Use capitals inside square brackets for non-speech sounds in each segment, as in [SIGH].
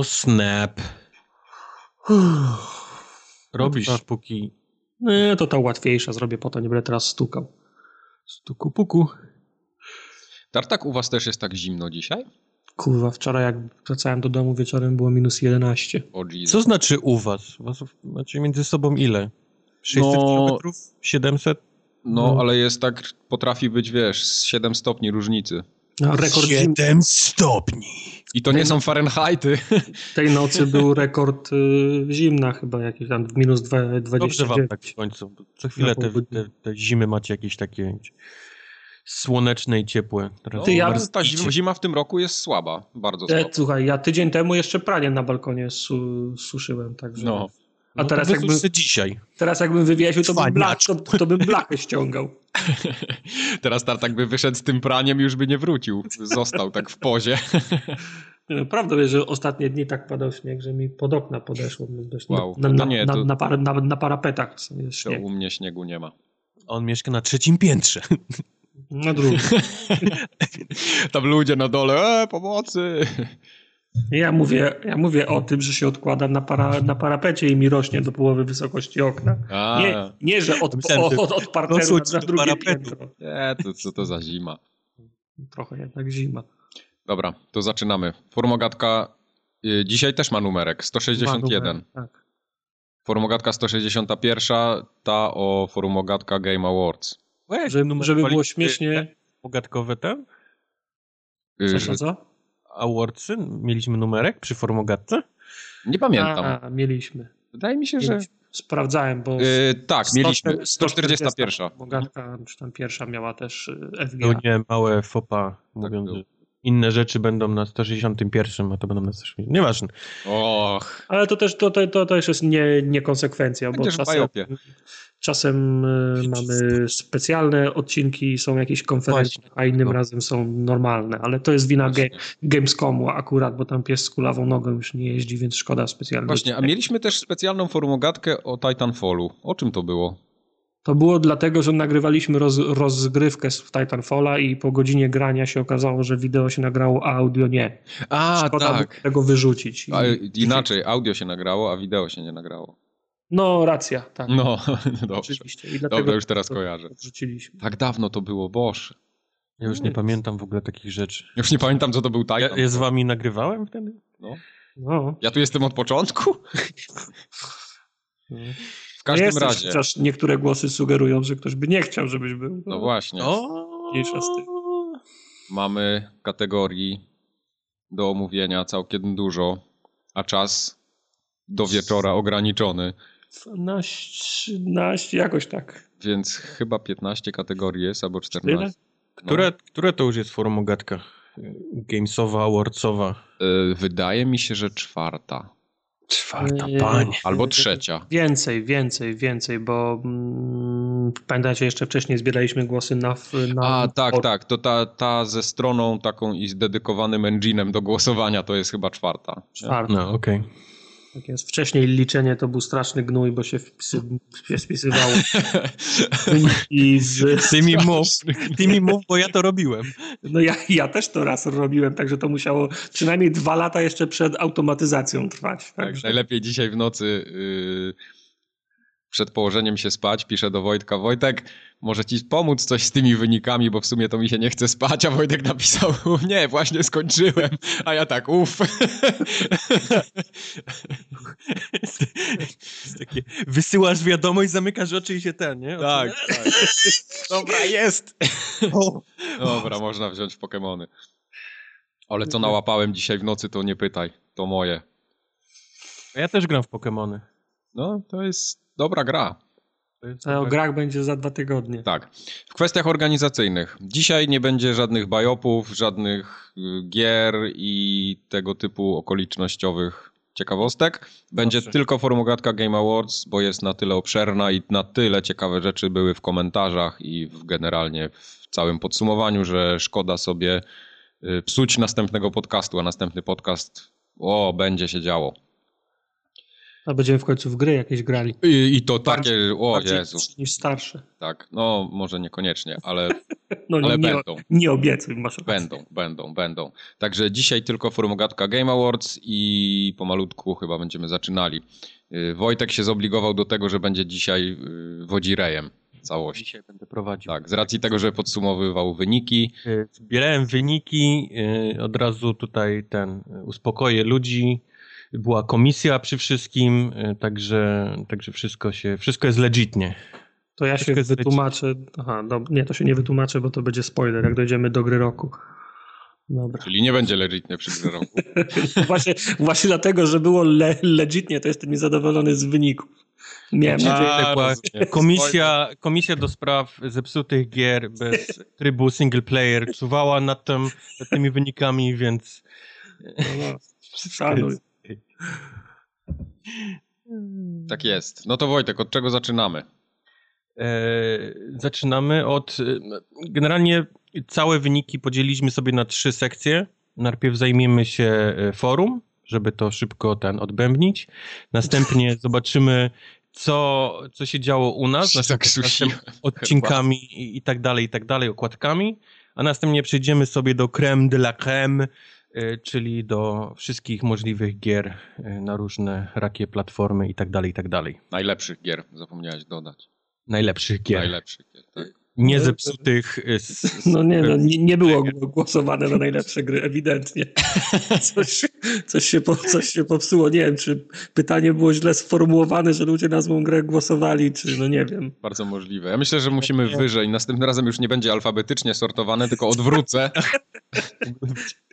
O, snap. Robisz, No to- póki Nie, to ta łatwiejsza zrobię, po to nie będę teraz stukał. stuku puku. Tartak, u was też jest tak zimno dzisiaj? Kurwa, wczoraj jak wracałem do domu wieczorem było minus 11. O Jesus. Co znaczy u was? Was macie między sobą ile? 600 No- kilometrów? 700? No, No. ale jest tak, potrafi być, wiesz, z 7 stopni różnicy. No, rekord zim- 7 stopni. I to nie są Fahrenheity. tej nocy był rekord y, zimna chyba, jakiś tam minus dwa- Dobrze 29. wam tak w końcu. Co chwilę te, te, te zimy macie jakieś takie słoneczne i ciepłe. No, ja- ta zima, w tym roku jest słaba, bardzo E, słaba. słuchaj, ja tydzień temu jeszcze pranie na balkonie su, suszyłem, także... No. A no teraz to jakby, dzisiaj. teraz jakbym wywiesił, to bym, blach, to, to bym blachę ściągał. [LAUGHS] Teraz Tartak by wyszedł z tym praniem i już by nie wrócił. Został tak w pozie. [LAUGHS] Prawda jest, że ostatnie dni tak padał śnieg, że mi pod okna podeszło. Wow. na, To na, nie, na, to- na, par, na, na parapetach jest To śnieg. u mnie śniegu nie ma. On mieszka na trzecim piętrze. Na drugim. [LAUGHS] Tam ludzie na dole, e, pomocy. Ja mówię, ja mówię o tym, że się odkłada na, para, na parapecie i mi rośnie do połowy wysokości okna. A, Nie, nie że od, Myślałem, od, od, od parteru dosuć na, drugie parapetu. piętro. nie, to co to za zima. Trochę jednak zima. Dobra, to zaczynamy. Formogatka y, dzisiaj też ma numerek, 161. Ma numer, Tak. Formogatka 161, ta o Formogatka Game Awards. Weź, Żeby, było śmiesznie. Pogadkowe te? Y, Co, co, co? Awardsy? Mieliśmy numerek przy formogatce? Nie pamiętam. A, mieliśmy. Wydaje mi się, że... mieliśmy. Sprawdzałem, bo Y, tak, mieliśmy. 140 141. Bogatka, czy tam pierwsza miała też y, FGA. No nie, małe fopa, mówiąc, było. że inne rzeczy będą na 161, a to będą na 160. Nieważne. Och, Ale to też, to, to, to też jest nie, niekonsekwencja, bo będziesz czasem, czasem y, mamy specjalne odcinki, są jakieś konferencje, a innym No. razem są normalne, ale to jest wina Właśnie. ge, Gamescomu akurat, bo tam pies z kulawą nogą już nie jeździ, więc szkoda specjalnie. Właśnie, a mieliśmy też specjalną formogatkę o Titanfallu. O czym to było? To było dlatego, że nagrywaliśmy roz, rozgrywkę z Titanfalla i po godzinie grania się okazało, że wideo się nagrało, a audio nie. A, Szkoda tak. tego wyrzucić. I- A, inaczej, audio się nagrało, a wideo się nie nagrało. No, racja, tak. No, [LAUGHS] dobrze. Oczywiście. I dlatego Dobra, już teraz kojarzę. Odrzuciliśmy. Tak dawno to było, boż. Ja już nie pamiętam w ogóle takich rzeczy. Już nie pamiętam, co to był Titan. Ja, ja z wami nagrywałem wtedy? No. Ja tu jestem od początku? [LAUGHS] [LAUGHS] W każdym Jesteś, razie. Chociaż niektóre głosy sugerują, że ktoś by nie chciał, żebyś był. No właśnie. Mniejsza z tym. Mamy kategorii do omówienia całkiem dużo, a czas do wieczora ograniczony, 12, 13, jakoś tak. więc chyba 15 kategorii jest albo Tyle? 14. Które, które to już jest formogatka? Gamesowa, awardsowa? Y, Wydaje mi się, że czwarta. Czwarta, panie. Albo trzecia. Więcej, więcej, więcej, bo mm, pamiętacie, jeszcze wcześniej zbieraliśmy głosy na... na A, tak, for- tak. To ta, ta ze stroną taką i z dedykowanym engine'em do głosowania to jest chyba czwarta. Czwarta. No, okej. Tak jest. Wcześniej liczenie to był straszny gnój, bo się, wpisy, się spisywało [LAUGHS] i z... Ty mi mów, ty mi mów, bo ja to robiłem. No ja, ja też to raz robiłem, także to musiało przynajmniej dwa lata jeszcze przed automatyzacją trwać. Tak, Także, najlepiej dzisiaj w nocy yy, przed położeniem się spać piszę do Wojtka, Wojtek, może ci pomóc coś z tymi wynikami, bo w sumie to mi się nie chce spać, a Wojtek napisał, [LAUGHS] nie, właśnie skończyłem, a ja tak, uff. Takie, wysyłasz wiadomość, zamykasz oczy i się ten, nie? tak, tak. Dobra, jest. Dobra, można wziąć Pokemony. Ale co nałapałem dzisiaj w nocy, to nie pytaj, to moje. Ja też gram w Pokemony. No, to jest dobra gra. O grach będzie za dwa tygodnie. Tak. W kwestiach organizacyjnych. Dzisiaj nie będzie żadnych bajopów, żadnych y, gier i tego typu okolicznościowych ciekawostek. Będzie Dobrze. tylko formogatka Game Awards, bo jest na tyle obszerna i na tyle ciekawe rzeczy były w komentarzach i w generalnie w całym podsumowaniu, że szkoda sobie y, psuć następnego podcastu, a następny podcast o, będzie się działo. A będziemy w końcu w gry jakieś grali. I, i to Bardziej- takie, o Bardziej Jezu. niż starsze. Tak, no może niekoniecznie, ale [LAUGHS] No, Ale nie, będą. Nie obiecuj, masz rację. Będą, będą, będą. Także dzisiaj tylko Formogatka Game Awards i pomalutku chyba będziemy zaczynali. Y, Wojtek się zobligował do tego, że będzie dzisiaj y, wodzirejem całości. Dzisiaj będę prowadził. Tak, z racji tego, że podsumowywał wyniki. Y, Zbierałem wyniki, od razu tutaj ten, uspokoję ludzi. Była komisja przy wszystkim, y, także, także wszystko się, wszystko jest legitnie. To ja się Wszystko jest wytłumaczę. Aha, do, nie, to się nie wytłumaczę, bo to będzie spoiler, jak dojdziemy do gry roku. Dobra. Czyli nie będzie legitnie przy grze roku. [LAUGHS] właśnie, właśnie dlatego, że było le, legitnie, to jestem niezadowolony z wyników. Miałem nadzieję, rozumiem. Komisja, komisja do spraw zepsutych gier bez trybu single player czuwała nad, tym, nad tymi wynikami, więc no, szanuj. Tak jest. No to Wojtek, od czego zaczynamy? E, zaczynamy od. e, Generalnie całe wyniki podzieliliśmy sobie na trzy sekcje. Najpierw zajmiemy się e, forum, żeby to szybko ten odbębnić. Następnie [LAUGHS] zobaczymy, co, co się działo u nas, Się naszym zakrztusiłem. odcinkami i, i tak dalej, i tak dalej, okładkami. A następnie przejdziemy sobie do creme de la creme, czyli do wszystkich możliwych gier e, na różne rakie platformy i tak dalej, i tak dalej. Najlepszych gier, zapomniałeś dodać. Najlepszych gier. Najlepszych gier, tak. Nie zepsutych. z- z- No nie, no, nie, nie było głosowane na najlepsze gry, ewidentnie. [LAUGHS] Coś, coś, się po, coś się popsuło. Nie wiem, czy pytanie było źle sformułowane, że ludzie na złą grę głosowali, czy no nie wiem. Bardzo możliwe. Ja myślę, że musimy wyżej. Następnym razem już nie będzie alfabetycznie sortowane, tylko odwrócę. [LAUGHS]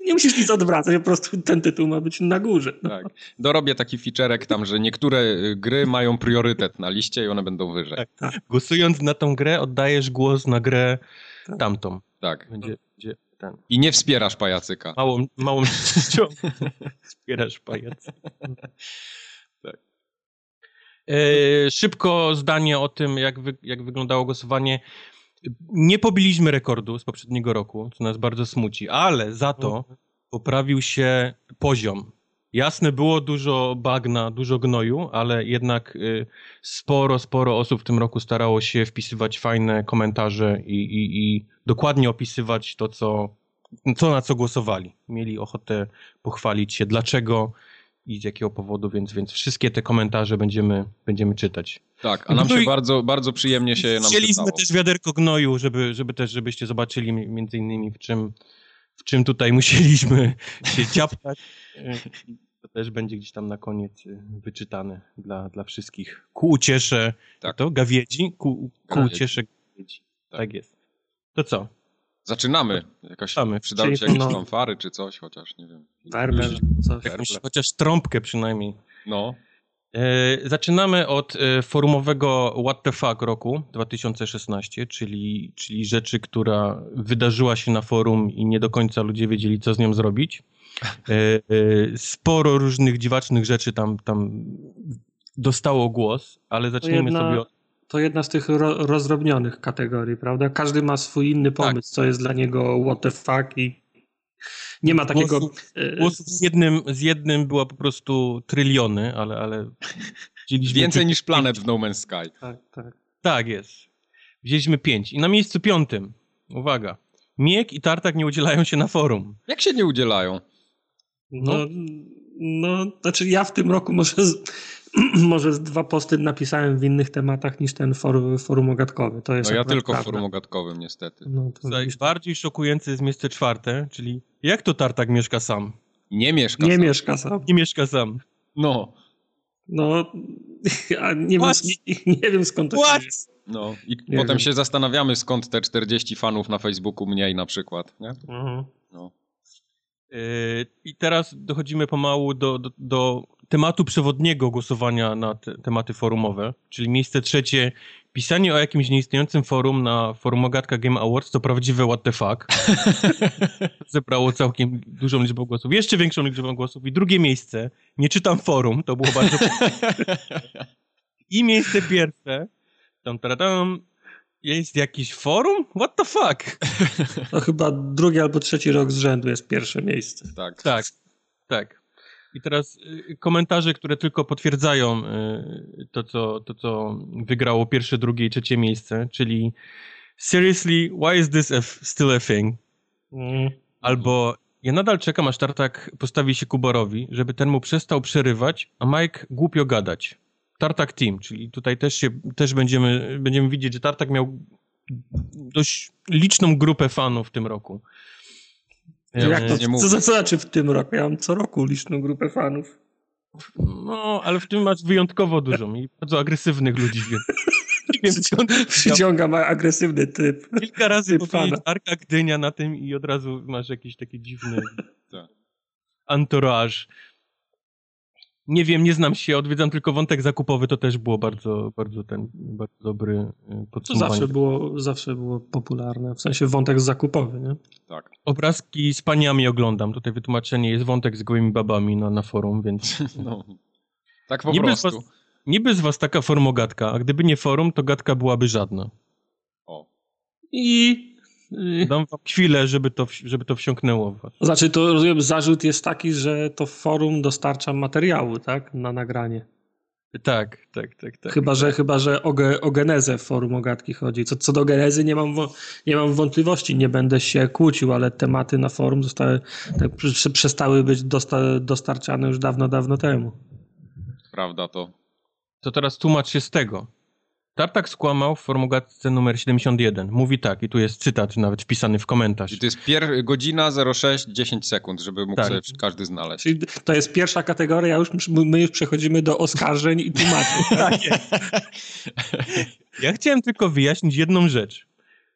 Nie musisz nic odwracać, po prostu ten tytuł ma być na górze. No. Tak. Dorobię taki featurek tam, że niektóre y, gry mają priorytet na liście i one będą wyżej. Głosując na tą grę, oddajesz głos na grę Tak. tamtą. Tak. Będzie, będzie ten. I nie wspierasz pajacyka. Małą, małą częścią [LAUGHS] wspierasz pajac. Tak. E, szybko zdanie o tym, jak, wy, jak wyglądało głosowanie. Nie pobiliśmy rekordu z poprzedniego roku, co nas bardzo smuci, ale za to poprawił się poziom. Jasne, było dużo bagna, dużo gnoju, ale jednak y, sporo, sporo osób w tym roku starało się wpisywać fajne komentarze i, i, i dokładnie opisywać to, co, co na co głosowali. Mieli ochotę pochwalić się, dlaczego i z jakiego powodu, więc, więc wszystkie te komentarze będziemy, będziemy czytać. Tak, a nam No się bardzo, bardzo przyjemnie się nam Chcieliśmy też wiaderko gnoju, żeby, żeby też, żebyście zobaczyli mi- między innymi w czym, w czym tutaj [LAUGHS] musieliśmy się ciaptać. Y, To też będzie gdzieś tam na koniec y, wyczytane dla, dla wszystkich. Ku uciesze, Tak. to gawiedzi? Ku, ku Gawiedzi. uciesze gawiedzi. Tak. Tak. jest. To co? Zaczynamy. Jakaś, Zaczynamy. przydały się jakieś no- fanfary czy coś, chociaż nie wiem. Werber, coś. Jakąś, chociaż trąbkę przynajmniej. No, E, Zaczynamy od e, forumowego What the Fuck roku 2016, czyli, czyli rzeczy, która wydarzyła się na forum i nie do końca ludzie wiedzieli, co z nią zrobić. E, Sporo różnych dziwacznych rzeczy tam, tam dostało głos, ale zacznijmy jedna- sobie od... To jedna z tych ro, rozrobnionych kategorii, prawda? Każdy ma swój inny pomysł, co jest dla niego what the fuck i nie ma takiego... Głosów, e, głosów z, jednym, z jednym była po prostu tryliony, ale... ale [LAUGHS] więcej niż planet w No Man's Sky. Tak, tak. Tak jest. Wzięliśmy pięć. I na miejscu piątym, uwaga, Miek i Tartak nie udzielają się na forum. Jak się nie udzielają? No, no, znaczy ja w tym roku może z, [CLEARS THROAT] może z dwa posty napisałem w innych tematach niż ten forum, forum ogatkowy. To jest No ja tylko w prawda. forum ogatkowym niestety. No, to Zaj- widzisz, Bardziej szokujące jest miejsce czwarte, czyli jak to Tartak mieszka sam? Nie mieszka nie sam. mieszka sam. Nie mieszka sam. No, No, [LAUGHS] a nie, wiem, What? nie, [LAUGHS] nie wiem skąd to What? się no. I Nie potem wiem. się zastanawiamy skąd te 40 fanów na Facebooku mniej na przykład, nie? Mhm. No. Yy, I teraz dochodzimy pomału do, do, do tematu przewodniego głosowania na te, tematy forumowe, czyli miejsce trzecie, pisanie o jakimś nieistniejącym forum na forum Ogatka Game Awards to prawdziwe what the fuck. [LAUGHS] Zebrało całkiem dużą liczbę głosów, jeszcze większą liczbę głosów. I drugie miejsce, nie czytam forum, to było bardzo... [LAUGHS] I miejsce pierwsze, tam, tam, jest jakiś forum? What the fuck? To [LAUGHS] chyba drugi albo trzeci rok z rzędu jest pierwsze miejsce. Tak. Tak, tak. I teraz y, komentarze, które tylko potwierdzają y, to co, to, co wygrało pierwsze, drugie i trzecie miejsce, czyli seriously, why is this a still a thing? Mm. Albo ja nadal czekam, aż Tartak postawi się Kuborowi, żeby ten mu przestał przerywać, a Mike głupio gadać. Tartak Team, czyli tutaj też, się, też będziemy, będziemy widzieć, że Tartak miał dość liczną grupę fanów w tym roku. Ja Jak to, nie co, co znaczy w tym roku? Ja mam co roku liczną grupę fanów. No, ale w tym masz wyjątkowo dużą i bardzo agresywnych ludzi, więc... [LAUGHS] Wiem, Przyciąga ma agresywny typ. Kilka razy typ Arka Gdynia na tym i od razu masz jakiś taki dziwny tak. entourage. Nie wiem, nie znam się, odwiedzam tylko wątek zakupowy, to też było bardzo, bardzo ten, bardzo dobry podsumowanie. To zawsze było, zawsze było popularne, w sensie wątek zakupowy, nie? Tak. Obrazki z paniami oglądam, tutaj wytłumaczenie jest wątek z gołymi babami na, na forum, więc... [LAUGHS] No. Tak po niby prostu. Z was, niby z was taka formogatka, a gdyby nie forum, to gadka byłaby żadna. O. I Dam wam chwilę, żeby to, żeby to wsiąknęło. Znaczy, to rozumiem, zarzut jest taki, że to forum dostarcza materiału, tak? Na nagranie. Tak, tak, tak. tak chyba, że, chyba, że o, ge, o genezę forum ogatki chodzi. Co, co do genezy nie mam, nie mam wątpliwości, nie będę się kłócił, ale tematy na forum zostały, tak, przestały być dosta, dostarczane już dawno, dawno temu. Prawda to. To teraz tłumacz się z tego. Tartak skłamał w formułce numer 71. Mówi tak, i tu jest cytat nawet wpisany w komentarz. I to jest pier godzina 06, 10 sekund, żeby mógł tak. sobie każdy znaleźć. Czyli to jest pierwsza kategoria, już, my już przechodzimy do oskarżeń i tłumaczeń. [LAUGHS] Tak? ja chciałem tylko wyjaśnić jedną rzecz.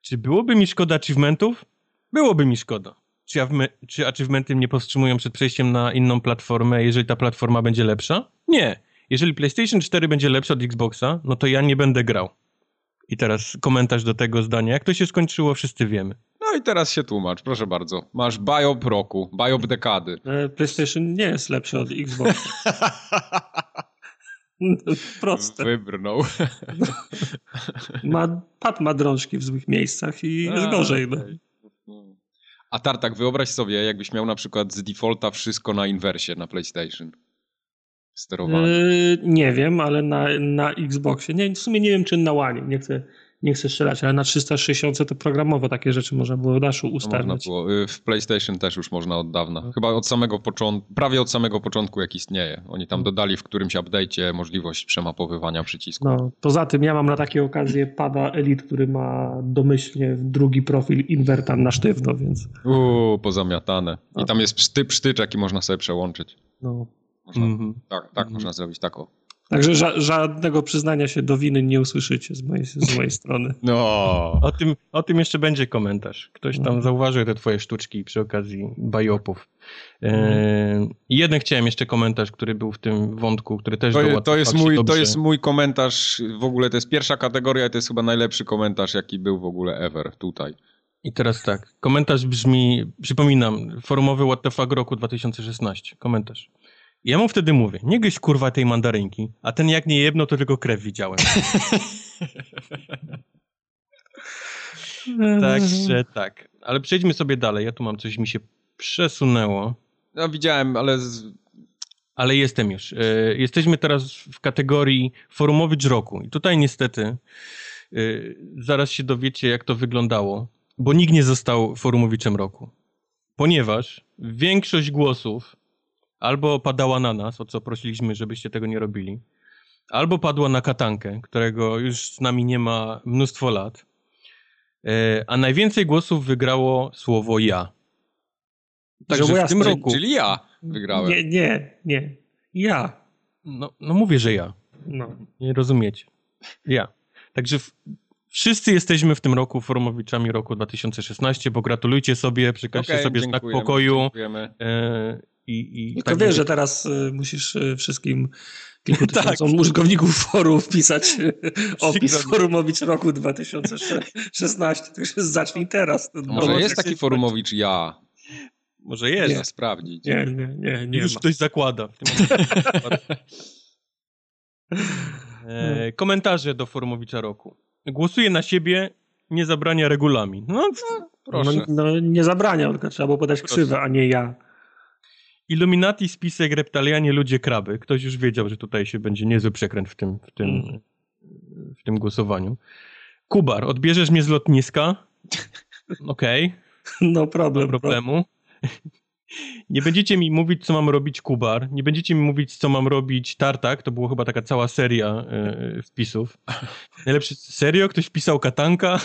Czy byłoby mi szkoda achievementów? Byłoby mi szkoda. Czy, ja czy achievementy mnie powstrzymują przed przejściem na inną platformę, jeżeli ta platforma będzie lepsza? Nie jeżeli PlayStation 4 będzie lepszy od Xboxa, no to ja nie będę grał. I teraz komentarz do tego zdania. Jak to się skończyło, wszyscy wiemy. No i teraz się tłumacz, proszę bardzo. Masz biop roku, biop dekady. E, PlayStation nie jest lepszy od Xboxa. [LAUGHS] Proste. Wybrnął. ma, pad ma drążki w złych miejscach i A, jest gorzej. No. A Tartak, wyobraź sobie, jakbyś miał na przykład z defaulta wszystko na inwersie na PlayStation sterowany? Yy, nie wiem, ale na, na Xboxie. Nie, w sumie nie wiem, czy na One. Nie chcę, nie chcę strzelać, ale na 360 to programowo takie rzeczy można było w Dashu ustawić. Można było. Y, w PlayStation też już można od dawna. No. Chyba od samego początku, prawie od samego początku jak istnieje. Oni tam no. dodali w którymś update'cie możliwość przemapowywania przycisku. No, poza tym ja mam na takie okazje pada Elite, który ma domyślnie drugi profil inwerta na sztywno, więc... Uuu, pozamiatane. I no. tam jest pszty, psztyczek i można sobie przełączyć. No. Można, mm -hmm. Tak, tak mm -hmm. można zrobić tako. Także ża żadnego przyznania się do winy nie usłyszycie z mojej, z mojej strony. [LAUGHS] No. O tym, o tym jeszcze będzie komentarz. Ktoś tam no. zauważył te twoje sztuczki przy okazji bajopów. E, I jeden chciałem jeszcze komentarz, który był w tym wątku, który też to, to jest mój To jest mój komentarz, w ogóle to jest pierwsza kategoria i to jest chyba najlepszy komentarz, jaki był w ogóle ever tutaj. I teraz tak, komentarz brzmi, przypominam, forumowy What the fuck roku 2016. Komentarz. Ja mu wtedy mówię, nie gryź kurwa tej mandarynki, a ten jak nie jedno, to tylko krew widziałem. [LAUGHS] Także tak. Ale przejdźmy sobie dalej. Ja tu mam coś, mi się przesunęło. No widziałem, ale... Z... Ale jestem już. E, jesteśmy teraz w kategorii forumowicz roku. I tutaj niestety e, zaraz się dowiecie, jak to wyglądało, bo nikt nie został forumowiczem roku. Ponieważ większość głosów albo padała na nas, o co prosiliśmy, żebyście tego nie robili, albo padła na katankę, którego już z nami nie ma mnóstwo lat, e, a najwięcej głosów wygrało słowo ja. Także w tym roku... Czyli ja wygrałem. Nie, nie, nie. Ja. No, no mówię, że ja. No. Nie rozumiecie. Ja. Także w, wszyscy jesteśmy w tym roku formowiczami roku 2016, bo gratulujcie sobie, przekażcie okay, sobie znak pokoju. Dziękujemy. E, i, i no tak to wiesz, że teraz y, musisz y, wszystkim kilku tysiącom [LAUGHS] tak. użytkowników forum wpisać y, [LAUGHS] opis forumowicz roku 2016. Także zacznij teraz. No, może jest taki forumowicz ja. Może jest. Nie. sprawdzić. Nie, nie, nie. nie Już ma. ktoś zakłada. [LAUGHS] e, komentarze do forumowicza roku. Głosuję na siebie, nie zabrania regulamin. No, no proszę. No, no, nie zabrania, tylko trzeba było podać krzywę, a nie ja. Illuminati, spisek, reptalianie, ludzie, kraby. Ktoś już wiedział, że tutaj się będzie niezły przekręt w tym, w tym, mm. w tym głosowaniu. Kubar, odbierzesz mnie z lotniska? [LAUGHS] Okej. Okay. No problem. No problemu. [LAUGHS] Nie będziecie mi mówić, co mam robić Kubar. Nie będziecie mi mówić, co mam robić Tartak. To była chyba taka cała seria y, wpisów. [LAUGHS] Najlepszy, serio? Ktoś wpisał Katanka?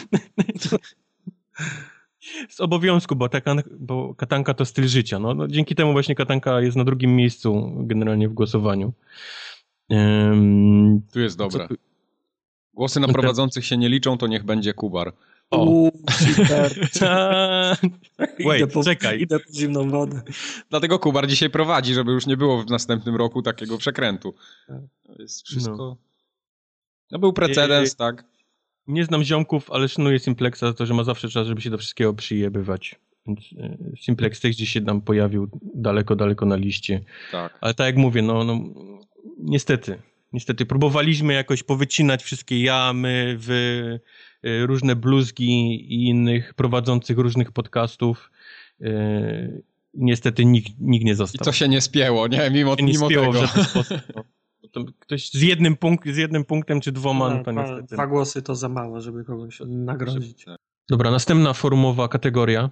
Z obowiązku, bo, taka, bo Katanka to styl życia. No, no, dzięki temu właśnie Katanka jest na drugim miejscu generalnie w głosowaniu. Um, tu jest dobre. Głosy na prowadzących się nie liczą, to niech będzie Kubar. O, Uu, super. [LAUGHS] Wait, idę po, czekaj. Idę po zimną wodę. Dlatego Kubar dzisiaj prowadzi, żeby już nie było w następnym roku takiego przekrętu. To jest wszystko... No, no był precedens, I... tak? Nie znam ziomków, ale szanuję Simplexa za to, że ma zawsze czas, żeby się do wszystkiego przyjebywać. Więc e, Simplex też gdzieś się tam pojawił daleko, daleko na liście. Tak. Ale tak jak mówię, no, no niestety, niestety próbowaliśmy jakoś powycinać wszystkie jamy, w y, różne bluzgi i innych prowadzących różnych podcastów. Y, niestety nikt, nikt nie został. I co się nie spięło, nie? Mimo, nie mimo spięło tego. W żaden sposób, no. [LAUGHS] Ktoś z jednym, punkt, z jednym punktem czy dwoma, no, to dwa, niestety. Dwa głosy to za mało, żeby kogoś nagrodzić. Dobra, następna forumowa kategoria,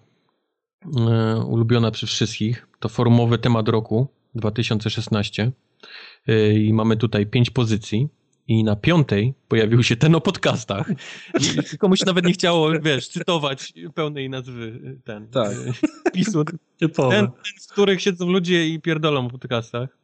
e, ulubiona przez wszystkich, to forumowy temat roku 2016. E, I mamy tutaj pięć pozycji. I na piątej pojawił się ten o podcastach. I komuś nawet nie chciało, wiesz, cytować pełnej nazwy e, ten tak. [LAUGHS] pisu. Typowe. Ten, ten, w których siedzą ludzie i pierdolą w podcastach.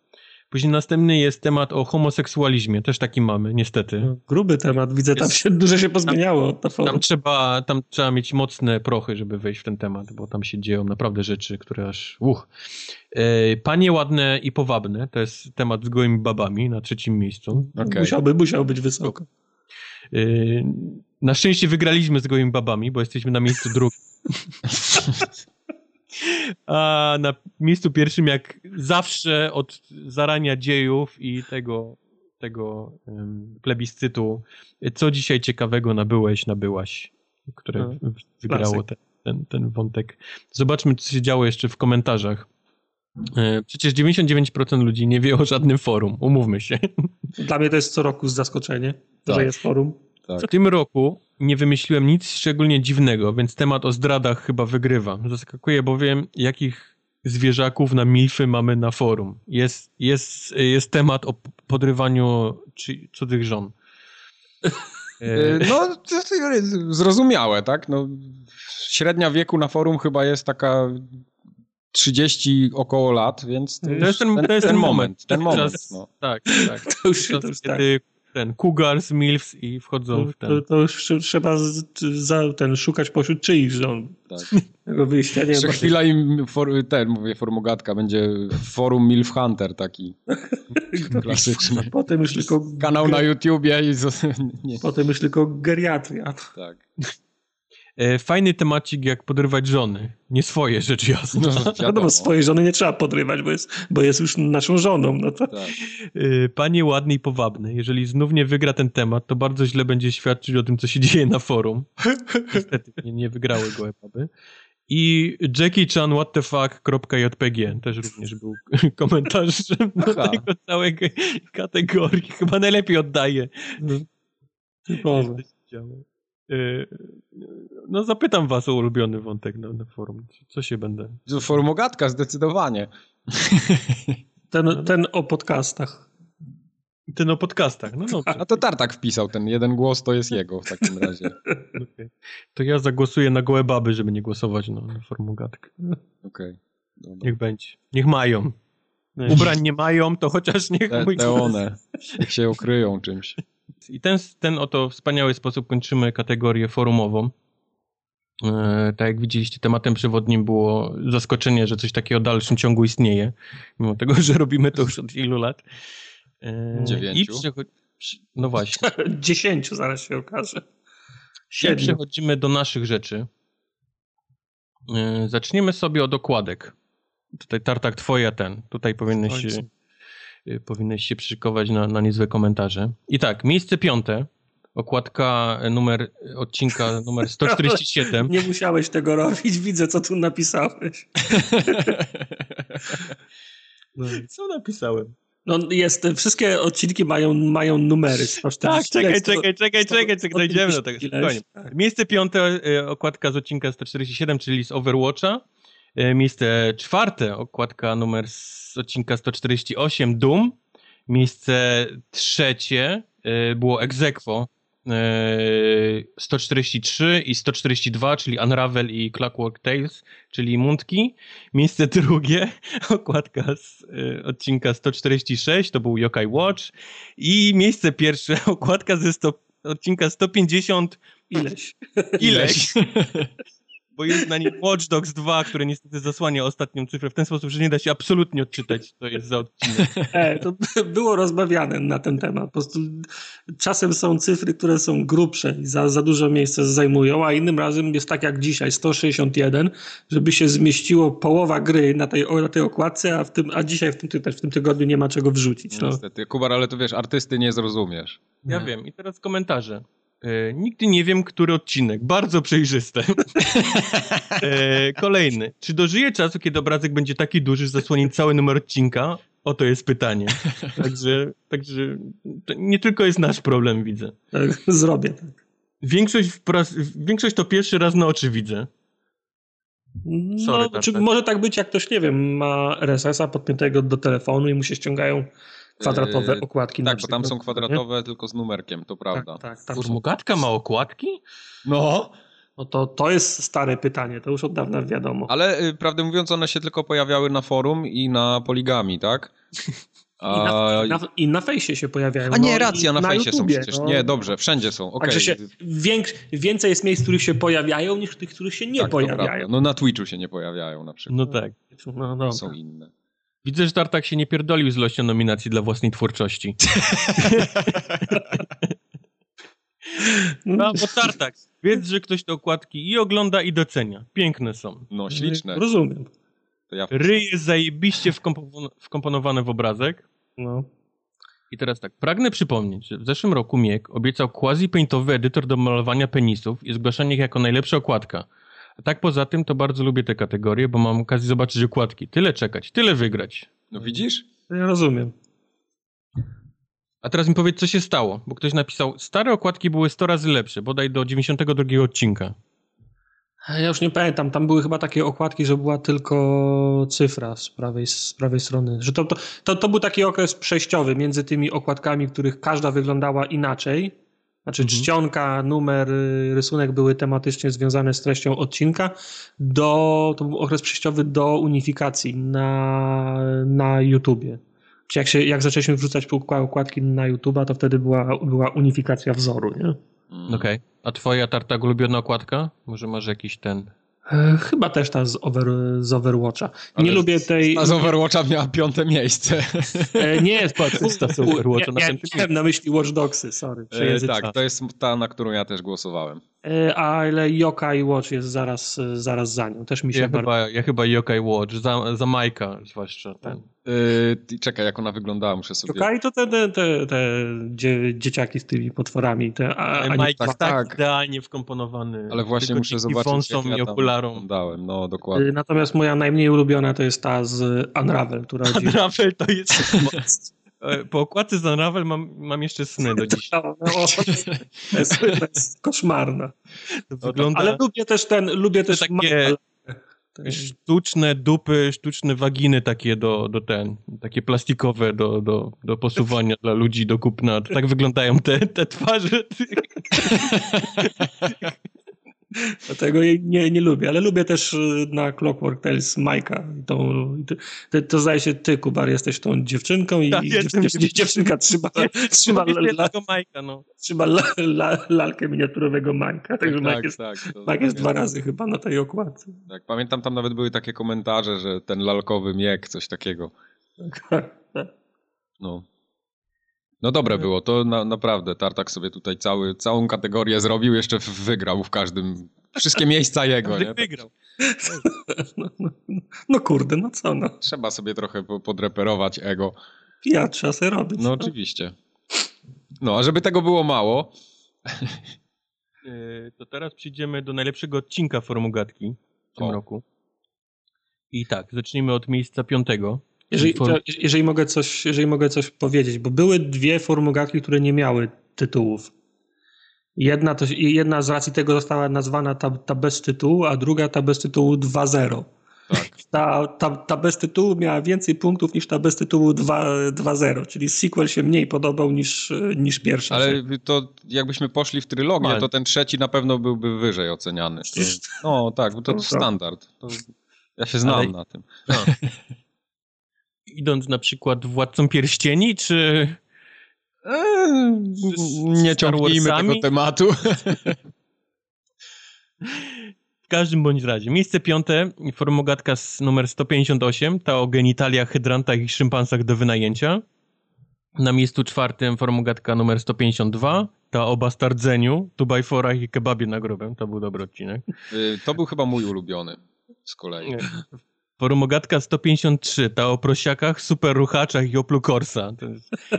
Później następny jest temat o homoseksualizmie, też taki mamy, niestety. No, gruby temat, widzę, tam się, dużo się pozmieniało. Tam, tam, trzeba, tam trzeba mieć mocne prochy, żeby wejść w ten temat, bo tam się dzieją naprawdę rzeczy, które aż... Uch. E, panie ładne i powabne, to jest temat z gołymi babami na trzecim miejscu. Okay. Musiałby, musiał być wysoko. E, na szczęście wygraliśmy z gołymi babami, bo jesteśmy na miejscu drugim. [LAUGHS] A na miejscu pierwszym, jak zawsze od zarania dziejów i tego, tego um, plebiscytu, co dzisiaj ciekawego nabyłeś, nabyłaś, które no, wygrało ten, ten, ten wątek. Zobaczmy, co się działo jeszcze w komentarzach. E, przecież 99% ludzi nie wie o żadnym forum, umówmy się. Dla mnie to jest co roku zaskoczenie, tak. że jest forum. Tak. W tym roku nie wymyśliłem nic szczególnie dziwnego, więc temat o zdradach chyba wygrywa. Zaskakuje bowiem, jakich zwierzaków na milfy mamy na forum. Jest, jest, jest temat o podrywaniu cudzych żon. [LAUGHS] E, no, to jest zrozumiałe, tak? No, średnia wieku na forum chyba jest taka 30 około lat, więc to, to jest ten, ten, to jest ten, ten moment. moment. Ten moment czas, no. Tak, [LAUGHS] tak. To już, to już kiedy ten Cougars, Milfs i wchodzą w ten. To, to już trzeba z, za, ten szukać pośród czyich żon. Tak. [LAUGHS] Tego wyjścia nie Jeszcze chwila im for, ten, mówię, formogatka, będzie forum Milf Hunter taki [LAUGHS] klasyczny. Potem już tylko... Kanał na YouTubie i... [LAUGHS] Nie. Potem już tylko geriatria. Tak. E, fajny temacik, jak podrywać żony. Nie swoje, rzecz jasna. No, wiadomo, swoje żony nie trzeba podrywać, bo jest, bo jest już naszą żoną. No to... tak. E, panie ładny i powabny, jeżeli znów nie wygra ten temat, to bardzo źle będzie świadczyć o tym, co się [LAUGHS] dzieje na forum. Niestety nie, nie wygrały go epaby. I Jackie Chan what the fuck.jpg też również był [LAUGHS] komentarzem do tego całej kategorii. Chyba najlepiej oddaje. No, typowo. Y, no zapytam was o ulubiony wątek na, na forum. Co się będę... Formogatka, zdecydowanie. Ten, ten o podcastach. Ten o podcastach, no dobrze. A to Tartak wpisał, ten jeden głos to jest jego w takim razie. [LAUGHS] Okay. To ja zagłosuję na gołe baby, żeby nie głosować na, na formogatkę. Okej. Okay. Niech będzie. Niech mają. Ubrań nie mają, to chociaż niech te, mój te one. Niech się ukryją czymś. I ten, ten oto wspaniały sposób kończymy kategorię forumową. E, tak jak widzieliście, tematem przewodnim było zaskoczenie, że coś takiego w dalszym ciągu istnieje, mimo tego, że robimy to już od ilu lat. E, Dziewięciu. No właśnie. [LAUGHS] Dziesięciu zaraz się okaże. I przechodzimy do naszych rzeczy. E, zaczniemy sobie od okładek. Tutaj tartak twoja ten. Tutaj powinieneś się Y, powinieneś się przyszykować na, na niezłe komentarze. I tak, miejsce piąte, okładka numer odcinka numer [LAUGHS] 147. Nie musiałeś tego robić, widzę co tu napisałeś. [LAUGHS] No. Co napisałem? No jest, wszystkie odcinki mają, mają numery. Tak, czekaj, czekaj, czekaj, czekaj, czekaj, dojdziemy do tego. Spokojnie. Tak. Miejsce piąte, e, okładka z odcinka 147, czyli z Overwatcha. E, miejsce czwarte, okładka numer z odcinka 148, Doom. Miejsce trzecie e, było Exequo, 143 i 142, czyli Unravel i Clockwork Tales, czyli Mundki. Miejsce drugie, [LAUGHS] okładka z odcinka 146, to był Yokai Watch. I miejsce pierwsze, [LAUGHS] okładka ze 100, odcinka 150. Ileś. Ileś. [LAUGHS] bo jest na nim Watch Dogs 2, które niestety zasłania ostatnią cyfrę w ten sposób, że nie da się absolutnie odczytać, co jest za odcinek. E, to [LAUGHS] było rozmawiane na ten temat. Po prostu czasem są cyfry, które są grubsze i za, za dużo miejsca zajmują, a innym razem jest tak jak dzisiaj, 161, żeby się zmieściło połowa gry na tej, na tej okładce, a, w tym, a dzisiaj w tym, w tym tygodniu nie ma czego wrzucić. No. Niestety. Kubar, ale to wiesz, artysty nie zrozumiesz. Ja nie. wiem. I teraz komentarze. E, nigdy nie wiem, który odcinek. Bardzo przejrzyste. e, kolejny. Czy dożyje czasu, kiedy obrazek będzie taki duży, że zasłoni cały numer odcinka? Oto jest pytanie. Także, także to nie tylko jest nasz problem, widzę. Zrobię tak. Większość, większość to pierwszy raz na oczy widzę. Sorry, no, czy może tak być, jak ktoś, nie wiem, ma RSS-a podpiętego do telefonu i mu się ściągają kwadratowe yy, okładki. Tak, bo tam są kwadratowe nie? tylko z numerkiem, to prawda. Tak, tak, ma okładki? No. No to, to jest stare pytanie, to już od dawna wiadomo. Ale y, prawdę mówiąc, one się tylko pojawiały na forum i na poligami, tak? A... [LAUGHS] I, na, na, I na fejsie się pojawiają. A nie, no, racja, na, na fejsie są przecież. No. Nie, dobrze, wszędzie są. Okay. Także się, większ, więcej jest miejsc, w których się pojawiają, niż tych, których się nie tak, pojawiają. No na Twitchu się nie pojawiają na przykład. No tak. No, no, są inne. Widzę, że Tartak się nie pierdolił z ilością nominacji dla własnej twórczości. No, bo Tartak, wiedz, że ktoś te okładki i ogląda, i docenia. Piękne są. No, śliczne. Rozumiem. Ja Ry jest zajebiście wkomponowane w obrazek. No. I teraz tak, pragnę przypomnieć, że w zeszłym roku Miek obiecał quasi-paintowy edytor do malowania penisów i zgłaszanie ich jako najlepsza okładka. A tak poza tym to bardzo lubię te kategorie, bo mam okazję zobaczyć okładki. Tyle czekać, tyle wygrać. No widzisz? Ja rozumiem. A teraz mi powiedz, co się stało, bo ktoś napisał, stare okładki były 100 razy lepsze, bodaj do 92 odcinka. Ja już nie pamiętam, tam były chyba takie okładki, że była tylko cyfra z prawej, z prawej strony. Że to, to, to, to był taki okres przejściowy między tymi okładkami, których każda wyglądała inaczej znaczy mhm. czcionka, numer, y, rysunek były tematycznie związane z treścią odcinka, do, to był okres przejściowy do unifikacji na, na YouTubie. Czyli jak, się, jak zaczęliśmy wrzucać układki na YouTube'a, to wtedy była, była unifikacja wzoru, nie? Okej. Okay. A twoja tartak ulubiona okładka? Może masz jakiś ten chyba też ta z, over, z Overwatcha. Ale nie lubię tej... Ta z Overwatcha miała piąte miejsce. E, nie jest ta z Overwatcha. Ja, ja miałem na myśli Watch Dogsy, sorry. E, tak, to jest ta, na którą ja też głosowałem. E, ale Yokai Watch jest zaraz, zaraz za nią. Też mi się ja, bardzo... chyba, ja chyba Yokai Watch, za, za Majka zwłaszcza. Ten. Yy, czekaj, jak ona wyglądała, muszę sobie... Yokai to te, te, te, te dzie, dzieciaki z tymi potworami. Te, a, Mike tak, tak, tak idealnie wkomponowany. Ale właśnie muszę zobaczyć, jak ja i okularą. Dałem, no dokładnie. Yy, natomiast moja najmniej ulubiona to jest ta z Unravel, która... [LAUGHS] Unravel to jest... E, po okładce z Unravel mam, mam jeszcze sny do dziś. [LAUGHS] No, no, to, jest, to jest koszmarna. Wygląda... Ale lubię też ten, lubię też takie sztuczne dupy, sztuczne waginy takie do, do ten, takie plastikowe do, do, do posuwania dla ludzi do kupna. Tak wyglądają te, te twarze. [LAUGHS] [LAUGHS] Dlatego jej nie, nie lubię, ale lubię też y, na Clockwork Tales Majka. To, to, to zdaje się ty, Kubar, jesteś tą dziewczynką i tak, dziewczynka, dziewczynka trzyma, trzyma, la, Majka, no. trzyma la, la, lalkę miniaturowego Majka. Także tak, Mike jest, tak, Mike jest dwa razy chyba na tej okładce. Tak, pamiętam tam nawet były takie komentarze, że ten lalkowy miek, coś takiego. No. No dobre było, to na, naprawdę Tartak sobie tutaj cały, całą kategorię zrobił, jeszcze wygrał w każdym, wszystkie miejsca jego. nie? wygrał. No, [LAUGHS] no, no, kurde, no co no. Trzeba sobie trochę podreperować ego. Ja trzeba sobie robić. No, no oczywiście. No, a żeby tego było mało... E, [LAUGHS] to teraz przyjdziemy do najlepszego odcinka Formugatki w tym o. roku. I tak, zacznijmy od miejsca piątego. Jeżeli, jeżeli, mogę coś, jeżeli mogę coś powiedzieć, bo były dwie formogatki, które nie miały tytułów. Jedna, to, jedna z racji tego została nazwana ta, ta bez tytułu, a druga ta bez tytułu 2.0. Tak. Ta, ta, ta bez tytułu miała więcej punktów niż ta bez tytułu 2.0, czyli sequel się mniej podobał niż, niż pierwsza. Ale to jakbyśmy poszli w trylogię, to ten trzeci na pewno byłby wyżej oceniany. No tak, bo to, to standard. To, ja się znam Ale... na tym. No. [LAUGHS] Idąc na przykład Władcą Pierścieni, czy... Eee, nie ciągnijmy tego tematu. W każdym bądź razie. Miejsce piąte, formogatka z numer 158, ta o genitaliach, hydrantach i szympansach do wynajęcia. Na miejscu czwartym formogatka numer 152, ta o bastardzeniu, tubajforach i kebabie na grobę. To był dobry odcinek. Y, to był chyba mój ulubiony z kolei. [LAUGHS] Forumogatka 153, ta o prosiakach, super ruchaczach i Oplu Corsa.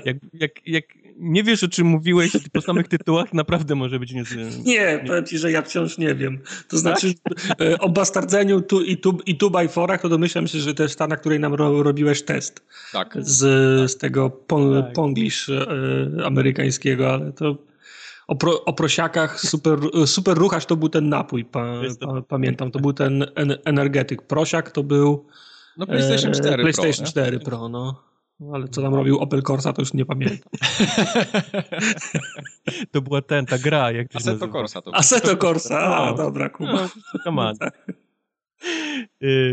Jak, jak, jak nie wiesz, o czym mówiłeś po samych tytułach, naprawdę może być nie... Nie, powiem ci, że ja wciąż nie wiem. To znaczy tak? E, o bastardzeniu tu, i, tu, i tu by forach, to domyślam się, że to jest ta, na której nam ro, robiłeś test. Tak. Z, z tego pon, tak. ponglish e, amerykańskiego, ale to o, pro, o prosiakach super, super ruchacz to był ten napój, pa, pa, pamiętam, to był ten en, energetyk. Prosiak to był no PlayStation 4 e, PlayStation Pro, 4 Pro, no. no. Ale co tam robił Opel Corsa, to już nie pamiętam. [LAUGHS] to była ten, ta gra, jak to Assetto Corsa. To Assetto Corsa, a, no. dobra, Kuba. No, Y, [LAUGHS]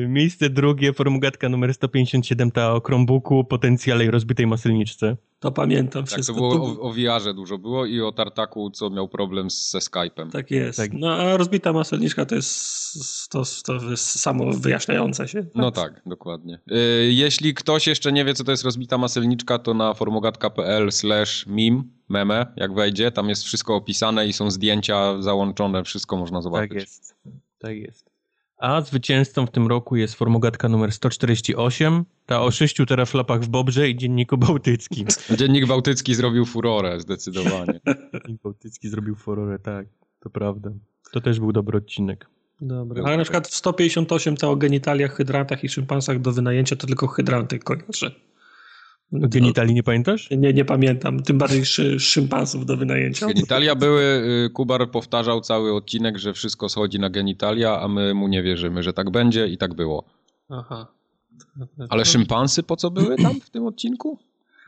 miejsce drugie, formugatka numer 157, ta o Chromebooku, potencjale i rozbitej maselniczce. To pamiętam tak, wszystko. to było o, o VR-ze dużo było i o Tartaku, co miał problem ze Skype'em. Tak jest. Tak. No a rozbita maselniczka to jest, to, to jest samo wyjaśniające się. No tak, dokładnie. Y, jeśli ktoś jeszcze nie wie, co to jest rozbita maselniczka, to na formogatka.pl slash meme, meme, jak wejdzie, tam jest wszystko opisane i są zdjęcia załączone, wszystko można zobaczyć. Tak jest. Tak jest. A zwycięzcą w tym roku jest formogatka numer 148, ta o sześciu teraflopach w Bobrze i Dzienniku Bałtyckim. Dziennik Bałtycki zrobił furorę, zdecydowanie. [LAUGHS] Dziennik Bałtycki zrobił furorę, tak, to prawda. To też był dobry odcinek. Dobra. Ale na przykład 158 to o genitaliach, hydrantach i szympansach do wynajęcia to tylko hydranty kojarzę. Genitalii nie pamiętasz? Nie, nie pamiętam. Tym bardziej szy, szympansów do wynajęcia. Genitalia były, y, Kubar powtarzał cały odcinek, że wszystko schodzi na genitalia, a my mu nie wierzymy, że tak będzie i tak było. Aha. Ale szympansy po co były tam w tym odcinku?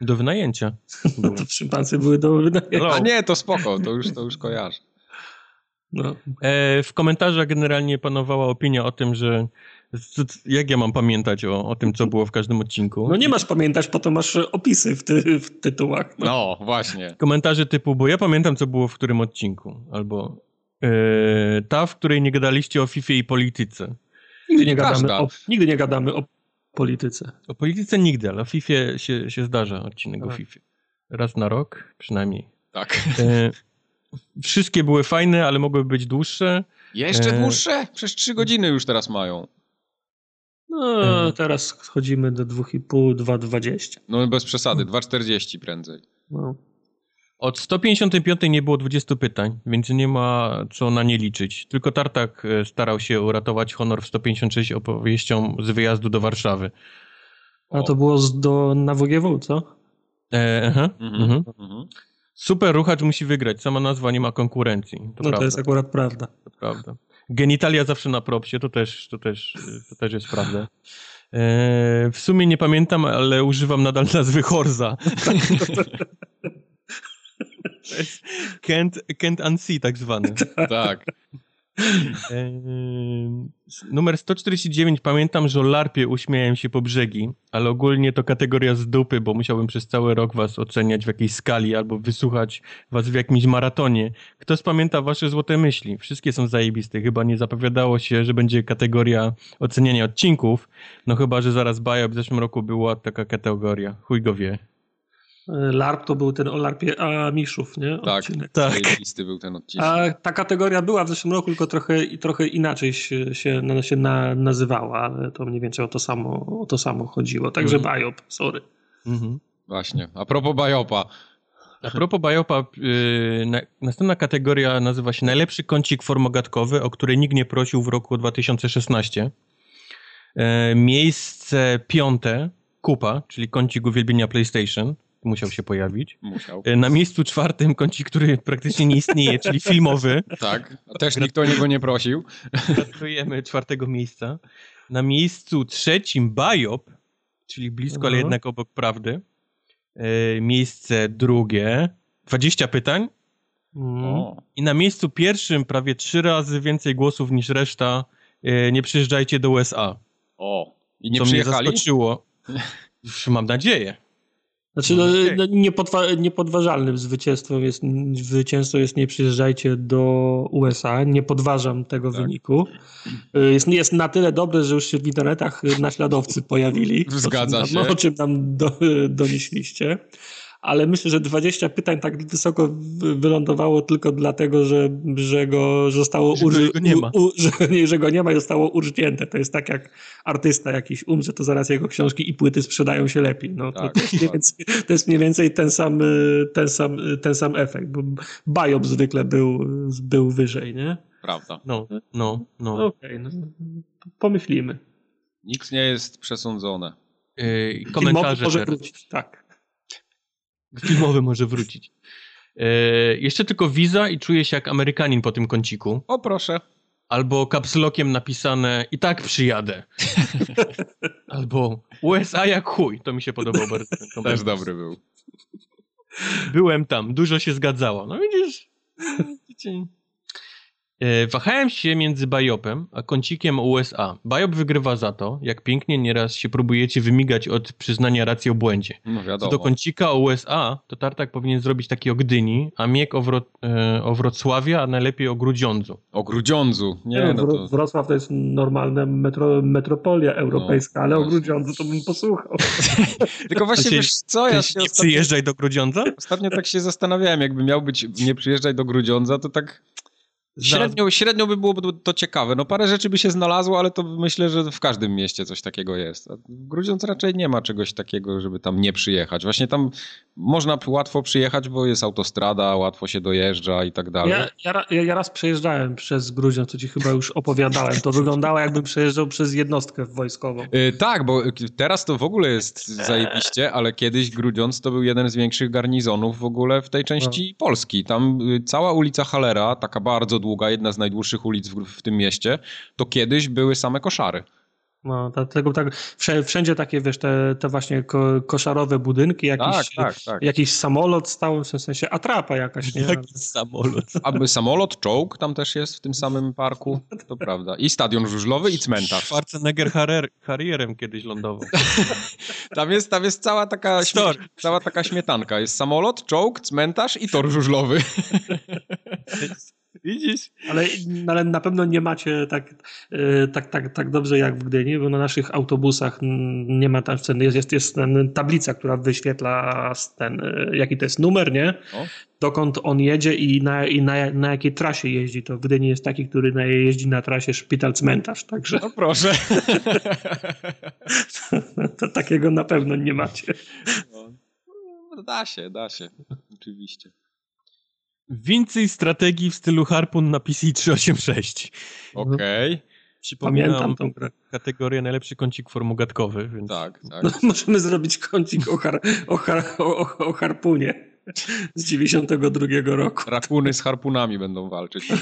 Do wynajęcia. [LAUGHS] to szympansy były do wynajęcia. A nie, to spoko, to już, to już kojarzę. No. E, w komentarzach generalnie panowała opinia o tym, że jak ja mam pamiętać o, o tym, co było w każdym odcinku? No nie masz pamiętać, po to masz opisy w, ty, w tytułach. No. no. właśnie. Komentarze typu, bo ja pamiętam, co było w którym odcinku. Albo yy, ta, w której nie gadaliście o FIFA i polityce. Nigdy nie, gadamy o, nigdy nie gadamy o polityce. O polityce nigdy, ale o FIFA się, się zdarza odcinek tak. o FIFA. Raz na rok przynajmniej. Tak. Yy, wszystkie były fajne, ale mogły być dłuższe. Jeszcze dłuższe? Przez trzy godziny już teraz mają. No, mhm. teraz schodzimy do 2,5, 2,20. No bez przesady, 2,40 prędzej. No. Od 155 nie było 20 pytań, więc nie ma co na nie liczyć. Tylko Tartak e, starał się uratować honor w 156 opowieścią z wyjazdu do Warszawy. A to było z, do, na WGW, co? E, aha, mhm, mhm. mhm. Super ruchacz musi wygrać. Sama nazwa nie ma konkurencji. To no prawda. to jest akurat prawda. To prawda. Genitalia zawsze na propsie, to też, to też, to też jest prawda. E, w sumie nie pamiętam, ale używam nadal nazwy Horza. Can't, can't unsee tak zwany. tak. [LAUGHS] Numer 149. Pamiętam, że o larpie uśmiałem się po brzegi, ale ogólnie to kategoria z dupy, bo musiałbym przez cały rok was oceniać w jakiejś skali albo wysłuchać was w jakimś maratonie. Kto spamięta wasze złote myśli? Wszystkie są zajebiste. Chyba nie zapowiadało się, że będzie kategoria oceniania odcinków. No chyba, że zaraz Baja w zeszłym roku była taka kategoria. Chuj go wie. LARP to był ten o LARPie Amiszów, nie? Tak, tak. listy był ten odcinek. A ta kategoria była w zeszłym roku, tylko trochę, trochę inaczej się, się, się na, nazywała, ale to mniej więcej o to samo, o to samo chodziło. Także mhm. Biop, sorry. Mhm. Właśnie. A propos Biopa. A propos Biopa, yy, na, następna kategoria nazywa się Najlepszy kącik formogatkowy, o który nikt nie prosił w roku 2016. Yy, miejsce piąte kupa, czyli kącik uwielbienia PlayStation. Musiał się pojawić. Musiał. E, Na miejscu czwartym kącik, który praktycznie nie istnieje, czyli [LAUGHS] filmowy. Tak, też nikt o niego nie prosił. Gratulujemy czwartego miejsca. Na miejscu trzecim Biop, czyli blisko, ale Mhm. jednak obok prawdy. E, miejsce drugie, 20 pytań. Mm. O, I na miejscu pierwszym prawie trzy razy więcej głosów niż reszta. E, nie przyjeżdżajcie do USA. o. I nie co przyjechali? mnie zaskoczyło. [LAUGHS] Mam nadzieję. Znaczy, no, Okej. no, niepodwa- niepodważalnym zwycięstwem jest, zwycięstwo jest nie przyjeżdżajcie do USA, nie podważam tego Tak. wyniku. Y, Jest, jest na tyle dobre, że już się w internetach naśladowcy pojawili. Zgadza o czym się. nam, O czym nam do, donieśliście. Ale myślę, że 20 pytań tak wysoko wy- wylądowało tylko dlatego, że, że go zostało Że go nie ma. U, [LAUGHS] że, nie, że go nie ma i zostało urznięte. To jest tak jak artysta jakiś umrze, to zaraz jego książki i płyty sprzedają się lepiej. No, to, Tak, to, jest mniej tak. więcej, to jest mniej więcej ten sam, y, ten sam, y, ten sam efekt, bo Biop zwykle był, był wyżej, nie? Prawda. No, no, no. Okej, no, pomyślimy. Nic nie jest przesądzone. Filmowy komentarze może wrócić, tak. Filmowy może wrócić. E, jeszcze tylko wiza i czuję się jak Amerykanin po tym kąciku. O, proszę. Albo kapslokiem napisane i tak przyjadę. [LAUGHS] Albo USA jak chuj. To mi się podobał bardzo. ten Też dobry był. Byłem tam, dużo się zgadzało. No widzisz. [LAUGHS] E, Wahałem się między Bajopem a kącikiem USA. Bajop wygrywa za to, jak pięknie nieraz się próbujecie wymigać od przyznania racji o błędzie. No Co do kącika o USA, to Tartak powinien zrobić taki o Gdyni, a Miek o, Wro e, o Wrocławiu, a najlepiej o Grudziądzu. O Grudziądzu. Nie, no Wro- to... Wrocław to jest normalna metro, metropolia europejska, No, ale o właśnie. Grudziądzu to bym posłuchał. [LAUGHS] Tylko właśnie sensie- wiesz co, ja się nie ostatnio, przyjeżdżaj do Grudziądza? ostatnio tak się zastanawiałem, jakby miał być nie przyjeżdżać do Grudziądza, to tak średnio, średnio by było to ciekawe. No parę rzeczy by się znalazło, ale to myślę, że w każdym mieście coś takiego jest. A w Grudziądz raczej nie ma czegoś takiego, żeby tam nie przyjechać. Właśnie tam można łatwo przyjechać, bo jest autostrada, łatwo się dojeżdża i tak dalej. Ja, ja, ja, raz przejeżdżałem przez Grudziądz, co ci chyba już opowiadałem. To wyglądało jakbym przejeżdżał przez jednostkę wojskową. Y, tak, bo teraz to w ogóle jest zajebiście, ale kiedyś Grudziądz to był jeden z większych garnizonów w ogóle w tej części Polski. Tam y, cała ulica Halera, taka bardzo długa, jedna z najdłuższych ulic w, w tym mieście, to kiedyś były same koszary. No, dlatego tak, wszędzie, takie, wiesz, te, te właśnie ko, koszarowe budynki, Tak, jakiś, tak, tak. jakiś samolot stał, w sensie atrapa jakaś, nie? Jaki samolot. [LAUGHS] Aby samolot, czołg tam też jest w tym samym parku, to prawda. I stadion żużlowy i cmentarz. Schwarzenegger Harrier, Harrierem kiedyś lądował. [LAUGHS] Tam jest, tam jest cała taka, śmie- cała taka śmietanka. Jest samolot, czołg, cmentarz i tor żużlowy. [LAUGHS] Widzisz? Ale, ale na pewno nie macie tak, e, tak, tak, tak dobrze jak w Gdyni, bo na naszych autobusach nie ma tam ten, jest, jest, jest ten tablica, która wyświetla ten, jaki to jest numer, nie? O. Dokąd on jedzie i, na, i na, na jakiej trasie jeździ. To w Gdyni jest taki, który na, jeździ na trasie szpital-cmentarz, także No proszę. [LAUGHS] to takiego na pewno nie macie. No, da się, da się. Oczywiście. Więcej strategii w stylu Harpun na PC 386. Okej, Przypominam Pamiętam tą grę. kategorię najlepszy kącik formogatkowy, więc tak, tak. No, [LAUGHS] możemy zrobić kącik o, har, o, har, o, o, harpunie z 92 roku. Rakuny z harpunami będą walczyć. [LAUGHS]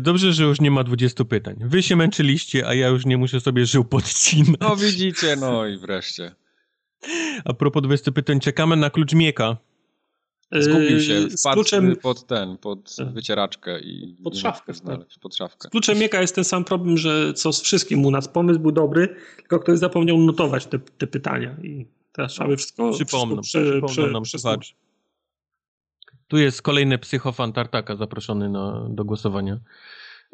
Dobrze, że już nie ma 20 pytań. Wy się męczyliście, a ja już nie muszę sobie żył podcinać. No widzicie, no i wreszcie. A propos 20 pytań, czekamy na klucz Mieka. Zgubił się, Yy, Z wpadł kluczem, pod ten, pod wycieraczkę i... Pod szafkę mógł znaleźć. Pod szafkę. z kluczem Mieka jest ten sam problem, że co z wszystkim u nas. Pomysł był dobry, tylko ktoś zapomniał notować te, te pytania i teraz trzeba by wszystko, Przypomnę, wszystko prze, przypomnę prze, słuchaczy. Tu jest kolejny psychofan Tartaka zaproszony na, do głosowania.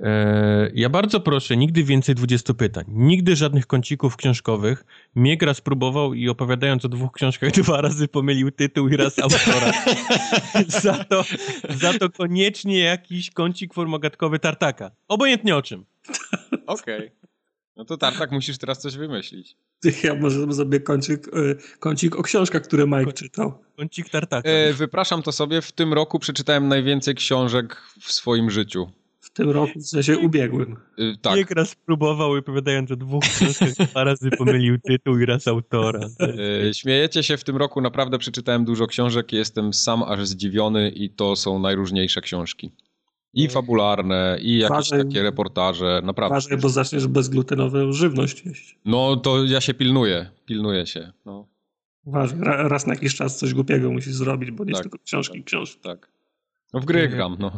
E, ja bardzo proszę, nigdy więcej 20 pytań. Nigdy żadnych kącików książkowych. Mieg raz próbował i opowiadając o dwóch książkach [LAUGHS] dwa razy pomylił tytuł i raz autora. [LAUGHS] za, to, za to koniecznie jakiś kącik formogatkowy Tartaka. Obojętnie o czym. [LAUGHS] Okej. No to Tartak musisz teraz coś wymyślić. Ja może sobie kącik, e, kącik o książkach, które Mike czytał. Kącik Tartaka. E, wypraszam to sobie, w tym roku przeczytałem najwięcej książek w swoim życiu. W tym roku, w sensie ubiegłym. Y, tak. Niek raz próbował, opowiadając o dwóch książkach, dwa razy pomylił tytuł i raz autora. Y, Śmiejecie się, w tym roku naprawdę przeczytałem dużo książek i jestem sam aż zdziwiony i to są najróżniejsze książki. I fabularne, i jakieś Uważaj. takie reportaże, naprawdę. Uważaj, bo zaczniesz bezglutenową żywność jeść. No to ja się pilnuję, pilnuję się. No, ra- raz na jakiś czas coś głupiego musisz zrobić, bo nie Tak, tylko książki, książki. tak. No w gry gram, no.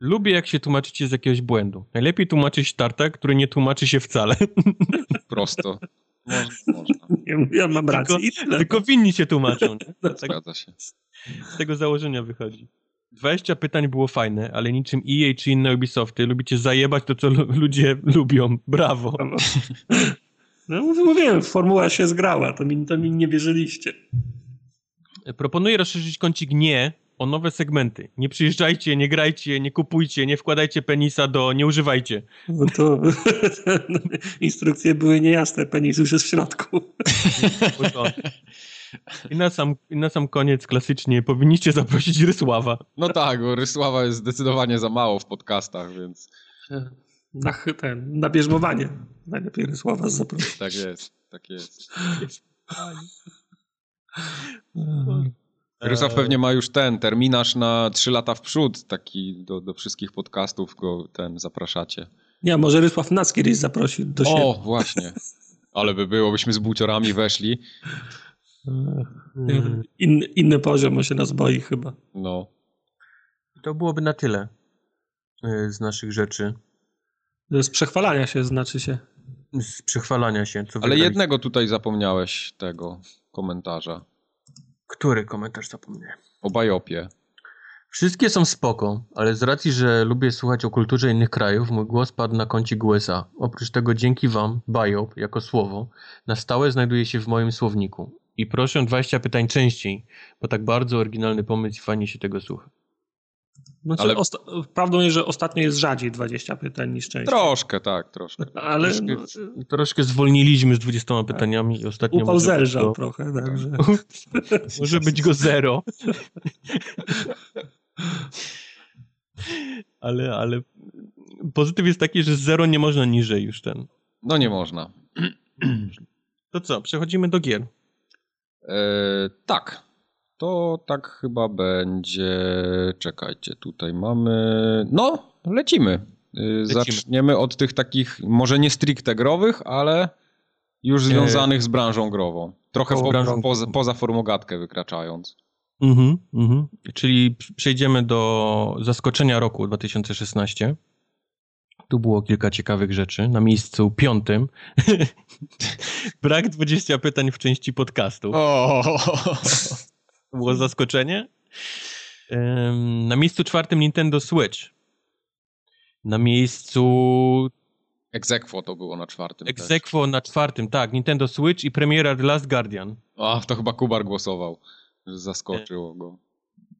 Lubię, jak się tłumaczycie z jakiegoś błędu. Najlepiej tłumaczyć tartak, który nie tłumaczy się wcale. [LAUGHS] Prosto. Można, można. Ja, ja mam rację Tylko-. Tylko winni się tłumaczą. Nie? [LAUGHS] Tak Zgadza się. z tego założenia wychodzi. 20 pytań było fajne, ale niczym EA czy inne Ubisofty lubicie zajebać to, co lu- ludzie lubią. Brawo. No mów- mówiłem, formuła się zgrała, to mi, to mi nie wierzyliście. Proponuję rozszerzyć kącik nie o nowe segmenty. Nie przyjeżdżajcie, nie grajcie, nie kupujcie, nie wkładajcie penisa do... nie używajcie. No to [LAUGHS] instrukcje były niejasne, penis już jest w środku. I na sam, I na sam koniec klasycznie powinniście zaprosić Rysława. No tak, bo Rysława jest zdecydowanie za mało w podcastach, więc Na, ten, na bierzmowanie. Najlepiej Rysława zaprosić. tak jest, tak jest. Rysław pewnie ma już ten terminarz na 3 lata w przód, taki do, do wszystkich podcastów go ten zapraszacie. Nie, może Rysław nas kiedyś zaprosi do siebie. O, właśnie. Ale by było, byśmy z buciorami weszli. Mm. In, inny poziom, on się nas boi chyba. No. To byłoby na tyle y, z naszych rzeczy. Z przechwalania się znaczy się. Z przechwalania się. Co Ale wygraliśmy. jednego tutaj zapomniałeś tego komentarza. Który komentarz zapomniałem? O Bajopie. Wszystkie są spoko, ale z racji, że lubię słuchać o kulturze innych krajów, mój głos padł na kącik USA. Oprócz tego dzięki wam, biop, jako słowo, na stałe znajduje się w moim słowniku. I proszę 20 pytań częściej, bo tak bardzo oryginalny pomysł i fajnie się tego słucha. Znaczy, Ale- osta- prawdą jest, że ostatnio jest rzadziej 20 pytań niż częściej. Troszkę, tak, troszkę. Ale Troszkę, no, troszkę zwolniliśmy z 20 pytaniami i ostatnio upał zelżał go, trochę, także... [LAUGHS] może być go zero. [LAUGHS] ale, ale pozytyw jest taki, że zero nie można niżej już ten. No nie można. To co, przechodzimy do gier. E, tak. To tak chyba będzie. Czekajcie, tutaj mamy. No, lecimy. E, Zaczniemy od tych takich, może nie stricte growych, ale już związanych z branżą grową. Trochę branżą. poza, poza formogatkę wykraczając. Mhm, mhm. Czyli przejdziemy do zaskoczenia roku 2016. Tu było kilka ciekawych rzeczy. Na miejscu piątym [LAUGHS] brak 20 pytań w części podcastu. O! To było zaskoczenie. Na miejscu czwartym Nintendo Switch. Na miejscu Egzekwo to było na czwartym. Exequo na czwartym, tak, Nintendo Switch i premiera The Last Guardian. A, to chyba Kubar głosował. że Zaskoczyło go.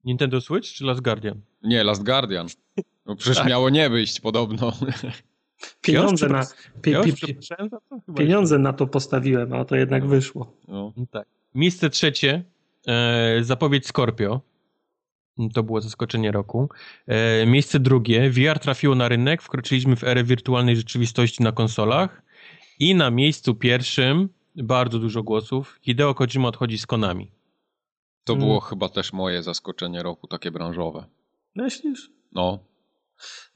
Nintendo Switch czy Last Guardian? Nie, Last Guardian. No przecież Tak. miało nie wyjść podobno. Pieniądze, na, pie, pie, pie, pieniądze na to postawiłem, a to jednak wyszło. No. No Tak. Miejsce trzecie, zapowiedź Scorpio. To było zaskoczenie roku. E, miejsce drugie, VR trafiło na rynek, wkroczyliśmy w erę wirtualnej rzeczywistości na konsolach. I na miejscu pierwszym, bardzo dużo głosów, Hideo Kojima odchodzi z Konami. To było chyba też moje zaskoczenie roku, takie branżowe. Myślisz? No.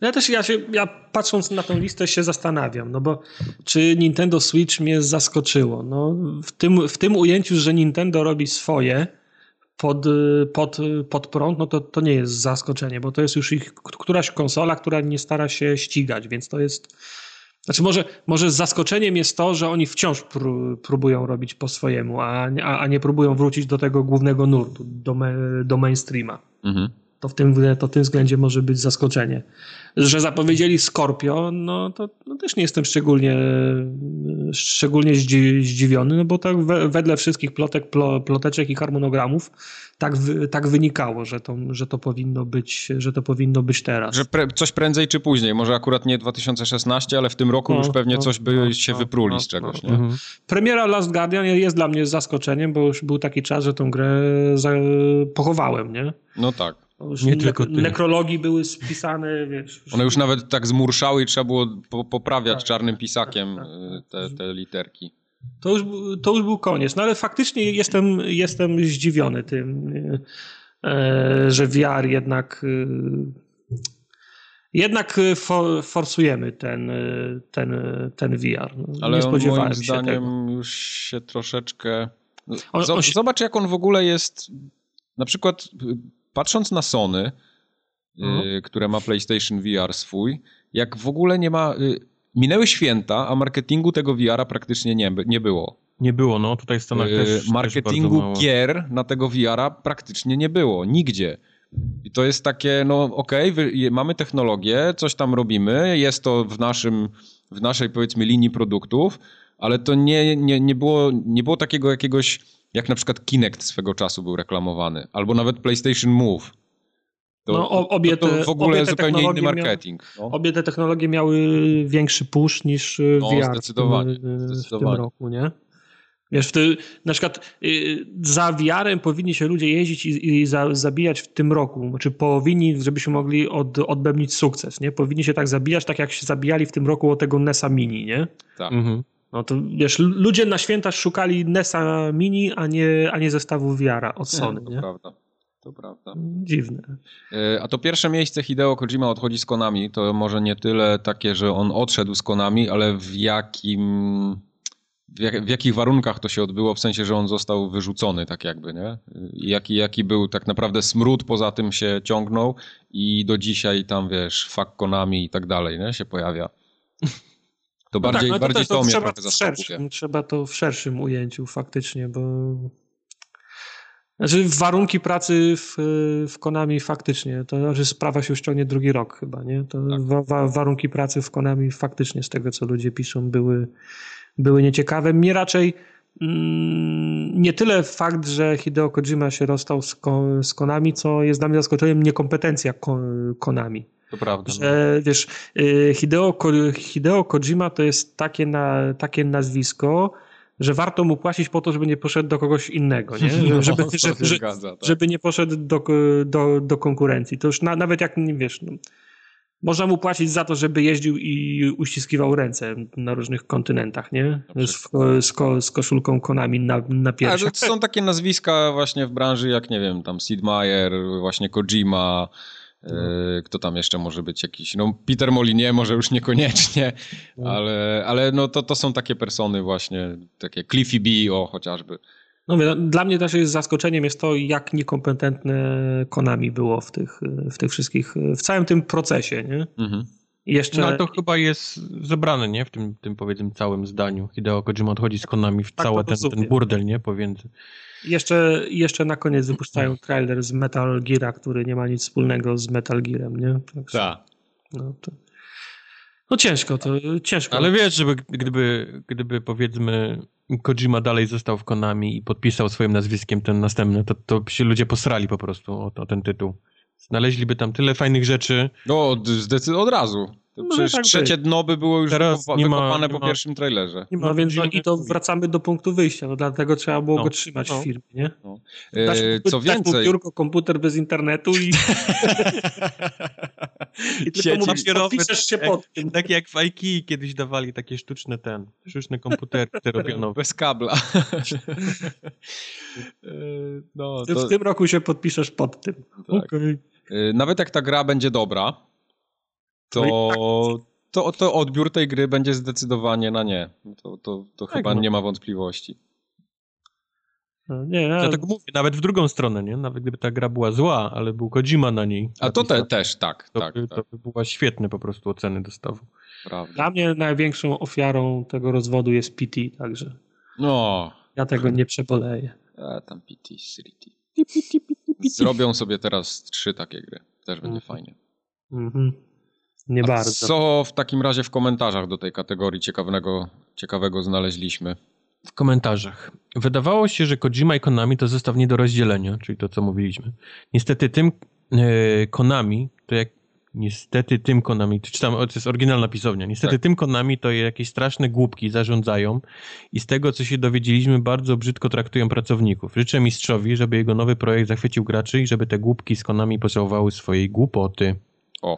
Ja też, ja, się, ja patrząc na tą listę się zastanawiam, no bo czy Nintendo Switch mnie zaskoczyło? No, w, tym, w tym ujęciu, że Nintendo robi swoje pod, pod, pod prąd, no to, to nie jest zaskoczenie, bo to jest już ich któraś konsola, która nie stara się ścigać, więc to jest... Znaczy może, może zaskoczeniem jest to, że oni wciąż pró- próbują robić po swojemu, a, a, a nie próbują wrócić do tego głównego nurtu, do, me, do mainstreama Mhm. To w tym, to w tym względzie może być zaskoczenie. Że zapowiedzieli Scorpio, no to no też nie jestem szczególnie, szczególnie zdzi- zdziwiony, no bo tak we, wedle wszystkich plotek, plo, ploteczek i harmonogramów tak, tak wynikało, że to, że, to powinno być, że to powinno być teraz. Że pre, coś prędzej czy później, może akurat nie 2016, ale w tym roku No, już pewnie no, coś by no, się no, wypruli no, z czegoś, no. nie? Mhm. Premiera Last Guardian jest dla mnie zaskoczeniem, bo już był taki czas, że tą grę za, pochowałem, nie? No tak. Już nie tylko ne nekrologii były spisane, wiesz. One już nawet tak zmurszały i trzeba było po poprawiać tak, czarnym pisakiem tak, tak, y, te, te literki. To już, to już był koniec. No ale faktycznie jestem, jestem zdziwiony tym, e, że VR jednak jednak for, forsujemy ten, ten, ten VR. No, ale Nie spodziewałem moim się zdaniem tego. już się troszeczkę... On, on się... Zobacz jak on w ogóle jest... Na przykład patrząc na Sony, mhm. y, które ma PlayStation VR swój, jak w ogóle nie ma... Y, minęły święta, a marketingu tego VR-a praktycznie nie, nie było. Nie było, no tutaj w Stanach y, też Marketingu też gier na tego VR-a praktycznie nie było, nigdzie. I to jest takie, no okej, okay, mamy technologię, coś tam robimy, jest to w, naszym, w naszej powiedzmy linii produktów, ale to nie, nie, nie, było, nie było takiego jakiegoś jak na przykład Kinect swego czasu był reklamowany, albo nawet PlayStation Move. To, no, obie te, to, w ogóle zupełnie inny marketing. no. Obie te technologie miały większy push niż y, no, VR zdecydowanie, w, tym, zdecydowanie. w tym roku, nie? Wiesz, ty, na przykład y, za VR-em powinni się ludzie jeździć i, i za, zabijać w tym roku, znaczy powinni, żebyśmy mogli od, odbębnić sukces, nie? Powinni się tak zabijać, tak jak się zabijali w tym roku o tego NESa Mini, nie? Tak. Mhm. No to wiesz, ludzie na święta szukali NESa Mini, a nie, a nie zestawu wiara od Sony, nie? To nie? prawda. To prawda. Dziwne. E, a to pierwsze miejsce Hideo Kojima odchodzi z Konami, to może nie tyle takie, że on odszedł z Konami, ale w jakim w, jak, w, jakich warunkach to się odbyło, w sensie, że on został wyrzucony tak jakby, nie? Jaki, jaki był tak naprawdę smród poza tym się ciągnął i do dzisiaj tam, wiesz, fuck Konami i tak dalej, nie? Się pojawia. To no bardziej, tak, no to, bardziej to, to, to mnie trzeba trochę szerszym, Trzeba to w szerszym ujęciu faktycznie, bo znaczy warunki pracy w, w Konami faktycznie, to znaczy sprawa się już ciągnie drugi rok chyba, nie? To tak. wa, wa, warunki pracy w Konami faktycznie z tego, co ludzie piszą, były, były nieciekawe. Mnie raczej mm, nie tyle fakt, że Hideo Kojima się rozstał z, z Konami, co jest dla mnie zaskoczeniem niekompetencja Konami. To prawda. Że, no. wiesz, y, Hideo, Hideo Kojima to jest takie, na, takie nazwisko, że warto mu płacić po to, żeby nie poszedł do kogoś innego, nie? [LAUGHS] No, żeby, żeby, zgadza, tak. żeby nie poszedł do, do, do konkurencji. To już na, nawet jak, nie wiesz, no, można mu płacić za to, żeby jeździł i uściskiwał ręce na różnych kontynentach, nie? Z, z, ko, z koszulką Konami na, na piersiach. to są takie nazwiska właśnie w branży jak, nie wiem, tam Sid Meier, właśnie Kojima, no. E, kto tam jeszcze może być jakiś? No, Peter Molinie może już niekoniecznie, no. ale, ale no to, to są takie persony właśnie, takie Cliffy B, o chociażby. No, dla mnie też jest zaskoczeniem jest to, jak niekompetentne Konami było w tych, w tych wszystkich, w całym tym procesie, nie? Mhm. Jeszcze... No ale to chyba jest zebrane, nie? W tym, tym powiedzmy całym zdaniu. Hideo Kojima odchodzi z Konami w tak, cały ten, ten burdel, nie? Pomiędzy. Jeszcze, jeszcze na koniec wypuszczają trailer z Metal Geara, który nie ma nic wspólnego z Metal Gearem, nie? Tak. No, to... no ciężko, to ciężko. Ale wiesz, żeby gdyby, gdyby powiedzmy Kojima dalej został w Konami i podpisał swoim nazwiskiem ten następny, to, to się ludzie posrali po prostu o, o ten tytuł. Znaleźliby tam tyle fajnych rzeczy. No, zdecydowanie od razu. No przecież tak trzecie być. dno by było już Teraz nie ma, nie po ma, pierwszym trailerze. Nie ma, no więc i to wracamy do punktu wyjścia, no dlatego trzeba było no, go trzymać no. w firmie, nie? No. Dasz, e, co dasz więcej... Biurko, komputer bez internetu i... [LAUGHS] I tylko podpiszesz się pod tym. Tak jak w IKEA kiedyś dawali takie sztuczne ten, sztuczne komputery te robiono. [LAUGHS] Bez kabla. [LAUGHS] E, no, to... W tym roku się podpiszesz pod tym. Tak. Okay. E, nawet jak ta gra będzie dobra, to, no tak. to, to odbiór tej gry będzie zdecydowanie na nie. To, to, to tak, chyba no. nie ma wątpliwości. No, nie, ja... Dlatego mówię, nawet w drugą stronę, nie? Nawet gdyby ta gra była zła, ale był Kojima na niej. A to te, też, tak. To, tak, by, tak. to by była świetne po prostu oceny dostawu. Prawda. Dla mnie największą ofiarą tego rozwodu jest PT, także no. ja tego nie przeboleję. A tam PT, City. Zrobią sobie teraz trzy takie gry. Też będzie mm. fajnie. Mhm. Nie A bardzo. Co w takim razie w komentarzach do tej kategorii ciekawego, ciekawego znaleźliśmy? W komentarzach. Wydawało się, że Kojima i Konami to zestaw nie do rozdzielenia, czyli to, co mówiliśmy. Niestety tym e, Konami, to jak Niestety tym Konami, czytam, to jest oryginalna pisownia, niestety Tak. tym Konami to jakieś straszne głupki zarządzają i z tego, co się dowiedzieliśmy, bardzo brzydko traktują pracowników. Życzę mistrzowi, żeby jego nowy projekt zachwycił graczy i żeby te głupki z Konami pocałowały swojej głupoty. O,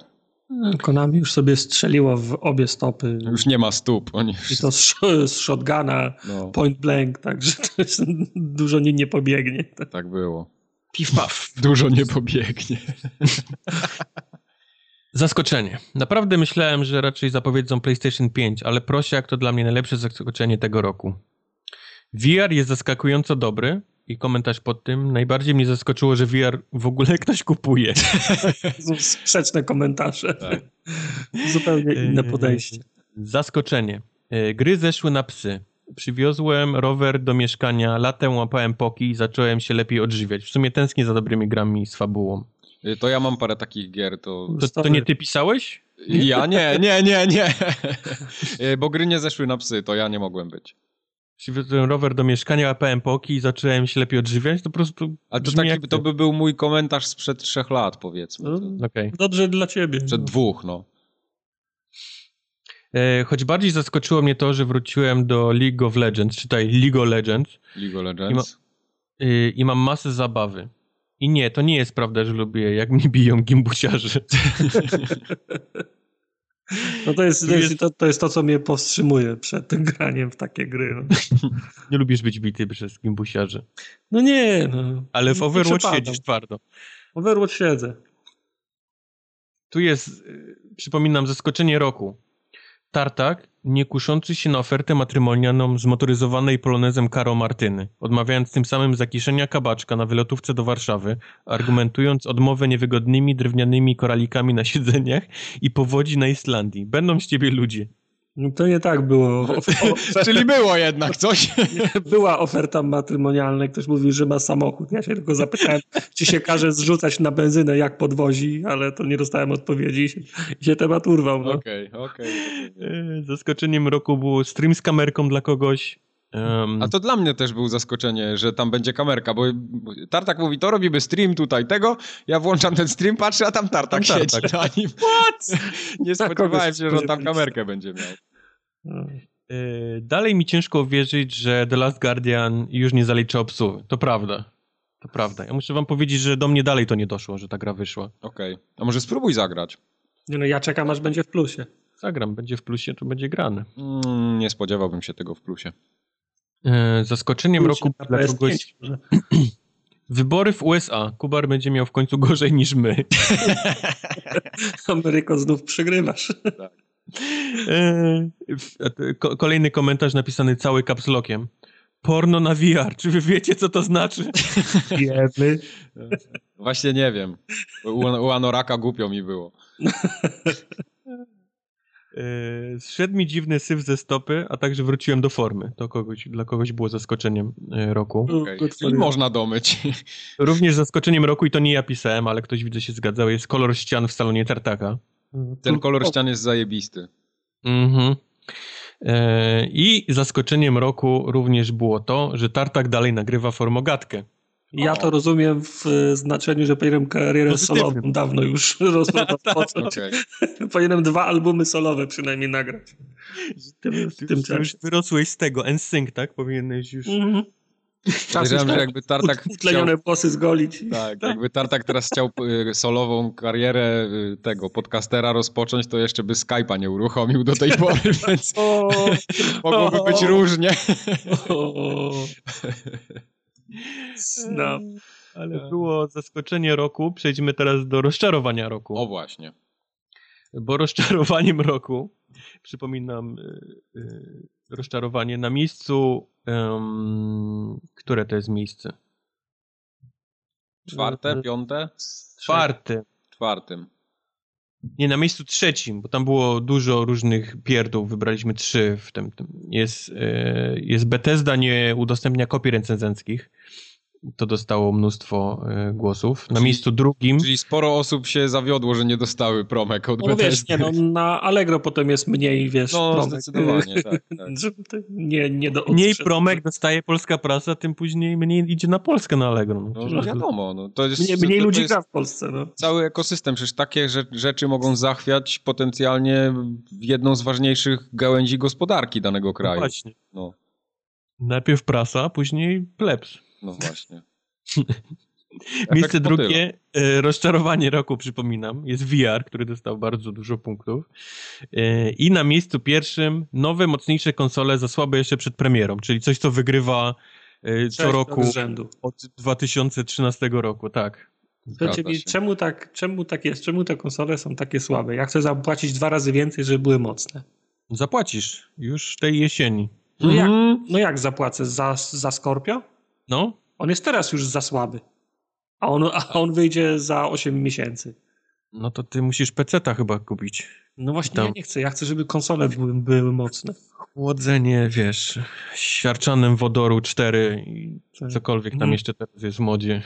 Konami już sobie strzeliło w obie stopy. już nie ma stóp. Oni I już, to z, z shotguna, no, point blank, także to jest, [LAUGHS] dużo nie, nie pobiegnie. tak było. Pif paf. Dużo nie pobiegnie. [LAUGHS] Zaskoczenie. Naprawdę myślałem, że raczej zapowiedzą PlayStation 5, ale prosiak to dla mnie najlepsze zaskoczenie tego roku. VR jest zaskakująco dobry i komentarz pod tym. Najbardziej mnie zaskoczyło, że VR w ogóle [LAUGHS] ktoś kupuje. [LAUGHS] Sprzeczne komentarze. Tak. [LAUGHS] Zupełnie inne Eee, podejście. Zaskoczenie. E, Gry zeszły na psy. Przywiozłem rower do mieszkania, latem łapałem poki i zacząłem się lepiej odżywiać. W sumie tęsknię za dobrymi grami z fabułą. Y, To ja mam parę takich gier, to... To, to nie ty pisałeś? Ja nie, nie, nie, nie. [LAUGHS] Y, Bo gry nie zeszły na psy, to ja nie mogłem być. Przywiozłem rower do mieszkania, łapałem poki i zacząłem się lepiej odżywiać. To po prostu A to, taki, to by był mój komentarz sprzed trzech lat, powiedzmy. No, Okej. Dobrze dla ciebie. Przed dwóch, no. E, Choć bardziej zaskoczyło mnie to, że wróciłem do League of Legends, czytaj League of Legends League of Legends. y, i mam masę zabawy. I nie, to nie jest prawda, że lubię, jak mnie biją gimbusiarze. [LAUGHS] No to jest, to jest, to, to jest to, co mnie powstrzymuje przed tym graniem w takie gry. No, [LAUGHS] Nie lubisz być bity przez gimbusiarzy. no nie, no. Ale w Overwatch siedzisz twardo. Overwatch siedzę. Tu jest, y, przypominam, zaskoczenie roku. Tartak, nie kuszący się na ofertę matrymonialną zmotoryzowanej polonezem Karo Martyny, odmawiając tym samym zakiszenia kabaczka na wylotówce do Warszawy, argumentując odmowę niewygodnymi drewnianymi koralikami na siedzeniach i powodzi na Islandii. Będą z ciebie ludzie. No to nie tak było. [LAUGHS] Czyli było jednak coś. [LAUGHS] była oferta matrymonialna, ktoś mówił, że ma samochód. Ja się tylko zapytałem, czy się każe zrzucać na benzynę, jak podwozi, ale to nie dostałem odpowiedzi i się, się temat urwał. No. Okej, okej. [LAUGHS] E, Zaskoczeniem roku był stream z kamerką dla kogoś. Em, A to dla mnie też było zaskoczenie, że tam będzie kamerka, bo Tartak mówi, to robimy stream tutaj tego, ja włączam ten stream, patrzę, a tam Tartak Tam siedzi [LAUGHS] Tartak. na nim. What? Nie spodziewałem się, że on tam kamerkę będzie miał. E, Dalej mi ciężko uwierzyć, że The Last Guardian już nie zalicza obsługi. To prawda. To prawda. Ja muszę wam powiedzieć, że do mnie dalej to nie doszło, że ta gra wyszła. Okej. A może spróbuj zagrać? Nie no, ja czekam, aż będzie w plusie. Zagram, będzie w plusie, to będzie grane. Mm, nie spodziewałbym się tego w plusie. E, Zaskoczeniem Plusie roku dla PS5 kogoś... [CLEARS THROAT] Wybory w USA. Kubar będzie miał w końcu gorzej niż my. [LAUGHS] Ameryko, znów przegrywasz. E, to ko- Kolejny komentarz napisany cały kapslokiem. Porno na VR. Czy wy wiecie, co to znaczy? [LAUGHS] Wiemy. Właśnie nie wiem. U, u Anoraka głupio mi było. [LAUGHS] E, Zszedł mi dziwny syf ze stopy, a także wróciłem do formy. To kogoś, dla kogoś było zaskoczeniem e, roku. Czyli you. można domyć. [LAUGHS] Również zaskoczeniem roku, i to nie ja pisałem, ale ktoś widzę się zgadzał, jest kolor ścian w salonie Tartaka. Ten kolor ścian jest zajebisty. Mhm. E, I zaskoczeniem roku również było to, że Tartak dalej nagrywa formogatkę. Ja to rozumiem w e, znaczeniu, że powinienem karierę Pozytywnym. solową dawno już roz- [LAUGHS] rozpocząć. Okej. [LAUGHS] Powinienem dwa albumy solowe przynajmniej nagrać. W tym, w tym ty już wyrosłeś z tego, NSYNC, tak? Powinieneś już... Mhm. Podejrzewam, że tak jakby Tartak chciał... utlenione włosy zgolić. Tak, jakby Tartak teraz chciał y, solową karierę y, tego podcastera rozpocząć, to jeszcze by Skype'a nie uruchomił do tej [LAUGHS] pory, więc O, mogłoby być o. różnie. o. [LAUGHS] Snap. Ale było zaskoczenie roku. Przejdźmy teraz do rozczarowania roku. O właśnie. Bo rozczarowaniem roku, przypominam, y, y, rozczarowanie na miejscu, które to jest miejsce? Czwarte, piąte? Czwarte. Czwartym. Nie, na miejscu trzecim, bo tam było dużo różnych pierdół, wybraliśmy trzy w tym. tym. Jest, e, jest Bethesda, nie udostępnia kopii recenzenckich. To dostało mnóstwo y, głosów. Na czyli, miejscu drugim... Czyli sporo osób się zawiodło, że nie dostały promek od no, wiesz, nie, no, na Allegro potem jest mniej, wiesz, No, promek. zdecydowanie, tak. [LAUGHS] tak. nie, nie do mniej promek dostaje polska prasa, tym później mniej idzie na Polskę na Allegro. No, no wiadomo, no, to jest... Mniej, mniej to, ludzi gra w Polsce, no. Cały ekosystem, przecież takie rzeczy mogą zachwiać potencjalnie jedną z ważniejszych gałęzi gospodarki danego kraju. No właśnie. No. Najpierw prasa, później plebs. No właśnie. [LAUGHS] Miejsce drugie, e, rozczarowanie roku, przypominam, jest VR, który dostał bardzo dużo punktów. E, I na miejscu pierwszym nowe, mocniejsze konsole za słabe jeszcze przed premierą, czyli coś, co wygrywa e, co roku od 2013 roku, tak. Czyli czemu tak, czemu tak jest? Czemu te konsole są takie słabe? Ja chcę zapłacić dwa razy więcej, żeby były mocne. Zapłacisz już tej jesieni. No, jak, mhm. no jak zapłacę? Za, za Scorpio? No. On jest teraz już za słaby. A on, a on wyjdzie za 8 miesięcy. No to ty musisz PC-ta chyba kupić. No właśnie, ja nie chcę. Ja chcę, żeby konsole były, były mocne. Chłodzenie, wiesz, siarczanem wodoru 4 i tak. cokolwiek tam hmm. jeszcze teraz jest w modzie.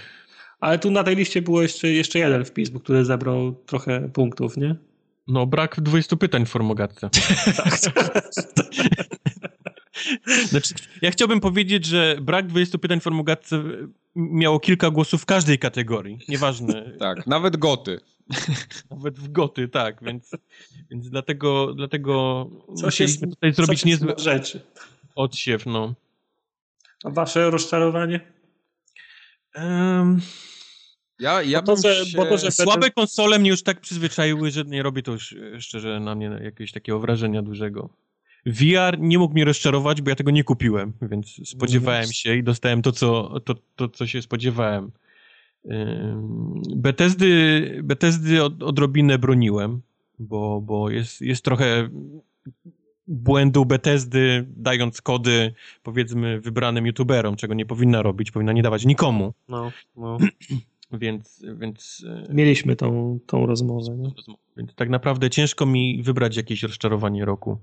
Ale tu na tej liście było jeszcze, jeszcze jeden wpis, bo który zebrał trochę punktów, nie? No, brak 20 pytań w formogatce. [LAUGHS] tak. [LAUGHS] Znaczy, ja chciałbym powiedzieć, że brak 20 pytań w formogatce miało kilka głosów w każdej kategorii. Nieważne. [LAUGHS] tak, nawet goty. [LAUGHS] Nawet w goty, tak, więc, więc dlatego, dlatego coś jest, tutaj zrobić niezłe rzeczy. Odsiew, no. A wasze rozczarowanie? Um, ja, ja bo to, że, się... bo to, że Słabe konsole mnie już tak przyzwyczaiły, że nie robi to już szczerze na mnie jakiegoś takiego wrażenia dużego. VR nie mógł mnie rozczarować, bo ja tego nie kupiłem, więc spodziewałem no się i dostałem to, co, to, to, co się spodziewałem. Bethesdy, Bethesdy od, odrobinę broniłem, bo, bo jest, jest trochę błędu Bethesdy, dając kody, powiedzmy, wybranym youtuberom, czego nie powinna robić, powinna nie dawać nikomu. No, no. [CLEARS THROAT] Więc, więc... E, Mieliśmy tą, tą rozmowę. Nie? Więc tak naprawdę ciężko mi wybrać jakieś rozczarowanie roku.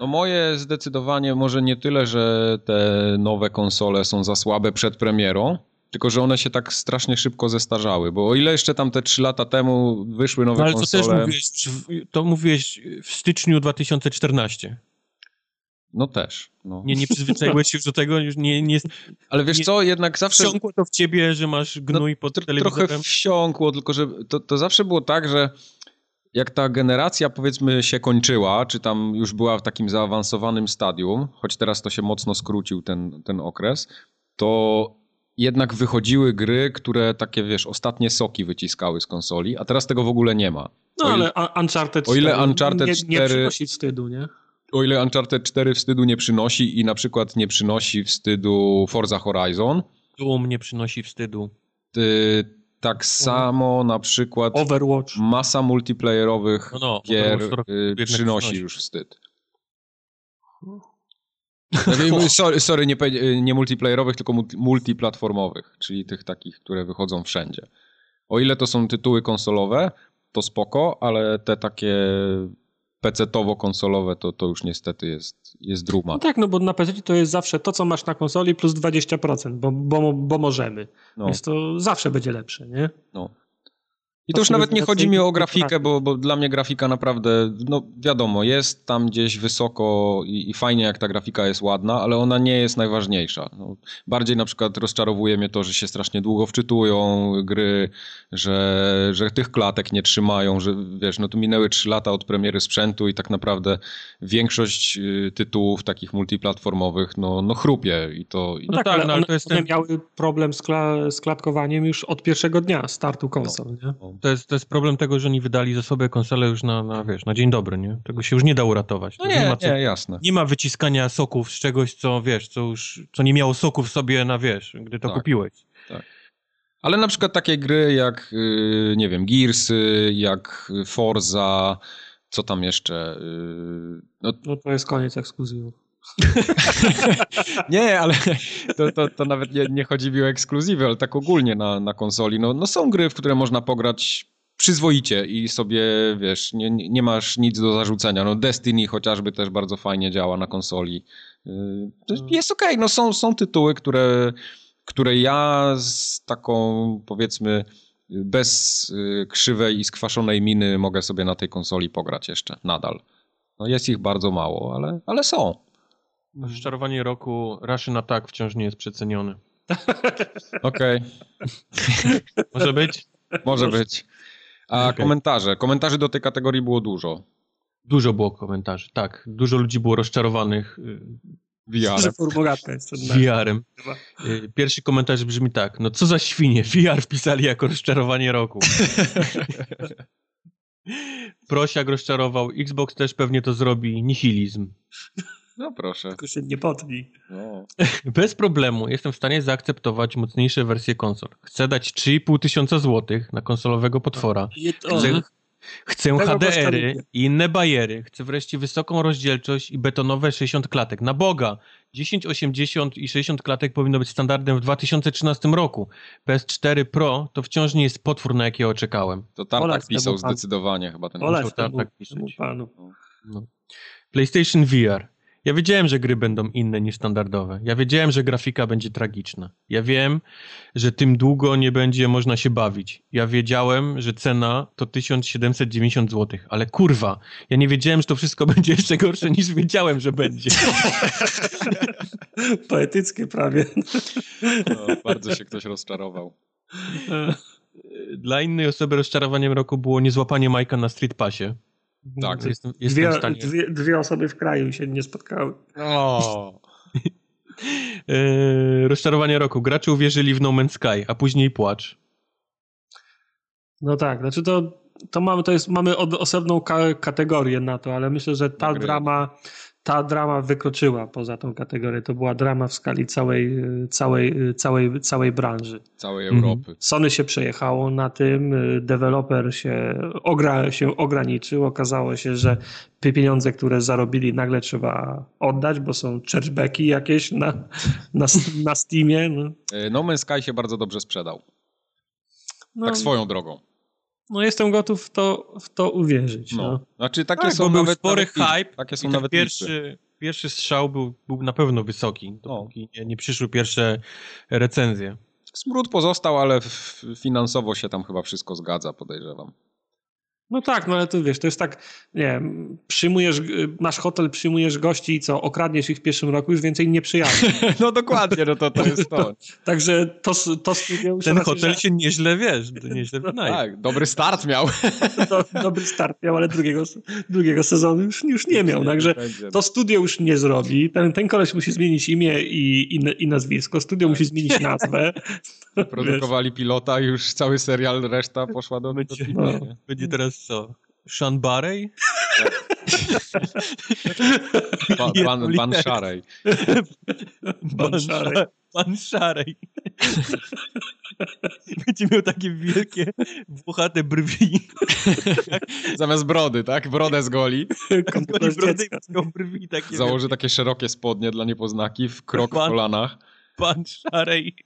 No moje zdecydowanie może nie tyle, że te nowe konsole są za słabe przed premierą, tylko że one się tak strasznie szybko zestarzały, bo o ile jeszcze tam te 3 lata temu wyszły nowe no, ale konsole... Ale to też mówiłeś, to mówiłeś w styczniu 2014. No też. No. Nie, nie przyzwyczaiłeś się już do tego? Już nie, nie, Ale wiesz nie, co, jednak zawsze... Wsiąkło to w ciebie, że masz gnój no, pod telewizorem? Trochę wsiąkło, tylko że to, to zawsze było tak, że jak ta generacja powiedzmy się kończyła, czy tam już była w takim zaawansowanym stadium, choć teraz to się mocno skrócił ten, ten okres, to jednak wychodziły gry, które takie, wiesz, ostatnie soki wyciskały z konsoli, a teraz tego w ogóle nie ma. No o ale Uncharted 4 o ile Uncharted nie, 4, nie przynosi wstydu, nie? O ile Uncharted 4 wstydu nie przynosi i na przykład nie przynosi wstydu Forza Horizon. Doom nie przynosi wstydu. Ty, tak samo na przykład Overwatch. masa multiplayerowych no, no, gier y, przynosi już wstyd. [LAUGHS] No, sorry, sorry nie, nie multiplayerowych, tylko multiplatformowych, czyli tych takich, które wychodzą wszędzie. O ile to są tytuły konsolowe, to spoko, ale te takie PC-towo-konsolowe to, to już niestety jest, jest druma. No tak, no bo na PC to jest zawsze to, co masz na konsoli plus 20%, bo, bo, bo możemy. No. Więc to zawsze będzie lepsze, nie? No. I to już nawet nie chodzi mi o grafikę, bo, bo dla mnie grafika naprawdę, no wiadomo, jest tam gdzieś wysoko i, i fajnie jak ta grafika jest ładna, ale ona nie jest najważniejsza. No, bardziej na przykład rozczarowuje mnie to, że się strasznie długo wczytują gry, że, że tych klatek nie trzymają, że wiesz, no tu minęły 3 lata od premiery sprzętu i tak naprawdę większość y, tytułów takich multiplatformowych no, no chrupie i to... I no, tak, tak, ale, no, ale to jest ten... miały problem z, kla z klatkowaniem już od pierwszego dnia startu konsol, no. nie? No. To jest, to jest problem tego, że oni wydali za sobie konsolę już na, na, wiesz, na dzień dobry, nie? Tego się już nie da uratować. No nie, nie, ma co, nie, jasne. Nie ma wyciskania soków z czegoś, co wiesz, co już, co nie miało soków sobie na, wiesz, gdy to tak, kupiłeś. Tak. Ale na przykład takie gry jak, y, nie wiem, Gearsy, jak Forza, co tam jeszcze? Y, no, no to jest koniec ekskluzywów. [LAUGHS] nie, ale to, to, to nawet nie, nie, chodzi mi o ekskluzywy, ale tak ogólnie na, na konsoli. No, no są gry, w które można pograć przyzwoicie i sobie, wiesz, nie, nie masz nic do zarzucenia. No Destiny chociażby też bardzo fajnie działa na konsoli. Y, jest okej, okay. no są, są tytuły, które której ja z taką powiedzmy bez y, krzywej i skwaszonej miny mogę sobie na tej konsoli pograć jeszcze nadal. No jest ich bardzo mało, ale, ale są. Rozczarowanie roku Russian Attack wciąż nie jest przeceniony. [LAUGHS] Okej. [LAUGHS] Może być? Może być. A okay. komentarze? Komentarzy do tej kategorii było dużo. Dużo było komentarzy, tak. Dużo ludzi było rozczarowanych y, VR-em. VR-em. Y, pierwszy komentarz brzmi tak. No co za świnie, VR wpisali jako rozczarowanie roku. [LAUGHS] Prosiak rozczarował, Xbox też pewnie to zrobi, nihilizm. No proszę. Tylko się nie potnij. No. [LAUGHS] Bez problemu jestem w stanie zaakceptować mocniejsze wersje konsol. Chcę dać 3,5 tysiąca złotych na konsolowego potwora. Chcę, chcę HDR-y i inne bajery. Chcę wreszcie wysoką rozdzielczość i betonowe 60 klatek. Na Boga! 1080 i 60 klatek powinno być standardem w 2013 roku. PS4 Pro to wciąż nie jest potwór, na jakiego czekałem. To tam tak pisał zdecydowanie chyba ten Olec, tak, tak pisać. Panu. No. PlayStation VR. Ja wiedziałem, że gry będą inne niż standardowe. Ja wiedziałem, że grafika będzie tragiczna. Ja wiem, że tym długo nie będzie można się bawić. Ja wiedziałem, że cena to 1790 zł. Ale kurwa, ja nie wiedziałem, że to wszystko [LAUGHS] będzie jeszcze gorsze niż wiedziałem, że będzie. [LAUGHS] Poetyckie prawie. No, bardzo się ktoś rozczarował. Dla innej osoby rozczarowaniem roku było niezłapanie Majka na Street Passie. Tak. Jestem, jestem dwie, w stanie... dwie, dwie, osoby w kraju się nie spotkały. O. [LAUGHS] E, rozczarowanie roku. Gracze uwierzyli w No Man's Sky, a później płacz. No tak, znaczy to, to mamy, to jest, mamy od, osobną ka kategorię na to, ale myślę, że ta drama ta drama wykroczyła poza tą kategorię. To była drama w skali całej, całej, całej, całej branży. Całej Europy. Sony się przejechało na tym, deweloper się, ogra, się ograniczył. Okazało się, że pieniądze, które zarobili, nagle trzeba oddać, bo są churchbacki jakieś na, na, na Steamie. No. E, no Man's Sky się bardzo dobrze sprzedał. No, tak swoją drogą. No jestem gotów w to, w to uwierzyć. No. no. Znaczy takie tak, są nawet, spory nawet, hype. Takie są nawet pierwszy, pierwszy strzał był, był na pewno wysoki, dopóki no. nie, nie przyszły pierwsze recenzje. Smród pozostał, ale finansowo się tam chyba wszystko zgadza, podejrzewam. No tak, no ale tu wiesz, to jest tak, nie wiem, przyjmujesz, masz hotel, przyjmujesz gości i co, okradniesz ich w pierwszym roku, już więcej nie przyjadą. [LAUGHS] no dokładnie, no to, to jest to. [LAUGHS] Także to, to studio Ten hotel się nieźle, wiesz, nieźle [LAUGHS] wynaje. Tak, dobry start miał. Do, dobry start miał, ale drugiego, drugiego sezonu już, już nie miał, także to studio już nie zrobi. Ten, ten koleś musi zmienić imię i, i, i nazwisko, studio musi zmienić nazwę. Produkowali pilota, już cały serial, reszta poszła do... Będzie, do no. będzie teraz co? Sean Barry? [LAUGHS] Pan, pan, pan Szarej. Pan Szarej. Pan [LAUGHS] Szarej. Będzie miał takie wielkie, włochate brwi. [LAUGHS] Zamiast brody, tak? Brodę zgoli. Zgoli brodę i brwi takie. Założy takie szerokie spodnie dla niepoznaki w krok pan, w kolanach. Pan Szarej.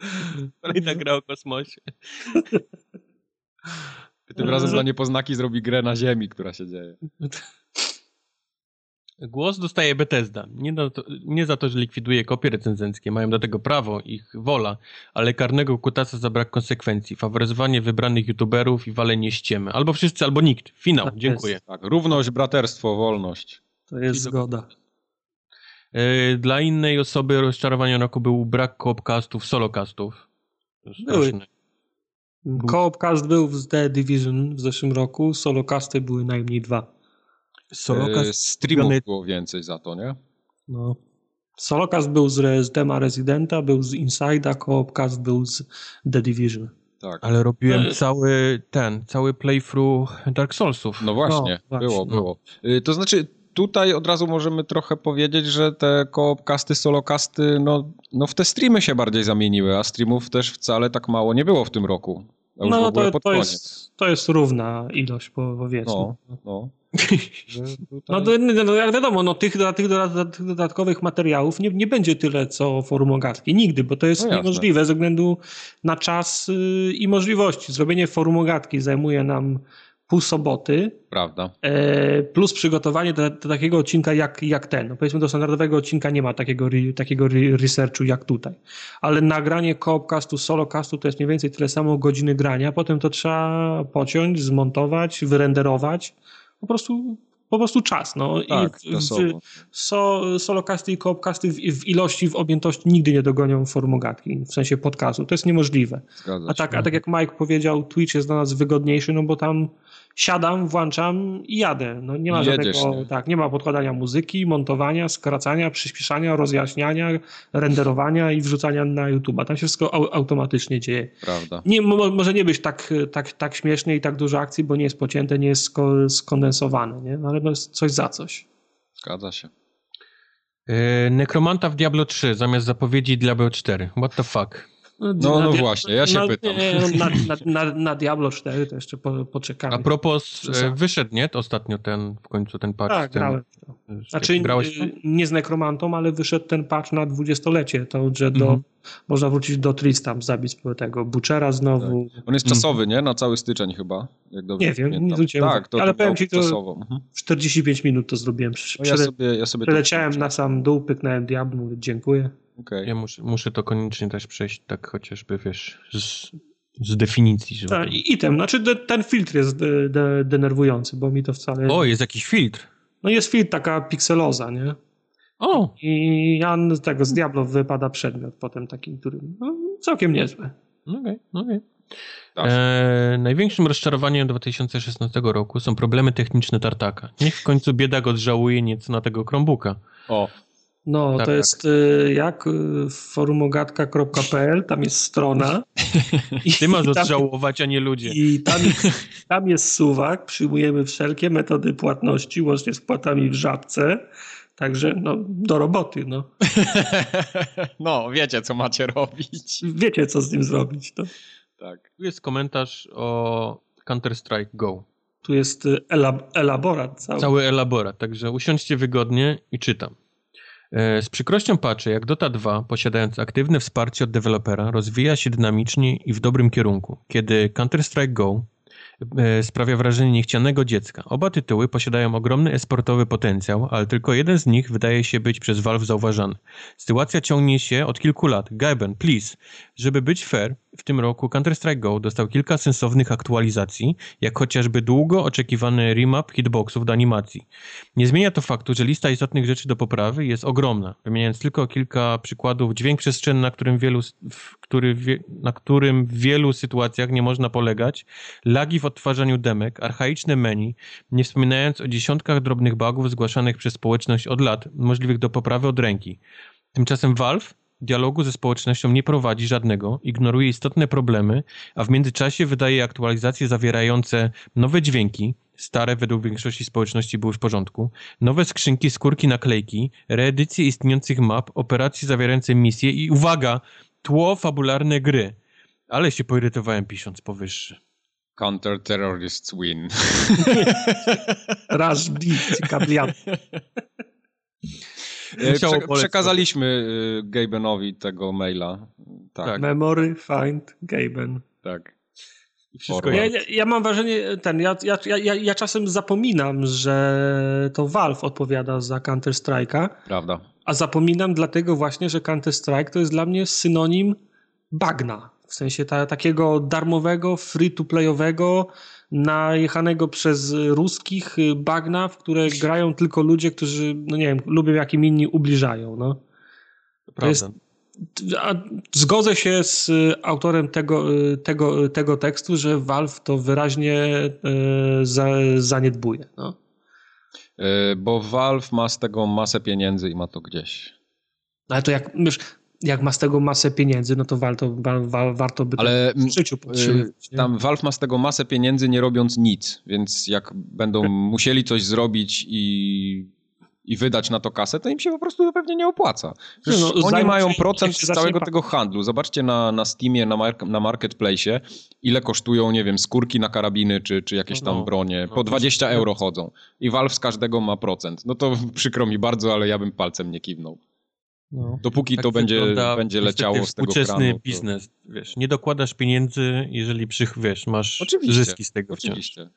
[LAUGHS] Kolejna gra o kosmosie. Tym razem dla niepoznaki zrobi grę na ziemi, która się dzieje. [LAUGHS] Głos dostaje Bethesda. Nie, to, nie, za to, że likwiduje kopie recenzenckie, mają do tego prawo, ich wola, ale karnego kutasa za brak konsekwencji, faworyzowanie wybranych youtuberów i walenie ściemy. Albo wszyscy, albo nikt. Finał. Tak Dziękuję. Jest. Tak, równość, braterstwo, wolność. To jest zgoda. E, dla innej osoby rozczarowanie roku był brak koopcastów, solocastów. Były. Coopcast był w The Division w zeszłym roku, solocasty były najmniej dwa. Solocast... E, streamów było więcej za to, nie? No. Solocast był z, z Dema Residenta, był z Inside'a, Coopcast był z The Division. Tak. Ale robiłem e, cały ten, cały playthrough Dark Soulsów. No właśnie, no, było, właśnie. było. E, to znaczy, tutaj od razu możemy trochę powiedzieć, że te koopcasty, solocasty, no, no w te streamy się bardziej zamieniły, a streamów też wcale tak mało nie było w tym roku. No to, to, jest, to jest równa ilość, powiedzmy. No, no. [LAUGHS] No, to, no jak wiadomo, no, tych, tych, tych dodatkowych materiałów nie, nie będzie tyle co forumogatki. Nigdy, bo to jest no niemożliwe ze względu na czas y, i możliwości. Zrobienie forumogatki zajmuje nam pół soboty. Prawda. E, plus przygotowanie do, do, takiego odcinka jak, jak ten. No powiedzmy do standardowego odcinka nie ma takiego, takiego re, researchu jak tutaj. Ale nagranie coopcastu, solocastu to jest mniej więcej tyle samo godziny grania. Potem to trzeba pociąć, zmontować, wyrenderować. Po prostu po prostu czas. No. Tak, I w, w, so, solocasty i coopcasty w, w, ilości, w objętości nigdy nie dogonią formogatki, w sensie podcastu. To jest niemożliwe. a tak, a tak jak Mike powiedział, Twitch jest dla nas wygodniejszy, no bo tam siadam, włączam i jadę. No nie ma Jedziesz, żadnego, nie? tak, nie ma podkładania muzyki, montowania, skracania, przyspieszania, rozjaśniania, renderowania i wrzucania na YouTube'a. Tam się wszystko au automatycznie dzieje. Prawda. Nie, może nie być tak, tak, tak śmiesznie i tak dużo akcji, bo nie jest pocięte, nie jest sko skondensowane, nie? No, ale no jest coś za coś. Zgadza się. Yy, Nekromanta w Diablo 3 zamiast zapowiedzi Diablo 4. What the fuck? No, no, no właśnie, ja się na, pytam. Na, na, na, na, Diablo 4 to jeszcze po, poczekamy. A propos, e, wyszedł, nie? Ostatnio ten, w końcu ten patch. Tak, ten, grałem. Znaczy, grałeś nie z Nekromantą, ale wyszedł ten patch na dwudziestolecie, to, że do, -hmm. można wrócić do Tristam, zabić tego Butchera znowu. Tak. On jest czasowy, nie? Na cały styczeń chyba. nie wiem, nie zwróciłem Tak, to, ale to powiem ci, to czasowo. Mhm. 45 minut to zrobiłem. No ja sobie, ja sobie Przeleciałem na sam dół, pyknąłem Diablo, mówię dziękuję. Okay. Ja muszę, muszę to koniecznie też przejść, tak chociażby, wiesz, z, z definicji. Żeby... Tak, i ten, znaczy de, ten filtr jest de, de, denerwujący, bo mi to wcale... O, jest jakiś filtr. No jest filtr, taka pikseloza, nie? O! I ja z tego, z Diablo wypada przedmiot potem taki, który no, całkiem niezły. Okej, okay, okej. Okay. E, największym rozczarowaniem 2016 roku są problemy techniczne Tartaka. Niech w końcu biedak odżałuje nieco na tego Chromebooka. O, no, tak, to jest y, jak y, forumogatka.pl, tam jest strona. [LAUGHS] I Ty masz odżałować, a nie ludzie. I tam, tam jest suwak, przyjmujemy wszelkie metody płatności, łącznie z płatami w żabce. Także no, do roboty. No. [LAUGHS] no, wiecie, co macie robić. Wiecie, co z nim zrobić. To. Tak. Tu jest komentarz o Counter-Strike Go. Tu jest y, elab elaborat cały. Cały elaborat, także usiądźcie wygodnie i czytam. E, z przykrością patrzę, jak Dota 2, posiadając aktywne wsparcie od dewelopera, rozwija się dynamicznie i w dobrym kierunku, kiedy Counter-Strike Go E, sprawia wrażenie niechcianego dziecka. Oba tytuły posiadają ogromny esportowy potencjał, ale tylko jeden z nich wydaje się być przez Valve zauważany. Sytuacja ciągnie się od kilku lat. Gaben, please. Żeby być fair, w tym roku Counter-Strike Go dostał kilka sensownych aktualizacji, jak chociażby długo oczekiwany remap hitboxów do animacji. Nie zmienia to faktu, że lista istotnych rzeczy do poprawy jest ogromna. Wymieniając tylko kilka przykładów, dźwięk przestrzenny, na którym, wielu, który, na którym w wielu sytuacjach nie można polegać, lagi w odtwarzaniu demek, archaiczne menu, nie wspominając o dziesiątkach drobnych bugów zgłaszanych przez społeczność od lat, możliwych do poprawy od ręki. Tymczasem Valve dialogu ze społecznością nie prowadzi żadnego, ignoruje istotne problemy, a w międzyczasie wydaje aktualizacje zawierające nowe dźwięki, stare według większości społeczności były w porządku, nowe skrzynki, skórki, naklejki, reedycje istniejących map, operacje zawierające misje i uwaga, tło fabularne gry. Ale się poirytowałem pisząc powyższy. Counter-terrorists win. Rush Blitz, kablian. Prze przekazaliśmy y, Gabenowi tego maila. Tak. tak. Memory find Gaben. Tak. Wszystko ja, ja, mam wrażenie, ten, ja, ja, ja, ja czasem zapominam, że to Valve odpowiada za Counter-Strike'a. Prawda. A zapominam dlatego właśnie, że Counter-Strike to jest dla mnie synonim bagna. W sensie ta, takiego darmowego, free-to-playowego, najechanego przez ruskich bagna, w które grają tylko ludzie, którzy, no nie wiem, lubią jak im inni ubliżają. No. Prawda. Jest, a zgodzę się z autorem tego, tego, tego tekstu, że Valve to wyraźnie za, zaniedbuje. No. Bo Valve ma z tego masę pieniędzy i ma to gdzieś. Ale to jak, wiesz, jak ma z tego masę pieniędzy, no to warto, wa, warto by Ale w życiu y. Tam Valve ma z tego masę pieniędzy nie robiąc nic, więc jak będą musieli coś zrobić i i wydać na to kasę, to im się po prostu pewnie nie opłaca. no, oni mają procent z całego tego handlu. Zobaczcie na, na Steamie, na, mark na Marketplace, ile kosztują, nie wiem, skórki na karabiny, czy, czy jakieś tam no, bronie. No, po 20 euro chodzą. I Valve z każdego ma procent. No to [LAUGHS] przykro mi bardzo, ale ja bym palcem nie kiwnął. No, Dopóki tak to będzie, będzie leciało z tego kranu. To... biznes, wiesz, nie dokładasz pieniędzy, jeżeli przy, wiesz, masz oczywiście, zyski z tego Oczywiście.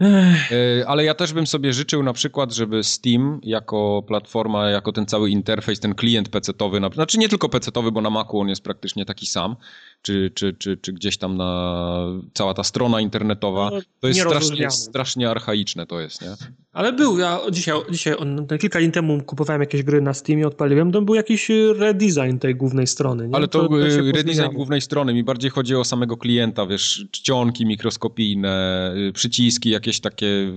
E, ale ja też bym sobie życzył na przykład, żeby Steam jako platforma, jako ten cały interfejs, ten klient PC-towy, znaczy nie tylko PC-towy, bo na Macu on jest praktycznie taki sam, czy, czy, czy, czy gdzieś tam na cała ta strona internetowa, no, to jest strasznie, strasznie archaiczne to jest, nie? Ale był, ja dzisiaj, dzisiaj on, kilka dni temu kupowałem jakieś gry na Steamie, odpaliłem, to był jakiś redesign tej głównej strony. Nie? Ale to, to, to y, redesign głównej strony, mi bardziej chodzi o samego klienta, wiesz, czcionki mikroskopijne, y, przyciski jakieś takie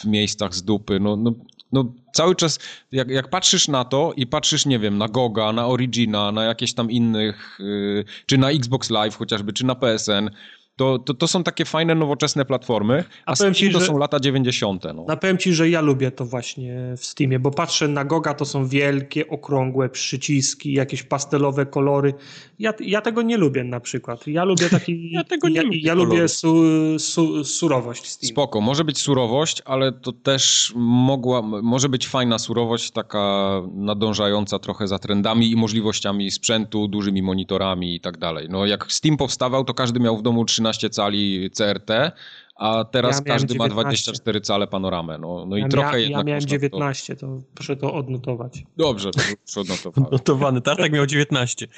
w miejscach z dupy, no, no, no cały czas, jak, jak patrzysz na to i patrzysz, nie wiem, na Goga, na Origina, na jakieś tam innych, yy, czy na Xbox Live chociażby, czy na PSN, to, to, to są takie fajne, nowoczesne platformy, a, a Steam ci, to są lata 90. No. Na powiem ci, że ja lubię to właśnie w Steamie, bo patrzę na Goga, to są wielkie, okrągłe przyciski, jakieś pastelowe kolory. Ja, ja tego nie lubię na przykład. Ja lubię taki... [LAUGHS] ja tego nie ja, lubię. Ja lubię su, su, surowość Steam. Spoko, może być surowość, ale to też mogła, może być fajna surowość, taka nadążająca trochę za trendami i możliwościami sprzętu, dużymi monitorami i tak dalej. No jak Steam powstawał, to każdy miał w domu 13 13 cali CRT, a teraz ja każdy 19. ma 24 cale panoramę. No, no ja i trochę ja, jednak. Ja miałem 19, to... to proszę to odnotować. Dobrze, to już odnotowałem. Odnotowany, Tartak miał 19.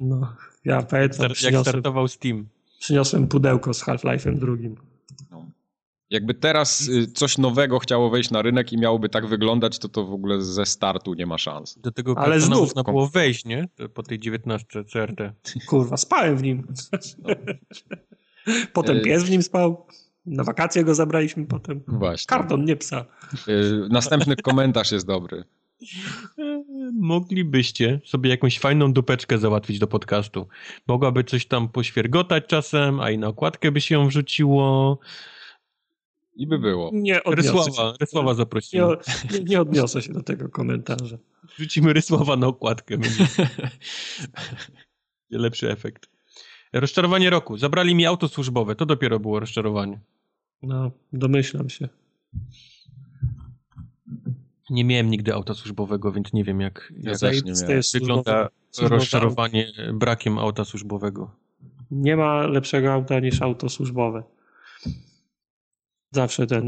No, ja pamiętam. Jak startował Steam. Przyniosłem pudełko z Half-Life'em drugim. No. Jakby teraz y, coś nowego chciało wejść na rynek i miałoby tak wyglądać, to to w ogóle ze startu nie ma szans. Do tego Ale znów można było wejść, nie? Po tej 19 CRT. Kurwa, spałem w nim. No. Potem e, pies w nim spał. Na wakacje go zabraliśmy potem. Właśnie. Kardon, nie psa. E, następny komentarz jest dobry. Moglibyście sobie jakąś fajną dupeczkę załatwić do podcastu. Mogłaby coś tam poświergotać czasem, a i na okładkę by się ją wrzuciło. I by było. Nie Rysława, Rysława zaprosimy. Nie, nie, odniosę się do tego komentarza. Wrzucimy Rysława na okładkę. [LAUGHS] Będzie lepszy efekt. Rozczarowanie roku. Zabrali mi auto służbowe. To dopiero było rozczarowanie. No, domyślam się. Nie miałem nigdy auta służbowego, więc nie wiem jak, ja jak też nie miałem. wygląda rozczarowanie brakiem auta służbowego. Nie ma lepszego auta niż auto służbowe. Zawsze ten,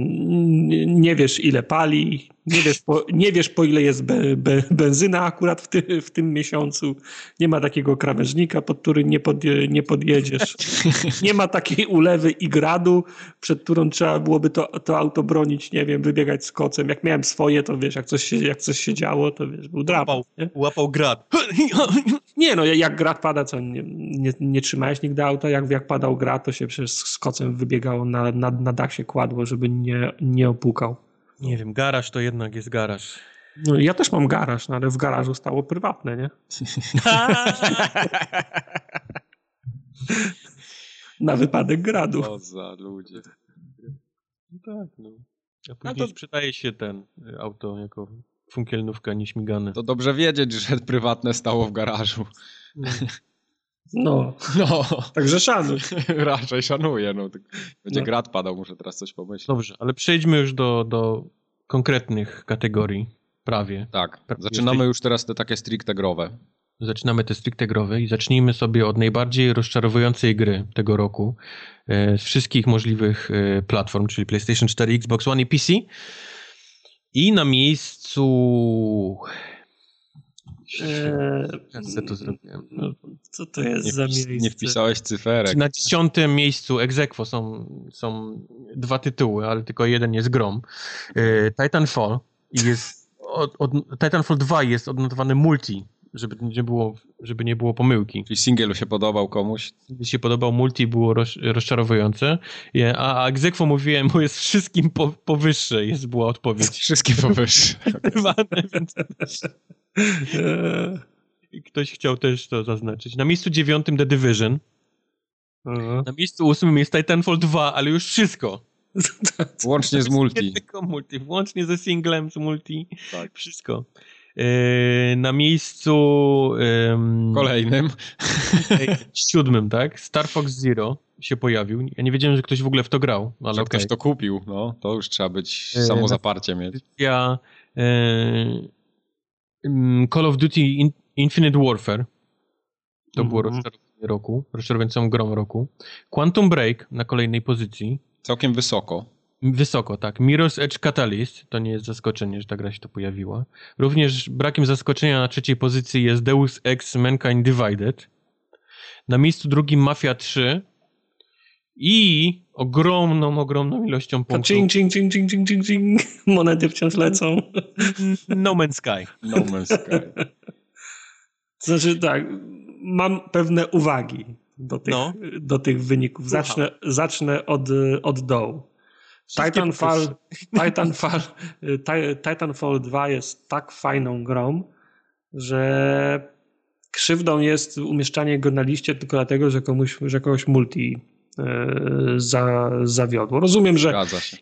nie wiesz ile pali, nie wiesz po, nie wiesz po ile jest be, be, benzyna akurat w, ty, w tym miesiącu, nie ma takiego krawężnika, pod który nie, pod, nie podjedziesz, [LAUGHS] nie ma takiej ulewy i gradu, przed którą trzeba byłoby to, to auto bronić, nie wiem, wybiegać z kocem. Jak miałem swoje, to wiesz, jak coś się, jak coś się działo, to wiesz, był dramat. Łapał, łapał grad. [LAUGHS] Nie no, jak grad pada, co nie, nie, nie trzymałeś nigdy auta, jak, jak padał grad, to się przecież z kocem wybiegało, na, na, na dach się kładło żeby nie, nie opukał. Nie wiem, garaż to jednak jest garaż. No ja też mam garaż, no ale w garażu stało prywatne, nie? [LAUGHS] Na wypadek gradu. Co za ludzie. No tak, no. A później to... sprzedaje się ten y, auto jako funkielnówka nieśmigane. To dobrze wiedzieć, że prywatne stało w garażu. No. No. no. Także szanuj. [LAUGHS] Raczej szanuję. No. Będzie no. grad padał, muszę teraz coś pomyśleć. Dobrze, ale przejdźmy już do, do konkretnych kategorii. Prawie. Tak. Prawie Zaczynamy już teraz te takie stricte growe. Zaczynamy te stricte growe i zacznijmy sobie od najbardziej rozczarowującej gry tego roku e, z wszystkich możliwych e, platform, czyli PlayStation 4, Xbox One i PC. I na miejscu Eee, to zrobiłem. No, co to jest nie za miejsce? Nie wpisałeś cyferek. Na dziesiątym miejscu Exequo są, są dwa tytuły, ale tylko jeden jest grom. Eee, Titanfall jest od, od, Titanfall 2 jest odnotowany multi, żeby nie było, żeby nie było pomyłki. Czyli single się podobał komuś? Jeśli się podobał multi, było roz, rozczarowujące. A, a Exequo mówiłem, bo jest wszystkim po, powyższe, jest była odpowiedź. Wszystkim powyższe. [LAUGHS] więc... Ktoś chciał też to zaznaczyć. Na miejscu dziewiątym The Division. Aha. Na miejscu ósmym jest Titanfall 2, ale już wszystko. Włącznie z [LAUGHS] multi. Nie tylko multi, włącznie ze singlem, z multi. Tak. Wszystko. Yy, na miejscu yy, kolejnym. [LAUGHS] siódmym, tak? Star Fox Zero się pojawił. Ja nie wiedziałem, że ktoś w ogóle w to grał. Ale że okay. ktoś to kupił, no. To już trzeba być yy, samozaparcie mieć. Ja Call of Duty Infinite Warfare. To było mm -hmm. rozczarowanie roku, rozczarowującą grą roku. Quantum Break na kolejnej pozycji. Całkiem wysoko. Wysoko, tak. Mirror's Edge Catalyst, to nie jest zaskoczenie, że ta gra się to pojawiła. Również brakiem zaskoczenia na trzeciej pozycji jest Deus Ex Mankind Divided. Na miejscu drugim Mafia 3 i ogromną, ogromną ilością punktów. Ching, ching, ching, ching, ching, ching, ching. Monety wciąż lecą. No Man's Sky. No Man's Sky. Znaczy tak, mam pewne uwagi do tych, no. do tych wyników. Zacznę, zacznę od, od dołu. Titanfall, [LAUGHS] Titanfall, Titanfall 2 jest tak fajną grą, że krzywdą jest umieszczanie go na liście tylko dlatego, że komuś, że kogoś multi za, zawiodło. Rozumiem, że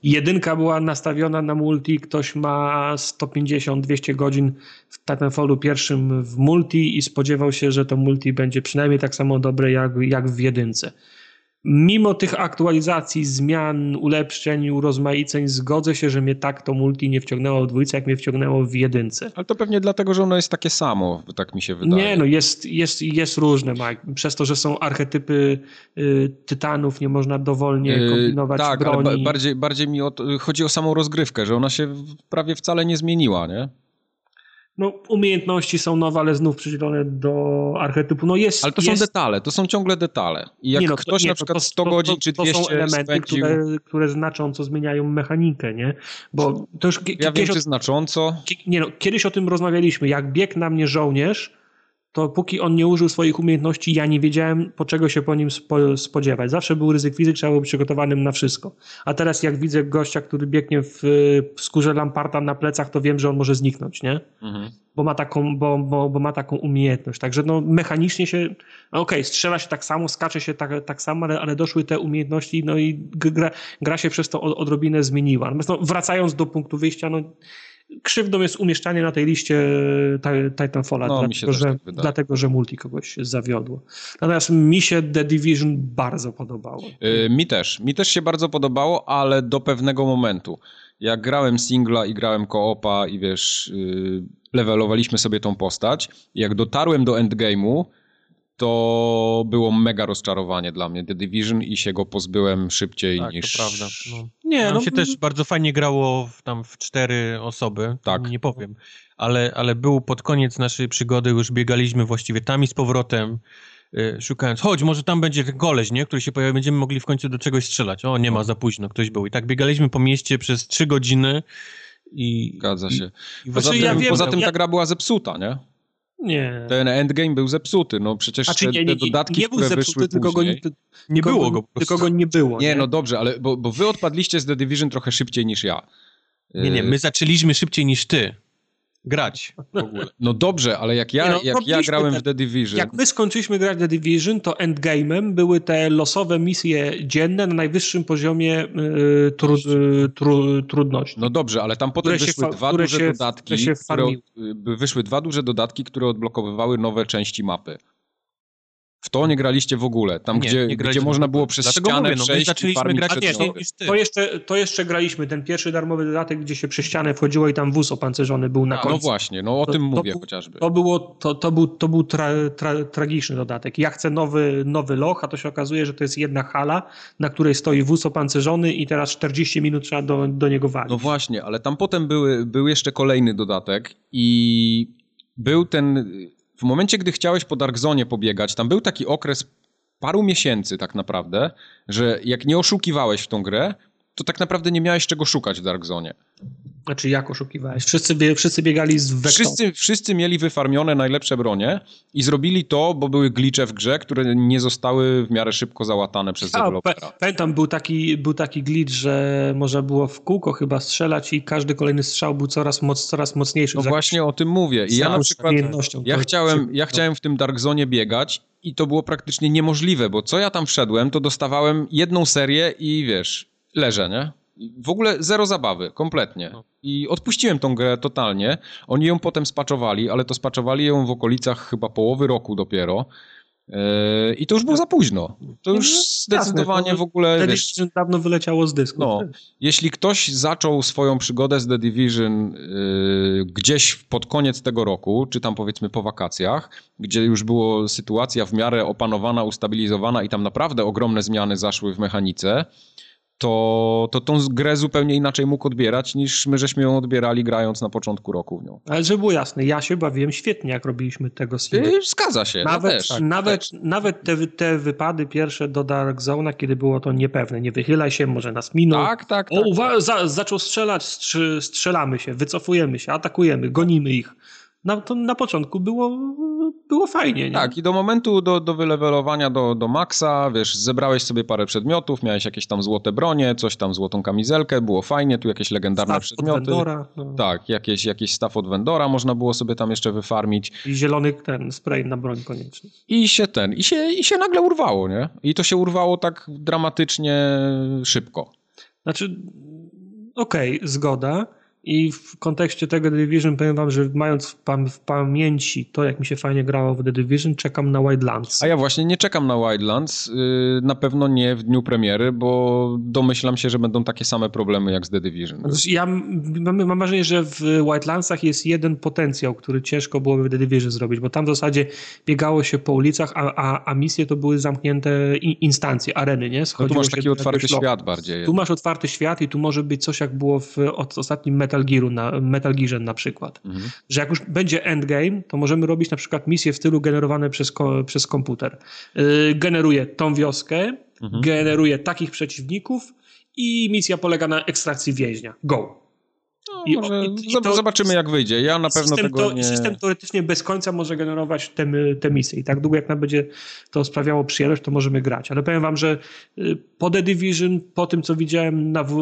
jedynka była nastawiona na multi, ktoś ma 150-200 godzin w Titanfallu pierwszym w multi i spodziewał się, że to multi będzie przynajmniej tak samo dobre jak, jak w jedynce. Mimo tych aktualizacji, zmian, ulepszeń, urozmaiceń, zgodzę się, że mnie tak to multi nie wciągnęło w dwójce, jak mnie wciągnęło w jedynce. Ale to pewnie dlatego, że ono jest takie samo, tak mi się wydaje. Nie, no jest, jest, jest różne, Mike. Przez to, że są archetypy y, tytanów, nie można dowolnie y, kombinować tak, broni. Tak, bardziej, bardziej mi o to, chodzi o samą rozgrywkę, że ona się prawie wcale nie zmieniła, nie? No, umiejętności są nowe, ale znów przydzielone do archetypu. No jest, ale to jest... są detale, to są ciągle detale. I jak nie no, ktoś nie, na przykład to, 100 to, godzin czy 200 To są elementy, spędził... które, które znacząco zmieniają mechanikę, nie? Bo to już... Ja wiem, czy znacząco. Nie no, kiedyś o tym rozmawialiśmy. Jak bieg na mnie żołnierz, to póki on nie użył swoich umiejętności, ja nie wiedziałem, po czego się po nim spo, spodziewać. Zawsze był ryzyk fizyk, trzeba było przygotowanym na wszystko. A teraz jak widzę gościa, który biegnie w, w skórze Lamparta na plecach, to wiem, że on może zniknąć, nie? Mhm. Bo, ma taką, bo, bo, bo ma taką umiejętność. Także no, mechanicznie się, no okej, okay, strzela się tak samo, skacze się tak, tak samo, ale, ale doszły te umiejętności, no i gra, gra się przez to odrobinę zmieniła. Natomiast no, wracając do punktu wyjścia, no krzywdą jest umieszczanie na tej liście Titanfalla, no, dlatego, że, tak dlatego że multi kogoś zawiodło. Natomiast mi się The Division bardzo podobało. Yy, mi też. Mi też się bardzo podobało, ale do pewnego momentu. Jak grałem singla i grałem koopa i wiesz, yy, levelowaliśmy sobie tą postać, jak dotarłem do endgame'u, to było mega rozczarowanie dla mnie The Division i się go pozbyłem szybciej tak, niż... to prawda. No. Nie, Nam no, się też bardzo fajnie grało w, tam w cztery osoby, tak. nie powiem, ale, ale był pod koniec naszej przygody, już biegaliśmy właściwie tam i z powrotem, y, szukając, chodź, może tam będzie ten koleś, nie, który się pojawi, będziemy mogli w końcu do czegoś strzelać. O, nie ma, za późno, ktoś był. I tak biegaliśmy po mieście przez trzy godziny i... Zgadza się. I, i poza, znaczy, tym, ja wiem, poza tym ta gra była zepsuta, nie? Nie. Ten endgame był zepsuty, no przecież znaczy, te, nie, nie, te dodatki, nie, które zepsuty, wyszły tylko później... Go nie, nie było go po Tylko go nie było. Nie, nie, no dobrze, ale bo, bo wy odpadliście z The Division trochę szybciej niż ja. Nie, nie, my zaczęliśmy szybciej niż ty grać w [LAUGHS] ogóle. No dobrze, ale jak ja, no, jak ja grałem te, w The Division... Jak my skończyliśmy grać w The Division, to endgame'em były te losowe misje dzienne na najwyższym poziomie y, tru, y, tru, trudności. No dobrze, ale tam potem wyszły się, dwa duże się, dodatki, które, które wyszły dwa duże dodatki, które odblokowywały nowe części mapy. W to nie graliście w ogóle. Tam, nie, gdzie, nie gdzie można było przez Dlatego ścianę mówię, no, przejść zaczęliśmy grać nie, to, to, jeszcze, to jeszcze graliśmy. Ten pierwszy darmowy dodatek, gdzie się przez ścianę wchodziło i tam wóz opancerzony był na A, no końcu. No właśnie, no o to, tym mówię to, chociażby. To, było, to, to był, to był tra, tra, tragiczny dodatek. Ja chcę nowy, nowy loch, a to się okazuje, że to jest jedna hala, na której stoi wóz opancerzony i teraz 40 minut trzeba do, do niego walić. No właśnie, ale tam potem były, był jeszcze kolejny dodatek i był ten w momencie, gdy chciałeś po Dark Zone pobiegać, tam był taki okres paru miesięcy tak naprawdę, że jak nie oszukiwałeś w tą grę, to tak naprawdę nie miałeś czego szukać w Dark Zone. Znaczy jak oszukiwałeś? Wszyscy, bie, wszyscy biegali z Vector. Wszyscy, wszyscy mieli wyfarmione najlepsze bronie i zrobili to, bo były glicze w grze, które nie zostały w miarę szybko załatane przez A, dewelopera. Pamiętam, był taki, był taki glitch, że można było w kółko chyba strzelać i każdy kolejny strzał był coraz, moc, coraz mocniejszy. No właśnie o tym mówię. I ja na przykład, ja chciałem, ja chciałem w tym Dark Zone biegać i to było praktycznie niemożliwe, bo co ja tam wszedłem, to dostawałem jedną serię i wiesz, leżę, nie? W ogóle zero zabawy, kompletnie. No. I odpuściłem tą grę totalnie. Oni ją potem spaczowali, ale to spaczowali ją w okolicach chyba połowy roku dopiero. Yy, I to już było za późno. To już no, zdecydowanie Jasne, to w ogóle. The wiesz, Division dawno wyleciało z dysku. No, jeśli ktoś zaczął swoją przygodę z The Division yy, gdzieś pod koniec tego roku, czy tam powiedzmy po wakacjach, gdzie już była sytuacja w miarę opanowana, ustabilizowana i tam naprawdę ogromne zmiany zaszły w mechanice, to, to tą grę zupełnie inaczej mógł odbierać, niż my żeśmy ją odbierali grając na początku roku w nią. Ale żeby było jasne, ja się bawiłem świetnie, jak robiliśmy tego. Yy, Zgadza się. Nawet, ja też, tak, nawet, też. nawet te, te wypady pierwsze do Dark Zona, kiedy było to niepewne, nie wychylaj się, może nas minął. Tak, tak, O, tak. uwa- za, zaczął strzelać, strzelamy się, wycofujemy się, atakujemy, gonimy ich. Na, to na początku było, było fajnie, nie? Tak, i do momentu do, do wylewelowania do, do maksa, wiesz, zebrałeś sobie parę przedmiotów, miałeś jakieś tam złote bronie, coś tam złotą kamizelkę, było fajnie, tu jakieś legendarne Staw od przedmioty. Vendora, no. Tak, jakieś, jakiś staw od Vendora można było sobie tam jeszcze wyfarmić I zielony ten spray na broń koniecznie. i się ten, i się, i się nagle urwało, nie? I to się urwało tak dramatycznie szybko. Znaczy, okej, zgoda. I w kontekście tego The Division powiem wam, że mając w, pam w pamięci to, jak mi się fajnie grało w The Division, czekam na Wildlands. A ja właśnie nie czekam na Wildlands, yy, na pewno nie w dniu premiery, bo domyślam się, że będą takie same problemy jak z The Division. Znaczy, Ja mam, mam wrażenie, że w Wildlandsach jest jeden potencjał, który ciężko byłoby w The Division zrobić, bo tam w zasadzie biegało się po ulicach, a, a, a misje to były zamknięte in, instancje, areny, nie? No tu masz taki otwarty świat bardziej. Tu masz otwarty świat i tu może być coś jak było w od ostatnim Metal Gearu, na, Metal Gearze na przykład. Mhm. Że jak już będzie endgame, to możemy robić na przykład misje w stylu generowane przez, ko, przez komputer. Yy, generuje tą wioskę, Mhm. generuje takich przeciwników i misja polega na ekstrakcji więźnia. Go! No, I- może i- i to- zobaczymy jak wyjdzie. Ja na pewno system, tego to, nie... system teoretycznie bez końca może generować te, te misje i tak długo jak nam będzie to sprawiało przyjemność, to możemy grać. Ale powiem wam, że y, po The Division, po tym co widziałem na, w,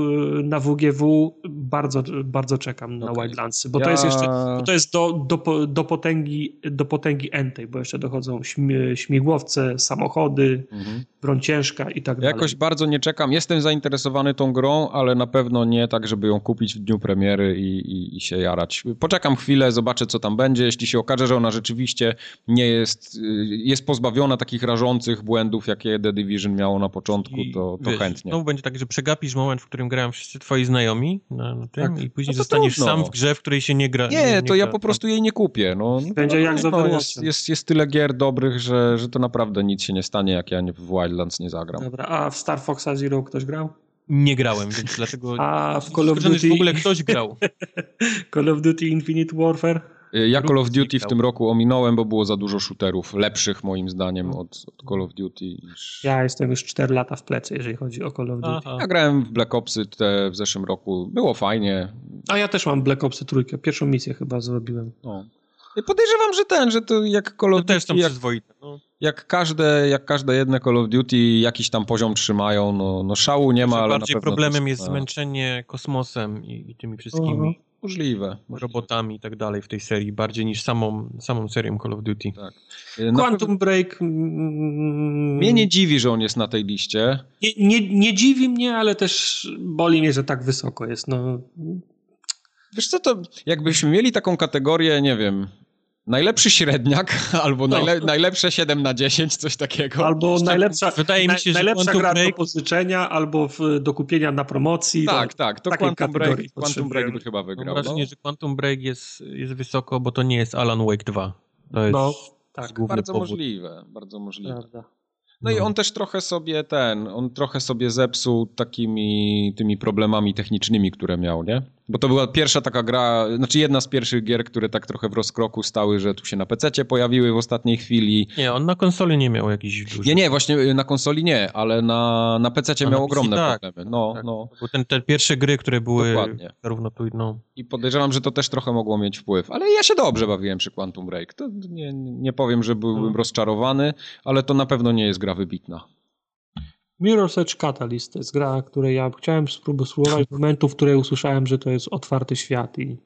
na WGW, bardzo, bardzo czekam na Okej. Wildlandsy, bo to Ja- jest jeszcze bo to jest do, do, do, potęgi, do potęgi entej, bo jeszcze dochodzą śmi, śmigłowce, samochody, Mhm. broń ciężka i tak Ja dalej. jakoś bardzo nie czekam. Jestem zainteresowany tą grą, ale na pewno nie tak, żeby ją kupić w dniu premiery i, i, i się jarać. Poczekam chwilę, zobaczę co tam będzie. Jeśli się okaże, że ona rzeczywiście nie jest, y, jest pozbawiona takich rażących błędów, jakie The Division miało na początku, to, to wiesz, chętnie. Znowu będzie tak, że przegapisz moment, w którym grają wszyscy twoi znajomi na, na tym Tak. i później No to zostaniesz trudno. sam w grze, w której się nie gra. Nie, to ja gra. po prostu jej nie kupię. No, no, Będzie no, jak z no, jest, jest, jest tyle gier dobrych, że, że to naprawdę nic się nie stanie, jak ja nie- w Wildlands nie zagram. Dobra, a w Star Foxa Zero ktoś grał? Nie grałem, więc dlatego... A w Call of Duty, w ogóle ktoś grał. [LAUGHS] Call of Duty Infinite Warfare? Ja Call of Duty w tym roku ominąłem, bo było za dużo shooterów, lepszych moim zdaniem od, od Call of Duty. Ja jestem już 4 lata w plecy, jeżeli chodzi o Call of Duty. Aha. Ja grałem w Black Opsy te w zeszłym roku. Było fajnie. A ja też mam Black Opsy trójkę. Pierwszą misję chyba zrobiłem. No. I podejrzewam, że ten, że to jak Call To of też są Duty, jak, przyzwoite. No. Jak, każde, jak każde jedne Call of Duty jakiś tam poziom trzymają, no, no szału nie ma, ale bardziej na pewno problemem jest a, zmęczenie kosmosem i, i tymi wszystkimi Mhm. Możliwe. robotami i tak dalej w tej serii, bardziej niż samą, samą serią Call of Duty. Tak. Y, Quantum Break... mm, Mnie nie dziwi, że on jest na tej liście. nie, nie, nie dziwi mnie, ale też boli mnie, że tak wysoko jest. No, Wiesz co, to jakbyśmy mieli taką kategorię, nie wiem, najlepszy średniak [LAUGHS] albo No. najle, najlepsze 7 na 10, coś takiego. albo najlepsza, wydaje mi się, że najlepsza gra Break- do pożyczenia, albo w, do kupienia na promocji. Tak, to, tak, to Quantum Break, Quantum Break by chyba Mam wygrał. wrażenie, No. że Quantum Break jest, jest wysoko, bo to nie jest Alan Wake 2. To jest No, tak, główny Bardzo powód. możliwe, bardzo możliwe. prawda. No i No. on też trochę sobie ten, on trochę sobie zepsuł takimi tymi problemami technicznymi, które miał, nie? Bo to była pierwsza taka gra, znaczy jedna z pierwszych gier, które tak trochę w rozkroku stały, że tu się na PC pojawiły w ostatniej chwili. Nie, on na konsoli nie miał jakichś dużych... Nie, nie, właśnie y, na konsoli nie, ale na, na PC miał na ogromne tak. problemy. No, Tak. no. Bo ten, te pierwsze gry, które były Dokładnie. zarówno tu, no... I podejrzewam, że to też trochę mogło mieć wpływ. Ale ja się dobrze bawiłem przy Quantum Break. To nie, nie powiem, że byłbym Mhm. rozczarowany, ale to na pewno nie jest gra wybitna. Mirror's Edge Catalyst to jest gra, której ja chciałem sprób- spróbować w momentu, w której usłyszałem, że to jest otwarty świat i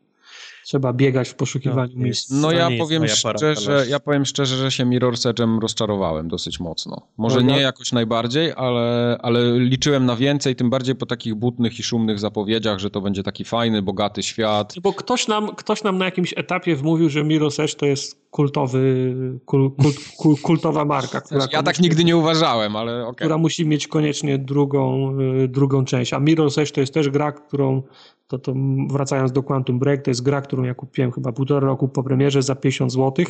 trzeba biegać w poszukiwaniu No, miejsc. No ja powiem szczerze, ja powiem szczerze, że się Mirror's Edge'em rozczarowałem dosyć mocno. Może Dobra. nie jakoś najbardziej, ale, ale liczyłem na więcej, tym bardziej po takich butnych i szumnych zapowiedziach, że to będzie taki fajny, bogaty świat. Bo ktoś nam, ktoś nam na jakimś etapie wmówił, że Mirror's Edge to jest kultowy, kul, kult, kul, kultowa marka, która, [LAUGHS] Ja tak nigdy nie uważałem, ale okej. która musi mieć koniecznie drugą, y, drugą część. A Mirror's Edge to jest też gra, którą, to, to wracając do Quantum Break, to jest gra, którą ja kupiłem chyba półtora roku po premierze za 50 zł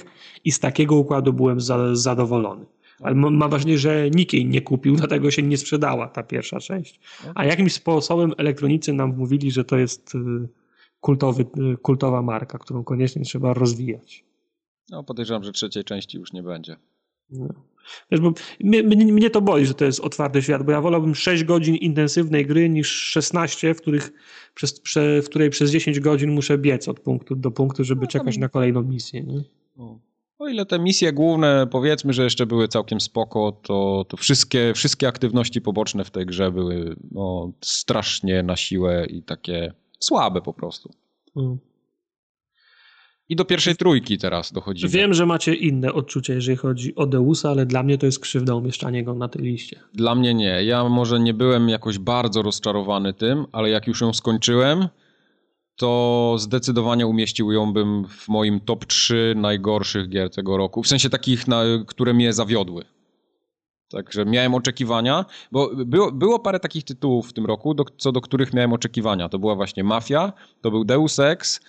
i z takiego układu byłem za, zadowolony. Ale mam wrażenie, że nikt jej nie kupił, [LAUGHS] dlatego się nie sprzedała ta pierwsza część. A jakimś sposobem elektronicy nam mówili, że to jest y, kultowy, y, kultowa marka, którą koniecznie trzeba rozwijać. No podejrzewam, że trzeciej części już nie będzie. No. Wiesz, bo mnie, mnie, to boli, że to jest otwarty świat, bo ja wolałbym 6 godzin intensywnej gry niż 16, w, których, przez, prze, w której przez 10 godzin muszę biec od punktu do punktu, żeby no, czekać na kolejną misję. Nie? O ile te misje główne, powiedzmy, że jeszcze były całkiem spoko, to, to wszystkie, wszystkie aktywności poboczne w tej grze były no, strasznie na siłę i takie słabe po prostu. Hmm. I do pierwszej trójki teraz dochodzimy. Wiem, że macie inne odczucia, jeżeli chodzi o Deusa, ale dla mnie to jest krzywda umieszczanie go na tej liście. Dla mnie nie. Ja może nie byłem jakoś bardzo rozczarowany tym, ale jak już ją skończyłem, to zdecydowanie umieścił ją bym w moim top 3 najgorszych gier tego roku. W sensie takich, na, które mnie zawiodły. Także miałem oczekiwania, bo było, było parę takich tytułów w tym roku, do, co do których miałem oczekiwania. To była właśnie Mafia, to był Deus Ex,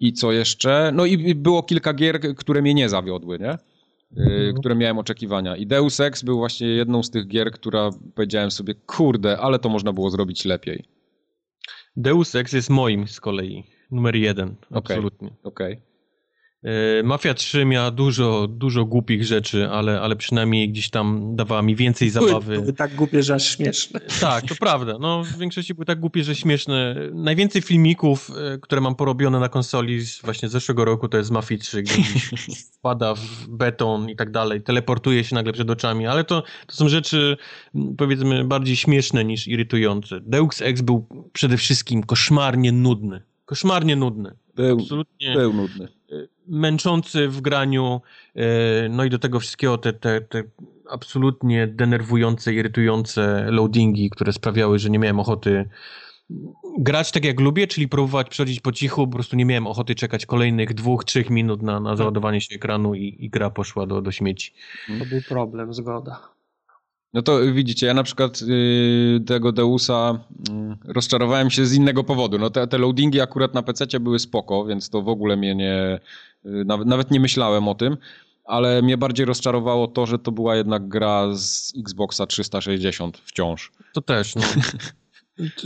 i co jeszcze? No i było kilka gier, które mnie nie zawiodły, nie? Mhm. które miałem oczekiwania. I Deus Ex był właśnie jedną z tych gier, która powiedziałem sobie, kurde, ale to można było zrobić lepiej. Deus Ex jest moim z kolei, numer jeden, okay. absolutnie. Okej. Okay. E, Mafia 3 miała dużo, dużo głupich rzeczy, ale, ale przynajmniej gdzieś tam dawała mi więcej zabawy. Były tak głupie, że aż śmieszne. [LAUGHS] Tak, to prawda. No, w większości były tak głupie, że śmieszne. Najwięcej filmików, e, które mam porobione na konsoli z właśnie zeszłego roku, to jest z Mafia 3, gdzie gdzieś [LAUGHS] wpada w beton i tak dalej, teleportuje się nagle przed oczami, ale to, to są rzeczy powiedzmy bardziej śmieszne niż irytujące. Deus Ex był przede wszystkim koszmarnie nudny. Koszmarnie nudny. Był, Absolutnie. był nudny męczący w graniu, e, no i do tego wszystkiego te, te, te absolutnie denerwujące, irytujące loadingi, które sprawiały, że nie miałem ochoty grać tak jak lubię, czyli próbować przechodzić po cichu, po prostu nie miałem ochoty czekać kolejnych dwóch, trzech minut na, na załadowanie się ekranu i, i gra poszła do, do śmieci. To był problem, zgoda. No to widzicie, ja na przykład yy, tego Deusa yy, rozczarowałem się z innego powodu. No te, te loadingi akurat na PC były spoko, więc to w ogóle mnie nie... Yy, nawet, nawet nie myślałem o tym, ale mnie bardziej rozczarowało to, że to była jednak gra z Xboxa 360 wciąż. To też, no. [LAUGHS]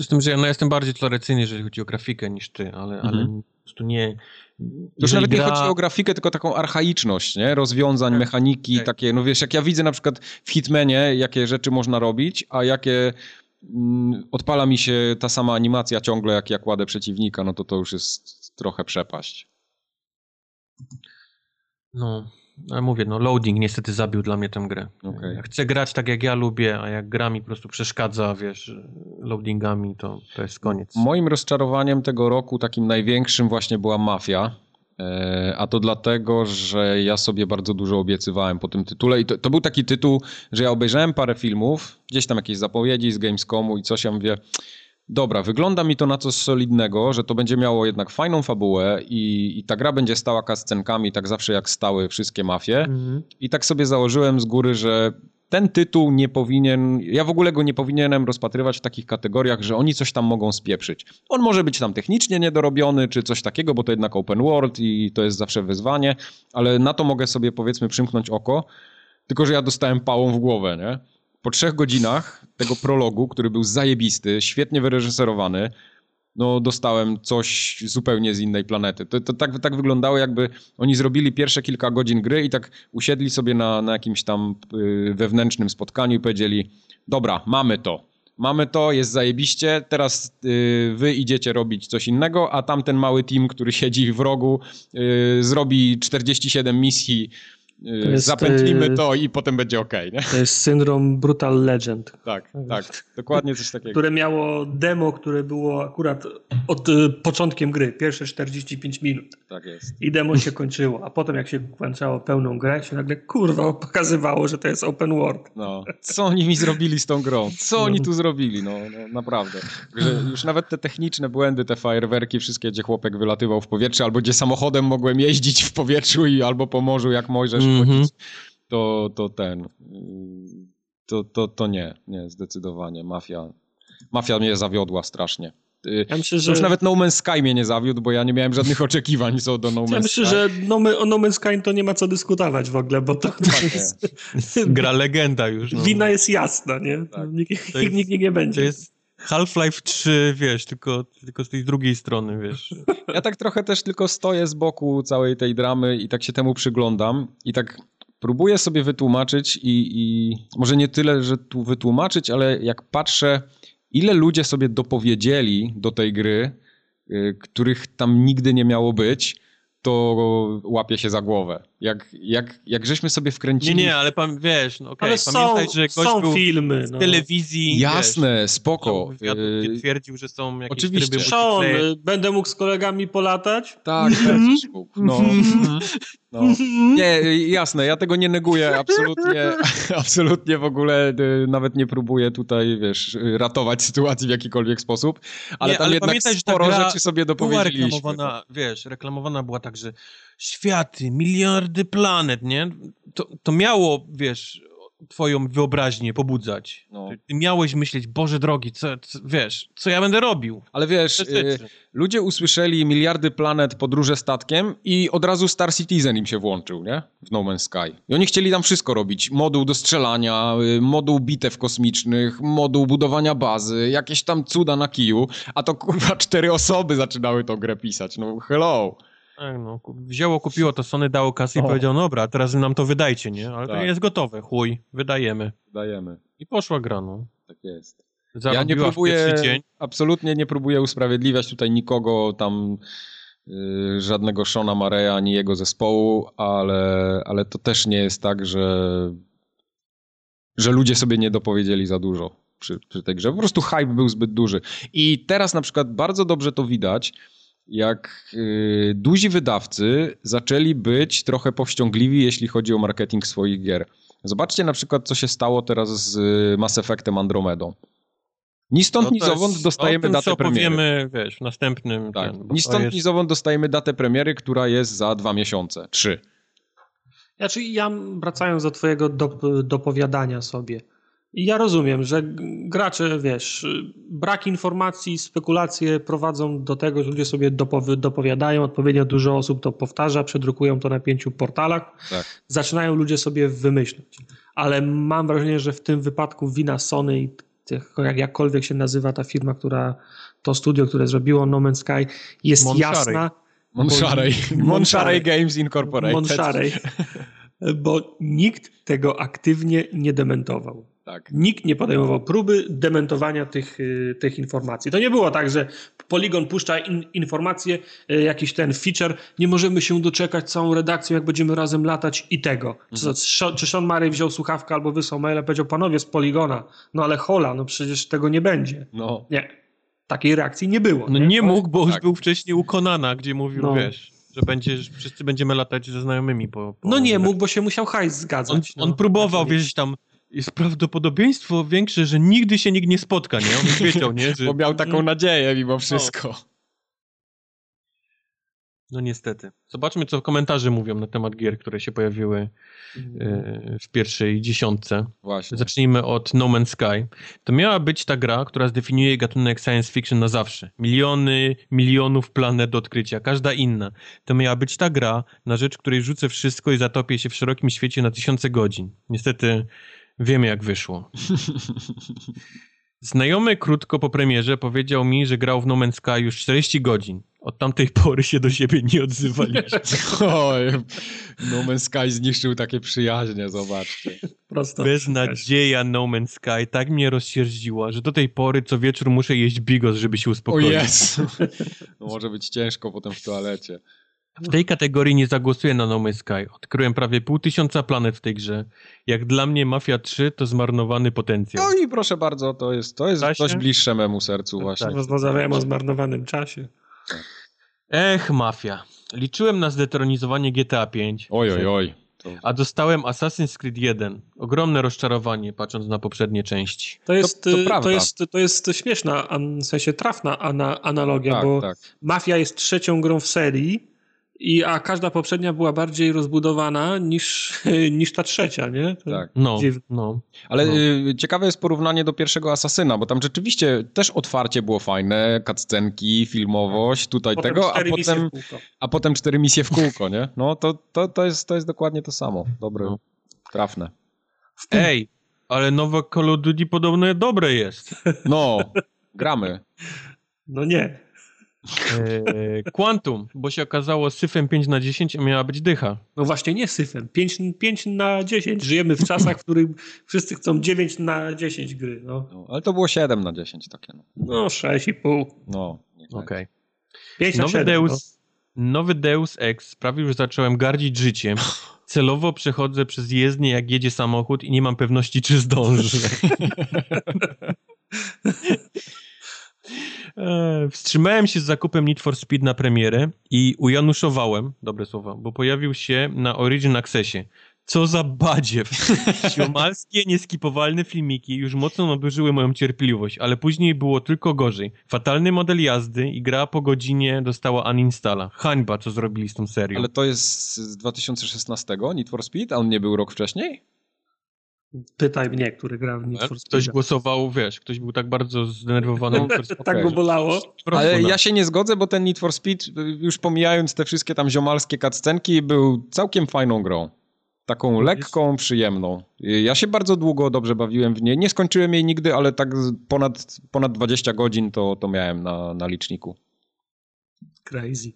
Z tym, że ja no, jestem bardziej tolerancyjny, jeżeli chodzi o grafikę niż ty, ale, mhm. ale po prostu nie... To już nawet gra... nie chodzi o grafikę, tylko taką archaiczność, nie? Rozwiązań, tak, mechaniki, tak. takie, no wiesz, jak ja widzę na przykład w Hitmanie, jakie rzeczy można robić, a jakie mm, odpala mi się ta sama animacja ciągle, jak ja kładę przeciwnika, no to to już jest trochę przepaść. No, mówię, no loading niestety zabił dla mnie tę grę. Okay. Ja chcę grać tak jak ja lubię, a jak gra mi po prostu przeszkadza, wiesz, loadingami, to, to jest koniec. Moim rozczarowaniem tego roku takim największym właśnie była Mafia. E, a to dlatego, że ja sobie bardzo dużo obiecywałem po tym tytule i to, to był taki tytuł, że ja obejrzałem parę filmów, gdzieś tam jakieś zapowiedzi z Gamescomu i coś, ja mówię, dobra, wygląda mi to na coś solidnego, że to będzie miało jednak fajną fabułę i, i ta gra będzie stała kascenkami, tak zawsze jak stały wszystkie mafie. Mhm. I tak sobie założyłem z góry, że ten tytuł nie powinien, ja w ogóle go nie powinienem rozpatrywać w takich kategoriach, że oni coś tam mogą spieprzyć. On może być tam technicznie niedorobiony, czy coś takiego, bo to jednak open world i to jest zawsze wyzwanie, ale na to mogę sobie powiedzmy przymknąć oko, tylko że ja dostałem pałą w głowę, nie? Po trzech godzinach tego prologu, który był zajebisty, świetnie wyreżyserowany, no dostałem coś zupełnie z innej planety. To, to tak, tak wyglądało, jakby oni zrobili pierwsze kilka godzin gry i tak usiedli sobie na, na jakimś tam y, wewnętrznym spotkaniu i powiedzieli, dobra, mamy to. Mamy to, jest zajebiście, teraz y, wy idziecie robić coś innego, a tamten mały team, który siedzi w rogu, y, zrobi 47 misji jest, zapętlimy y, to i potem będzie ok. Nie? To jest syndrom Brutal Legend. Tak, tak, dokładnie coś takiego. Które miało demo, które było akurat od y, początkiem gry, pierwsze 45 minut. Tak jest. I demo się kończyło, a potem jak się włączało pełną grę, się nagle kurwa pokazywało, że to jest open world. No, co oni mi zrobili z tą grą? Co oni tu zrobili? No, no naprawdę. Że już nawet te techniczne błędy, te fajerwerki, wszystkie, gdzie chłopek wylatywał w powietrze, albo gdzie samochodem mogłem jeździć w powietrzu i albo po morzu jak Mojżesz -hmm. to, to ten, to, to, to nie, nie, zdecydowanie. Mafia, mafia mnie zawiodła strasznie. Y, ja myślę, że... Już nawet No Man's Sky mnie nie zawiódł, bo ja nie miałem żadnych [LAUGHS] oczekiwań co do No Man's Sky. Ja myślę, Sky. że no, o No Man's Sky to nie ma co dyskutować w ogóle, bo to, to jest... [LAUGHS] Gra legenda już. No. Wina jest jasna, nie? Tak. Nikt, nikt, jest, nikt nie będzie. To jest Half-Life 3, wiesz, tylko, tylko z tej drugiej strony, wiesz. [LAUGHS] Ja tak trochę też tylko stoję z boku całej tej dramy i tak się temu przyglądam i tak próbuję sobie wytłumaczyć i, i może nie tyle, że tu wytłumaczyć, ale jak patrzę ile ludzie sobie dopowiedzieli do tej gry, y, których tam nigdy nie miało być, to łapie się za głowę. Jak, jak, jak żeśmy sobie wkręcili... Nie, nie, ale pan, wiesz, no okay, ale pamiętaj, są, że gość są był filmy, z no. telewizji. Jasne, wiesz, spoko. Yy... twierdził, że są jakieś Oczywiście. tryby Sean, będę mógł z kolegami polatać? Tak, [LAUGHS] będziesz mógł. No. No. Nie, jasne, ja tego nie neguję, absolutnie, [LAUGHS] absolutnie w ogóle y, nawet nie próbuję tutaj, wiesz, ratować sytuacji w jakikolwiek sposób, ale nie, tam ale jednak pamiętaj, sporo rzeczy sobie dopowiedzieliśmy. Była reklamowana, wiesz, reklamowana była tak, że światy, miliardy planet, nie? To, to miało, wiesz, twoją wyobraźnię pobudzać. No. Ty miałeś myśleć, Boże drogi, co, co, wiesz, co ja będę robił? Ale wiesz, y, ludzie usłyszeli miliardy planet, podróże statkiem i od razu Star Citizen im się włączył, nie? W No Man's Sky. I oni chcieli tam wszystko robić. Moduł do strzelania, y, moduł bitew kosmicznych, moduł budowania bazy, jakieś tam cuda na kiju, a to kurwa [LAUGHS] cztery osoby zaczynały tą grę pisać. No hello. Tak, no, wzięło, kupiło to Sony, dało kasę i o. powiedział, dobra, teraz nam to wydajcie, nie? Ale tak. to jest gotowe, chuj, wydajemy. Wydajemy. I poszła gra, no. Tak jest. Zarobiła ja nie próbuję, absolutnie nie próbuję usprawiedliwiać tutaj nikogo tam, yy, żadnego Shona Mareya, ani jego zespołu, ale, ale to też nie jest tak, że, że ludzie sobie nie dopowiedzieli za dużo przy, przy tej grze. Po prostu hype był zbyt duży. I teraz na przykład bardzo dobrze to widać, jak yy, duzi wydawcy zaczęli być trochę powściągliwi, jeśli chodzi o marketing swoich gier. Zobaczcie na przykład, co się stało teraz z y, Mass Effectem Andromedą. Ni stąd, no ni zowąd dostajemy tym, datę premiery. powiemy, wiesz, w następnym... Tak. Ten, ni stąd, jest... ni zowąd dostajemy datę premiery, która jest za dwa miesiące, trzy. Znaczy ja wracając do twojego do, dopowiadania sobie, ja rozumiem, że gracze, wiesz, brak informacji, spekulacje prowadzą do tego, że ludzie sobie dopowiadają, odpowiednio dużo osób to powtarza, przedrukują to na pięciu portalach, tak. zaczynają ludzie sobie wymyślać. Ale mam wrażenie, że w tym wypadku wina Sony i jak, jakkolwiek się nazywa ta firma, która to studio, które zrobiło No Man's Sky, jest Monshary. jasna. Monshary. Monshary Games Incorporated. Monshary. Bo nikt tego aktywnie nie dementował. Tak. Nikt nie podejmował próby dementowania tych, y, tych informacji. To nie było tak, że Polygon puszcza in, informację, y, jakiś ten feature, nie możemy się doczekać całą redakcją, jak będziemy razem latać i tego. Mhm. Czy, czy Sean Murray wziął słuchawkę albo wysłał maila, powiedział, panowie z Poligona, no ale hola, no przecież tego nie będzie. No. Nie. Takiej reakcji nie było. No nie, nie mógł, bo tak. już był wcześniej u Konana, gdzie mówił, no. wiesz że będzie, że wszyscy będziemy latać ze znajomymi po... po no nie mógł, bo się musiał hajs zgadzać. On, no. on próbował, wiesz, tam jest prawdopodobieństwo większe, że nigdy się nikt nie spotka, nie? On wiedział, nie? Że... [LAUGHS] Bo miał taką nadzieję mimo wszystko. No niestety. Zobaczmy, co komentarze mówią na temat gier, które się pojawiły e, w pierwszej dziesiątce. Właśnie. Zacznijmy od No Man's Sky. To miała być ta gra, która zdefiniuje gatunek science fiction na zawsze. Miliony, milionów planet do odkrycia, każda inna. To miała być ta gra, na rzecz której rzucę wszystko i zatopię się w szerokim świecie na tysiące godzin. Niestety Wiemy, jak wyszło. [LAUGHS] Znajomy krótko po premierze powiedział mi, że grał w No Man's Sky już 40 godzin. Od tamtej pory się do siebie nie odzywaliśmy. [LAUGHS] Oj, no Man's Sky zniszczył takie przyjaźnie, zobaczcie. Prosto. Beznadzieja No Man's Sky tak mnie rozsierdziła, że do tej pory co wieczór muszę jeść bigos, żeby się uspokoić. O Jezu. No może być ciężko potem w toalecie. W tej kategorii nie zagłosuję na No Man's Sky. Odkryłem prawie pół tysiąca planet w tej grze. Jak dla mnie Mafia 3 to zmarnowany potencjał. No i proszę bardzo, to jest, to jest coś bliższe memu sercu właśnie. Tak, rozmawiałem o zmarnowanym czasie. Ech, Mafia. Liczyłem na zdetronizowanie GTA 5. Oj, oj, oj. A dostałem Assassin's Creed 1. Ogromne rozczarowanie, patrząc na poprzednie części. To jest, to, to, to jest, to jest śmieszna, w sensie trafna ana, analogia, tak, bo tak. Mafia jest trzecią grą w serii, I, a każda poprzednia była bardziej rozbudowana niż, [LAUGHS] niż ta trzecia, nie? To Tak. No, no. Ale No. y, ciekawe jest porównanie do pierwszego Asasyna, bo tam rzeczywiście też otwarcie było fajne, cutscenki, filmowość, tutaj Potem tego, a potem, a potem cztery misje w kółko, nie? No to, to, to, jest, to jest dokładnie to samo. Dobre, No. trafne. Ej, ale nowe Call of Duty podobno dobre jest. No, gramy. No nie. Eee, Quantum, bo się okazało syfem 5 na 10 a miała być dycha. No właśnie nie syfem. 5, 5 na 10. Żyjemy w czasach, w których wszyscy chcą 9 na 10 gry. No, No, ale to było 7 na 10 takie. No, no 6,5. no będzie. Okej. 5 na Nowy 7. Deus, nowy Deus Ex sprawił, że zacząłem gardzić życiem. Celowo przechodzę przez jezdnię, jak jedzie samochód i nie mam pewności, czy zdążę. [LAUGHS] E, Wstrzymałem się z zakupem Need for Speed na premierę i ujanuszowałem, dobre słowa, bo pojawił się na Origin Accessie. Co za badziew. [LAUGHS] Siomalskie, nieskipowalne filmiki już mocno nadużyły moją cierpliwość, ale później było tylko gorzej. Fatalny model jazdy i gra po godzinie dostała uninstalla. Hańba, co zrobili z tą serią. Ale to jest z 2016 Need for Speed, a on nie był rok wcześniej? Pytaj mnie, który gra w Need for Ktoś Speed. głosował, wiesz, ktoś był tak bardzo zdenerwowany. [LAUGHS] Tak go bolało. Ale ja się nie zgodzę, bo ten Need for Speed, już pomijając te wszystkie tam ziomalskie cutscenki, był całkiem fajną grą. Taką lekką, przyjemną. Ja się bardzo długo dobrze bawiłem w niej. Nie skończyłem jej nigdy, ale tak ponad, ponad 20 godzin to, to miałem na, na liczniku. Crazy.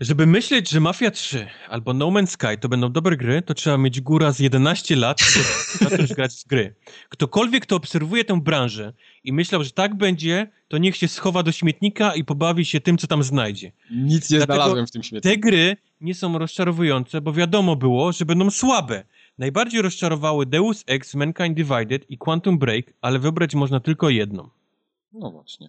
Żeby myśleć, że Mafia 3 albo No Man's Sky to będą dobre gry, to trzeba mieć góra z 11 lat, żeby zacząć grać w gry. Ktokolwiek, kto obserwuje tę branżę i myślał, że tak będzie, to niech się schowa do śmietnika i pobawi się tym, co tam znajdzie. Nic nie Dlatego znalazłem w tym świecie. Te gry nie są rozczarowujące, bo wiadomo było, że będą słabe. Najbardziej rozczarowały Deus Ex, Mankind Divided i Quantum Break, ale wybrać można tylko jedną. No właśnie.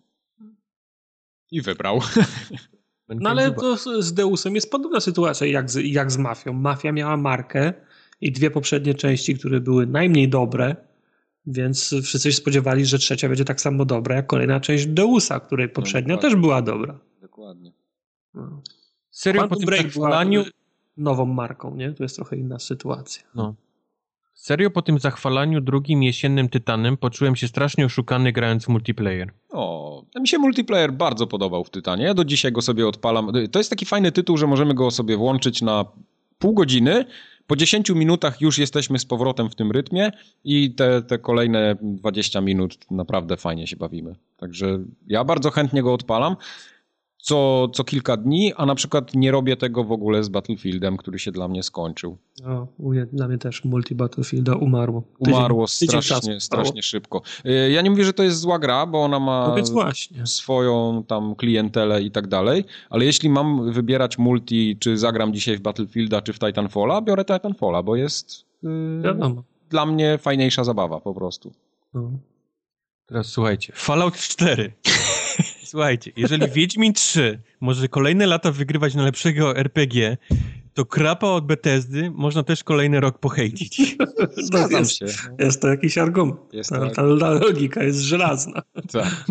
I wybrał. [LAUGHS] No ale to z- Deusem jest podobna sytuacja jak z, jak z Mafią. Mafia miała markę i dwie poprzednie części, które były najmniej dobre, więc wszyscy się spodziewali, że trzecia będzie tak samo dobra jak kolejna część Deusa, której poprzednia dokładnie. też była dobra. Dokładnie. No. Serio po Quantum tym Break była zachwalaniu... nową marką, nie? To jest trochę inna sytuacja. No. Serio po tym zachwalaniu drugim jesiennym Tytanem poczułem się strasznie oszukany grając w multiplayer. O, mi się multiplayer bardzo podobał w Tytanie. Ja do dzisiaj go sobie odpalam. To jest taki fajny tytuł, że możemy go sobie włączyć na pół godziny. Po 10 minutach już jesteśmy z powrotem w tym rytmie i te, te kolejne 20 minut naprawdę fajnie się bawimy. Także ja bardzo chętnie go odpalam co, co kilka dni, a na przykład nie robię tego w ogóle z Battlefieldem, który się dla mnie skończył. O, u mnie- dla mnie też multi Battlefielda umarło. Tydzień- Umarło strasznie, strasznie szybko. Y, Ja nie mówię, że to jest zła gra, bo ona ma No swoją tam klientelę i tak dalej, ale jeśli mam wybierać multi, czy zagram dzisiaj w Battlefielda, czy w Titanfalla, biorę Titanfalla, bo jest yy, Wiadomo. dla mnie fajniejsza zabawa po prostu. No. Teraz słuchajcie, Fallout 4. słuchajcie, jeżeli Wiedźmin 3 może kolejne lata wygrywać na lepszego RPG, to krapa od Bethesdy można też kolejny rok pohejcić. [LAUGHS] Zgadzam jest, się. jest to jakiś argument. Jest ta, ta logika jest żelazna. Tak.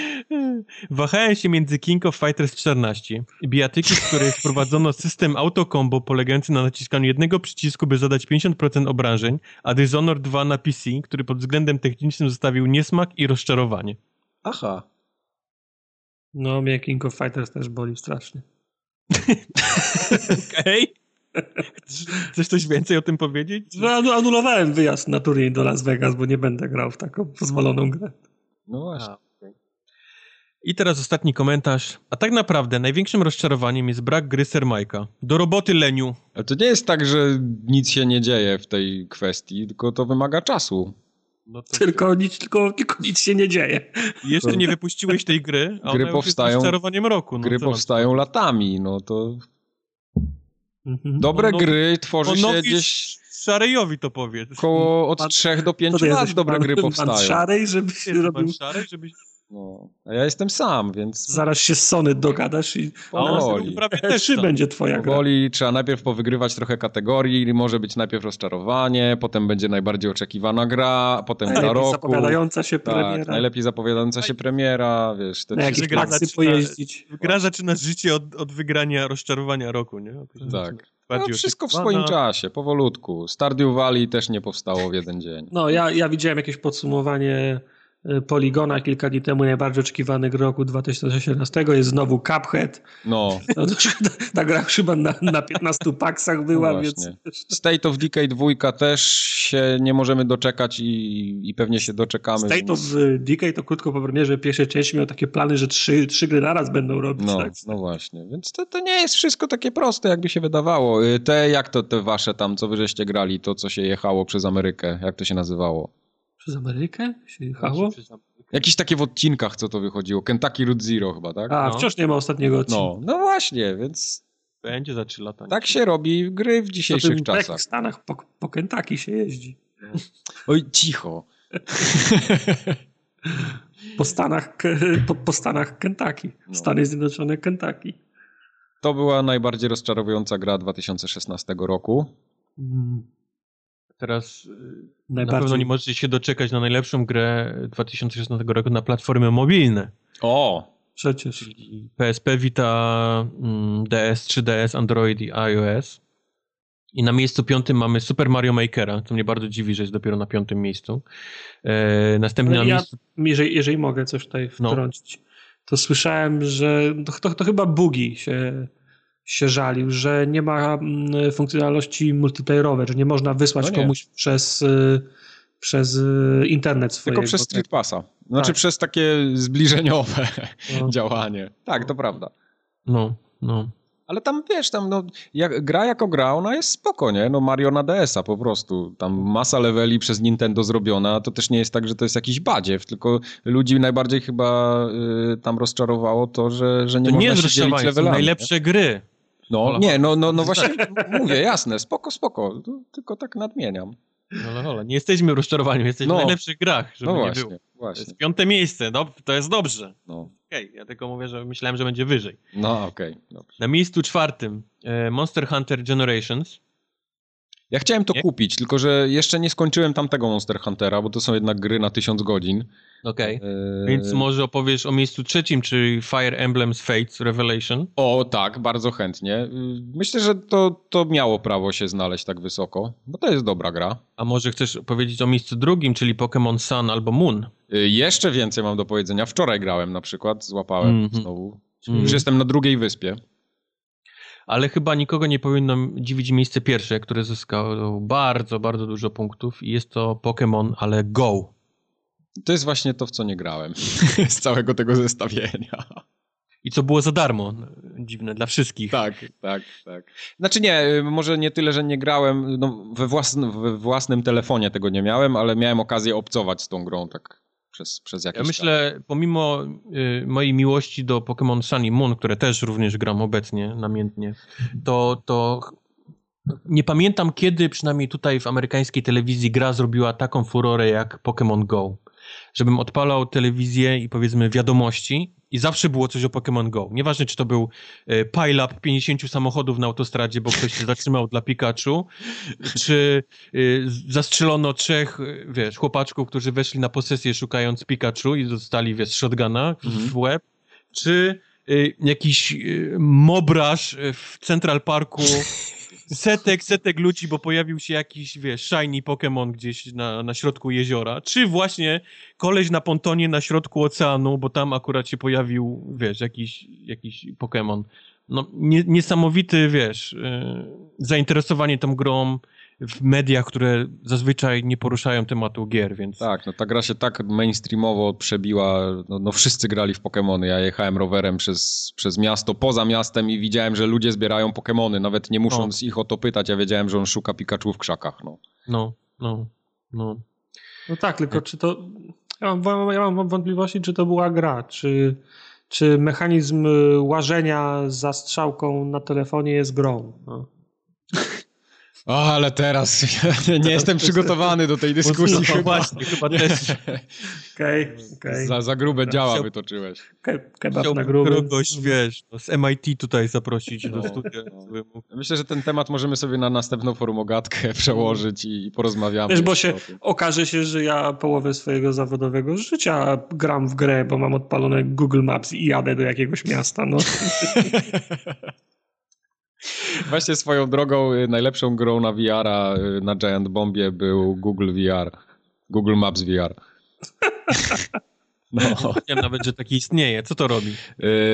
[LAUGHS] Wahałem się między King of Fighters 14 i bijatyki, w której wprowadzono system autocombo polegający na naciskaniu jednego przycisku, by zadać 50% obrażeń, a Dishonored 2 na PC, który pod względem technicznym zostawił niesmak i rozczarowanie. Aha. No, mnie King of Fighters też boli strasznie. [LAUGHS] Okej? Chcesz- Chcesz coś więcej o tym powiedzieć? No, anu- Anulowałem wyjazd na turniej do Las Vegas, bo nie będę grał w taką pozwoloną grę. No właśnie. I teraz ostatni komentarz. A tak naprawdę największym rozczarowaniem jest brak gry Sir Mike'a. Do roboty, Leniu. Ale to nie jest tak, że nic się nie dzieje w tej kwestii, tylko to wymaga czasu. No to Tylko nic, tylko, tylko nic się nie dzieje. jeszcze nie wypuściłeś tej gry, a Gry ona już powstają- jest rozczarowaniem roku. No, Gry powstają latami, no to Mhm. dobre no, gry tworzy się gdzieś Szarejowi to powiedz. koło od Pan- 3 do To 5 ty lat dobre pan- gry pan powstają. szarej, żeby się Jest robił... pan szary, żebyś... No, a ja jestem sam, więc... Zaraz się z Sony dogadasz i Powoli. prawie E3 też będzie twoja gra. Powoli trzeba najpierw powygrywać trochę kategorii, może być najpierw rozczarowanie, potem będzie najbardziej oczekiwana gra, potem gra Najlepiej roku. zapowiadająca się Tak, premiera. najlepiej zapowiadająca się premiera, wiesz. Te Na trzy- jakieś gra zaczyna- pojeździć. Gra zaczyna życie od, od wygrania rozczarowania roku, nie? Tak. No, wszystko w swoim czasie, powolutku. Stardew Valley też nie powstało w jeden dzień. No, ja, ja widziałem jakieś podsumowanie Poligona kilka dni temu, najbardziej oczekiwany roku 2017 jest znowu Cuphead. No, No, to, [LAUGHS] ta gra chyba na, na 15 paksach była, No więc. State of Decay 2 też się nie możemy doczekać i, i pewnie się doczekamy. State więc- of Decay to krótko po premierze pierwszej części miał takie plany, że trzy, trzy gry naraz będą robić. No, tak? no właśnie, więc to, to nie jest wszystko takie proste, jakby się wydawało. Y, Te, jak to te wasze tam, co wy żeście grali, to co się jechało przez Amerykę, jak to się nazywało? Przez Amerykę się jechało? Jakiś takie w odcinkach, co to wychodziło. Kentucky Route Zero chyba, tak? A, No. wciąż nie ma ostatniego odcinka. No, no właśnie, więc Będzie za 3 lata. tak się robi gry w dzisiejszych po czasach. jakich Stanach po, po Kentucky się jeździ. Oj, cicho. Po Stanach, po, po Stanach Kentucky. No. Stany Zjednoczone Kentucky. To była najbardziej rozczarowująca gra 2016 roku. Mm, Teraz y, na Najbardziej. pewno nie możecie się doczekać na najlepszą grę 2016 roku na platformy mobilne. O! Przecież. Czyli PSP, Vita, mm, DS, 3DS, Android i iOS. I na miejscu piątym mamy Super Mario Makera, co mnie bardzo dziwi, że jest dopiero na piątym miejscu. E, następnie na ja, miejscu... jeżeli, jeżeli mogę coś tutaj No. wtrącić, to słyszałem, że to, to, to chyba Bugi się, się żalił, że nie ma mm, funkcjonalności multiplayerowej, że nie można wysłać No nie. komuś przez, y, przez y, internet swojego. Tylko przez Street Passa. Znaczy Tak. przez takie zbliżeniowe No. [LAUGHS] działanie. Tak, to prawda. No, no. Ale tam wiesz, tam no, jak, gra jako gra, ona jest spoko, nie? No Mario na DS-a po prostu. Tam masa leveli przez Nintendo zrobiona. To też nie jest tak, że to jest jakiś badziew, tylko ludzi najbardziej chyba y, tam rozczarowało to, że, że nie To można nie się dzielić rozczarowanie, to levelami. najlepsze gry. No, Hola, nie, no, no, no [LAUGHS] właśnie mówię, jasne, spoko, spoko. To, tylko tak nadmieniam. No, hola. Nie jesteśmy rozczarowani, jesteśmy No. w najlepszych grach, żeby No nie właśnie, było. To właśnie. jest piąte miejsce, no, to jest dobrze. No, Okej, ja tylko mówię, że myślałem, że będzie wyżej. no okej, dobrze. Na miejscu czwartym e, Monster Hunter Generations. Ja chciałem to Nie? kupić, tylko że jeszcze nie skończyłem tamtego Monster Huntera, bo to są jednak gry na tysiąc godzin. Okej. Eee, Więc może opowiesz o miejscu trzecim, czyli Fire Emblem's Fates Revelation. O, tak, bardzo chętnie. Y, Myślę, że to, to miało prawo się znaleźć tak wysoko, bo to jest dobra gra. A może chcesz powiedzieć o miejscu drugim, czyli Pokémon Sun albo Moon? Y, Jeszcze więcej mam do powiedzenia. Wczoraj grałem na przykład, złapałem Mhm. znowu. Mhm. Już jestem na drugiej wyspie. Ale chyba nikogo nie powinno dziwić miejsce pierwsze, które zyskało bardzo, bardzo dużo punktów i jest to Pokémon, ale Go. To jest właśnie to, w co nie grałem [LAUGHS] z całego tego zestawienia. I co było za darmo. Dziwne dla wszystkich. Tak, tak, tak. Znaczy nie, y, może nie tyle, że nie grałem, no we, własn- we własnym telefonie tego nie miałem, ale miałem okazję obcować z tą grą tak przez, przez jakiś Ja myślę, pomimo y, mojej miłości do Pokémon Sun i Moon, które też również gram obecnie namiętnie, to, to nie pamiętam kiedy, przynajmniej tutaj w amerykańskiej telewizji, gra zrobiła taką furorę jak Pokémon Go. Żebym odpalał telewizję i powiedzmy wiadomości i zawsze było coś o Pokémon Go. Nieważne, czy to był y, pile-up 50 samochodów na autostradzie, bo ktoś się zatrzymał dla Pikachu, czy y, zastrzelono trzech, y, wiesz, chłopaczków, którzy weszli na posesję szukając Pikachu i dostali, wiesz, shotguna w, Mhm. łeb, czy jakiś mobraż w Central Parku [LAUGHS] setek, setek ludzi, bo pojawił się jakiś, wiesz, shiny Pokémon gdzieś na, na środku jeziora, czy właśnie koleś na pontonie na środku oceanu, bo tam akurat się pojawił, wiesz, jakiś, jakiś Pokémon. No, nie, niesamowity, wiesz, yy, zainteresowanie tą grą w mediach, które zazwyczaj nie poruszają tematu gier, więc... Tak, no ta gra się tak mainstreamowo przebiła, no, no wszyscy grali w Pokémony. Ja jechałem rowerem przez, przez miasto, poza miastem i widziałem, że ludzie zbierają Pokémony, nawet nie musząc ich o to pytać, ja wiedziałem, że on szuka Pikachu w krzakach, no. No, no, no. No tak, tylko czy to. Ja mam, ja mam wątpliwości, czy to była gra, czy, czy mechanizm y, łażenia za strzałką na telefonie jest grą. No. [LAUGHS] O, ale teraz nie, [LAUGHS] nie jestem przygotowany do tej dyskusji. No, chyba. właśnie, chyba też. [LAUGHS] Okej, okej. Za, za grube działa Chciał- wytoczyłeś. Ke- Kebab na grubym. kogoś, wiesz, no, z MIT tutaj zaprosić do No, studia. no. Myślę, że ten temat możemy sobie na następną forumogatkę [LAUGHS] przełożyć i, i porozmawiamy. Wiesz, bo się okaże się, że ja połowę swojego zawodowego życia gram w grę, bo mam odpalone Google Maps i jadę do jakiegoś miasta. No. Właśnie swoją drogą y, najlepszą grą na VR-a y, na Giant Bombie był Google VR. Google Maps VR. [LAUGHS] No. Wiem nawet, że taki istnieje. Co to robi?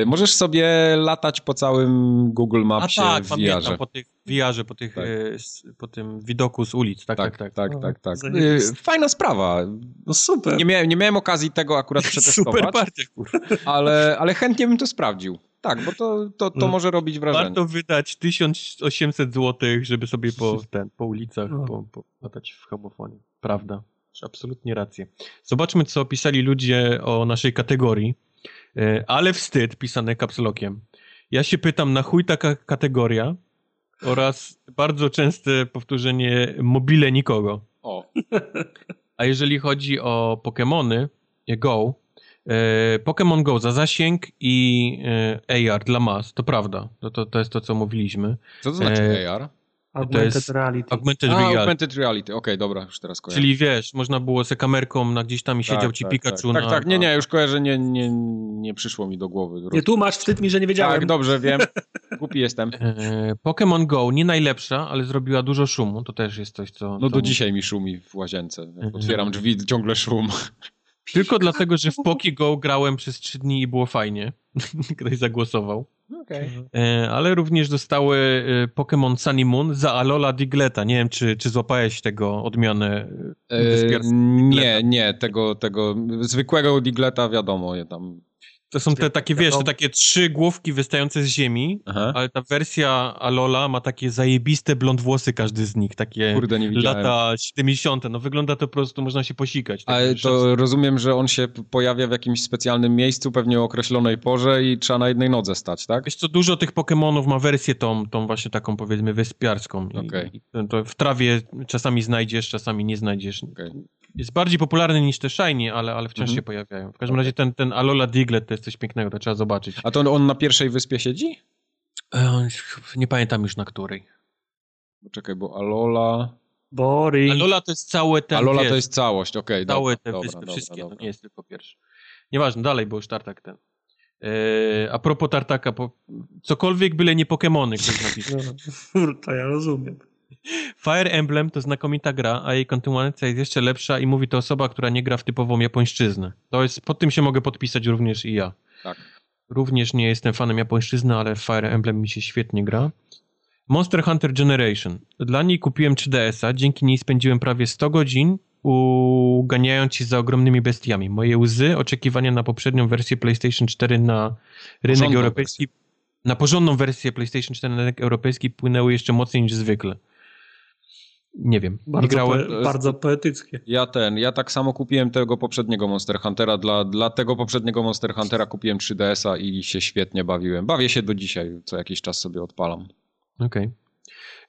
Y, możesz sobie latać po całym Google A Mapsie tak, w pamiętam, VR-ze. po tych VR-ze, po, tych, Tak. s- po tym widoku z ulic. Tak, tak, tak. tak, tak, tak. Zajebiste. Y, Fajna sprawa. no super. Nie miałem, nie miałem okazji tego akurat [LAUGHS] przetestować, Super partia, ale, ale chętnie bym to sprawdził. Tak, bo to, to, to No. może robić wrażenie. Warto wydać 1800 zł, żeby sobie po, [LAUGHS] ten, po ulicach No. po, po, latać w homofonie. Prawda. Masz absolutnie rację. Zobaczmy, co pisali ludzie o naszej kategorii. E, Ale wstyd, pisane kapslokiem. Ja się pytam, na chuj taka kategoria oraz bardzo częste powtórzenie mobile nikogo. O, A jeżeli chodzi o Pokémony e, Go, e, Pokémon Go za zasięg i AR dla mas, to prawda. To, to, to jest to, co mówiliśmy. co to znaczy AR? Augmented jest reality. Augmented A, reality. Augmented Reality. Okej, dobra, już teraz kojarzę. Czyli wiesz, można było se kamerką na gdzieś tam i siedział Tak, ci tak, Pikachu tak. na... Tak, tak, nie, nie, już kojarzę, nie, nie, nie przyszło mi do głowy. Nie tłumacz, wstyd mi, że nie wiedziałem. Tak, dobrze, wiem. [LAUGHS] Głupi jestem. E, Pokémon Go nie najlepsza, ale zrobiła dużo szumu. To też jest coś, co... No do dzisiaj mi szumi w łazience. Jak otwieram drzwi, ciągle szum. Tylko dlatego, że w Poki Go grałem przez trzy dni i było fajnie. [LAUGHS] Ktoś zagłosował. Okej. E, ale również dostały e, Pokémon Sun i Moon za Alola Digleta. Nie wiem, czy, czy złapałeś tego odmianę e, E, wyspiarstwa nie, nie, tego, tego zwykłego Digleta wiadomo, je tam. To są te takie, wiesz, te takie trzy główki wystające z ziemi, Aha. ale ta wersja Alola ma takie zajebiste blond włosy każdy z nich, takie Kurde, nie widziałem. lata 70. No wygląda to po prostu, można się posikać. Tak, Ale to rozumiem, że on się pojawia w jakimś specjalnym miejscu, pewnie o określonej porze i trzeba na jednej nodze stać, tak? Wiesz co, dużo tych Pokemonów ma wersję tą, tą właśnie taką powiedzmy wyspiarską. I- Okej. I to, w trawie czasami znajdziesz, czasami nie znajdziesz. Okej. Jest bardziej popularny niż te Shiny, ale, ale wciąż Mhm. się pojawiają. W każdym razie ten, ten Alola Diglett to jest coś pięknego, to trzeba zobaczyć. A to on na pierwszej wyspie siedzi? E, Nie pamiętam już na której. Czekaj, bo Alola... Boring. Alola to jest całe ten, Alola wiesz, to jest całość, okej, całe dobra, te dobra, wyspy, dobra, wszystkie, dobra. to nie jest tylko pierwszy. Nieważne, dalej, bo już Tartak ten. E, a propos Tartaka, po, cokolwiek byle nie Pokemony, ktoś napisał. No, [LAUGHS] to ja rozumiem. Fire Emblem to znakomita gra, a jej kontynuacja jest jeszcze lepsza i mówi to osoba, która nie gra w typową japońszczyznę. To jest, pod tym się mogę podpisać również i ja. Tak. Również nie jestem fanem japońszczyzny, ale Fire Emblem mi się świetnie gra. Monster Hunter Generation. Dla niej kupiłem 3DS-a, dzięki niej spędziłem prawie 100 godzin uganiając się za ogromnymi bestiami. Moje łzy, oczekiwania na poprzednią wersję PlayStation 4 na rynek Porządną europejski, na porządną wersję PlayStation 4 na rynek europejski płynęły jeszcze mocniej niż zwykle. Nie wiem, nie Bardzo, grałem. poe- bardzo poetyckie. Ja ten, ja tak samo kupiłem tego poprzedniego Monster Huntera. Dla, dla tego poprzedniego Monster Huntera kupiłem 3DS-a i się świetnie bawiłem. Bawię się do dzisiaj, co jakiś czas sobie odpalam. Okej.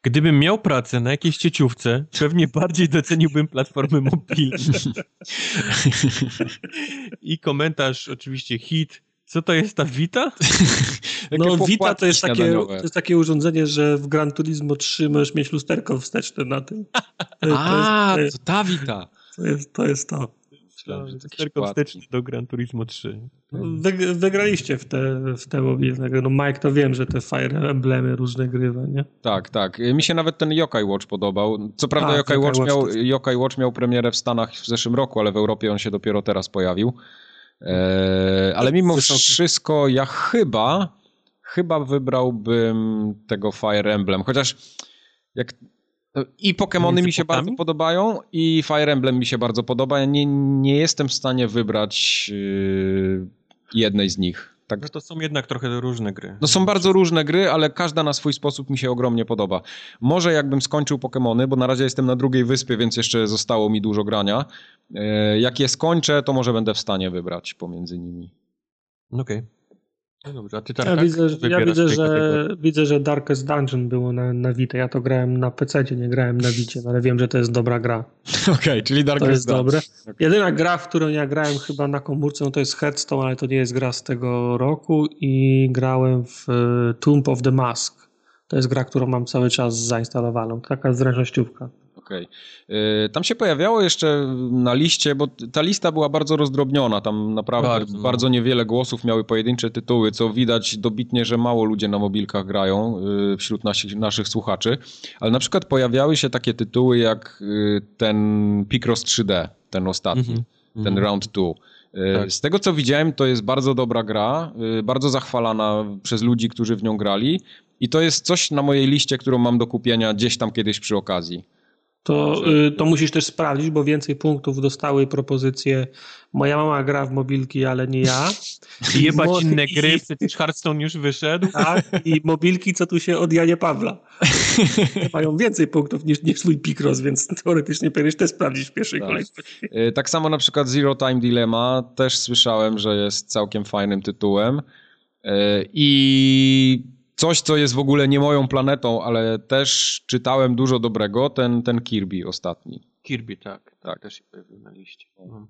Gdybym miał pracę na jakiejś cieciówce, pewnie bardziej doceniłbym platformy mobilne. [LAUGHS] I komentarz oczywiście hit. Co to jest ta Vita? [LAUGHS] No Vita to jest, takie, to jest takie urządzenie, że w Gran Turismo 3 możesz mieć lusterko wsteczne na tym. [LAUGHS] To, to, A, jest, to ta Vita. to, jest, to jest to. To Lusterko wsteczne do Gran Turismo 3. Wy, wygraliście w te, w te mobilne gry. No Mike to wiem, że te Fire Emblemy różne grywa, nie? Tak, tak. Mi się nawet ten Yokai Watch podobał. Co prawda Tak, Yokai, Yokai Watch miał, to Yokai Watch miał premierę w Stanach w zeszłym roku, ale w Europie on się dopiero teraz pojawił. Eee, ale mimo wszystko ja chyba, chyba wybrałbym tego Fire Emblem, chociaż jak i Pokémony mi się bardzo podobają i Fire Emblem mi się bardzo podoba. Ja nie, nie jestem w stanie wybrać yy, jednej z nich. Tak, No to są jednak trochę różne gry. no są bardzo różne gry, ale każda na swój sposób mi się ogromnie podoba. Może jakbym skończył Pokémony, bo na razie jestem na drugiej wyspie, więc jeszcze zostało mi dużo grania. E, Jak je skończę, to może będę w stanie wybrać pomiędzy nimi. Okej. No dobrze, a ty Ja widzę, że- ja widzę, że, widzę, że Darkest Dungeon było na, na Vita. Ja to grałem na PC, nie grałem na Vicie, no ale wiem, że to jest dobra gra. [LAUGHS] Okej, czyli Dark To jest Dungeon. dobre. Jedyna gra, w którą ja grałem chyba na komórce, no to jest Hearthstone, ale to nie jest gra z tego roku i grałem w e, Tomb of the Mask. To jest gra, którą mam cały czas zainstalowaną. Taka zręcznościówka. Okej. Y, Tam się pojawiało jeszcze na liście, bo ta lista była bardzo rozdrobniona. Tam naprawdę Bardzo, bardzo, no. niewiele głosów miały pojedyncze tytuły, co widać dobitnie, że mało ludzie na mobilkach grają y, wśród naszych, naszych słuchaczy. Ale na przykład pojawiały się takie tytuły jak y, ten Picross 3D, ten ostatni, Mhm. ten Round 2. Y, Tak. Z tego co widziałem, to jest bardzo dobra gra, bardzo zachwalana przez ludzi, którzy w nią grali. I to jest coś na mojej liście, którą mam do kupienia gdzieś tam kiedyś przy okazji. To, y, to musisz też sprawdzić, bo więcej punktów dostały propozycje. Moja mama gra w mobilki, ale nie ja. I [LAUGHS] jebać Mo- inne i- gry, przecież Hearthstone już wyszedł. Tak, i mobilki, co tu się od Janie Pawla. [LAUGHS] Mają więcej punktów niż, niż swój Picross, więc teoretycznie powinieneś też sprawdzić w pierwszej Tak. kolejności. Y, Tak samo na przykład Zero Time Dilemma też słyszałem, że jest całkiem fajnym tytułem. Y, I coś, co jest w ogóle nie moją planetą, ale też czytałem dużo dobrego, ten, ten Kirby ostatni. Kirby, tak. Tak. Tak, też się pojawił na liście. No.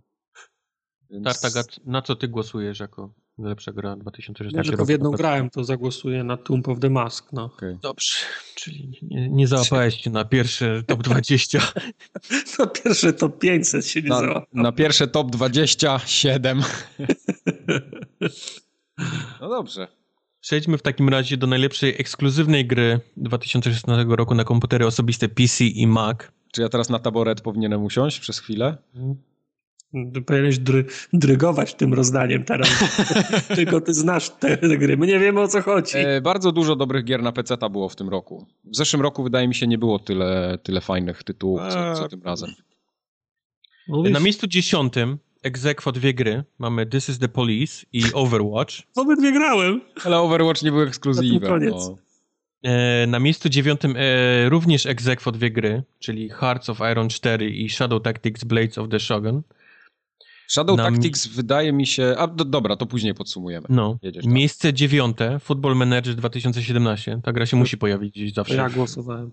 Więc... Tartagat, na co ty głosujesz jako najlepsza gra 2016 Ja tylko roku? w jedną grałem, to zagłosuję na Tomb of the Mask. No. Okej. Dobrze, czyli nie, nie załapałeś się na pierwsze top 20. To [LAUGHS] pierwsze to 500 się nie Na, na pierwsze top 27. [LAUGHS] No dobrze. Przejdźmy w takim razie do najlepszej ekskluzywnej gry 2016 roku na komputery osobiste PC i Mac. Czy ja teraz na taboret powinienem usiąść przez chwilę? Ty Powinieneś dry, drygować tym rozdaniem teraz. [LAUGHS] tylko ty znasz te, te gry. My nie wiemy o co chodzi. E, bardzo dużo dobrych gier na PC było w tym roku. W zeszłym roku wydaje mi się nie było tyle, tyle fajnych tytułów, co, co tym razem. Mówisz, Na miejscu dziesiątym egzekwo dwie gry. Mamy This is the Police i [LAUGHS] Overwatch. Obydwie grałem. Ale Overwatch nie był Na ekskluzywem. koniec. No. E, na miejscu dziewiątym e, również egzekwo dwie gry, czyli Hearts of Iron 4 i Shadow Tactics Blades of the Shogun. Shadow Na Tactics wydaje mi się... A do, dobra, to później podsumujemy. No. Jedziesz. Miejsce dziewiąte, Football Manager 2017. Ta gra się musi pojawić gdzieś zawsze. ja głosowałem.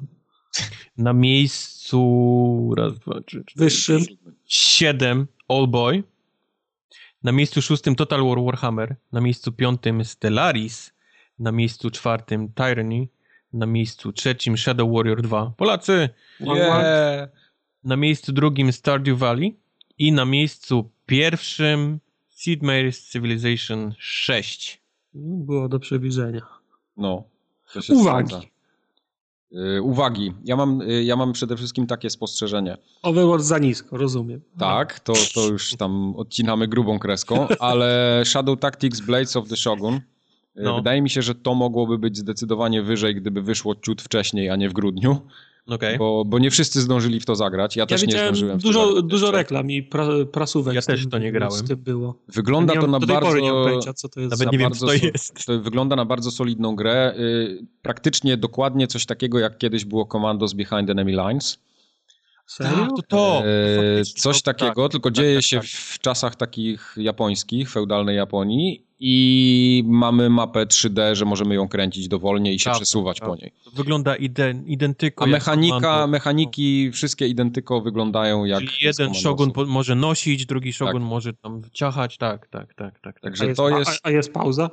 Na miejscu raz, dwa, trzy, cztery, Wyższym. siedem All Boy. Na miejscu szóstym Total War Warhammer. Na miejscu piątym Stellaris. Na miejscu czwartym Tyranny. Na miejscu trzecim Shadow Warrior 2. Polacy! Nie. Na miejscu drugim Stardew Valley. I na miejscu pierwszym Sid Meier's Civilization 6. Było do przewidzenia. No. To się Uwagi. Y, uwagi. Ja mam, y, ja mam przede wszystkim takie spostrzeżenie. Overwatch za nisko, rozumiem. Tak, to, to już tam odcinamy grubą kreską, ale Shadow Tactics Blades of the Shogun. y, No. Wydaje mi się, że to mogłoby być zdecydowanie wyżej, gdyby wyszło ciut wcześniej, a nie w grudniu, Okej. bo, bo nie wszyscy zdążyli w to zagrać. Ja, Ja też nie zdążyłem. dużo, zagrać dużo reklam i pra, prasówek. Ja z też to nie grałem. Było. Wygląda nie to na bardzo... nie mam pojęcia, co to jest. Nawet nie wiem, co to jest. To wygląda na bardzo solidną grę. y, Praktycznie dokładnie coś takiego, jak kiedyś było Commandos Behind Enemy Lines. Serio? Tak, to to. E, coś to- takiego, tak, tylko tak, dzieje tak, się tak. w czasach takich japońskich, feudalnej Japonii i mamy mapę 3D, że możemy ją kręcić dowolnie i się przesuwać po niej. Wygląda iden, identyko. A mechanika, mechaniki wszystkie identyko wyglądają jak Czyli jeden szogun po, może nosić, drugi szogun Tak. może tam ciachać, tak, tak, tak, tak. tak. Także a, jest, to jest, A, a jest pauza?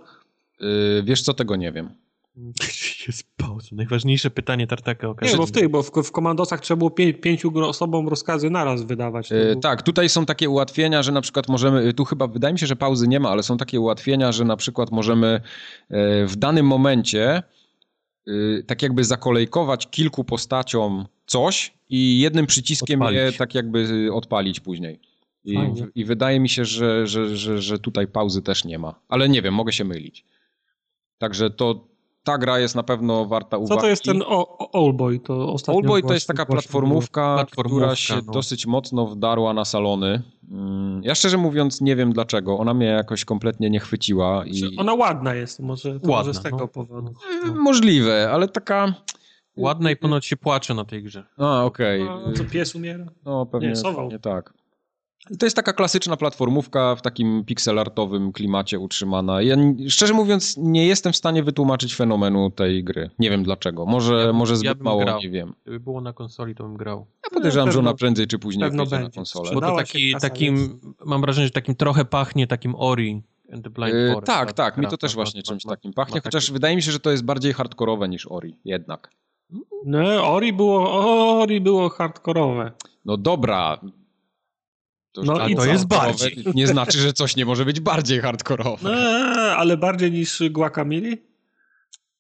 y, wiesz co, tego nie wiem. [LAUGHS] Jest pauza. Najważniejsze pytanie Tartaka Nie, okazji. bo w tych, bo w, w komandosach trzeba było pię, pięciu osobom rozkazy naraz wydawać. E, było- Tak, tutaj są takie ułatwienia, że na przykład możemy, tu chyba wydaje mi się, że pauzy nie ma, ale są takie ułatwienia, że na przykład możemy e, w danym momencie e, tak jakby zakolejkować kilku postaciom coś i jednym przyciskiem je Odpalić. tak jakby odpalić później. I. I wydaje mi się, że, że, że, że tutaj pauzy też nie ma. Ale nie wiem, mogę się mylić. Także to ta gra jest na pewno warta uwagi. Co to jest ten o, o, Allboy? To ostatnio Oldboy to jest taka platformówka, Platformówka, która się no. dosyć mocno wdarła na salony. Mm, Ja szczerze mówiąc nie wiem dlaczego. Ona mnie jakoś kompletnie nie chwyciła. I... Ona ładna jest, może, to Ładna, może z tego no. powodu. Mm, Możliwe, ale taka... Ładna i ponoć się płacze na tej grze. A, okej. A, co pies umiera? No pewnie, Nie, pewnie tak. To jest taka klasyczna platformówka w takim pixelartowym klimacie utrzymana. Ja szczerze mówiąc nie jestem w stanie wytłumaczyć fenomenu tej gry. Nie wiem dlaczego. Może, ja, może zbyt ja mało, grał. nie wiem. Gdyby było na konsoli, to bym grał. Ja podejrzewam, no, że ona prędzej czy później pewno będzie na konsolę. Bo to taki, takim, mam wrażenie, że takim trochę pachnie takim Ori. Yy, Forest, tak, tak, mi to też właśnie czymś takim pachnie, chociaż wydaje mi się, że to jest bardziej hardkorowe niż Ori, jednak. No, Ori było, Ori było hardkorowe. No dobra, to, no i to jest bardziej. Nie znaczy, że coś nie może być bardziej hardkorowe. No, ale bardziej niż Guacamole?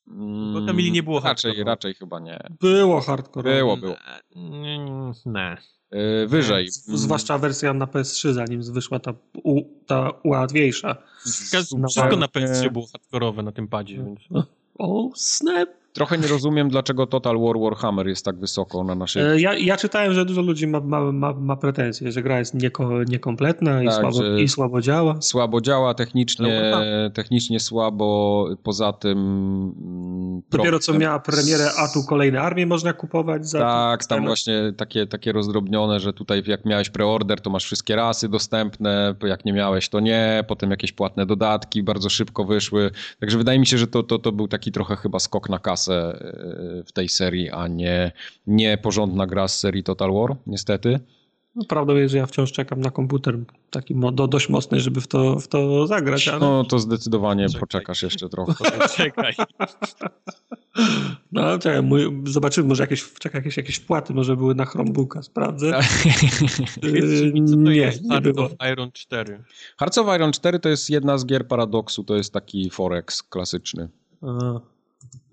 Mm, Guacamole nie było Raczej, raczej chyba nie. Było hardkorowe. Było, było. Nie. Yy, wyżej. Zwłaszcza wersja na PS3, zanim wyszła ta, u, ta łatwiejsza. Wszystko na PS3 było hardkorowe na tym padzie. Więc... O, snap! Trochę nie rozumiem, dlaczego Total War Warhammer jest tak wysoko na naszej... E, ja, ja czytałem, że dużo ludzi ma, ma, ma, ma pretensje, że gra jest nieko, niekompletna tak, i, słabo, i słabo działa. Słabo działa, technicznie, no, technicznie słabo, poza tym... Mm, Dopiero co miała premierę, a tu kolejne armie można kupować za Tak, tam właśnie takie, takie rozdrobnione, że tutaj jak miałeś preorder, to masz wszystkie rasy dostępne, jak nie miałeś, to nie, potem jakieś płatne dodatki bardzo szybko wyszły, także wydaje mi się, że to, to, to był taki trochę chyba skok na kasę kasę e, w tej serii, a nie, nie porządna gra z serii Total War, niestety. No, prawdą jest, że ja wciąż czekam na komputer taki do, dość mocny, żeby w to, w to zagrać. Ale... No to zdecydowanie Czekaj. poczekasz jeszcze trochę. [LAUGHS] Czekaj. [LAUGHS] No czekaj, mój, zobaczymy, może jakieś, czekaj, jakieś, jakieś wpłaty może były na Chromebooka, sprawdzę. Tak. [LAUGHS] Y, nie, nie było. Iron 4. Hearts of Iron 4 to jest jedna z gier Paradoksu, to jest taki Forex klasyczny. A.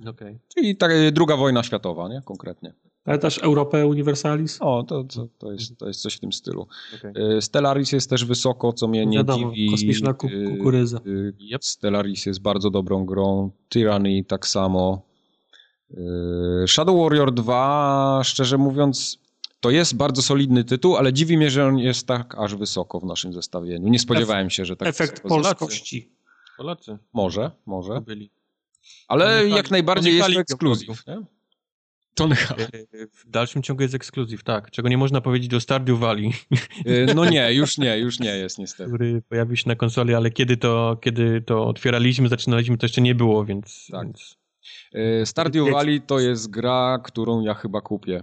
Okay. Czyli ta, druga wojna światowa, nie? Konkretnie. Ale też Europę Universalis? O, to, to, to, jest, to jest coś w tym stylu. Okay. Stellaris jest też wysoko, co mnie nie Wiadomo, dziwi. kosmiczna kukurydza. Yep. Stellaris jest bardzo dobrą grą. Tyranny tak samo. Shadow Warrior 2, szczerze mówiąc, to jest bardzo solidny tytuł, ale dziwi mnie, że on jest tak aż wysoko w naszym zestawieniu. Nie spodziewałem się, że tak Efekt polskości. Polacy. Może, może. Byli. Ale jak najbardziej jest to ekskluzyw. Tony Hawk. W dalszym ciągu jest ekskluzyw, tak. Czego nie można powiedzieć o Stardew Valley. E, no nie, już nie, już nie jest niestety. Który pojawił się na konsoli, ale kiedy to, kiedy to otwieraliśmy, zaczynaliśmy, to jeszcze nie było, więc... Tak. Więc... E, Stardew Valley to jest gra, którą ja chyba kupię.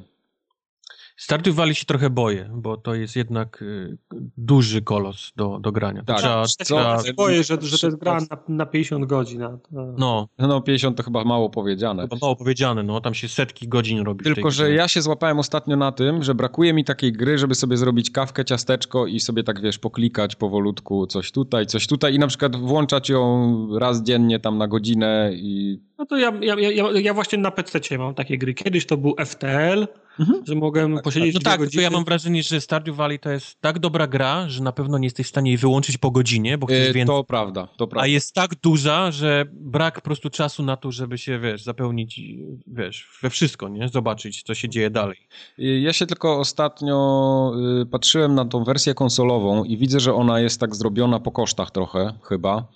Stardew Valley się trochę boję, bo to jest jednak y, duży kolos do, do grania. Tak, trzeba, co, trzeba... się boję, że, że to jest gra na, na 50 godzin. No. no 50 to chyba mało powiedziane. Chyba mało powiedziane, no tam się setki godzin robi. Tylko, że ja się złapałem ostatnio na tym, że brakuje mi takiej gry, żeby sobie zrobić kawkę, ciasteczko i sobie tak wiesz, poklikać powolutku coś tutaj, coś tutaj i na przykład włączać ją raz dziennie tam na godzinę i... No to ja, ja, ja, ja właśnie na PC mam takie gry. Kiedyś to był FTL, Mhm. Że mogłem tak, posiedzieć No tak, godziny. ja mam wrażenie, że Stardew Valley to jest tak dobra gra, że na pewno nie jesteś w stanie jej wyłączyć po godzinie, bo chcesz yy, więcej. To prawda, to prawda. A jest tak duża, że brak po prostu czasu na to, żeby się, wiesz, zapełnić, wiesz, we wszystko, nie? Zobaczyć, co się dzieje dalej. Ja się tylko ostatnio y, patrzyłem na tą wersję konsolową i widzę, że ona jest tak zrobiona po kosztach trochę, chyba.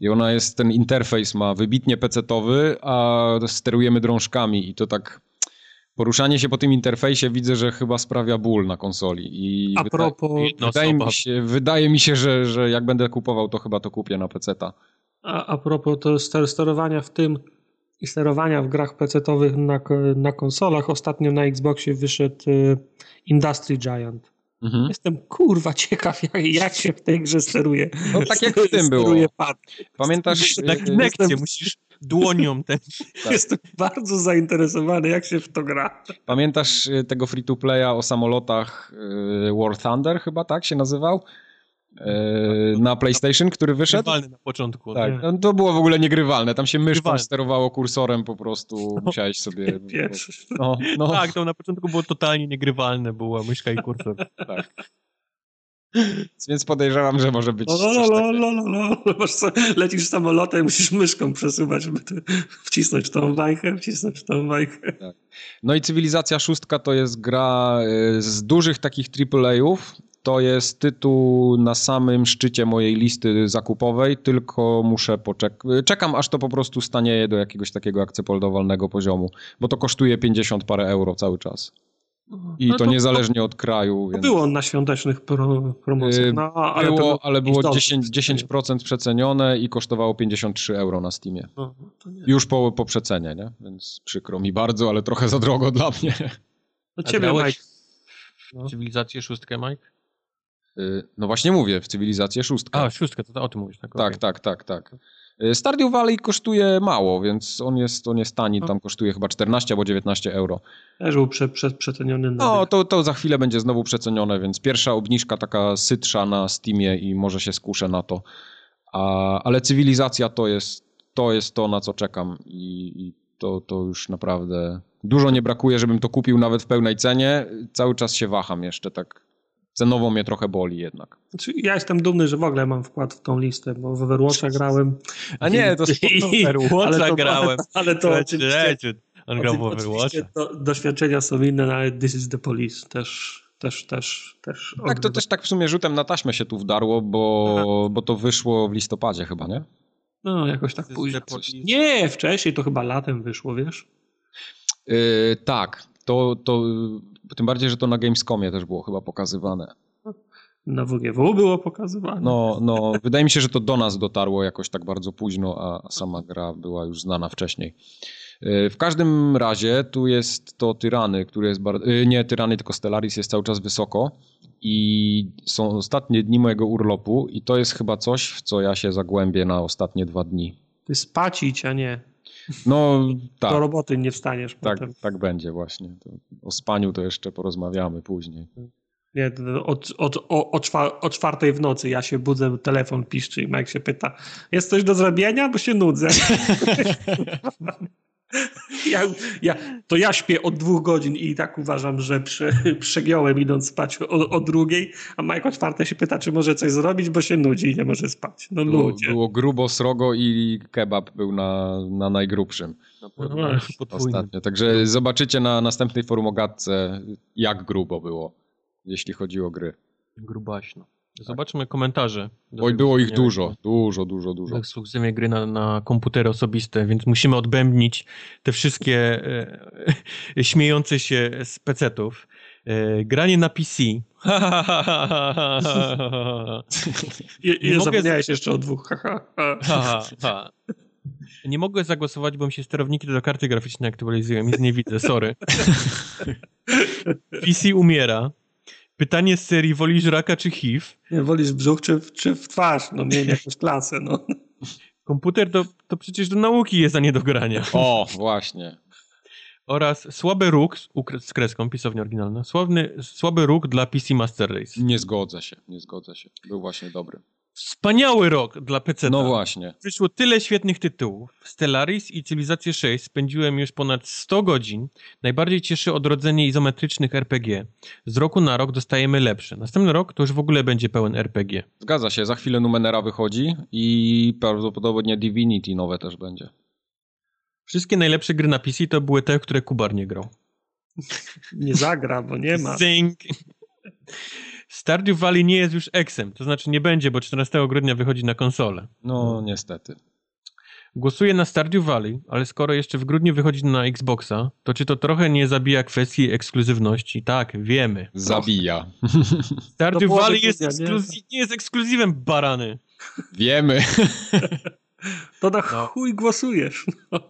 I ona jest, ten interfejs ma wybitnie pecetowy, a sterujemy drążkami i to tak poruszanie się po tym interfejsie widzę, że chyba sprawia ból na konsoli. I A propos... Wydaje, mi się, wydaje mi się, że, że jak będę kupował, to chyba to kupię na PC-ta. A, a propos to sterowania w tym i sterowania w grach PC-owych na, na konsolach, ostatnio na Xboxie wyszedł y, Industry Giant. Mhm. Jestem kurwa ciekaw, jak, jak, się w tej grze steruje. No tak jak w tym było. Pad. Pamiętasz? Na Kinekcie Jestem... musisz dłonią ten. [LAUGHS] Tak. Jestem bardzo zainteresowany, jak się w to gra. Pamiętasz y, tego free-to-playa o samolotach y, War Thunder chyba, tak się nazywał? Y, na PlayStation, który wyszedł. Grywalny na początku. Tak, no, to było w ogóle niegrywalne. Tam się myszką sterowało kursorem po prostu. No. Musiałeś sobie... [LAUGHS] No, no. Tak, to na początku było totalnie niegrywalne. Była myszka i kursor. tak. [LAUGHS] Więc podejrzewam, że może być. No, no, no. Lecisz samolotem, musisz myszką przesuwać, żeby wcisnąć tą bajkę, wcisnąć tą bajkę. Tak. No i Cywilizacja Szóstka to jest gra y, z dużych takich AAA-ów. To jest tytuł na samym szczycie mojej listy zakupowej, tylko muszę poczekać. Czekam, aż to po prostu stanieje do jakiegoś takiego akceptowalnego poziomu, bo to kosztuje 50 parę euro cały czas. I no to, to, niezależnie od kraju. Więc... Było na świątecznych pro, promocjach. No, ale, było, ale było 10%, 10% przecenione i kosztowało 53 euro na Steamie. No, Już po, po przecenie, nie? Więc przykro mi bardzo, ale trochę za drogo dla mnie. No ciebie, Mike. No. Cywilizację szóstkę, Mike? Y, no właśnie mówię, w cywilizację szóstkę. A, szóstkę, to o tym mówisz. Tak, tak, tak, tak, tak. Y, Stardew Valley kosztuje mało, więc on jest, on jest tani, tam kosztuje chyba 14 albo 19 euro. Też był prze, prze, przeceniony. No, to, to za chwilę będzie znowu przecenione, więc pierwsza obniżka taka sytsza na Steamie i może się skuszę na to. A, ale cywilizacja to jest, to jest to, na co czekam i, i to, to już naprawdę dużo nie brakuje, żebym to kupił nawet w pełnej cenie. Cały czas się waham jeszcze tak cenowo mnie trochę boli jednak. Znaczy, ja jestem dumny, że w ogóle mam wkład w tą listę, bo w Overwatcha grałem. A nie, to Overwatcha grałem. Ale to [LAUGHS] oczywiście, on grał w Overwatcha. doświadczenia są inne, no, ale This is the Police też też, też, też. Tak, to też tak w sumie rzutem na taśmę się tu wdarło, bo, bo to wyszło w listopadzie chyba, nie? No, jakoś tak późno. Nie, wcześniej, to chyba latem wyszło, wiesz? Yy, tak, to, to tym bardziej, że to na Gamescomie też było chyba pokazywane. Na WGW było pokazywane. No, no, wydaje mi się, że to do nas dotarło jakoś tak bardzo późno, a sama gra była już znana wcześniej. E, w każdym razie tu jest to Tyrany, który jest bardzo... E, nie Tyrany, tylko Stellaris jest cały czas wysoko i są ostatnie dni mojego urlopu i to jest chyba coś, w co ja się zagłębię na ostatnie dwa dni. Ty spacić, a nie... No tak. Do roboty nie wstaniesz tak, potem. Tak będzie właśnie. O spaniu to jeszcze porozmawiamy później. Nie, od, od, o, o, czwar o czwartej w nocy ja się budzę, telefon piszczy i Mike się pyta, jest coś do zrobienia, bo się nudzę. [LAUGHS] Ja, ja, to ja śpię od dwóch godzin i tak uważam, że prze, przegiąłem idąc spać o, o, drugiej, a Mike o czwartej się pyta, czy może coś zrobić, bo się nudzi i nie może spać. No było, ludzie. Było grubo, srogo i kebab był na, na najgrubszym. No, no, ostatnio. Także zobaczycie na następnej forumogatce, jak grubo było, jeśli chodzi o gry. Grubaśno. Zobaczmy komentarze. Oj, było ich dużo, dużo, dużo, dużo. Ekskluzywnie gry na, na komputery osobiste, więc musimy odbębnić te wszystkie e, [LAUGHS] śmiejące się z pecetów. E, granie na PC. I, i nie zapomniałeś jeszcze o dwóch. [LAUGHS] nie mogę zagłosować, bo mi się sterowniki do karty graficznej aktualizują. Nic nie widzę, sorry. [LAUGHS] PC umiera. Pytanie z serii, wolisz raka czy HIV? Nie, wolisz brzuch czy, czy w twarz? No miej jakąś klasę, no. Komputer to, to przecież do nauki jest, a nie do grania. O, właśnie. Oraz słaby róg, z kreską, pisownia oryginalna, sławny, słaby róg dla PC Master Race. Nie zgodzę się, nie zgodzę się. Był właśnie dobry. Wspaniały rok dla PC. No właśnie. Wyszło tyle świetnych tytułów. Stellaris i Cywilizację 6 spędziłem już ponad 100 godzin. Najbardziej cieszy odrodzenie izometrycznych RPG. Z roku na rok dostajemy lepsze. Następny rok to już w ogóle będzie pełen RPG. Zgadza się, za chwilę Numenera wychodzi i prawdopodobnie Divinity nowe też będzie. Wszystkie najlepsze gry na PC to były te, które Kubar nie grał. nie zagra, bo nie ma. Zing. Stardew Valley nie jest już eksem, to znaczy nie będzie, bo 14 grudnia wychodzi na konsolę. No, niestety. Głosuję na Stardew Valley, ale skoro jeszcze w grudniu wychodzi na Xboxa, to czy to trochę nie zabija kwestii ekskluzywności? Tak, wiemy. Zabija. [LAUGHS] Stardew Valley jest, ekskluzy- nie jest ekskluzywem, barany. Wiemy. to na no. chuj głosujesz. No.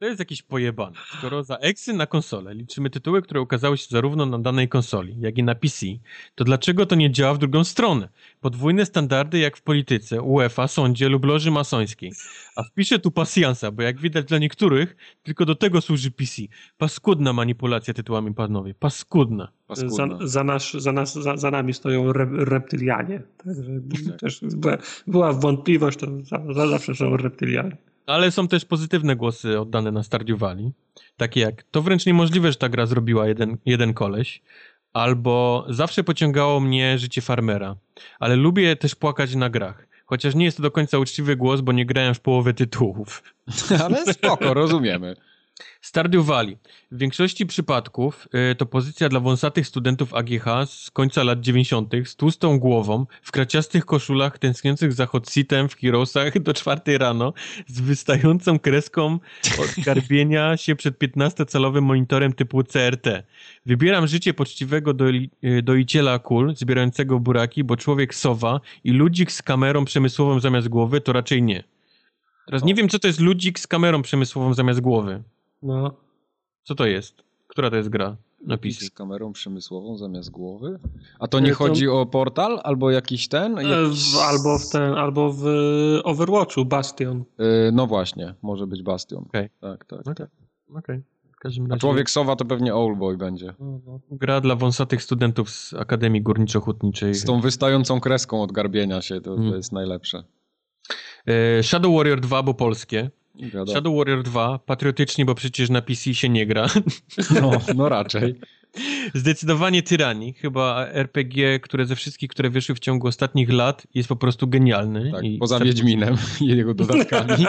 To jest jakiś pojebane. Skoro za eksy na konsolę liczymy tytuły, które ukazały się zarówno na danej konsoli, jak i na PC, to dlaczego to nie działa w drugą stronę? Podwójne standardy jak w polityce, UEFA, sądzie lub loży masońskiej. A wpiszę tu pasjansa, bo jak widać dla niektórych, tylko do tego służy PC. Paskudna manipulacja tytułami panowie. Paskudna. Za, za, nasz, za, nas, za, za nami stoją re, reptylianie. Także tak. też była, była wątpliwość, to za, zawsze są reptylianie. Ale są też pozytywne głosy oddane na Stardew Valley. Takie jak, to wręcz niemożliwe, że ta gra zrobiła jeden, jeden koleś. Albo zawsze pociągało mnie życie farmera. Ale lubię też płakać na grach. Chociaż nie jest to do końca uczciwy głos, bo nie grałem w połowę tytułów. [LAUGHS] Ale spoko, rozumiemy. Stardew Valley. W większości przypadków y, to pozycja dla wąsatych studentów AGH z końca lat 90. z tłustą głową, w kraciastych koszulach, tęskniących za hot seatem w Heroesach do czwartej rano, z wystającą kreską od [LAUGHS] garbienia się przed 15-calowym monitorem typu CRT. Wybieram życie poczciwego doi, y, doiciela kul, zbierającego buraki, bo człowiek sowa i ludzik z kamerą przemysłową zamiast głowy to raczej nie. Teraz nie wiem, co to jest ludzik z kamerą przemysłową zamiast głowy. No. Co to jest? Która to jest gra na PC? Z kamerą przemysłową zamiast głowy? A to nie E, to- chodzi o portal albo jakiś ten? E, Jakiś... w- Albo w ten, albo w Overwatchu, Bastion. E, No właśnie, może być Bastion. Okej. Tak, tak. Okej. Okej. W każdym A razie człowiek sowa to pewnie Oldboy będzie. gra dla wąsatych studentów z Akademii Górniczo-Hutniczej. Z tą wystającą kreską od garbienia się, to, to jest najlepsze. E, Shadow Warrior 2, bo polskie. Wiadomo. Shadow Warrior 2, patriotycznie, bo przecież na PC się nie gra. [LAUGHS] No, no raczej. Zdecydowanie Tyranii, chyba RPG, które ze wszystkich, które wyszły w ciągu ostatnich lat, jest po prostu genialny. Tak, poza Wiedźminem i jego dodatkami. [LAUGHS]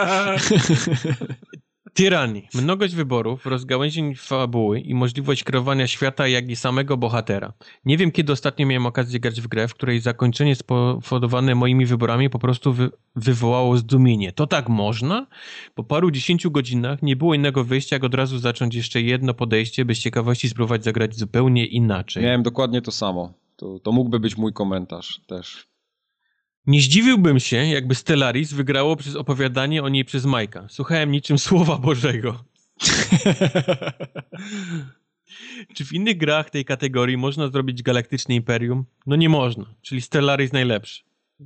Tyranii. Mnogość wyborów, rozgałęzień fabuły i możliwość kreowania świata, jak i samego bohatera. Nie wiem, kiedy ostatnio miałem okazję grać w grę, w której zakończenie spowodowane moimi wyborami po prostu wy wywołało zdumienie. To tak można? Po paru dziesięciu godzinach nie było innego wyjścia, jak od razu zacząć jeszcze jedno podejście, by z ciekawości spróbować zagrać zupełnie inaczej. Miałem dokładnie to samo. To, to mógłby być mój komentarz też. Nie zdziwiłbym się, jakby Stellaris wygrało przez opowiadanie o niej przez Majka. Słuchałem niczym [LAUGHS] Słowa Bożego. [LAUGHS] Czy w innych grach tej kategorii można zrobić galaktyczne imperium? No nie można, czyli Stellaris najlepszy.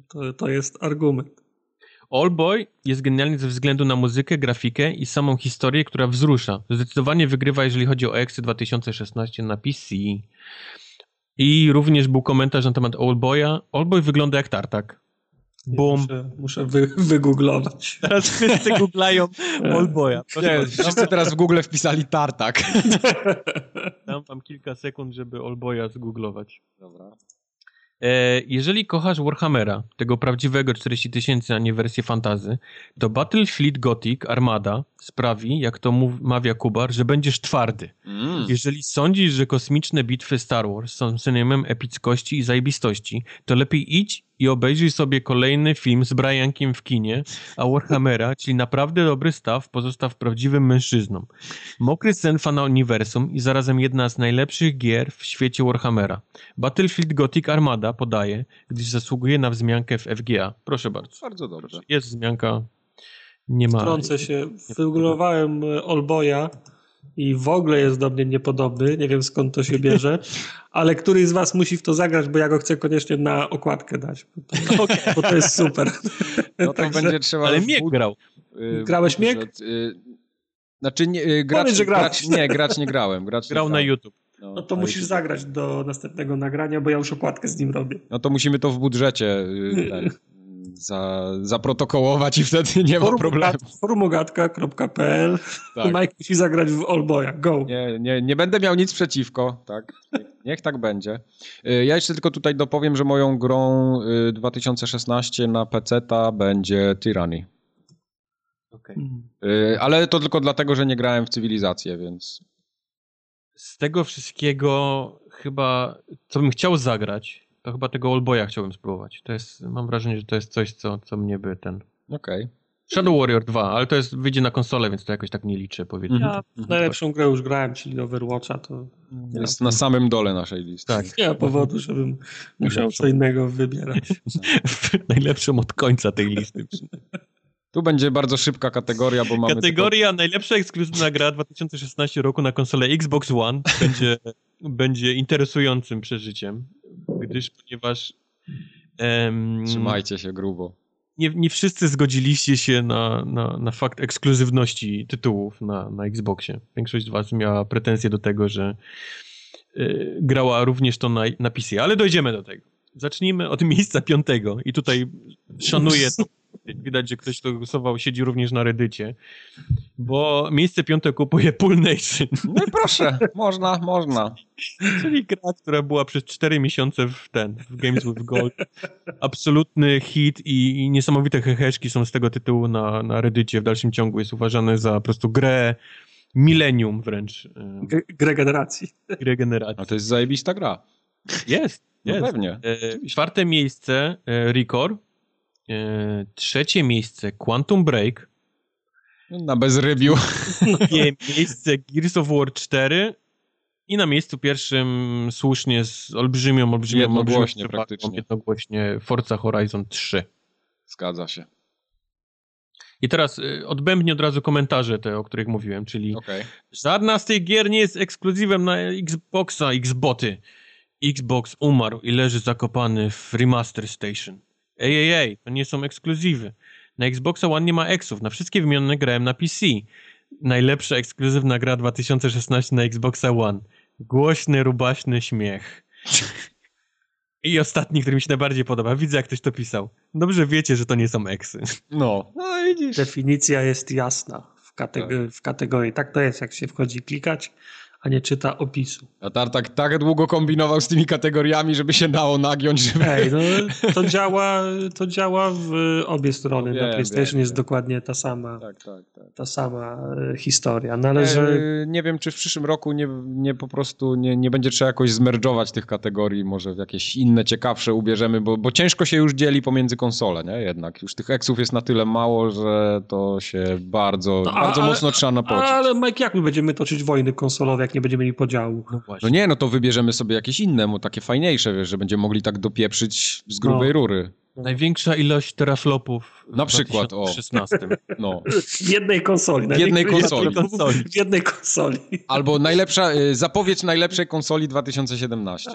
To, to jest argument. Allboy jest genialny ze względu na muzykę, grafikę i samą historię, która wzrusza. Zdecydowanie wygrywa, jeżeli chodzi o EXY 2016 na PC. I również był komentarz na temat Allboya. Allboy wygląda jak tartak. Boom. Muszę, muszę wy, wygooglować. Teraz wszyscy googlają [LAUGHS] Allboya. Nie, wszyscy teraz w Google wpisali tartak. [LAUGHS] Dam wam kilka sekund, żeby Allboya zgooglować. Dobra. E, jeżeli kochasz Warhammera, tego prawdziwego 40 tysięcy, a nie wersję fantazy, to Battlefleet Gothic Armada sprawi, jak to mów, mawia Kubar, że będziesz twardy. Mm. Jeżeli sądzisz, że kosmiczne bitwy Star Wars są synonimem epickości i zajebistości, to lepiej idź i obejrzyj sobie kolejny film z Briankiem w kinie, a Warhammera, czyli naprawdę dobry staw, pozostaw prawdziwym mężczyzną. Mokry sen fana uniwersum i zarazem jedna z najlepszych gier w świecie Warhammera. Battlefield Gothic Armada podaje, gdyż zasługuje na wzmiankę w FGA. Proszę bardzo. Bardzo dobrze. Jest wzmianka. Nie ma. Wtrącę się. Wygooglowałem Olboja i w ogóle jest do mnie niepodobny. Nie wiem skąd to się bierze, [LAUGHS] ale któryś z was musi w to zagrać, bo ja go chcę koniecznie na okładkę dać. Bo to, [LAUGHS] bo to jest super. [LAUGHS] No to Także- będzie trzeba... Ale Miek grał. y, Grałeś Miek? y, Znaczy nie, y, grać, Powiedz, że grać, nie, grać nie grałem. Grać nie Grał na grałem. YouTube. No to na musisz YouTube. zagrać do następnego nagrania, bo ja już okładkę z nim robię. No to musimy to w budżecie ten, za, zaprotokołować i wtedy nie ma problemu. Forumogatka.pl Tak. [LAUGHS] Mike musi zagrać w Olboja. Go. Nie, nie, nie będę miał nic przeciwko, tak? Niech, niech tak będzie. Y, Ja jeszcze tylko tutaj dopowiem, że moją grą y, 2016 na PC-ta będzie Tyranny. Mm. Y, Ale to tylko dlatego, że nie grałem w cywilizację, więc z tego wszystkiego chyba, co bym chciał zagrać, to chyba tego Allboya chciałbym spróbować. To jest, mam wrażenie, że to jest coś, co, co mnie by ten... okej. Shadow Warrior 2, ale to jest, wyjdzie na konsolę, więc to jakoś tak nie liczę, powiedzmy. Mhm. Ja najlepszą grę już grałem, czyli Overwatcha, to Jest na samym dole naszej listy. Tak. nie ma powodu, żebym musiał co innego wybierać. [LAUGHS] Najlepszą od końca tej listy. Tu będzie bardzo szybka kategoria, bo mamy Kategoria najlepsza ekskluzywna gra 2016 roku na konsolę Xbox One będzie, będzie interesującym przeżyciem, gdyż ponieważ em. Trzymajcie się grubo. nie, nie wszyscy zgodziliście się na, na, na fakt ekskluzywności tytułów na, na Xboxie. Większość z was miała pretensje do tego, że y, grała również to na, na PC, ale dojdziemy do tego. Zacznijmy od miejsca piątego i tutaj szanuję to. [LAUGHS] Widać, że ktoś, kto głosował, siedzi również na Reddycie, bo miejsce piąte kupuje Pool Nation, No i proszę, można, można. [LAUGHS] czyli gra, która była przez 4 miesiące w ten, w Games with Gold. Absolutny hit i, i niesamowite heheszki są z tego tytułu na, na Reddycie. W dalszym ciągu jest uważane za po prostu grę milenium wręcz. G grę generacji. Grę generacji. A to jest zajebista gra. Jest, No jest. pewnie. E, czwarte miejsce e, Record. E, trzecie miejsce Quantum Break. Na bezrybiu. Drugie [LAUGHS] miejsce Gears of War 4. I na miejscu pierwszym słusznie z olbrzymią, olbrzymią, Jednogłośnie olbrzymią praktycznie. Jednogłośnie Forza Horizon 3. Zgadza się. I teraz y, odbębnie od razu komentarze te, o których mówiłem, czyli Okej. żadna z tych gier nie jest ekskluzywem na Xboxa, Xboty. Xbox umarł i leży zakopany w Remaster Station. Ej, ej, ej, to nie są ekskluzywy. Na Xboxa One nie ma eksów, na wszystkie wymienione grałem na PC. Najlepsza ekskluzywna gra 2016 na Xboxa One. Głośny, rubaśny śmiech. I ostatni, który mi się najbardziej podoba. Widzę, jak ktoś to pisał. Dobrze wiecie, że to nie są eksy. No. No widzisz. Definicja jest jasna w, kateg w kategorii. Tak to jest, jak się wchodzi klikać, a nie czyta opisu. A Tartak tak długo kombinował z tymi kategoriami, żeby się dało nagiąć, żeby... Ej, no to działa, to działa w obie strony. No wiem, Na PlayStation wiem, jest wiem. dokładnie ta sama, Tak, tak, tak. ta sama e, historia. Należy... E, nie wiem, czy w przyszłym roku nie, nie po prostu nie, nie będzie trzeba jakoś zmerdżować tych kategorii, może w jakieś inne, ciekawsze ubierzemy, bo, bo ciężko się już dzieli pomiędzy konsole, nie? Jednak już tych eksów jest na tyle mało, że to się bardzo, No, a- bardzo ale- mocno trzeba napocić. Ale Mike, jak my będziemy toczyć wojny konsolowe, jak nie będziemy mieli podziału? No właśnie. No nie, no to wybierzemy sobie jakieś inne, bo takie fajniejsze, wiesz, że będziemy mogli tak dopieprzyć z grubej No. rury. Największa ilość teraflopów w Na przykład, o. 2016. No. W jednej konsoli. W jednej konsoli. konsoli. W jednej konsoli. Albo najlepsza, y, zapowiedź najlepszej konsoli 2017.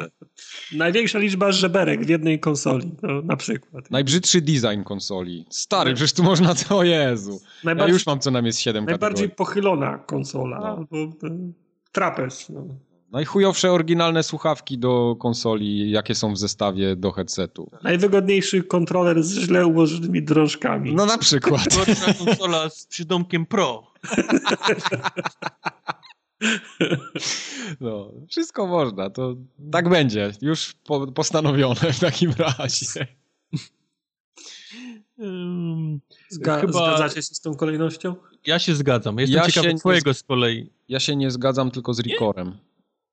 Największa liczba żeberek w jednej konsoli, no, na przykład. Najbrzydszy design konsoli. Stary, przecież tu można to, [LAUGHS] o Jezu. Ja już mam co najmniej z 7 najbardziej kategorii. pochylona konsola. No. Albo, e, trapez. No. Najchujowsze oryginalne słuchawki do konsoli, jakie są w zestawie do headsetu. Najwygodniejszy kontroler z źle ułożonymi drążkami. No na przykład. [LAUGHS] Konsola z przydomkiem Pro. [LAUGHS] No, wszystko można, to tak będzie. Już po, postanowione w takim razie. Zga chyba- Zgadzacie się z tą kolejnością? Ja się zgadzam. Jestem Ja ciekawy się nie twojego z kolei. Ja się nie zgadzam tylko z Ricorem,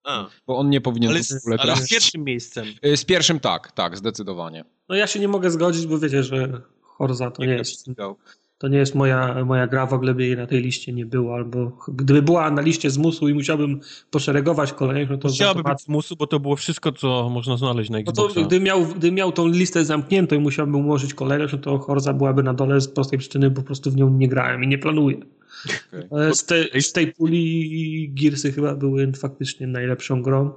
A, bo on nie powinien ale, tu w z, ogóle ale z trafić. pierwszym miejscem. Y, Z pierwszym tak, tak, zdecydowanie. No ja się nie mogę zgodzić, bo wiecie, że Horza to nie Jak jest, ścigał. To nie jest moja, moja gra, w ogóle by jej na tej liście nie było, albo gdyby była na liście zmusu i musiałbym poszeregować kolejność, no to Musiałaby to- być z musu, bo to było wszystko, co można znaleźć na No to Xboxa. gdybym miał, gdybym miał tą listę zamkniętą i musiałbym ułożyć kolejność, no to Horza byłaby na dole z prostej przyczyny, po prostu w nią nie grałem i nie planuję. Okej. Ale Z, tej, z tej puli Gearsy chyba były faktycznie najlepszą grą.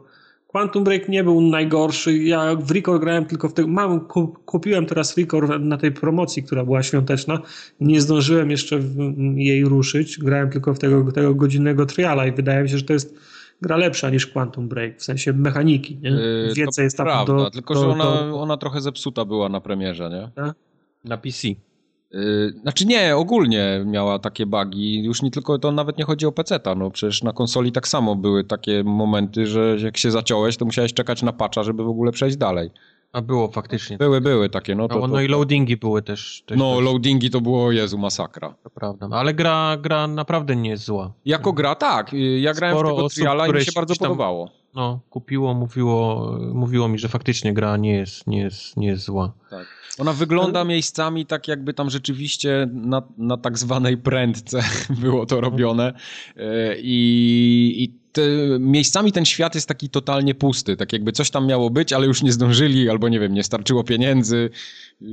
Quantum Break nie był najgorszy. Ja w Record grałem tylko w tym. Mam, ku- kupiłem teraz Record na tej promocji, która była świąteczna. Nie zdążyłem jeszcze jej ruszyć. Grałem tylko w tego, tego godzinnego triala i wydaje mi się, że to jest gra lepsza niż Quantum Break, w sensie mechaniki. Nie? Y, Więcej to jest tam prawda, do, tylko do, że ona, do, ona trochę zepsuta była na premierze, nie? Na PC. Yy, znaczy nie, ogólnie miała takie bugi, już nie tylko, to nawet nie chodzi o PC-ta, no przecież na konsoli tak samo były takie momenty, że jak się zaciąłeś, to musiałeś czekać na patcha, żeby w ogóle przejść dalej. A było faktycznie. Były, były takie, no to... No, to, no i loadingi były też. też no też, loadingi to było, Jezu, masakra. To prawda. No, ale gra, gra naprawdę nie jest zła. Jako gra, tak, yy, ja grałem Sporo w tego osób, triala i mi się bardzo podobało. No, kupiło, mówiło, mówiło mi, że faktycznie gra nie jest, nie jest, nie jest zła. Tak. Ona wygląda miejscami tak, jakby tam rzeczywiście na, na tak zwanej prędce [LAUGHS] było to robione. Yy, I, i te, miejscami ten świat jest taki totalnie pusty. Tak jakby coś tam miało być, ale już nie zdążyli, albo nie wiem, nie starczyło pieniędzy. Yy,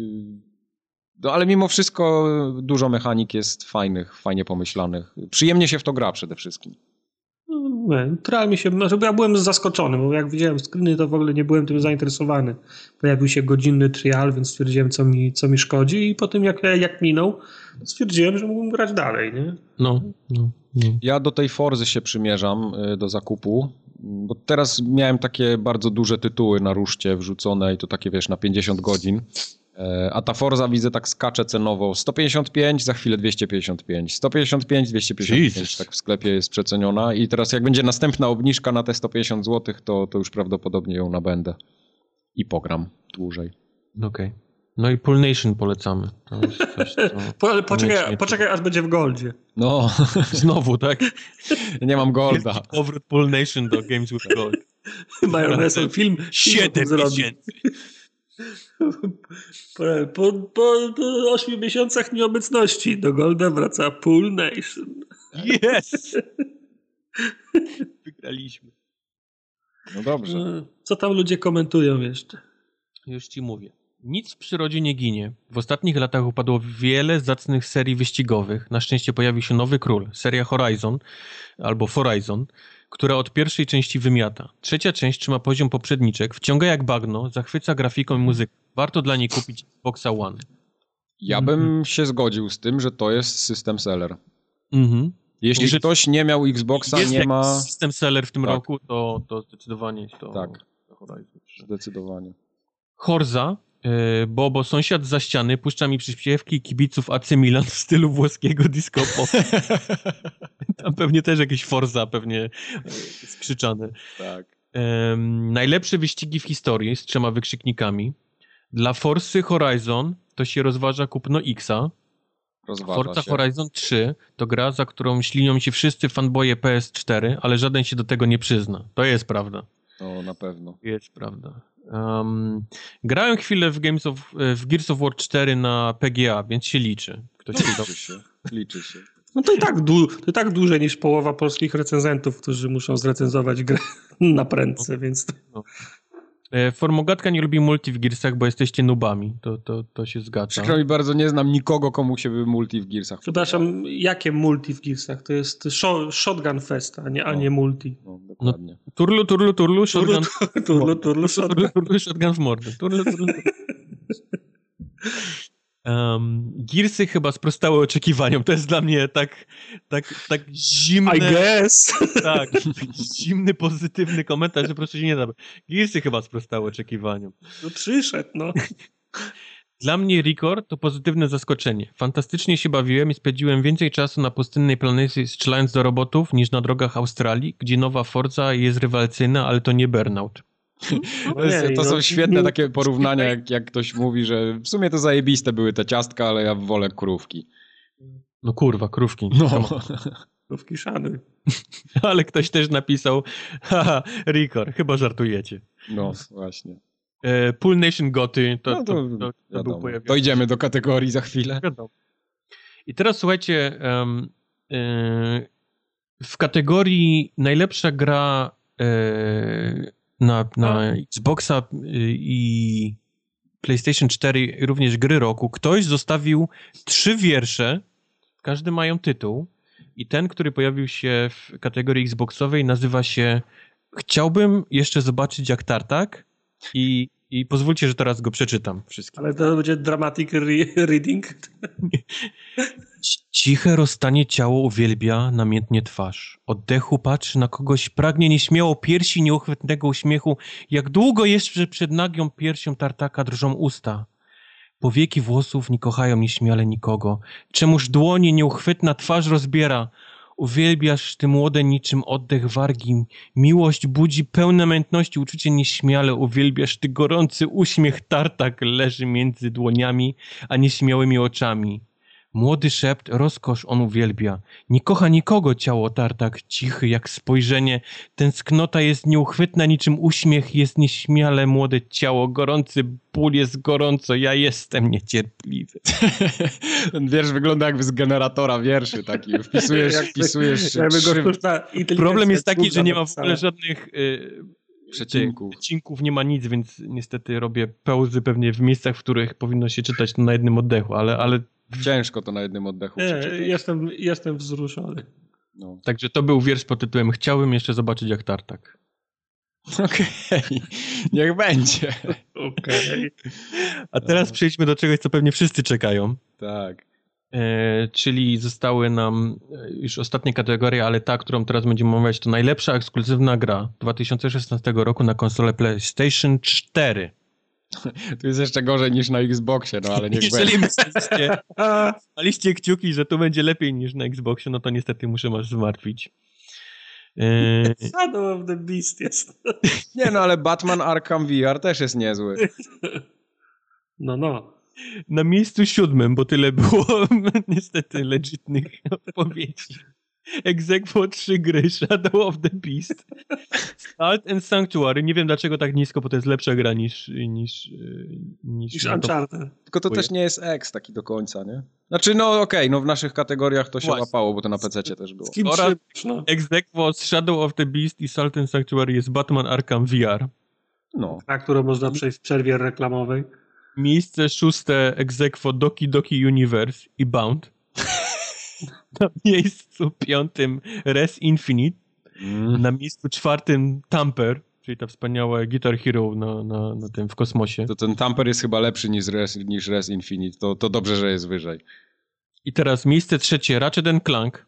No ale mimo wszystko dużo mechanik jest fajnych, fajnie pomyślanych. Przyjemnie się w to gra przede wszystkim. Nie, Trial mi się, znaczy ja byłem zaskoczony, bo jak widziałem screeny, to w ogóle nie byłem tym zainteresowany. Pojawił się godzinny trial, więc stwierdziłem, co mi, co mi szkodzi i po tym jak, jak minął, stwierdziłem, że mógłbym grać dalej, nie? No, no, no. Ja do tej Forzy się przymierzam y, do zakupu, bo teraz miałem takie bardzo duże tytuły na ruszcie wrzucone i to takie wiesz na 50 godzin. E, A ta Forza widzę tak skacze cenowo 155, za chwilę 255, 155, 255, Jesus. tak w sklepie jest przeceniona i teraz jak będzie następna obniżka na te 150 zł, to, to już prawdopodobnie ją nabędę i pogram dłużej. Okej. No i Pool Nation polecamy. To jest coś, co [LAUGHS] Po, ale poczekaj, poczekaj, aż będzie w Goldzie. No, [LAUGHS] Znowu, tak? [LAUGHS] nie mam golda. Wielki Powrót Pool Nation do Games with Gold. Majonesem film. Film zrobi. miesięcy. Po, po, po, po 8 miesiącach nieobecności do Golda wraca Pool Nation. Yes! [LAUGHS] Wygraliśmy. No dobrze. No, Co tam ludzie komentują jeszcze? Już ci mówię. Nic w przyrodzie nie ginie. W ostatnich latach upadło wiele zacnych serii wyścigowych. Na szczęście pojawił się nowy król, seria Horizon albo Horizon, która od pierwszej części wymiata. Trzecia część trzyma poziom poprzedniczek, wciąga jak bagno, zachwyca grafiką i muzyką. Warto dla niej kupić Boxa One. Ja bym się zgodził z tym, że to jest system seller. Mhm. Jeśli Że- ktoś nie miał Xboxa, Jest nie ma... system seller w tym Tak. roku, to, to zdecydowanie jest to, Tak. to Horizon 3. Zdecydowanie. Horza, bo, bo sąsiad za ściany puszcza mi przyśpiewki kibiców AC Milan w stylu włoskiego disco pop. [LAUGHS] Tam pewnie też jakieś Forza pewnie e, skrzyczane. Tak. Em, najlepsze wyścigi w historii z trzema wykrzyknikami. Dla Forsy Horizon to się rozważa kupno Xa. Rozważa Forza się. Horizon 3 to gra, za którą ślinią się wszyscy fanboje PS4, ale żaden się do tego nie przyzna. To jest prawda. To na pewno. Jest prawda. Um, grałem chwilę w, Games of, w Gears of War 4 na PGA, więc się liczy. Ktoś się Liczy się. Liczy się. No to i tak, du, to i tak dłużej niż połowa polskich recenzentów, którzy muszą zrecenzować grę [LAUGHS] na prędce, więc E, Formogatka nie lubi multi w Gearsach, bo jesteście nubami. To, to, to się zgadza. Przykro mi bardzo, nie znam nikogo, komu się by multi w Gearsach przepraszam, jakie multi w Gearsach? To jest sho- Shotgun Fest, a nie, a No. nie multi. No, dokładnie. Turlu, turlu, turlu, shotgun, Turlu, turlu, turlu, shotgun. turlu, turlu, shotgun w mordę. Turlu, turlu, turlu. [LAUGHS] Um, Gearsy chyba sprostały oczekiwaniom. To jest dla mnie tak, tak, tak zimne. I guess. Tak, [LAUGHS] zimny, pozytywny komentarz, że proszę się nie da. Gearsy chyba sprostały oczekiwaniom. No przyszedł, no. [LAUGHS] Dla mnie Record to pozytywne zaskoczenie. Fantastycznie się bawiłem i spędziłem więcej czasu na pustynnej planecie strzelając do robotów niż na drogach Australii, gdzie nowa Forza jest rywalcyjna, ale to nie burnout. To, jest, to no, są świetne nie- takie porównania, jak, jak ktoś mówi, że w sumie to zajebiste były te ciastka, ale ja wolę krówki. No kurwa, krówki. No. Krówki szanuj. [LAUGHS] Ale ktoś też napisał, haha, Record, chyba żartujecie. No, właśnie. E, Pool Nation Goty, to, No to, to, to, to, był pojawiony. Dojdziemy do kategorii za chwilę. Wiadomo. I teraz słuchajcie, em, e, w kategorii najlepsza gra e, na, na Xboxa y, i PlayStation 4, również gry roku, ktoś zostawił trzy wiersze, każdy mają tytuł i ten, który pojawił się w kategorii Xboxowej nazywa się Chciałbym jeszcze zobaczyć jak Tartak i, i pozwólcie, że teraz go przeczytam wszystkim. Ale to będzie dramatic re- reading. [LAUGHS] Ciche rozstanie ciało uwielbia namiętnie twarz. Oddechu patrzy na kogoś, pragnie nieśmiało piersi nieuchwytnego uśmiechu. Jak długo jeszcze przed nagią piersią tartaka drżą usta. Powieki włosów nie kochają nieśmiale nikogo. Czemuż dłonie nieuchwytna twarz rozbiera. Uwielbiasz ty młode niczym oddech wargi. Miłość budzi pełne mętności, uczucie nieśmiale. Uwielbiasz ty gorący uśmiech tartak leży między dłoniami, a nieśmiałymi oczami. Młody szept, rozkosz on uwielbia. Nie kocha nikogo ciało tartak, cichy jak spojrzenie. Tęsknota jest nieuchwytna, niczym uśmiech jest nieśmiale młode ciało. Gorący ból jest gorąco, ja jestem niecierpliwy. Ten [LAUGHS] wiersz wygląda jakby z generatora wierszy taki. Wpisujesz, Jak- wpisujesz Jakby go Problem jest taki, że nie ma w ogóle żadnych y, przecinków. Przecinków nie ma nic, więc niestety robię pauzy pewnie w miejscach, w których powinno się czytać to na jednym oddechu, ale, ale Ciężko to na jednym oddechu Nie, jestem, jestem wzruszony. No. także to był wiersz pod tytułem Chciałbym jeszcze zobaczyć jak tartak. [LAUGHS] Okej, niech będzie. Okej. [LAUGHS] A teraz przejdźmy do czegoś, co pewnie wszyscy czekają. Tak. E, czyli zostały nam e, już ostatnie kategorie, ale ta, którą teraz będziemy omawiać, to najlepsza ekskluzywna gra 2016 roku na konsolę PlayStation 4. Tu jest jeszcze gorzej niż na Xboxie, no ale niech [LAUGHS] Jeżeli będzie. myślicie, maliście kciuki, że tu będzie lepiej niż na Xboxie, no to niestety muszę was zmartwić. E, [LAUGHS] Shadow of the Beast jest. [LAUGHS] Nie no, ale Batman Arkham VR też jest niezły. No, no. Na miejscu siódmym, bo tyle było niestety legitnych odpowiedzi. Exequo 3 gry, Shadow of the Beast, Salt and Sanctuary. Nie wiem dlaczego tak nisko, bo to jest lepsza gra niż niż, niż, niż Uncharted. Tylko to też nie jest X taki do końca, nie? Znaczy, no okej, okay, no w naszych kategoriach to się Właśnie. łapało, bo to na PC też było. Oraz no. Exequo Shadow of the Beast i Salt and Sanctuary jest Batman Arkham VR. No. Na którą można przejść w przerwie reklamowej. Miejsce szóste Exequo Doki Doki Universe i Bound. Na miejscu piątym Res Infinite. Mm. Na miejscu czwartym Tamper, czyli ta wspaniała Guitar Hero na, na, na tym w kosmosie. To ten Tamper jest chyba lepszy niż Res, niż Res Infinite. To, to dobrze, że jest wyżej. I teraz miejsce trzecie Ratchet Clank.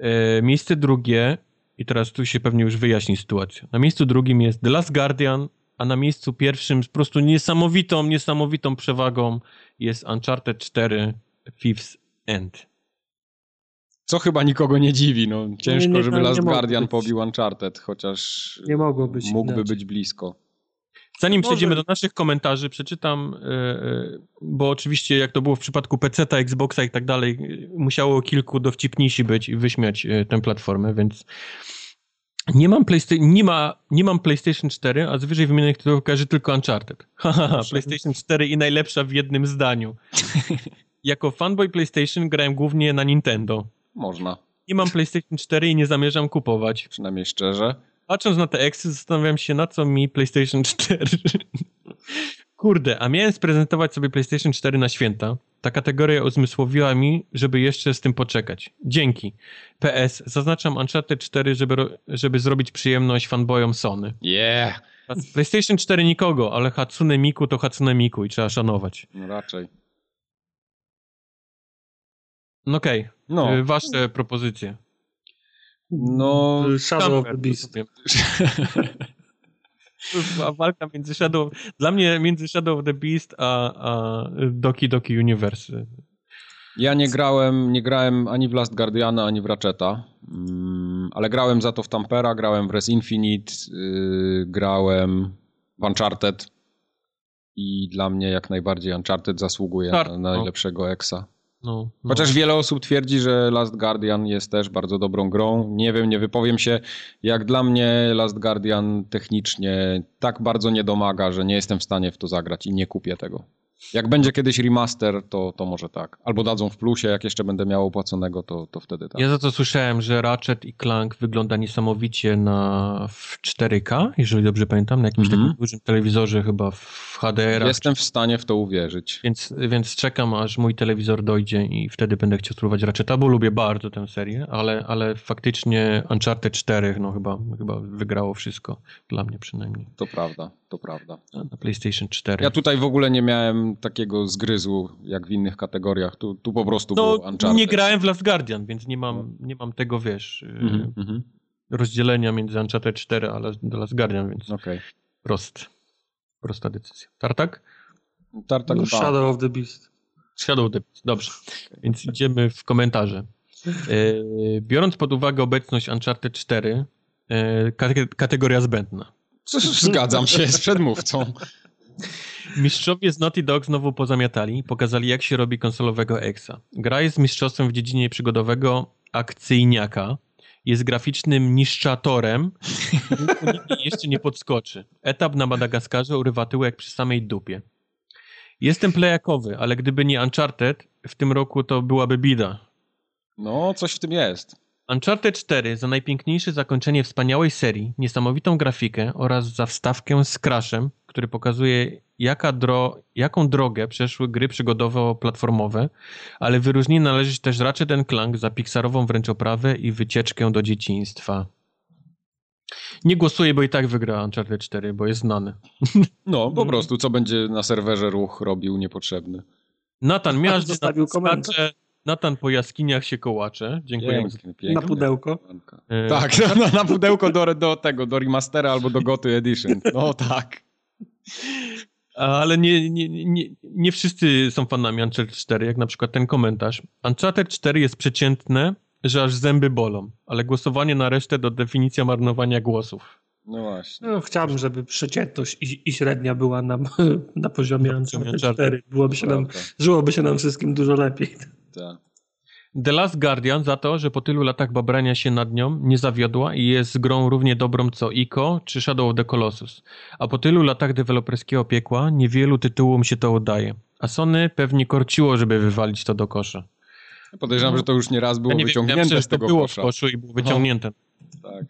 E, miejsce drugie i teraz tu się pewnie już wyjaśni sytuacja. Na miejscu drugim jest The Last Guardian, a na miejscu pierwszym z po prostu niesamowitą, niesamowitą przewagą jest Uncharted 4 Fifth End. Co chyba nikogo nie dziwi, no ciężko, nie, nie, żeby Last Guardian być. pobił Uncharted, chociaż nie mogło być mógłby inaczej. być blisko. Zanim Może. przejdziemy do naszych komentarzy, przeczytam, e, e, bo oczywiście jak to było w przypadku PC, Xboxa i tak dalej, musiało kilku dowcipnisi być i wyśmiać e, tę platformę, więc nie mam, PlayStation, nie, ma, nie mam PlayStation 4, a z wyżej wymienionych tytułów kojarzy tylko Uncharted. [LAUGHS] Haha, PlayStation 4 i najlepsza w jednym zdaniu. [LAUGHS] jako fanboy PlayStation grałem głównie na Nintendo. Można. Nie mam PlayStation 4 i nie zamierzam kupować. Przynajmniej szczerze. Patrząc na te eksy, zastanawiam się, na co mi PlayStation 4. [LAUGHS] Kurde, a miałem sprezentować sobie PlayStation 4 na święta. Ta kategoria uzmysłowiła mi, żeby jeszcze z tym poczekać. Dzięki. PS, zaznaczam Uncharted 4, żeby, żeby zrobić przyjemność fanboyom Sony. Yeah! PlayStation 4 nikogo, ale Hatsune Miku to Hatsune Miku i trzeba szanować. No raczej. No okej. Okay. No. Wasze propozycje. No... Shadow of the Beast. [LAUGHS] walka między Shadow... Dla mnie między Shadow of the Beast a, a Doki Doki Universe. Ja nie grałem, nie grałem ani w Last Guardiana, ani w Ratcheta, mm, ale grałem za to w Tampera, grałem w Res Infinite, yy, grałem w Uncharted i dla mnie jak najbardziej Uncharted zasługuje na, na najlepszego Exa. No, no. Chociaż wiele osób twierdzi, że Last Guardian jest też bardzo dobrą grą. Nie wiem, nie wypowiem się. Jak dla mnie Last Guardian technicznie tak bardzo nie domaga, że nie jestem w stanie w to zagrać i nie kupię tego. Jak będzie kiedyś remaster, to, to może tak. Albo dadzą w plusie, jak jeszcze będę miał opłaconego, to, to wtedy tak. Ja za to słyszałem, że Ratchet i Clank wygląda niesamowicie na w 4K, jeżeli dobrze pamiętam, na jakimś mm -hmm. takim dużym telewizorze chyba w HDR. Jestem w stanie w to uwierzyć. Więc, więc czekam, aż mój telewizor dojdzie i wtedy będę chciał spróbować Ratcheta, bo lubię bardzo tę serię, ale, ale faktycznie Uncharted 4 no chyba, chyba wygrało wszystko, dla mnie przynajmniej. To prawda, to prawda. Na PlayStation 4. Ja tutaj w ogóle nie miałem takiego zgryzu jak w innych kategoriach. Tu, tu po prostu no, było Uncharted. Nie grałem w Last Guardian, więc nie mam, nie mam tego, wiesz, mm -hmm. rozdzielenia między Uncharted 4 a Last Guardian, więc okay. prost. Prosta decyzja. Tartak? Tartak no, Shadow of the Beast. Shadow of the Beast, dobrze. Więc idziemy w komentarze. E, biorąc pod uwagę obecność Uncharted 4, e, kategoria zbędna. [LAUGHS] Zgadzam się z przedmówcą. Mistrzowie z Naughty Dog znowu pozamiatali, pokazali jak się robi konsolowego exa. Gra jest mistrzostwem w dziedzinie przygodowego akcyjniaka, jest graficznym niszczatorem, [LAUGHS] nikt jeszcze nie podskoczy. Etap na Madagaskarze urywa tyłek przy samej dupie. Jestem playakowy, ale gdyby nie Uncharted, w tym roku to byłaby bida. No, coś w tym jest. Uncharted 4 za najpiękniejsze zakończenie wspaniałej serii, niesamowitą grafikę oraz za wstawkę z Crashem, który pokazuje jaka dro jaką drogę przeszły gry przygodowo-platformowe, ale wyróżnienie należy też Ratchet Clank za Pixarową wręcz oprawę i wycieczkę do dzieciństwa. Nie głosuję, bo i tak wygra Uncharted 4, bo jest znany. [LAUGHS] No, po prostu, co będzie na serwerze ruch robił niepotrzebny. Natan miażdży, zostawił komentarz. Natan po jaskiniach się kołacze. Pięknie, pięknie. Na pudełko. E... Tak, [LAUGHS] na, na, pudełko do, do tego, do remastera albo do Goty Edition. No tak. Ale nie, nie, nie, nie wszyscy są fanami Uncharted 4, jak na przykład ten komentarz. Uncharted 4 jest przeciętne, że aż zęby bolą, ale głosowanie na resztę to definicja marnowania głosów. No właśnie. No, chciałbym, żeby przeciętność i, i średnia była nam [LAUGHS] na poziomie Uncharted 4. Byłoby się nam, żyłoby się nam wszystkim dużo lepiej. Tak. The Last Guardian za to, że po tylu latach babrania się nad nią nie zawiodła i jest grą równie dobrą co Ico czy Shadow of the Colossus. A po tylu latach deweloperskiego piekła niewielu tytułom się to udaje. A Sony pewnie korciło, żeby wywalić to do kosza. Podejrzewam, że to już nie raz było ja nie wyciągnięte wiem, ja myślę, z tego to było kosza. w koszu i było wyciągnięte. Tak.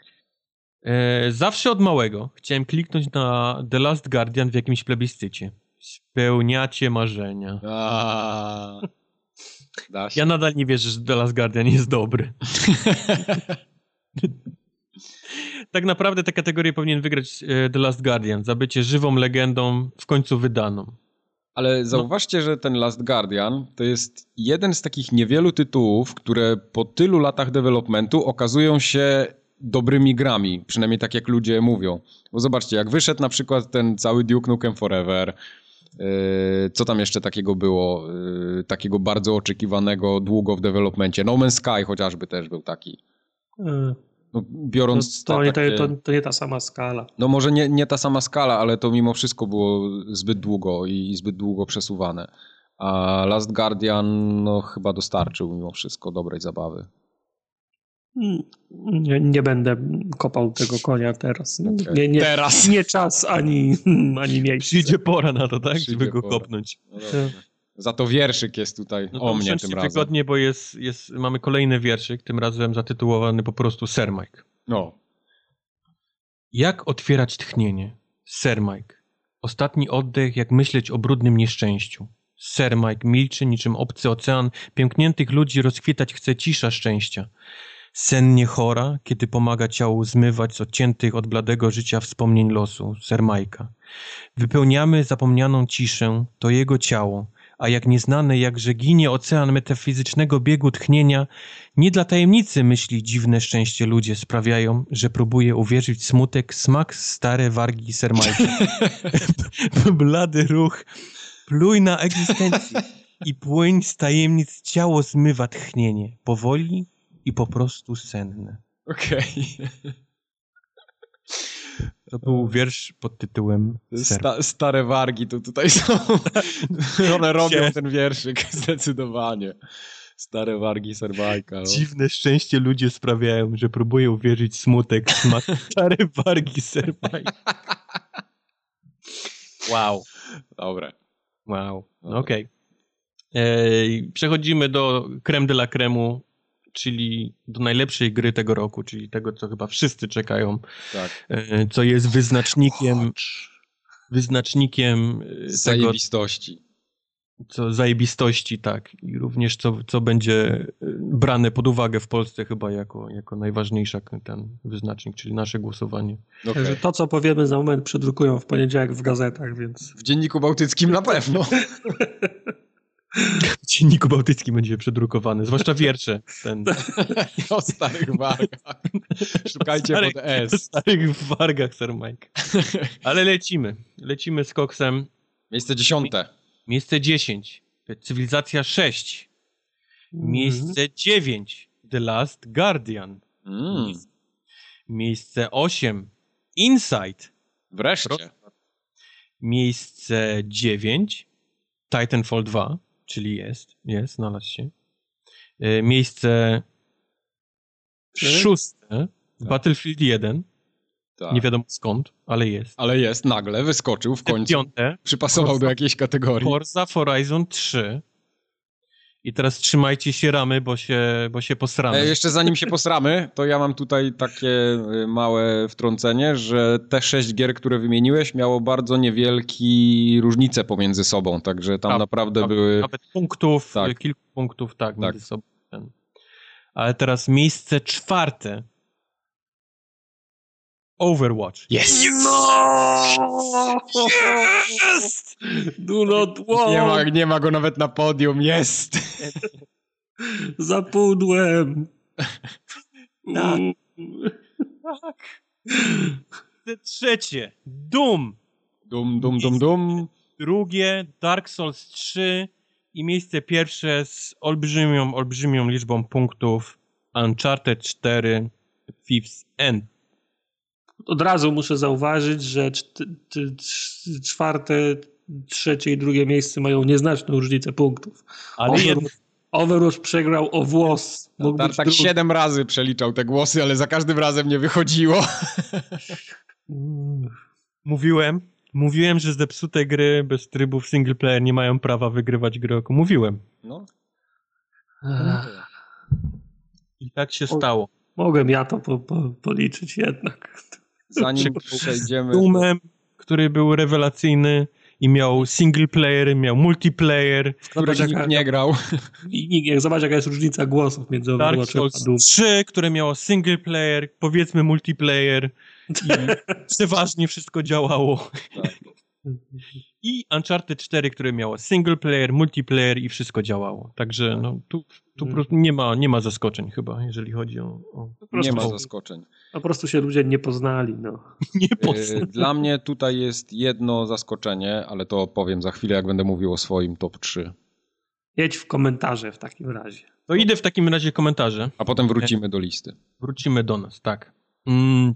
E, zawsze od małego chciałem kliknąć na The Last Guardian w jakimś plebiscycie. Spełniacie marzenia. A. Ja nadal nie wierzę, że The Last Guardian jest dobry. [LAUGHS] tak naprawdę tę kategorię powinien wygrać e, The Last Guardian za bycie żywą legendą w końcu wydaną. Ale zauważcie, że ten Last Guardian to jest jeden z takich niewielu tytułów, które po tylu latach developmentu okazują się dobrymi grami, przynajmniej tak jak ludzie mówią. Bo zobaczcie, jak wyszedł na przykład ten cały Duke Nukem Forever, co tam jeszcze takiego było, yy, takiego bardzo oczekiwanego długo w developmencie. No Man's Sky chociażby też był taki. E, No, To, biorąc to, nie, takie- to, to nie ta sama skala. No może nie, nie ta sama skala, ale to mimo wszystko było zbyt długo i zbyt długo przesuwane. A Last Guardian no chyba dostarczył mimo wszystko dobrej zabawy. Nie, nie będę kopał tego konia teraz. Okej. Nie, nie, Teraz. nie czas ani, [LAUGHS] ani miejsce. Przyjdzie pora na to, tak? Przyjdzie Żeby go pora. kopnąć. No. Za to wierszyk jest tutaj No o mnie tym razem. wygodnie, bo jest, jest, mamy kolejny wierszyk, tym razem zatytułowany po prostu Sir Mike. No. Jak otwierać tchnienie? Sir Mike. Ostatni oddech, jak myśleć o brudnym nieszczęściu. Sir Mike milczy niczym obcy ocean, piękniętych ludzi rozkwitać chce cisza szczęścia. Sennie chora, kiedy pomaga ciału zmywać z odciętych od bladego życia wspomnień losu, Sir Majka. Wypełniamy zapomnianą ciszę, to jego ciało, a jak nieznane, jakże ginie ocean metafizycznego biegu tchnienia, nie dla tajemnicy myśli dziwne szczęście ludzie sprawiają, że próbuje uwierzyć w smutek, smak stare wargi sermajka. [LAUGHS] Blady ruch, pluj na egzystencję i płyń z tajemnic ciało zmywa tchnienie, powoli i po prostu senne. Okej. [LAUGHS] To był wiersz pod tytułem. Sta, stare wargi to tutaj są. [LAUGHS] One robią Się- ten wierszyk [LAUGHS] zdecydowanie. Stare wargi Serbajka. No. Dziwne szczęście ludzie sprawiają, że próbuję uwierzyć w smutek, smak stare wargi sermajka. Wow. Dobre. Wow, no okej. Ej, Przechodzimy do creme de la cremu, czyli do najlepszej gry tego roku, czyli tego, co chyba wszyscy czekają, Tak. e, co jest wyznacznikiem, wyznacznikiem e, tego, Zajebistości. co zajebistości, tak, i również co, co będzie e, brane pod uwagę w Polsce chyba jako, jako najważniejsza ten wyznacznik, czyli nasze głosowanie. Okej. Także to, co powiemy za moment, przedrukują w poniedziałek w gazetach, więc W Dzienniku Bałtyckim na pewno. [LAUGHS] [LAUGHS] W Dzienniku Bałtyckim będzie przedrukowany, zwłaszcza [LAUGHS] wiersze. Ten, [LAUGHS] o starych wargach. Szukajcie Starych- pod S. w starych wargach, Sir Mike. Ale lecimy. Lecimy z koksem. Miejsce dziesiąte. Miejsce 10. Cywilizacja 6. Miejsce 9. The Last Guardian. Mm. Miejsce 8. Inside. Wreszcie. Miejsce 9. Titanfall 2, czyli jest, jest, znalazł się. E, Miejsce szóste. Battlefield 1. Tak. Nie wiadomo skąd, ale jest. Ale jest, nagle wyskoczył w końcu. Piąte. Przypasował do jakiejś kategorii. Forza Horizon 3. I teraz trzymajcie się ramy, bo się, bo się posramy. E, jeszcze zanim się posramy, to ja mam tutaj takie y, małe wtrącenie, że te sześć gier, które wymieniłeś, miało bardzo niewielkie różnice pomiędzy sobą, także tam Tak, naprawdę tak. były... Nawet punktów, Tak. kilku punktów, tak, Tak. między sobą. Ale teraz miejsce czwarte. Overwatch. Jest! No! Jest! Do not walk! Nie ma, nie ma go nawet na podium, jest! Za pudłem! Tak. Tak. Miejsce trzecie. Doom. Dum, dum, dum, dum. Drugie Dark Souls 3 i miejsce pierwsze z olbrzymią, olbrzymią liczbą punktów Uncharted 4 Fifth End. Od razu muszę zauważyć, że czwarte, trzecie i drugie miejsce mają nieznaczną różnicę punktów. Ale Overwatch, Overwatch przegrał o włos. No, tak, tak siedem razy przeliczał te głosy, ale za każdym razem nie wychodziło. [LAUGHS] Mówiłem, mówiłem, że zepsute gry bez trybów single player nie mają prawa wygrywać gry roku. Mówiłem. No. I tak się stało. Mogłem ja to po, po, policzyć jednak. Zanim przejdziemy... Doomem, który był rewelacyjny i miał single player, miał multiplayer. W którym [LAUGHS] nikt nie grał. I nikt, zobacz jaka jest różnica głosów między a Doom. 3, które miało single player, powiedzmy multiplayer i [LAUGHS] przeważnie wszystko działało. Tak. I Uncharted 4, które miało single player, multiplayer i wszystko działało. Także no, tu, tu hmm. nie, ma, nie ma zaskoczeń chyba, jeżeli chodzi o... o... Nie ma zaskoczeń. Po prostu się ludzie nie poznali. No. [LAUGHS] nie e, poznali. Dla mnie tutaj jest jedno zaskoczenie, ale to powiem za chwilę, jak będę mówił o swoim top 3. Jedź w komentarze w takim razie. To idę w takim razie komentarze. A potem wrócimy do listy. Wrócimy do nas, tak. Mm,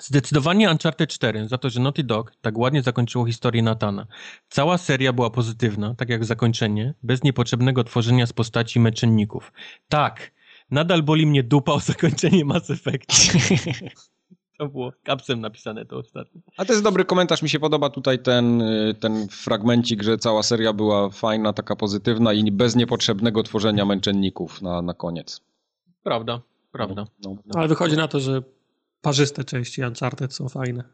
Zdecydowanie Uncharted 4 za to, że Naughty Dog tak ładnie zakończyło historię Natana. Cała seria była pozytywna, tak jak zakończenie, bez niepotrzebnego tworzenia z postaci męczenników. Tak, nadal boli mnie dupa o zakończenie Mass Effect. [LAUGHS] to było kapsem napisane to ostatnio. A to jest dobry komentarz, mi się podoba tutaj ten, ten fragmencik, że cała seria była fajna, taka pozytywna i bez niepotrzebnego tworzenia męczenników na, na koniec. Prawda, prawda. No, no. Ale wychodzi na to, że parzyste części Uncharted są fajne.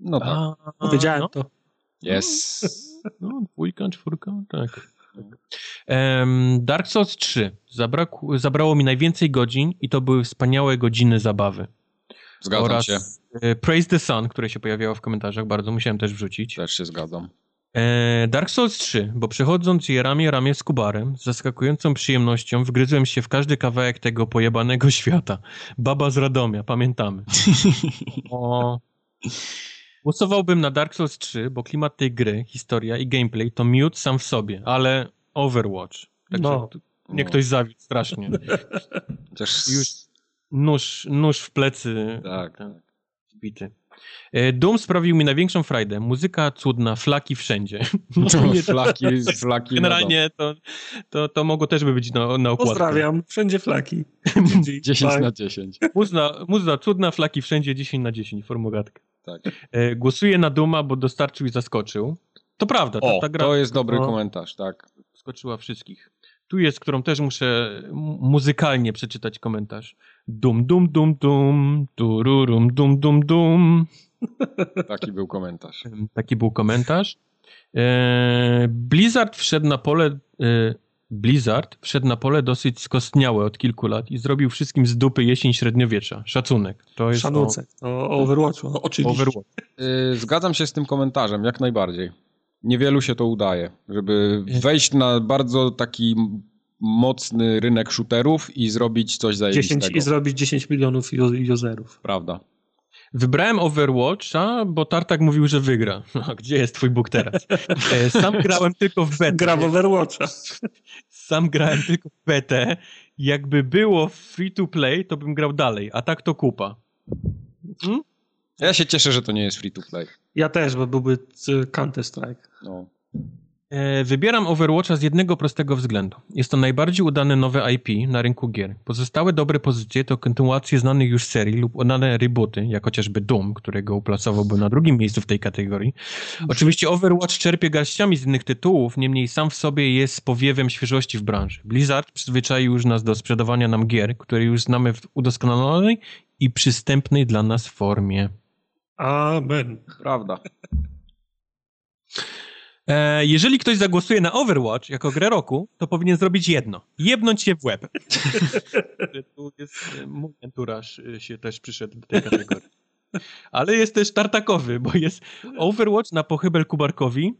No tak. Powiedziałem no. to. Yes. No, dwójka, czwórka, tak. Um, Dark Souls 3 Zabrak, zabrało mi najwięcej godzin i to były wspaniałe godziny zabawy. Zgadzam Oraz się. E, Praise the Sun, które się pojawiało w komentarzach, bardzo musiałem też wrzucić. Też się zgadzam. E, Dark Souls 3, bo przechodząc je ramię ramię z Kubarem, z zaskakującą przyjemnością wgryzłem się w każdy kawałek tego pojebanego [LAUGHS] świata. Baba z Radomia, pamiętamy. [LAUGHS] o... Głosowałbym na Dark Souls 3, bo klimat tej gry, historia i gameplay to miód sam w sobie, ale Overwatch. Także no. nie ktoś zawiódł strasznie. Chociaż... Już nóż, nóż w plecy. Tak, tak. Bity. E, Doom sprawił mi największą frajdę. Muzyka cudna, flaki wszędzie. [LAUGHS] No, flaki, flaki. Generalnie to, to, to mogło też by być na, na okładce. Pozdrawiam, wszędzie flaki. [LAUGHS] 10 na 10. Muza, muza cudna, flaki wszędzie, 10 na 10, formogatka. Tak. E, głosuję na Duma, bo dostarczył i zaskoczył. To prawda. Ta, o, ta gra, to jest dobry komentarz, tak. Skoczyła wszystkich. Tu jest, którą też muszę muzykalnie przeczytać komentarz. Dum, dum, dum, dum, tururum, dum, dum, dum. Taki był komentarz. Taki był komentarz. E, Blizzard wszedł na pole. E, Blizzard wszedł na pole dosyć skostniałe od kilku lat i zrobił wszystkim z dupy jesień średniowiecza. Szacunek. To jest Szanunek. O, o Overwatchu, oczywiście. Overwatch. E, zgadzam się z tym komentarzem, jak najbardziej. Niewielu się to udaje, żeby wejść na bardzo taki mocny rynek shooterów i zrobić coś zajebistego. 10, I zrobić 10 milionów userów. Prawda. Wybrałem Overwatcha, bo Tartak mówił, że wygra. A [LAUGHS] gdzie jest twój Bóg teraz? E, sam grałem tylko w betę. Gra w Overwatcha. Sam grałem tylko w betę. Jakby było free to play, to bym grał dalej, a tak to kupa. Hmm? Ja się cieszę, że to nie jest free to play. Ja też, bo byłby Counter-Strike. No. E, wybieram Overwatcha z jednego prostego względu. Jest to najbardziej udane nowe IP na rynku gier. Pozostałe dobre pozycje to kontynuacje znanych już serii lub udane rebooty, jak chociażby Doom, którego uplacowałby na drugim miejscu w tej kategorii. Oczywiście Overwatch czerpie garściami z innych tytułów, niemniej sam w sobie jest powiewem świeżości w branży. Blizzard przyzwyczaił już nas do sprzedawania nam gier, które już znamy w udoskonalonej i przystępnej dla nas formie. Amen. Prawda. E, jeżeli ktoś zagłosuje na Overwatch jako grę roku, to powinien zrobić jedno. Jebnąć się w łeb. [LAUGHS] tu jest e, mój enturaż e, się też przyszedł do tej kategorii. Ale jest też tartakowy, bo jest Overwatch na pochybel Kubarkowi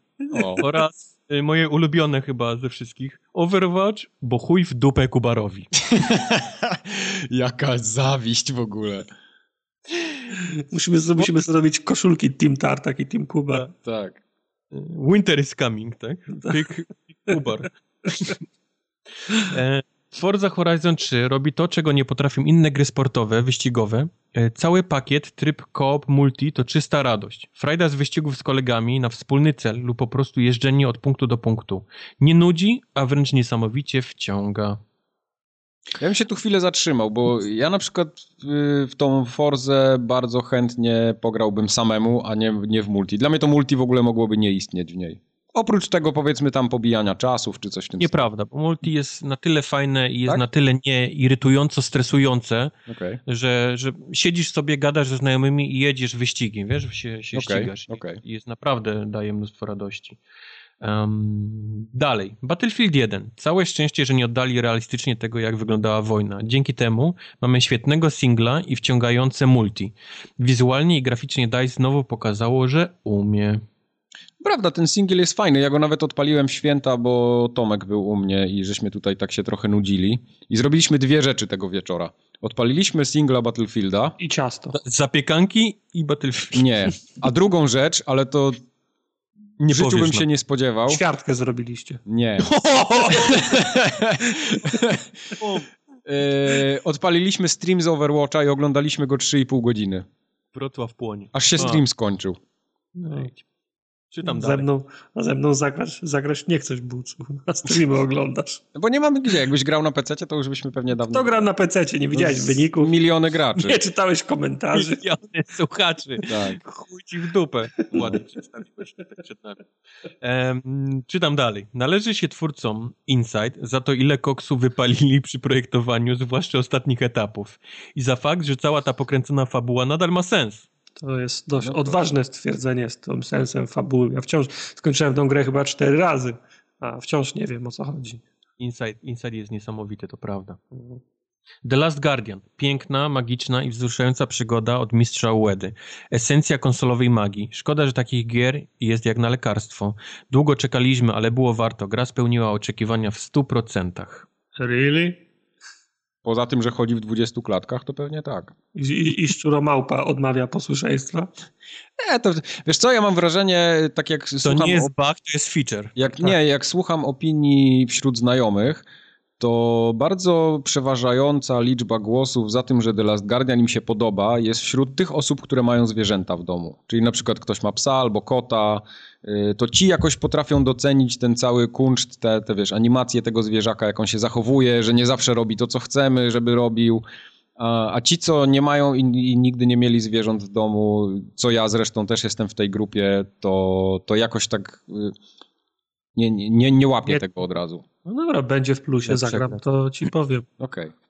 o. oraz moje ulubione chyba ze wszystkich Overwatch, bo chuj w dupę Kubarowi. [LAUGHS] Jaka zawiść w ogóle. Musimy, musimy zrobić koszulki Team Tartak i Team Kuba. Tak. Winter is coming, tak? Big, big Kubar. E, Forza Horizon 3 robi to, czego nie potrafią inne gry sportowe, wyścigowe. E, cały pakiet, tryb co-op, multi to czysta radość. Frajda z wyścigów z kolegami na wspólny cel lub po prostu jeżdżenie od punktu do punktu. Nie nudzi, a wręcz niesamowicie wciąga. Ja bym się tu chwilę zatrzymał, bo ja na przykład w tą Forzę bardzo chętnie pograłbym samemu, a nie, nie w multi. Dla mnie to multi w ogóle mogłoby nie istnieć w niej. Oprócz tego powiedzmy tam pobijania czasów czy coś w tym Nieprawda, bo multi jest na tyle fajne i jest tak? na tyle nie irytująco stresujące, okay. że, że siedzisz sobie, gadasz ze znajomymi i jedziesz wyścigiem, wiesz, się, się okay. ścigasz. Okay. I jest naprawdę, daje mnóstwo radości. Um, dalej, Battlefield 1. Całe szczęście, że nie oddali realistycznie tego, jak wyglądała wojna. Dzięki temu mamy świetnego singla i wciągające multi. Wizualnie i graficznie DICE znowu pokazało, że umie. Prawda, ten singiel jest fajny. Ja go nawet odpaliłem w święta, bo Tomek był u mnie i żeśmy tutaj tak się trochę nudzili. I zrobiliśmy dwie rzeczy tego wieczora. Odpaliliśmy singla Battlefielda. I ciasto. Zapiekanki i Battlefield. Nie. A drugą rzecz, ale to nie w życiu bym się no. nie spodziewał. Ćwiartkę zrobiliście. Nie. [LAUGHS] [LAUGHS] e, odpaliliśmy stream z Overwatcha i oglądaliśmy go 3,5 godziny. Wrocław płonie. Aż się stream skończył. No. Czytam ze dalej. Mną, a ze mną zagrać, zagrać nie chcesz bucu, a streamy oglądasz. No bo nie mamy gdzie. Jakbyś grał na PC, to już byśmy pewnie dawno... Kto gra na PC? Nie widziałeś no, wyników? Miliony graczy. Nie czytałeś komentarzy. Miliony słuchaczy. Tak. Chuj ci w dupę. Ładnie przedstawiłeś. Um, czytam dalej. Należy się twórcom Insight za to, ile koksu wypalili przy projektowaniu, zwłaszcza ostatnich etapów. I za fakt, że cała ta pokręcona fabuła nadal ma sens. To jest dość no to... odważne stwierdzenie z tym sensem fabuły. Ja wciąż skończyłem tę grę chyba cztery razy, a wciąż nie wiem o co chodzi. Inside, Inside jest niesamowity, to prawda. The Last Guardian. Piękna, magiczna i wzruszająca przygoda od mistrza Uedy. Esencja konsolowej magii. Szkoda, że takich gier jest jak na lekarstwo. Długo czekaliśmy, ale było warto. Gra spełniła oczekiwania w 100%. Really? Poza tym, że chodzi w 20 klatkach, to pewnie tak. I, i, i szczuromałpa odmawia posłuszeństwa? Nie, to wiesz co, ja mam wrażenie, tak jak to słucham... To nie jest bug, to jest feature. Jak, tak. Nie, jak słucham opinii wśród znajomych, to bardzo przeważająca liczba głosów za tym, że The Last Guardian im się podoba, jest wśród tych osób, które mają zwierzęta w domu. Czyli na przykład ktoś ma psa albo kota, y, to ci jakoś potrafią docenić ten cały kunszt, te, te wiesz, animacje tego zwierzaka, jak on się zachowuje, że nie zawsze robi to, co chcemy, żeby robił. A, a ci, co nie mają i, i, nigdy nie mieli zwierząt w domu, co ja zresztą też jestem w tej grupie, to, to jakoś tak y, nie, nie, nie, nie łapię nie. tego od razu. No dobra, będzie w plusie, zagram, to ci powiem. [LAUGHS] Okej. Okay.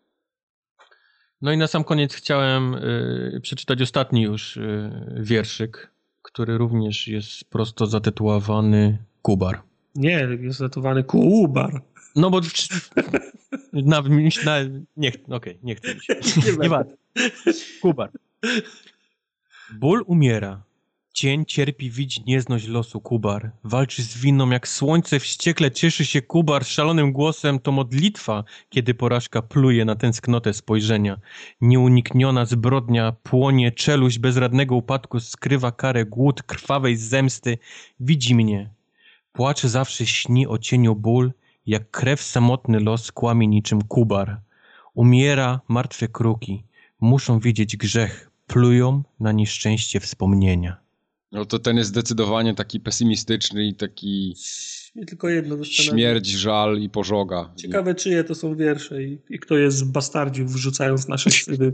No i na sam koniec chciałem y, przeczytać ostatni już y, wierszyk, który również jest prosto zatytułowany Kubar. Nie, jest zatytułowany Kubar. No bo na, na, nie, okej, okay, nie chcę [LAUGHS] nie, nie Kubar. Ból umiera, Cień cierpi widź niezność losu Kubar. Walczy z winą jak słońce wściekle cieszy się Kubar szalonym głosem to modlitwa, kiedy porażka pluje na tęsknotę spojrzenia. Nieunikniona zbrodnia płonie czeluść bezradnego upadku skrywa karę głód krwawej zemsty. Widzi mnie. Płacze zawsze śni o cieniu ból, jak krew samotny los kłamie niczym Kubar. Umiera martwe kruki, muszą widzieć grzech, plują na nieszczęście wspomnienia. No to ten jest zdecydowanie taki pesymistyczny i taki... Nie tylko jedno. Śmierć, żal i pożoga. Ciekawe czyje to są wiersze i, i kto jest z bastardziów wrzucając nasze [LAUGHS] syny.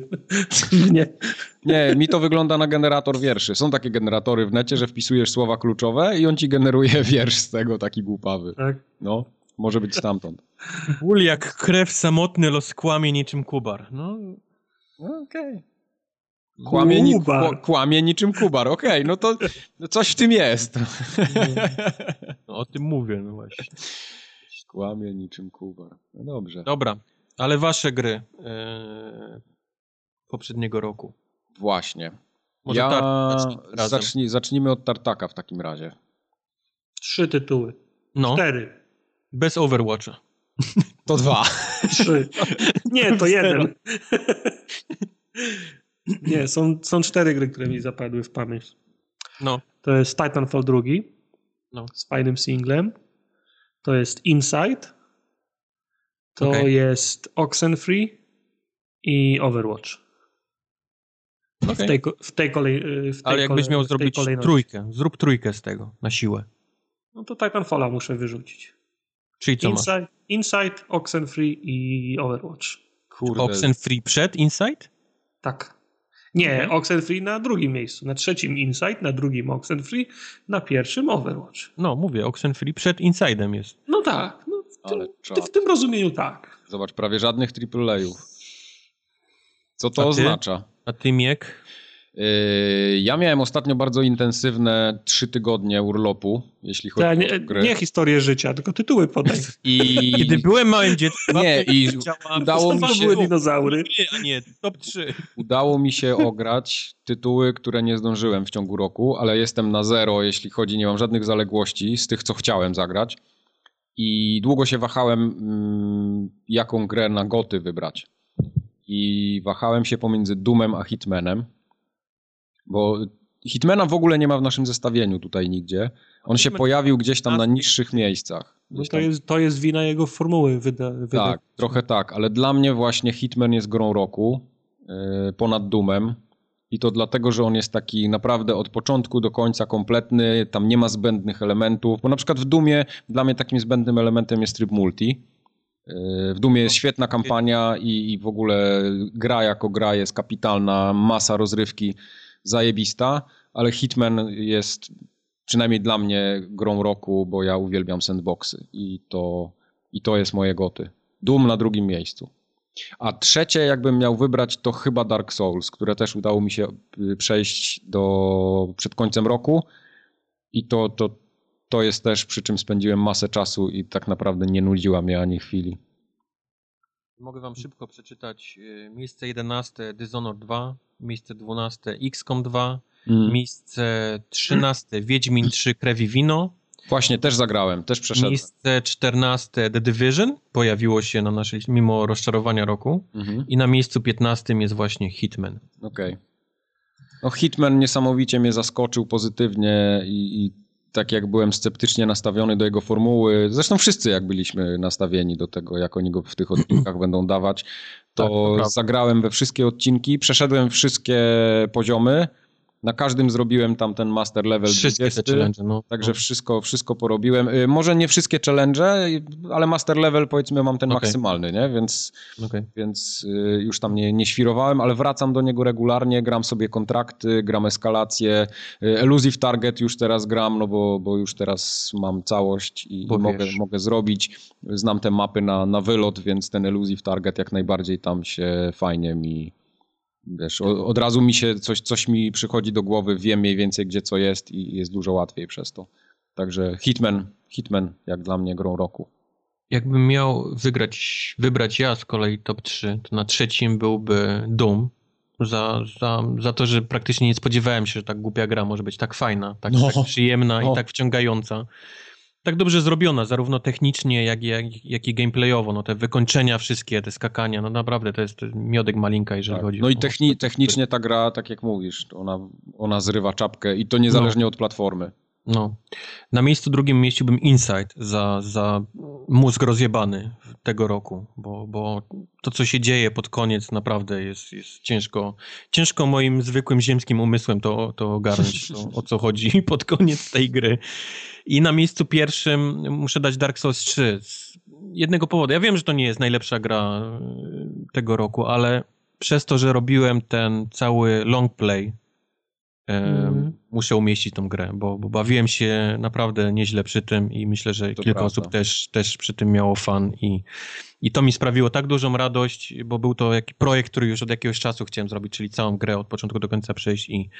nie. Nie, mi to wygląda na generator wierszy. Są takie generatory w necie, że wpisujesz słowa kluczowe i on ci generuje [LAUGHS] wiersz z tego, taki głupawy. Tak? No, może być stamtąd. Ból jak krew samotny los kłamie niczym kubar. No, no okej. Okay. Kłamie, ni kłamie niczym Kubar. Okej, okay, no to no coś w tym jest. No, o tym mówię, no właśnie. Kłamie niczym Kubar. No dobrze. Dobra, ale wasze gry e, poprzedniego roku. Właśnie. Może ja zacznij, zacznijmy od Tartaka w takim razie. Trzy tytuły. No. Cztery. Bez Overwatcha. To dwa. Trzy. Nie, to jeden. [LAUGHS] [CLEARS THROAT] Nie, są, są cztery gry, które mi zapadły w pamięć. No. To jest Titanfall 2 no. z fajnym singlem. To jest Inside. to okay. jest Oxenfree i Overwatch. Okay. W, tej, w tej kolej. W tej Ale jakbyś miał zrobić trójkę, zrób trójkę z tego na siłę. No to Titanfalla muszę wyrzucić. Czyli co Inside, masz? Inside, Oxenfree i Overwatch. Kurde. Oxenfree przed Inside? Tak. Nie, okay. Oxenfree na drugim miejscu. Na trzecim Inside, na drugim Oxenfree, na pierwszym Overwatch. No, mówię, Oxenfree przed Insidem jest. No tak. No, w, tym, w, w tym rozumieniu tak. Zobacz, prawie żadnych AAA-ów. Co to A oznacza? A ty, Miek? Yy, ja miałem ostatnio bardzo intensywne trzy tygodnie urlopu, jeśli chodzi Ta, nie, o gry. Nie historię życia, tylko tytuły podaj. I... [LAUGHS] Kiedy byłem małym dzieckiem, [LAUGHS] nie, i udało mi się... były dinozaury. Nie, a nie, top 3. Udało mi się ograć tytuły, które nie zdążyłem w ciągu roku, ale jestem na zero, jeśli chodzi, nie mam żadnych zaległości z tych, co chciałem zagrać. I długo się wahałem, mm, jaką grę na goty wybrać. I wahałem się pomiędzy Doomem a Hitmanem bo Hitmana w ogóle nie ma w naszym zestawieniu tutaj nigdzie. On się pojawił gdzieś tam na niższych miejscach. No to, jest, to jest wina jego formuły wyda, wyda. Tak, trochę tak, ale dla mnie właśnie Hitman jest grą roku yy, ponad Doomem. I to dlatego, że on jest taki naprawdę od początku do końca kompletny, tam nie ma zbędnych elementów, bo na przykład w Dumie dla mnie takim zbędnym elementem jest tryb multi. Yy, w Dumie jest świetna kampania i, i w ogóle gra jako gra jest kapitalna, masa rozrywki zajebista, ale Hitman jest przynajmniej dla mnie grą roku, bo ja uwielbiam sandboxy i to, i to jest moje goty. Doom na drugim miejscu. A trzecie, jakbym miał wybrać, to chyba Dark Souls, które też udało mi się y, przejść do, przed końcem roku. I to, to, to jest też, przy czym spędziłem masę czasu i tak naprawdę nie nudziła mnie ani chwili. Mogę wam szybko przeczytać y, miejsce 11 Dishonored 2, miejsce 12 XCOM 2, mm. miejsce 13 Wiedźmin 3 Krewi Wino. Właśnie, też zagrałem, też przeszedłem. Miejsce 14 The Division pojawiło się na naszej, mimo rozczarowania roku. Mm -hmm. I na miejscu 15 jest właśnie Hitman. Okej. Okay. No Hitman niesamowicie mnie zaskoczył pozytywnie i, i tak jak byłem sceptycznie nastawiony do jego formuły, zresztą wszyscy jak byliśmy nastawieni do tego, jak oni go w tych odcinkach [CLEARS THROAT] będą dawać, to, tak, to zagrałem we wszystkie odcinki, przeszedłem wszystkie poziomy, na każdym zrobiłem tam ten master level Wszystkie 20, te challenge, no. Także no. Wszystko, wszystko porobiłem. Y, może nie wszystkie challenge, ale master level powiedzmy mam ten okay. maksymalny, nie? Więc, okay. więc y, już tam nie, nie świrowałem, ale wracam do niego regularnie, gram sobie kontrakty, gram eskalację. Y, elusive target już teraz gram, no bo, bo już teraz mam całość i, i mogę, mogę zrobić. Znam te mapy na, na wylot, więc ten elusive target jak najbardziej tam się fajnie mi wiesz, od razu mi się coś, coś mi przychodzi do głowy, wiem mniej więcej gdzie co jest i jest dużo łatwiej przez to. Także Hitman, Hitman jak dla mnie grą roku. Jakbym miał wygrać, wybrać ja z kolei top 3, to na trzecim byłby Doom. Za, za, za to, że praktycznie nie spodziewałem się, że tak głupia gra może być tak fajna, tak, no. tak przyjemna no. i tak wciągająca tak dobrze zrobiona, zarówno technicznie, jak i, jak, jak i gameplayowo. No te wykończenia wszystkie, te skakania, no naprawdę to jest miodek malinka, jeżeli tak. chodzi no o... No i techni technicznie ta gra, tak jak mówisz, ona, ona zrywa czapkę i to niezależnie no. od platformy. No. Na miejscu drugim mieściłbym Insight za, za mózg rozjebany tego roku, bo, bo to, co się dzieje pod koniec, naprawdę jest, jest ciężko, ciężko moim zwykłym ziemskim umysłem to, to ogarnąć, to, o co chodzi [LAUGHS] pod koniec tej gry. I na miejscu pierwszym muszę dać Dark Souls 3 z jednego powodu. Ja wiem, że to nie jest najlepsza gra tego roku, ale przez to, że robiłem ten cały long play Mm. Muszę umieścić tą grę, bo, bo, bawiłem się naprawdę nieźle przy tym i myślę, że to kilka prawda. osób też, też przy tym miało fan i, i to mi sprawiło tak dużą radość, bo był to jak projekt, który już od jakiegoś czasu chciałem zrobić, czyli całą grę od początku do końca przejść i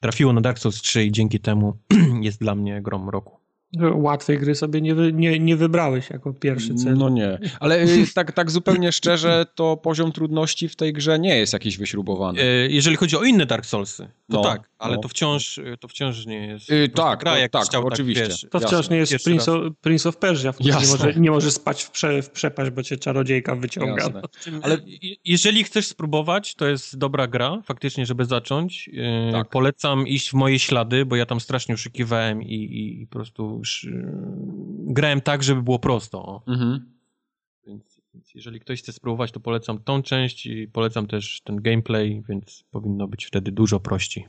trafiło na Dark Souls 3 i dzięki temu [CLEARS THROAT] jest dla mnie grom roku. Łatwej gry sobie nie, wy, nie, nie wybrałeś jako pierwszy cel. No nie, ale y, tak, tak zupełnie szczerze, to poziom trudności w tej grze nie jest jakiś wyśrubowany. Y, jeżeli chodzi o inne Dark Soulsy, to no, tak, ale no. to, wciąż, y, to wciąż nie jest. Yy, tak, gra, jak tak, chciał, tak, oczywiście. Tak, wiesz, to wciąż jasne. nie jest Prince of, Prince of, Persia, w nie może, nie może spać w, prze, w przepaść, bo cię czarodziejka wyciąga. No. Ale jeżeli chcesz spróbować, to jest dobra gra, faktycznie, żeby zacząć. Tak. Polecam iść w moje ślady, bo ja tam strasznie oszukiwałem i, i po prostu grałem tak, żeby było prosto. Mhm. Więc, Więc jeżeli ktoś chce spróbować, to polecam tą część i polecam też ten gameplay, więc powinno być wtedy dużo prościej.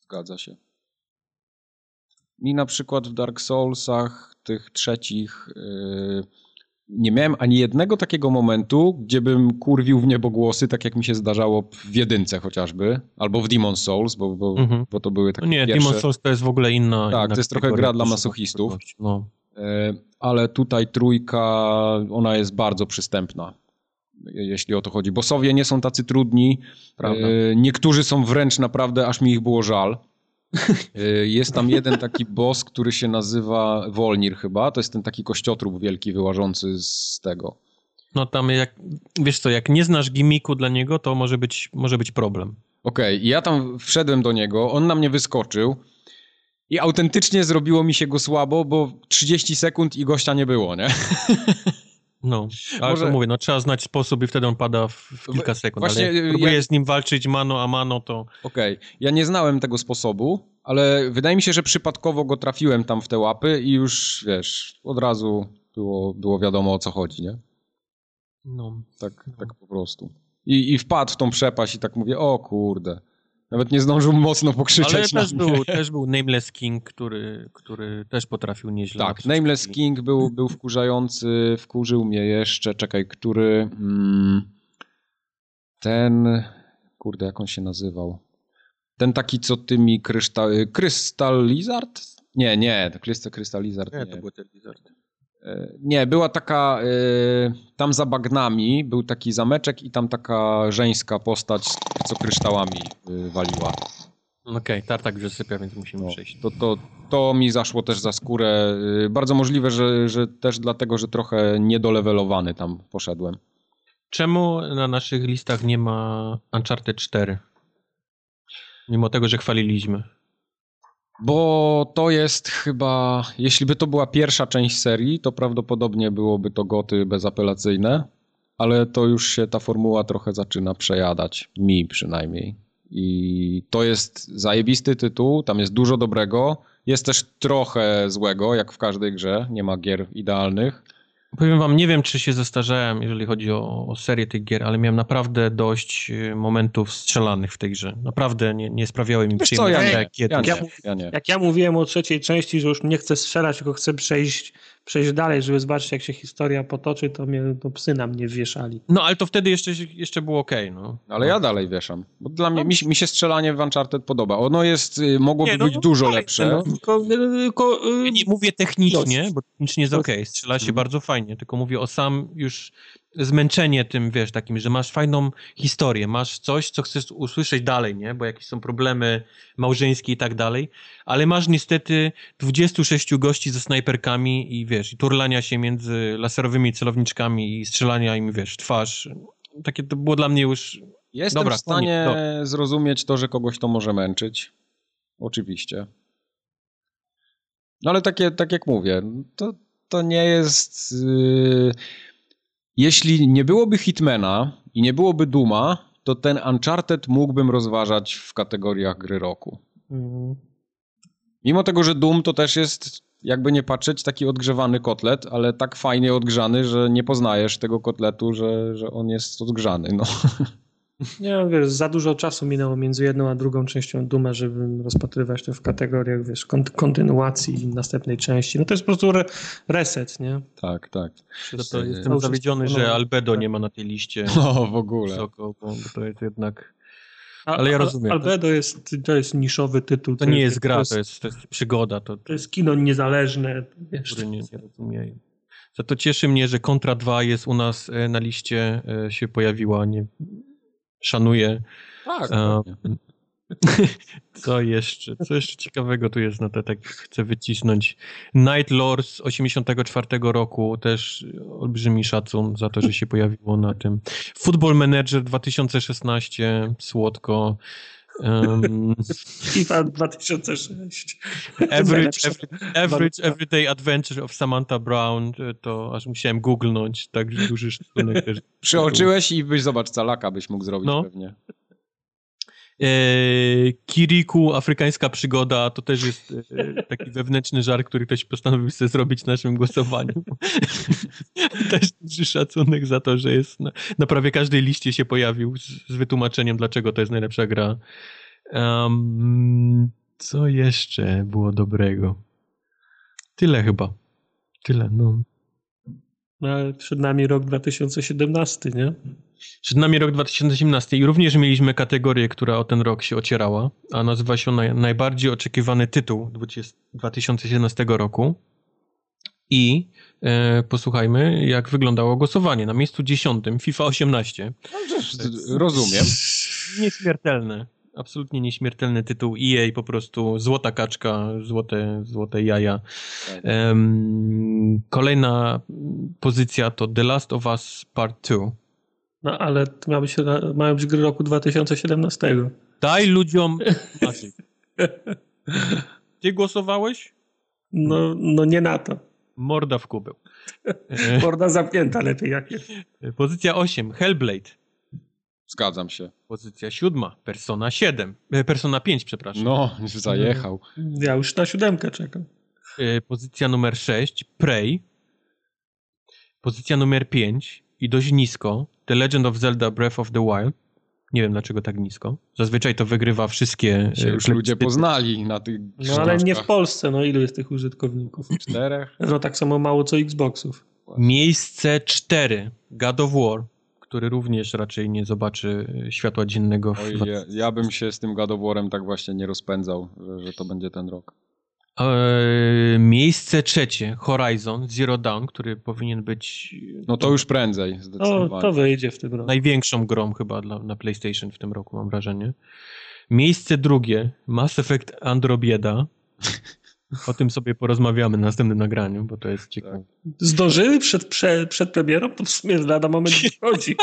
Zgadza się. Mi na przykład w Dark Soulsach, tych trzecich, yy, nie miałem ani jednego takiego momentu, gdzie bym kurwił w niebogłosy, tak jak mi się zdarzało w jedynce chociażby, albo w Demon Souls, bo, bo, Mhm. bo to były takie No nie, pierwsze... Demon Souls to jest w ogóle inna. Tak, inna to jest trochę gra dla masochistów. No. E, ale tutaj trójka, ona jest bardzo przystępna, jeśli o to chodzi. Bossowie nie są tacy trudni. Prawda. E, Niektórzy są wręcz naprawdę, aż mi ich było żal. E, [LAUGHS] Jest tam jeden taki boss, który się nazywa Wolnir chyba. To jest ten taki kościotrup wielki wyłażący z tego. no tam jak, wiesz co, jak nie znasz gimiku dla niego, to może być, może być problem. Okej, i ja tam wszedłem do niego, on na mnie wyskoczył i autentycznie zrobiło mi się go słabo, bo 30 sekund i gościa nie było, nie? [LAUGHS] No, ale Może- to mówię, no trzeba znać sposób i wtedy on pada w, w kilka sekund. właśnie, ale próbujesz ja- z nim walczyć mano a mano, to Okej, ja nie znałem tego sposobu, ale wydaje mi się, że przypadkowo go trafiłem tam w te łapy i już, wiesz, od razu było, było wiadomo o co chodzi, nie? no, Tak, tak po prostu. I, I wpadł w tą przepaść i tak mówię, o kurde. Nawet nie zdążył mocno pokrzyczeć Ale też był, też był Nameless King, który, który też potrafił nieźle. Tak, Nameless. King był, był wkurzający, wkurzył mnie jeszcze, czekaj, który... Mm, ten... Kurde, jak on się nazywał? Ten taki, co tymi kryształ... Krystal Lizard? Nie, nie, to Krystal Lizard nie. Nie, to był ten Lizard. Nie, była taka, e, tam za bagnami był taki zameczek i tam taka żeńska postać, co kryształami e, waliła. Okej, tartak już więc musimy No, przejść. to, to, to mi zaszło też za skórę. E, Bardzo możliwe, że, że też dlatego, że trochę niedolewelowany tam poszedłem. Czemu na naszych listach nie ma Uncharted 4? Mimo tego, że chwaliliśmy. Bo to jest chyba, jeśli by to była pierwsza część serii, to prawdopodobnie byłoby to goty bezapelacyjne, ale to już się ta formuła trochę zaczyna przejadać, mi przynajmniej. I to jest zajebisty tytuł, tam jest dużo dobrego, jest też trochę złego, jak w każdej grze, nie ma gier idealnych. Powiem wam, nie wiem, czy się zestarzałem, jeżeli chodzi o, o serię tych gier, ale miałem naprawdę dość y, momentów strzelanych w tej grze. Naprawdę nie, nie sprawiały mi przyjemności. ja nie, jak kiedyś. ja. Jak ja mówiłem o trzeciej części, że już nie chcę strzelać, tylko chcę przejść, przejść dalej, żeby zobaczyć, jak się historia potoczy, to mnie to psy na mnie wieszali. No, ale to wtedy jeszcze, jeszcze było okej, no. Ale ja dalej wieszam, bo dla mnie, mi, się- mi się strzelanie w Uncharted podoba. Ono jest, y, mogłoby Nie, no, być dużo fajne, lepsze. No, tylko, tylko, y, Ja nie mówię technicznie, Dość. bo technicznie jest okej, strzela się Mhm. bardzo fajnie, tylko mówię o sam już zmęczenie tym, wiesz, takim, że masz fajną historię, masz coś, co chcesz usłyszeć dalej, nie? Bo jakieś są problemy małżeńskie i tak dalej, ale masz niestety 26 gości ze snajperkami i wiesz, i turlania się między laserowymi celowniczkami i strzelania im, wiesz, w twarz. Takie to było dla mnie już... Jestem Dobra, w stanie koniec, zrozumieć to, że kogoś to może męczyć. Oczywiście. No ale takie, tak jak mówię, to, to nie jest... Yy... Jeśli nie byłoby Hitmana i nie byłoby Duma, to ten Uncharted mógłbym rozważać w kategoriach gry roku. Mm. Mimo tego, że Doom to też jest, jakby nie patrzeć, taki odgrzewany kotlet, ale tak fajnie odgrzany, że nie poznajesz tego kotletu, że, że on jest odgrzany. No. [LAUGHS] Nie wiem, wiesz, za dużo czasu minęło między jedną a drugą częścią Duma, żeby rozpatrywać to w kategoriach, wiesz, kont- kontynuacji następnej części. No to jest po prostu re- reset, nie? Tak, tak. To, to to jestem zawiedziony, jest- że no, Albedo tak. nie ma na tej liście No, w ogóle. wysoko, bo to jest jednak... Ale ja rozumiem. Albedo jest, to jest niszowy tytuł. To nie jest gra, to jest, to jest przygoda, to, To jest kino niezależne, wiesz. nie, nie rozumieją. Za to cieszy mnie, że Contra 2 jest u nas e, na liście, e, się pojawiła, nie szanuję. Tak, dokładnie. [LAUGHS] Co jeszcze? Co jeszcze ciekawego tu jest? No to tak chcę wycisnąć. Night Lord z 84 roku, też olbrzymi szacun za to, że się pojawiło na tym. Football Manager 2016, słodko. Um, FIFA 2006. average, every, average Everyday Adventure of Samantha Brown, e, to aż musiałem googlnąć, tak duży szacunek też. Przeoczyłeś i byś, zobacz, calaka byś mógł zrobić No. pewnie. E, Kiriku, afrykańska przygoda, to też jest e, taki wewnętrzny żart, który ktoś postanowił sobie zrobić w naszym głosowaniu. [LAUGHS] też duży szacunek za to, że jest na, na prawie każdej liście się pojawił z, z, wytłumaczeniem, dlaczego to jest najlepsza gra. Um, co jeszcze było dobrego? Tyle chyba. Tyle, no. No, przed nami rok 2017, nie? Przed nami rok 2017 i również mieliśmy kategorię, która o ten rok się ocierała, a nazywa się naj, najbardziej oczekiwany tytuł 20, 2017 roku. I e, posłuchajmy, jak wyglądało głosowanie. Na miejscu dziesiątym FIFA 18. No, rozumiem. Nieśmiertelne. Absolutnie nieśmiertelny tytuł EA, po prostu złota kaczka, złote, złote jaja. Um, kolejna pozycja to The Last of Us Part 2 no ale to miały być, mają być gry roku 2017. Daj ludziom marzyć. Ty głosowałeś? No, no nie na to. Morda w kubeł. [LAUGHS] Morda zamknięta lepiej jak jest. Pozycja 8, Hellblade. Zgadzam się. Pozycja siódma, Persona 7. E, Persona 5, przepraszam. No, już zajechał. Ja już na siódemkę czekam. E, pozycja numer 6, Prey. Pozycja numer 5 i dość nisko, The Legend of Zelda Breath of the Wild. Nie wiem dlaczego tak nisko. Zazwyczaj to wygrywa wszystkie. Się już ludzie poznali na tych. No ale nie w Polsce, no ilu jest tych użytkowników? Czterech? No tak samo mało co Xboxów. Miejsce cztery. God of War, który również raczej nie zobaczy światła dziennego. W... Oj, ja, ja, bym się z tym Warem tak właśnie nie rozpędzał, że, że to będzie ten rok. Eee, miejsce trzecie, Horizon Zero Dawn, który powinien być. No to już prędzej, zdecydowanie. No, to wyjdzie w tym roku. Największą grą chyba dla, na PlayStation w tym roku, mam wrażenie. Miejsce drugie, Mass Effect Androbieda. [LAUGHS] O tym sobie porozmawiamy na następnym nagraniu, bo to jest ciekawe. Zdążyły przed, przed, przed premierą? To w sumie lada moment [LAUGHS] wchodzi.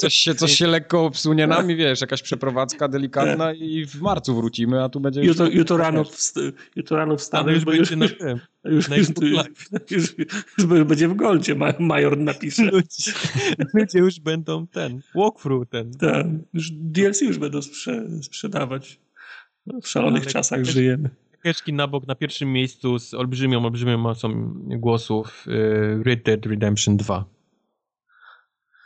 coś, się, coś się lekko obsunie nami, wiesz, jakaś przeprowadzka delikatna i w marcu wrzucimy, a tu będzie... Jutro, jutro, rano, wst jutro rano wstanę, już, już, na tym. Już, już, już, już, będzie w Goldzie, major napisze. Ludzie, [LAUGHS] ludzie już będą ten, walkthrough ten. Tak, już DLC już będą sprze sprzedawać. W szalonych Ale czasach żyjemy keczki na bok na pierwszym miejscu z olbrzymią, olbrzymią mocą głosów y, Red Dead Redemption 2.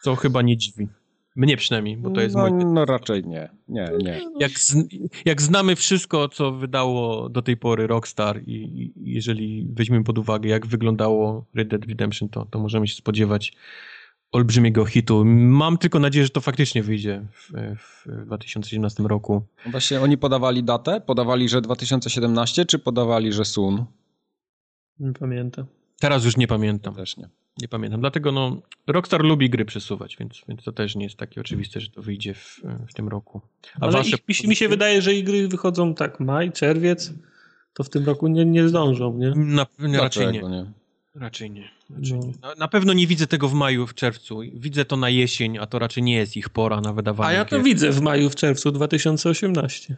Co chyba nie dziwi. Mnie przynajmniej, bo to jest no, mój... No raczej nie, nie, nie. Jak, z, jak znamy wszystko, co wydało do tej pory Rockstar i, i jeżeli weźmiemy pod uwagę, jak wyglądało Red Dead Redemption, to, to możemy się spodziewać olbrzymiego hitu. Mam tylko nadzieję, że to faktycznie wyjdzie w, w 2017 roku. No właśnie oni podawali datę? Podawali, że 2017, czy podawali, że Sun? Nie pamiętam. Teraz już nie pamiętam. Też nie. Nie pamiętam. Dlatego no, Rockstar lubi gry przesuwać, więc, więc to też nie jest takie oczywiste, że to wyjdzie w, w tym roku. A Ale wasze... ich, mi się wydaje, że gry wychodzą tak maj, czerwiec, to w tym roku nie, nie zdążą, nie? Na, raczej nie. nie. Raczej nie. Raczej no. nie. Na, na, pewno nie widzę tego w maju, w czerwcu. Widzę to na jesień, a to raczej nie jest ich pora na wydawanie. A ja to gier. widzę w maju, w czerwcu 2018.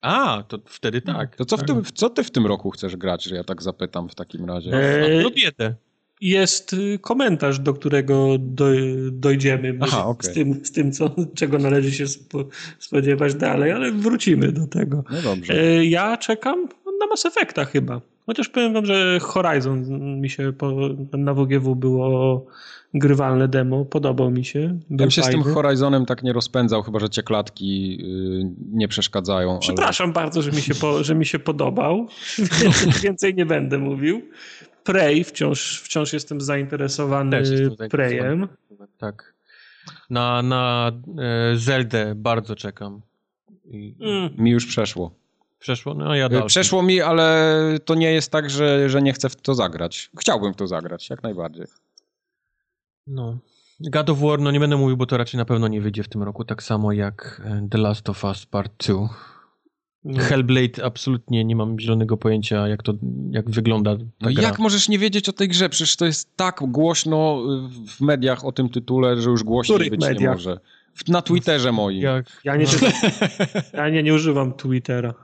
A, to wtedy tak. To co, w tym, co ty w tym roku chcesz grać, że ja tak zapytam w takim razie? Eee, no biedę. Jest y, komentarz, do którego do, dojdziemy Aha, okay. z, tym, z tym co, [LAUGHS] czego należy się spo, spodziewać dalej, ale wrócimy do tego. No dobrze. Eee, ja czekam na Mass Effecta chyba. Chociaż powiem wam, że Horizon mi się po, na WGW było grywalne demo, podobał mi się. Ja się fajny. z tym Horizonem tak nie rozpędzał, chyba że cię klatki yy, nie przeszkadzają. Przepraszam ale... bardzo, że mi się, po, że mi się podobał. [LAUGHS] Więcej nie będę mówił. Prey, wciąż, wciąż jestem zainteresowany jestem Preyem. Tak. Na, na e, Zeldę bardzo czekam. I... Mm. Mi już przeszło. Przeszło? No ja. Przeszło mi, ale to nie jest tak, że, że nie chcę w to zagrać. Chciałbym w to zagrać, jak najbardziej. No. God of War, no nie będę mówił, bo to raczej na pewno nie wyjdzie w tym roku, tak samo jak e, The Last of Us Part 2. No. Hellblade absolutnie nie mam zielonego pojęcia, jak to, jak wygląda ta no gra. jak możesz nie wiedzieć o tej grze? Przecież to jest tak głośno w mediach o tym tytule, że już głośniej być mediach? nie może. Na Twitterze moim. Jak, ja, nie, no. [LAUGHS] ja nie, nie używam Twittera.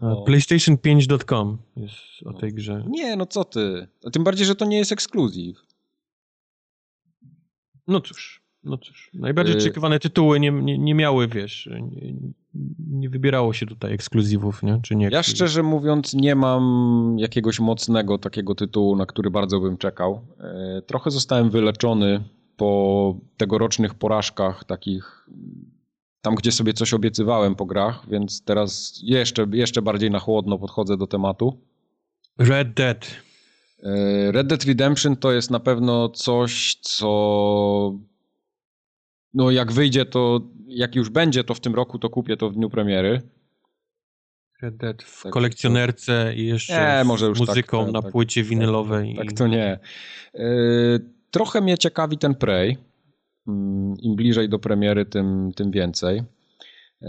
PlayStation5.com jest o tej grze. Nie, no co ty. A tym bardziej, że to nie jest ekskluzyw. No cóż, no cóż. Najbardziej y- oczekiwane tytuły nie, nie, nie miały, wiesz, nie, nie wybierało się tutaj ekskluzywów, nie? Czy nie Ja szczerze mówiąc nie mam jakiegoś mocnego takiego tytułu, na który bardzo bym czekał. E, trochę zostałem wyleczony po tegorocznych porażkach takich tam, gdzie sobie coś obiecywałem po grach, więc teraz jeszcze, jeszcze bardziej na chłodno podchodzę do tematu. Red Dead. E, Red Dead Redemption to jest na pewno coś, co no jak wyjdzie, to jak już będzie to w tym roku, to kupię to w dniu premiery. Red Dead w tak, kolekcjonerce i jeszcze nie, może już tak, muzyką tak, na tak, płycie winylowej. Tak, i... to nie. Yy, trochę mnie ciekawi ten Prey. Mm, Im bliżej do premiery, tym, tym więcej. Yy,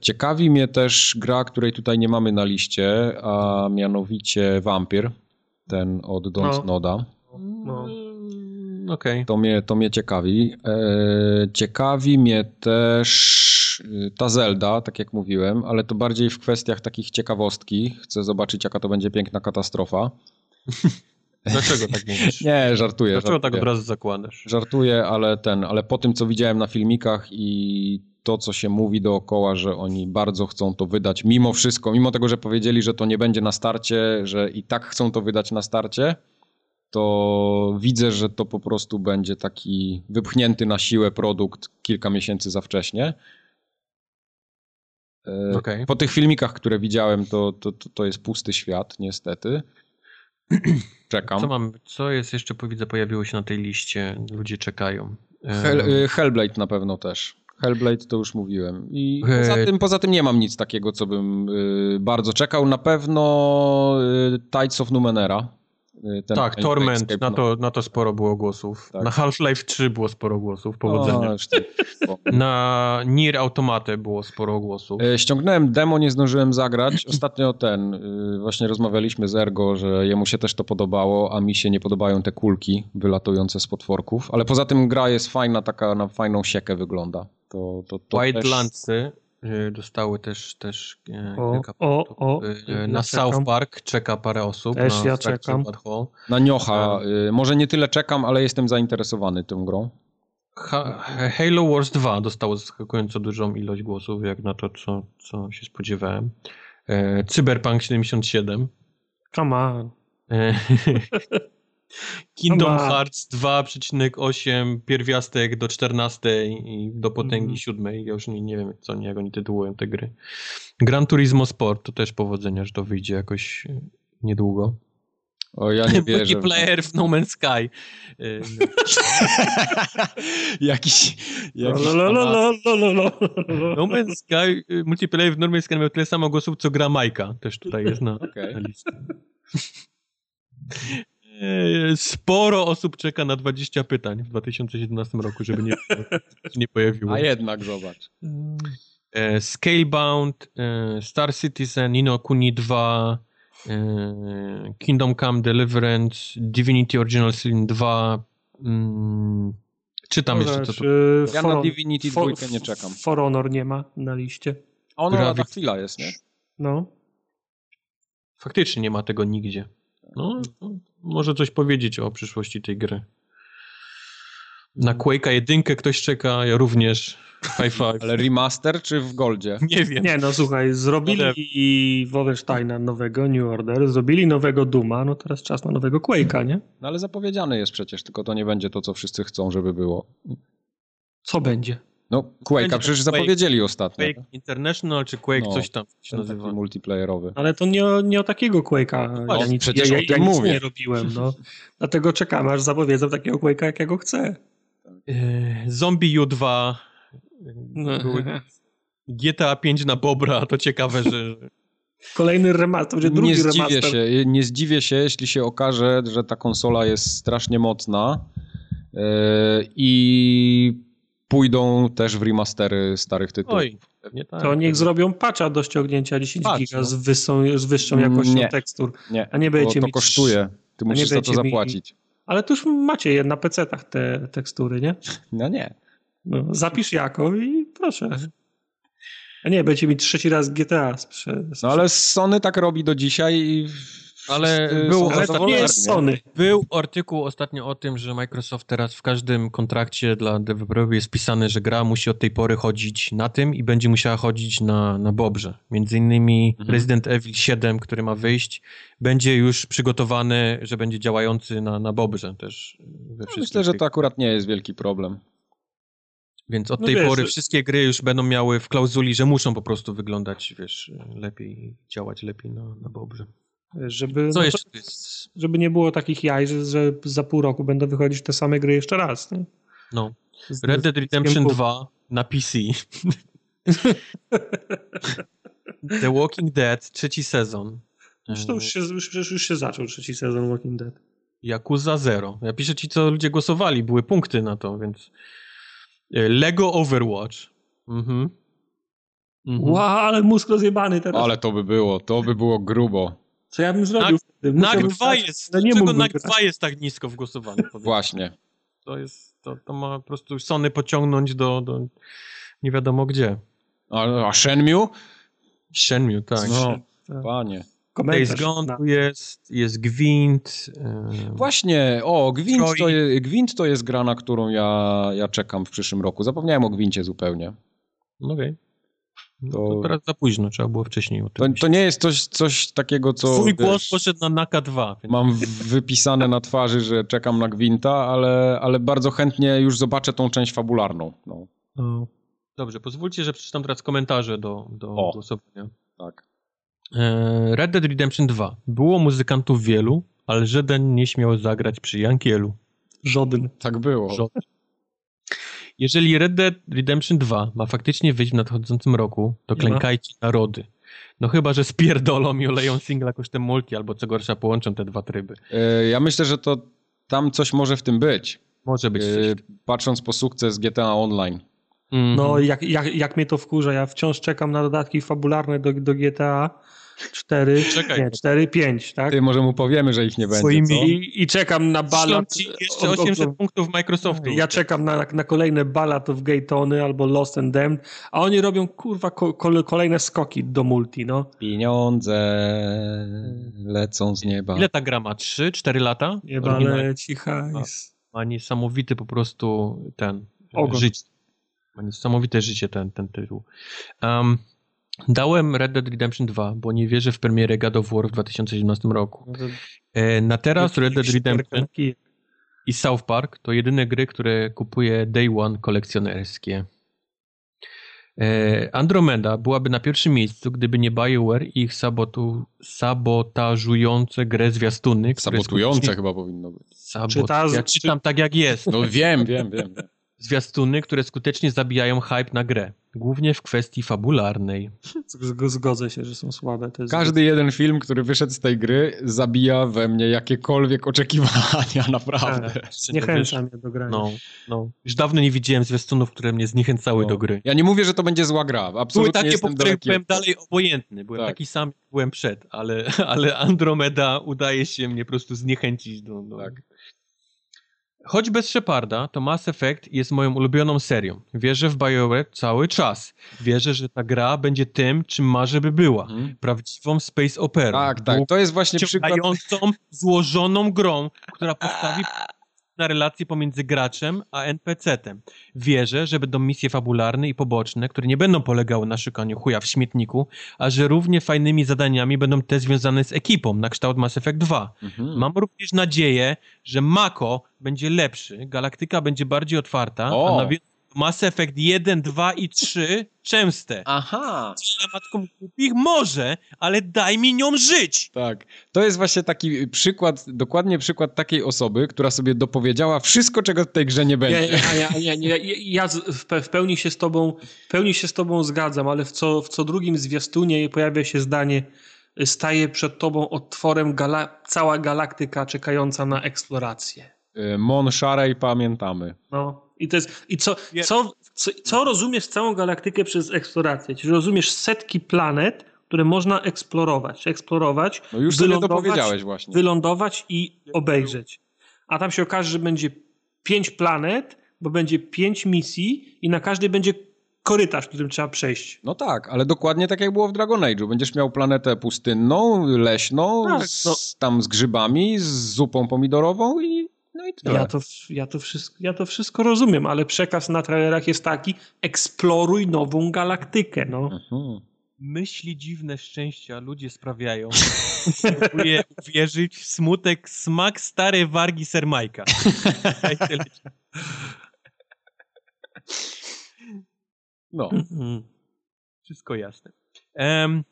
ciekawi mnie też gra, której tutaj nie mamy na liście, a mianowicie Vampir, ten od Don't no. Noda. No. Okay. To, mnie, to mnie ciekawi. E, ciekawi mnie też y, ta Zelda, tak jak mówiłem, ale to bardziej w kwestiach takich ciekawostki. Chcę zobaczyć, jaka to będzie piękna katastrofa. [LAUGHS] Dlaczego tak mówisz? Nie, żartuję. Dlaczego żartuję. tak od razu zakładasz? Żartuję, ale ten, ale po tym, co widziałem na filmikach i to, co się mówi dookoła, że oni bardzo chcą to wydać, mimo wszystko, mimo tego, że powiedzieli, że to nie będzie na starcie, że i tak chcą to wydać na starcie, to widzę, że to po prostu będzie taki wypchnięty na siłę produkt kilka miesięcy za wcześnie. E, okay. Po tych filmikach, które widziałem, to, to, to jest pusty świat, niestety. [CLEARS THROAT] Czekam. Co mam, co jest jeszcze, widzę, pojawiło się na tej liście, ludzie czekają. Hell, e, Hellblade na pewno też. Hellblade to już mówiłem. I poza tym, poza tym nie mam nic takiego, co bym y, bardzo czekał. Na pewno y, Tides of Numenera Y, ten tak, Torment, Escape, na, to, na to sporo było głosów. Tak. Na Half-Life 3 było sporo głosów, powodzenia. O, [LAUGHS] na Nier Automate było sporo głosów. E, ściągnąłem demo, nie zdążyłem zagrać. Ostatnio ten, y, właśnie rozmawialiśmy z Ergo, że jemu się też to podobało, a mi się nie podobają te kulki wylatujące z potworków. Ale poza tym gra jest fajna, taka na fajną siekę wygląda. To, to, to White też... dostały też, też e, o, kilka o, o, e, Na ja South czekam. Park czeka parę osób. Też ja czekam. Na Niocha. E, może nie tyle czekam, ale jestem zainteresowany tą grą. Ha Halo Wars 2 dostało zaskakująco dużą ilość głosów, jak na to, co, co się spodziewałem. E, Cyberpunk 77. Come on. [LAUGHS] Kingdom Hearts 2,8 pierwiastek do 14 i do potęgi mm. 7. Ja już nie, nie wiem, co nie, jak oni tytułują te gry. Gran Turismo Sport to też powodzenia, że to wyjdzie jakoś e, niedługo. O, ja nie [LAUGHS] wierzę. Multiplayer w No Man's Sky. E, [LAUGHS] jakiś... jakiś no Man's Sky, e, multiplayer w No Man's Sky miał tyle samo głosów, co gra Majka. Też tutaj jest na, okay. na liście. [LAUGHS] Sporo osób czeka na 20 pytań w 2017 roku, żeby nie, [LAUGHS] nie pojawiło. A jednak, zobacz. E, Scalebound, e, Star Citizen, Nino Kuni 2, e, Kingdom Come Deliverance, Divinity Original Sin 2. Mm, czytam Może, jeszcze, co to... Ja na Divinity 2 nie czekam. For Honor nie ma na liście. Ono Gravity... chwila jest, nie? No. Faktycznie nie ma tego nigdzie. No, może coś powiedzieć o przyszłości tej gry. Na Quake'a jedynkę ktoś czeka, ja również. High five. Ale remaster czy w Goldzie? Nie wiem. Nie, no słuchaj, zrobili i Wolfensteina nowego, New Order, zrobili nowego Duma, no teraz czas na nowego Quake'a, nie? No ale zapowiedziane jest przecież, tylko to nie będzie to, co wszyscy chcą, żeby było. Co będzie? No, Quake'a przecież Quake, zapowiedzieli ostatnio. Quake International czy Quake, no, coś tam się nazywa. Taki multiplayerowy. Ale to nie o, nie o takiego Quake'a. No, ja nic, przecież ja, ja, ja nic nie robiłem, no. Dlatego czekam, aż zapowiedzą takiego Quake'a, jakiego chcę. Yy, Zombie U2 no. GTA 5 na Bobra, to ciekawe, że... [LAUGHS] Kolejny remaster, będzie drugi nie zdziwię remaster. Się, nie zdziwię się, jeśli się okaże, że ta konsola jest strasznie mocna yy, i pójdą też w remastery starych tytułów. Oj, pewnie tak. To niech zrobią patcha do ściągnięcia 10 Patch, giga no. z, wyższą, z wyższą jakością nie, tekstur. Nie, a nie będziecie to, to kosztuje. Ty musisz za to zapłacić. Mi... Ale to już macie na PC-tach te tekstury, nie? No nie. No, zapisz jako i proszę. A nie, będzie mi trzeci raz GTA sprze No ale Sony tak robi do dzisiaj i Ale był, Ale to nie jest Sony. był artykuł ostatnio o tym, że Microsoft teraz w każdym kontrakcie dla deweloperów jest pisane, że gra musi od tej pory chodzić na tym i będzie musiała chodzić na, na Bobrze. Między innymi Mhm. Resident Evil 7, który ma wyjść, będzie już przygotowany, że będzie działający na, na Bobrze też. We wszystkich Myślę, że to akurat nie jest wielki problem. Więc od No tej wiesz, pory wszystkie gry już będą miały w klauzuli, że muszą po prostu wyglądać, wiesz, lepiej, działać lepiej na, na Bobrze. Żeby, Co jeszcze jest? żeby nie było takich jaj, że, że za pół roku będą wychodzić te same gry jeszcze raz. Nie? No. Z- Red Dead Redemption Game 2 na PC. [LAUGHS] The Walking Dead, trzeci sezon. Zresztą już się, już, już, się zaczął trzeci sezon Walking Dead. Yakuza 0. Ja piszę ci, co ludzie głosowali, były punkty na to, więc... E, Lego Overwatch. Mhm. Mhm. Wow, ale mózg rozjebany teraz. Ale to by było, to by było grubo. Co ja bym zrobił wtedy? NAG Musiałbym 2 grać, jest, no dlaczego NAG grać. 2 jest tak nisko w głosowaniu? Właśnie. To jest, to, to ma po prostu Sony pociągnąć do, do nie wiadomo gdzie. A, a Shenmue? Shenmue, tak. No, Tak. panie. Komentarz Days Gone tu jest, jest Gwint. Właśnie, o, Gwint to, je, Gwint to jest gra, na którą ja, ja czekam w przyszłym roku. Zapomniałem o Gwincie zupełnie. No Okej. No To- to teraz za późno, trzeba było wcześniej o To, tym to nie jest coś, coś takiego, co Twój wiesz, głos poszedł na Naka 2. Więc... mam wypisane na twarzy, że czekam na Gwinta, ale, ale bardzo chętnie już zobaczę tą część fabularną. No, No. Dobrze, pozwólcie, że przeczytam teraz komentarze do, do O. głosowania. tak. E, Red Dead Redemption 2. Było muzykantów wielu, ale żaden nie śmiał zagrać przy Jankielu. Żaden. Tak było. Żaden. Jeżeli Red Dead Redemption 2 ma faktycznie wyjść w nadchodzącym roku, to Nie ma. klękajcie narody. No chyba, że spierdolą i oleją singla kosztem multi, albo co gorsza połączą te dwa tryby. E, Ja myślę, że to tam coś może w tym być. Może być coś. Patrząc po sukces GTA Online. Mhm. No jak, jak, jak mnie to wkurza, ja wciąż czekam na dodatki fabularne do, do GTA 4, Czekaj. nie, 4, 5, tak? Ty, może mu powiemy, że ich nie będzie, Swoimi- co? I, I czekam na balat. jeszcze o- o- 800 punktów Microsoftu. Ja czekam na, na kolejne Ballad of Gaytony albo Lost and Damned, a oni robią kurwa ko, kole- kolejne skoki do multi, no. Pieniądze lecą z nieba. Ile ta gra ma? 3, 4 lata? Oryginalnie. Jebale cicha. Ma niesamowity po prostu ten Ogon. życie. Ma niesamowite życie ten, ten tytuł. Um, dałem Red Dead Redemption 2, bo nie wierzę w premierę God of War w 2017 roku. E, na teraz Red Dead Redemption i South Park to jedyne gry, które kupuję Day One kolekcjonerskie. E, Andromeda byłaby na pierwszym miejscu, gdyby nie BioWare i ich sabotu, sabotażujące grę zwiastuny. Sabotujące skutecznie- chyba powinno być. Sabot... Czytasz- Ja czytam tak jak jest. No wiem, wiem, wiem. Zwiastuny, które skutecznie zabijają hype na grę. Głównie w kwestii fabularnej. Zgodzę się, że są słabe. Każdy jeden film, który wyszedł z tej gry, zabija we mnie jakiekolwiek oczekiwania, [LAUGHS] naprawdę. Tak, Zniechęca mnie do grania. No, no. Już dawno nie widziałem zwiastunów, które mnie zniechęcały No. do gry. Ja nie mówię, że to będzie zła gra. Były Absolutnie takie, po których daleki byłem dalej obojętny. Byłem Tak. taki sam, jak byłem przed, ale, [LAUGHS] ale Andromeda udaje się mnie po prostu zniechęcić do... do... Tak. Choć bez Sheparda, to Mass Effect jest moją ulubioną serią. Wierzę w BioWare cały czas. Wierzę, że ta gra będzie tym, czym marzę by była. Mhm. Prawdziwą space opera. Tak, tak. To jest właśnie przykład... Złożoną grą, która postawi na relacje pomiędzy graczem a NPC-tem. Wierzę, że będą misje fabularne i poboczne, które nie będą polegały na szukaniu chuja w śmietniku, a że równie fajnymi zadaniami będą te związane z ekipą, na kształt Mass Effect 2. Mhm. Mam również nadzieję, że Mako będzie lepszy, galaktyka będzie bardziej otwarta, O! a nawiązania do Mass Effect 1, 2 i 3 częste. Aha! Dla matką głupich może, ale daj mi nią żyć! Tak. To jest właśnie taki przykład, dokładnie przykład takiej osoby, która sobie dopowiedziała wszystko, czego w tej grze nie będzie. ja, ja, ja, ja, ja, ja w pełni się z tobą, w pełni się z tobą zgadzam, ale w co, w co drugim zwiastunie pojawia się zdanie staje przed tobą otworem gala cała galaktyka czekająca na eksplorację. Y, Mon Sharej pamiętamy. No. I to jest, i co, co, co, co rozumiesz całą galaktykę przez eksplorację? Czyli rozumiesz setki planet, które można eksplorować. Eksplorować, No już sobie wylądować- dopowiedziałeś właśnie. wylądować i obejrzeć. A tam się okaże, że będzie pięć planet, bo będzie pięć misji i na każdej będzie korytarz, którym trzeba przejść. No tak, ale dokładnie tak jak było w Dragon Age'u. Będziesz miał planetę pustynną, leśną, Tak, z, no. tam z grzybami, z zupą pomidorową i no i tyle. Ja to, ja, to wszystko, ja to wszystko rozumiem, ale przekaz na trailerach jest taki, eksploruj nową galaktykę, no. Mhm. Myśli dziwne szczęścia ludzie sprawiają. Próbuję [LAUGHS] uwierzyć w smutek, smak starej wargi sermajka. No. Mhm. Wszystko jasne. Em,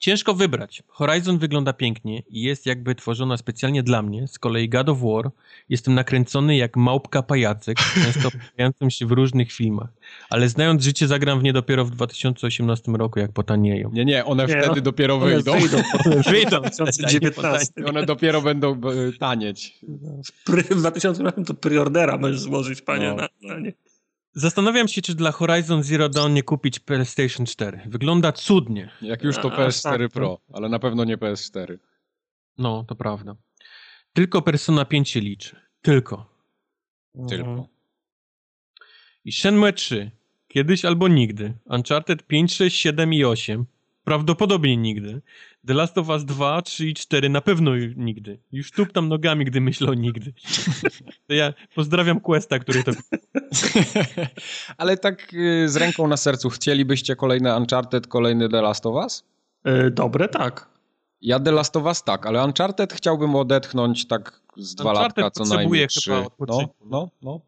ciężko wybrać. Horizon wygląda pięknie i jest jakby tworzona specjalnie dla mnie. Z kolei God of War jestem nakręcony jak małpka pajacek, [LAUGHS] często pojawiającym się w różnych filmach. Ale znając życie zagram w nie dopiero w 2018 roku, jak potanieją. Nie, nie, one Nie, wtedy no. dopiero One wyjdą. wyjdą [LAUGHS] Wyjdą. 2019. One dopiero będą e, tanieć. W pry- w 2008 to preordera możesz złożyć, panie. No. Na, na nie. Zastanawiam się, czy dla Horizon Zero Dawn nie kupić PlayStation 4. Wygląda cudnie. Jak już to A, PS4 tak, Pro, ale na pewno nie PS4. No, to prawda. Tylko Persona 5 się liczy. Tylko. Tylko. I Shenmue 3. Kiedyś albo nigdy. Uncharted 5, 6, 7 i 8. Prawdopodobnie nigdy. The Last of Us 2, 3 i 4 na pewno nigdy. Już tup tam nogami, gdy myślę o nigdy. To ja pozdrawiam Questa, który to... [LAUGHS] ale tak y, z ręką na sercu, chcielibyście kolejne Uncharted, kolejny The Last of Us? E, dobre, tak. Ja The Last of Us tak, ale Uncharted chciałbym odetchnąć tak z dwa Uncharted latka co najmniej chyba trzy. No, no, no.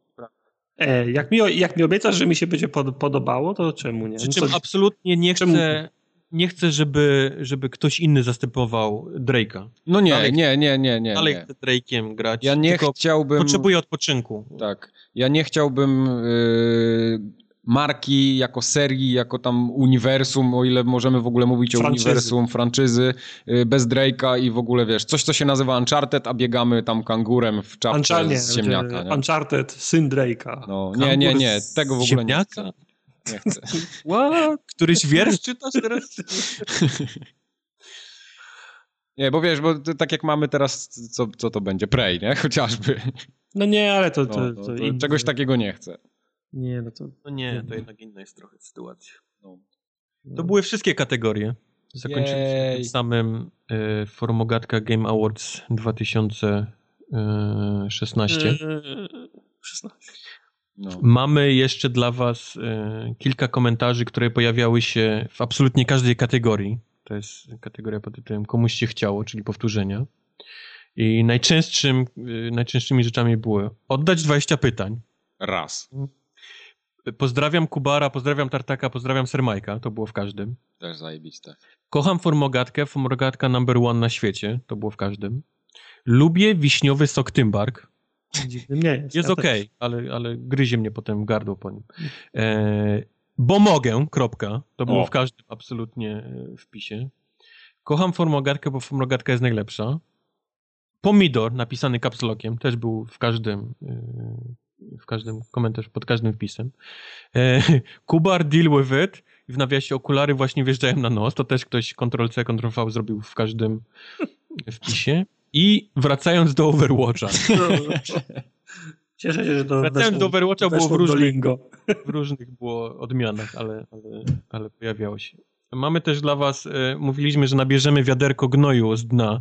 E, jak, mi, jak mi obiecasz, że mi się będzie pod, podobało, to czemu nie? Przy No czym to- absolutnie nie czemu- chcę, nie chcę żeby, żeby ktoś inny zastępował Drake'a. No nie, Dalej- nie, nie, nie, nie. Dalej nie. chcę Drake'iem grać. Ja nie tylko chciałbym... potrzebuję odpoczynku. Tak. Ja nie chciałbym y, marki jako serii, jako tam uniwersum, o ile możemy w ogóle mówić o Franczyzy. uniwersum, franczyzy, y, bez Drake'a i w ogóle wiesz, coś co się nazywa Uncharted, a biegamy tam kangurem w czapce Uncharted, z ziemniaka. Nie? Uncharted, syn Drake'a. No, nie, nie, nie, tego w ogóle nie Ziemniaka? chcę. Nie chcę. [LAUGHS] What? Któryś wiersz czytasz teraz? [LAUGHS] Nie, bo wiesz, bo to, tak jak mamy teraz, co, co to będzie? Prey, nie? [LAUGHS] Chociażby. No nie, ale to... No, to, no, to, to inny- czegoś takiego nie chcę. Nie, no to... No nie, to jednak inna jest trochę sytuacja. No. To były wszystkie kategorie. Zakończyliśmy tym samym y, Formogatka Game Awards 2016. E, 16. No. Mamy jeszcze dla Was y, kilka komentarzy, które pojawiały się w absolutnie każdej kategorii. To jest kategoria pod tytułem Komuś się chciało, czyli powtórzenia. I najczęstszym, y, najczęstszymi rzeczami były oddać 20 pytań. Raz. Pozdrawiam Kubara, pozdrawiam Tartaka, pozdrawiam Sermajka. To było w każdym. Też zajebiste. Kocham Formogatkę, Formogatka number one na świecie. To było w każdym. Lubię wiśniowy sok Tymbark. Dziwnym nie jest. Jest Ja okej, też. ale, ale gryzie mnie potem gardło po nim. E, bo mogę, kropka. To było O. w każdym absolutnie e, wpisie. Kocham formogatkę, bo formogatka jest najlepsza. Pomidor, napisany capslockiem, też był w każdym, e, w każdym komentarzu, pod każdym wpisem. E, Kubar, deal with it. I w nawiasie okulary właśnie wjeżdżają na nos. To też ktoś Ctrl-C, Ctrl-V zrobił w każdym wpisie. I wracając do Overwatcha. [LAUGHS] Cieszę się, że to Wracając do Overwatcha było w weszło różnych, w różnych było odmianach, ale, ale, ale pojawiało się. Mamy też dla was, e, mówiliśmy, że nabierzemy wiaderko gnoju z dna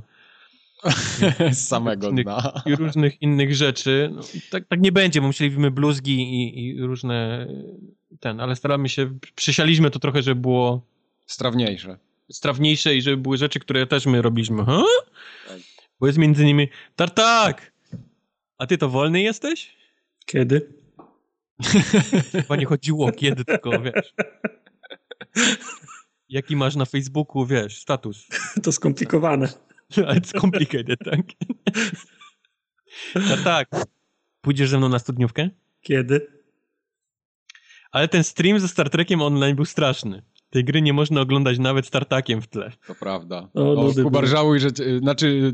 Z [LAUGHS] samego Różnych- dna. i różnych innych rzeczy. No, tak, tak nie będzie, bo musieliśmy bluzgi i, i różne e, ten, ale staramy się, przysialiśmy to trochę, żeby było Strawniejsze. strawniejsze i żeby były rzeczy, które też my robiliśmy. Ha? Bo jest między nimi Tartak! A ty to wolny jesteś? Kiedy? [LAUGHS] Chyba nie chodziło kiedy, tylko wiesz. Jaki masz na Facebooku, wiesz, status. [LAUGHS] To skomplikowane. [LAUGHS] It's complicated, tak? No tak. Pójdziesz ze mną na studniówkę? Kiedy? Ale ten stream ze Star Trekiem online był straszny. Tej gry nie można oglądać nawet startakiem w tle. To prawda. O, O, nudy Kubar, były. żałuj, że cię, znaczy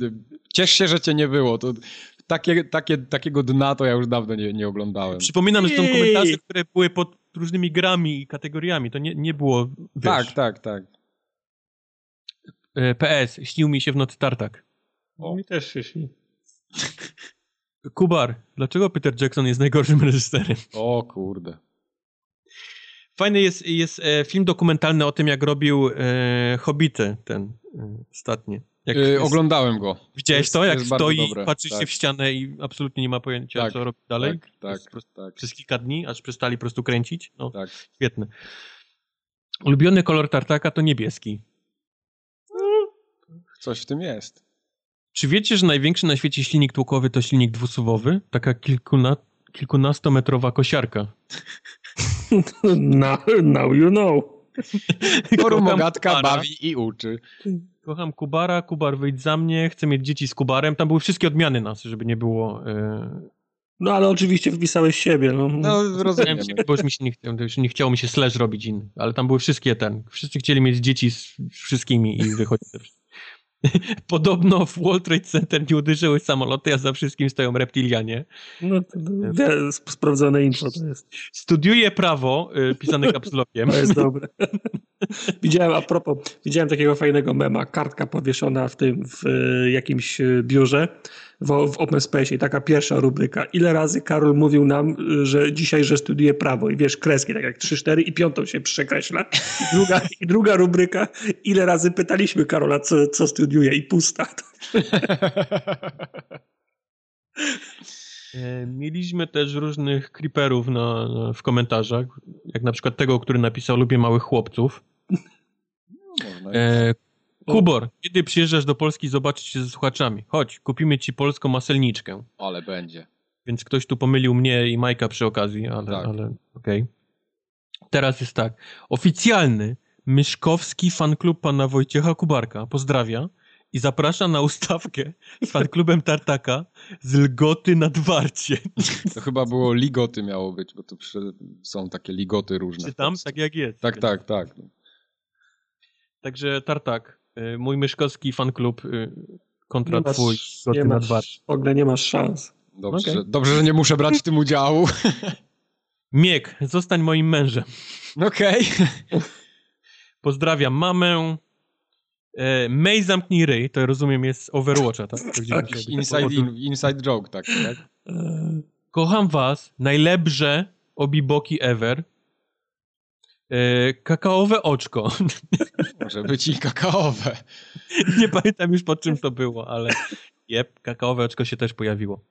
ciesz się, że cię nie było. To takie, takie, takiego dna to ja już dawno nie, nie oglądałem. Przypominam, że są Jej. komentarze, które były pod różnymi grami i kategoriami. To nie, nie było, wiesz, Tak, tak, tak. e, PS, śnił mi się w nocy tartak. O. Mi też się śni. Kubar, dlaczego Peter Jackson jest najgorszym reżyserem? O kurde. Fajny jest, jest e, film dokumentalny o tym, jak robił e, Hobbity, ten e, ostatni. Jak Yy, jest, oglądałem go. widziałeś jest- to? Jak stoi, dobre, patrzy się tak. w ścianę i absolutnie nie ma pojęcia, Tak, co robi dalej? Tak, tak, tak, Przez kilka dni, aż przestali po prostu kręcić? No, tak. świetne. Ulubiony kolor tartaka to niebieski. Coś w tym jest. Czy wiecie, że największy na świecie silnik tłokowy to silnik dwusuwowy? Taka kilkuna, kilkunastometrowa kosiarka. [LAUGHS] Now, now you know. Forum Kocham Ogatka Kubara. bawi i uczy. Kocham Kubara, Kubar wyjdź za mnie, chcę mieć dzieci z Kubarem. Tam były wszystkie odmiany nas, żeby nie było... E... No ale oczywiście wpisałeś siebie. No. No, rozumiemy. Bo już mi się nie, już nie chciało mi się slash robić inny, ale tam były wszystkie ten. Wszyscy chcieli mieć dzieci z wszystkimi i wychodzić. [LAUGHS] Podobno w World Trade Center nie uderzyły samoloty, a za wszystkim stoją reptilianie. No, to, sp- sprawdzone info to jest. Studiuje prawo, y, pisane kapslokiem. [LAUGHS] To jest [LAUGHS] dobre. widziałem, a propos, widziałem takiego fajnego mema, kartka powieszona w tym, w e, jakimś e, biurze w, w Open Space i taka pierwsza rubryka. Ile razy Karol mówił nam, że dzisiaj, że studiuje prawo i wiesz, kreski, tak jak 3-4 i piątą się przekreśla. I druga, I druga rubryka, ile razy pytaliśmy Karola, co, co studiuje i pusta. [LAUGHS] E, Mieliśmy też różnych creeperów na, na, w komentarzach, jak na przykład tego, który napisał Lubię małych chłopców. Można E, Kubor, kiedy przyjeżdżasz do Polski zobaczyć się ze słuchaczami? Chodź, kupimy ci polską maselniczkę. Ale będzie. Więc ktoś tu pomylił mnie i Majka przy okazji, ale, Tak. ale okej. Teraz jest tak. Oficjalny Myszkowski fanklub pana Wojciecha Kubarka pozdrawia i zaprasza na ustawkę z fanklubem Tartaka z Lgoty nad Warcie. [LAUGHS] To chyba było ligoty miało być, bo to przy- są takie ligoty różne. Czy tam? Tak jak jest. Tak, tak, tak. Także Tartak, mój myszkowski fanklub y, kontra Nie masz- twój nie nad masz, w ogóle nie masz szans. Dobrze, że, dobrze, że nie muszę brać w tym udziału. [LAUGHS] Miek, zostań moim mężem. Okej. [LAUGHS] Pozdrawiam mamę. E, May zamknij ryj, to rozumiem jest Overwatcha, tak? Tak. Inside, in, inside joke, tak, tak? E, Kocham was, najlepsze obiboki ever. E, kakaowe oczko. [LAUGHS] Może być i kakaowe. Nie pamiętam już pod czym to było, ale jep, kakaowe oczko się też pojawiło.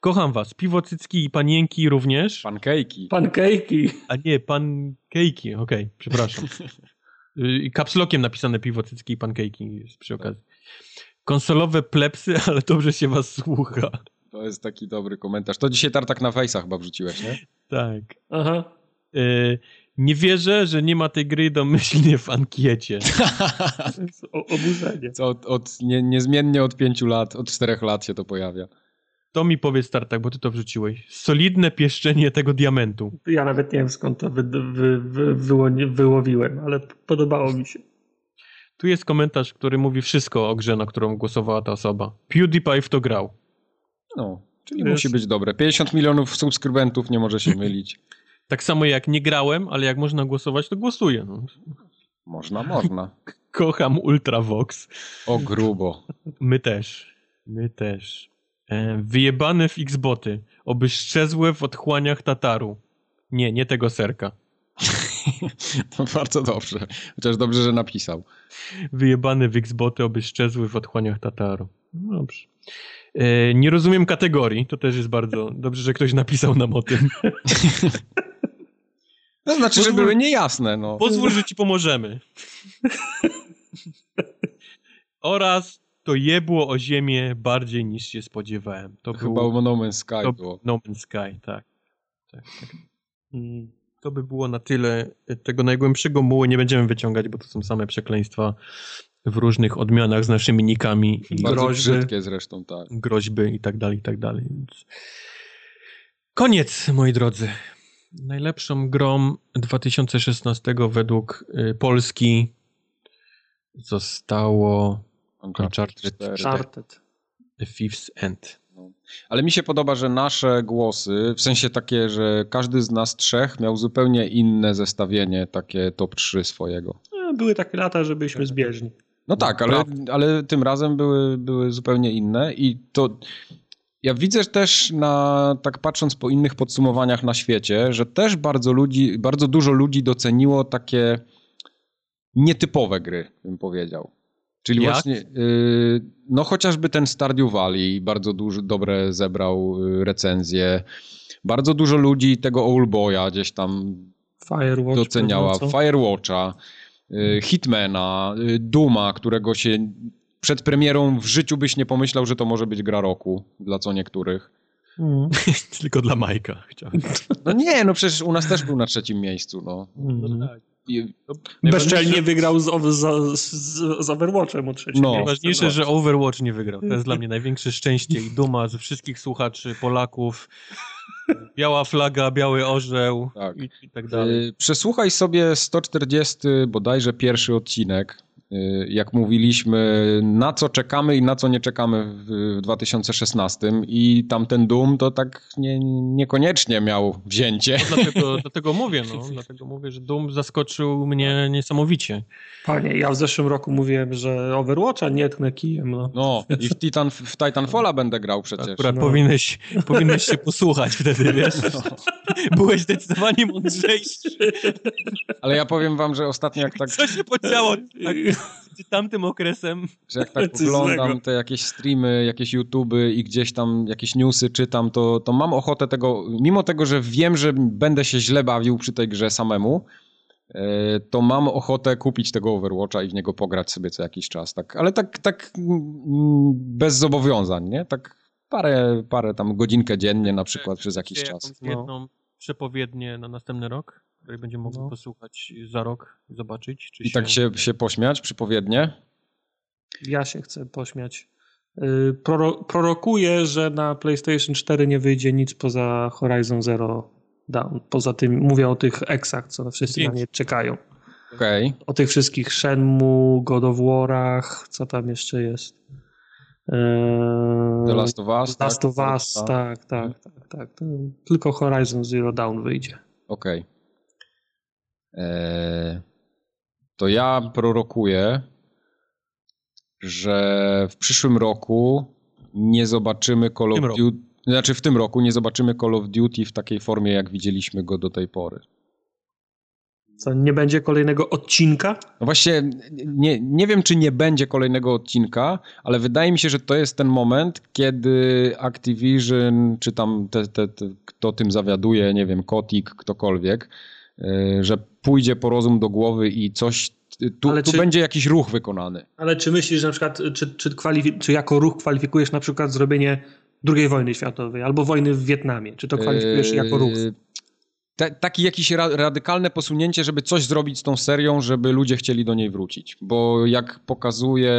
Kocham was, piwo cycki i panienki również. Pankejki. Pankejki. A nie, pankejki, okej, przepraszam. Y, I kapslokiem napisane piwo cycki i pankejki jest przy okazji. Konsolowe plepsy, ale dobrze się was słucha. To jest taki dobry komentarz. To dzisiaj tartak na fejsach chyba wrzuciłeś, nie? Tak. Aha. Y, nie wierzę, że nie ma tej gry domyślnie w ankiecie. [LAUGHS] Jest oburzenie. Co od, od, nie, niezmiennie od pięciu lat, od czterech lat się to pojawia. To mi powiedz, Tartak, bo ty to wrzuciłeś. Solidne pieszczenie tego diamentu. Ja nawet nie wiem skąd to wy, wy, wy, wyło- wyłowiłem, ale podobało mi się. Tu jest komentarz, który mówi wszystko o grze, na którą głosowała ta osoba. PewDiePie w to grał. No, czyli Wiesz- musi być dobre. 50 milionów subskrybentów nie może się mylić. [LAUGHS] Tak samo jak nie grałem, ale jak można głosować, to głosuję. No. Można, można. [LAUGHS] Kocham Ultravox. O grubo. My też. My też. E, wyjebane w Xboty. Oby szczezłe w otchłaniach Tataru. Nie, nie tego serka. To [LAUGHS] bardzo dobrze. Chociaż dobrze, że napisał. Wyjebane w Xboty, oby szczezły w otchłaniach Tataru. No Dobrze. E, nie rozumiem kategorii. To też jest bardzo dobrze, że ktoś napisał nam o tym. [LAUGHS] To znaczy, że Pozwól- były niejasne, no. Pozwól, że ci pomożemy. [LAUGHS] Oraz to jebło o ziemię bardziej niż się spodziewałem. To Chyba było u No Man's Sky to było. No Man's Sky, tak. tak, tak. Mm, To by było na tyle tego najgłębszego mułu. Nie będziemy wyciągać, bo to są same przekleństwa w różnych odmianach z naszymi nikami i Bardzo groźby. brzydkie zresztą, tak. groźby i tak dalej, i tak dalej. Koniec, moi drodzy. Najlepszą grą 2016 według y, Polski zostało Uncharted 4. Charted. The Fifth End. Ale mi się podoba, że nasze głosy, w sensie takie, że każdy z nas trzech miał zupełnie inne zestawienie, takie top 3 swojego. E, Były takie lata, że byliśmy zbieżni. No tak, ale, ale tym razem były, były zupełnie inne i to Ja widzę też, na, tak patrząc po innych podsumowaniach na świecie, że też bardzo, ludzi, bardzo dużo ludzi doceniło takie nietypowe gry, bym powiedział. Czyli Jak? właśnie, y, no chociażby ten Stardew Valley bardzo duży, dobre zebrał y, recenzje. Bardzo dużo ludzi tego Oldboya gdzieś tam Firewatch. doceniała. Firewatcha, y, Hitmana, y, Duma, którego się przed premierą w życiu byś nie pomyślał, że to może być gra roku dla co niektórych. Mm. [LAUGHS] Tylko dla Majka chciałem. No nie, no przecież u nas też był na trzecim miejscu, no. Mm. I, Bezczelnie wygrał z, z, z, z Overwatchem o trzecim. No. miejscu. Najważniejsze, że Overwatch nie wygrał. To jest dla mnie największe szczęście i duma ze wszystkich słuchaczy, Polaków. Biała flaga, biały orzeł Tak. i, i tak dalej. y, przesłuchaj sobie 140 bodajże pierwszy odcinek, jak mówiliśmy, na co czekamy i na co nie czekamy w, w 2016 i tamten Doom to tak nie, niekoniecznie miał wzięcie. No, dlatego, [LAUGHS] dlatego mówię, no. Dlatego mówię, że Doom zaskoczył mnie niesamowicie. Panie, ja w zeszłym roku mówiłem, że Overwatcha nie tknę kijem. No. No i w, Titan, w Titanfalla będę grał przecież. Akurat No. powinieneś, powinieneś się posłuchać wtedy, wiesz? Byłeś zdecydowanie mądrzejszy. Ale ja powiem wam, że ostatnio jak tak, Co się podziało tak, [LAUGHS] tamtym okresem? że jak tak [LAUGHS] oglądam te jakieś streamy, jakieś YouTuby i gdzieś tam jakieś newsy czytam, to, to mam ochotę tego, mimo tego, że wiem, że będę się źle bawił przy tej grze samemu, e, to mam ochotę kupić tego Overwatcha i w niego pograć sobie co jakiś czas. Tak, ale tak, tak mm, bez zobowiązań, nie? Tak parę, parę tam godzinkę dziennie na przykład przez jakiś czas. jedną przepowiednię na następny rok, której będziemy mogli No. posłuchać za rok i zobaczyć, czy I tak się, się pośmiać przypowiednie. Ja się chcę pośmiać. Y, Proro prorokuję, że na PlayStation 4 nie wyjdzie nic poza Horizon Zero Dawn. Poza tym mówię o tych eksach, co wszyscy na nie czekają. Okej. O tych wszystkich Shenmue, God of War'ach, co tam jeszcze jest. Eee, The Last of Us. Last tak? of Us, tak, tak, tak, tak. To Tylko Horizon Zero Dawn wyjdzie. Okej. Eee, To ja prorokuję, że w przyszłym roku nie zobaczymy Call of. Duty. Znaczy w tym roku nie zobaczymy Call of Duty w takiej formie, jak widzieliśmy go do tej pory. Co, nie będzie kolejnego odcinka? No właśnie, nie, nie wiem, czy nie będzie kolejnego odcinka, ale wydaje mi się, że to jest ten moment, kiedy Activision, czy tam te, te, te, kto tym zawiaduje, nie wiem, Kotik, ktokolwiek, że pójdzie po rozum do głowy i coś, tu, Ale tu czy- będzie jakiś ruch wykonany. Ale czy myślisz, że na przykład, czy, czy, czy jako ruch kwalifikujesz na przykład zrobienie II wojny światowej albo wojny w Wietnamie? Czy to kwalifikujesz jako ruch? Te, taki jakieś ra, radykalne posunięcie, żeby coś zrobić z tą serią, żeby ludzie chcieli do niej wrócić. Bo jak pokazuje,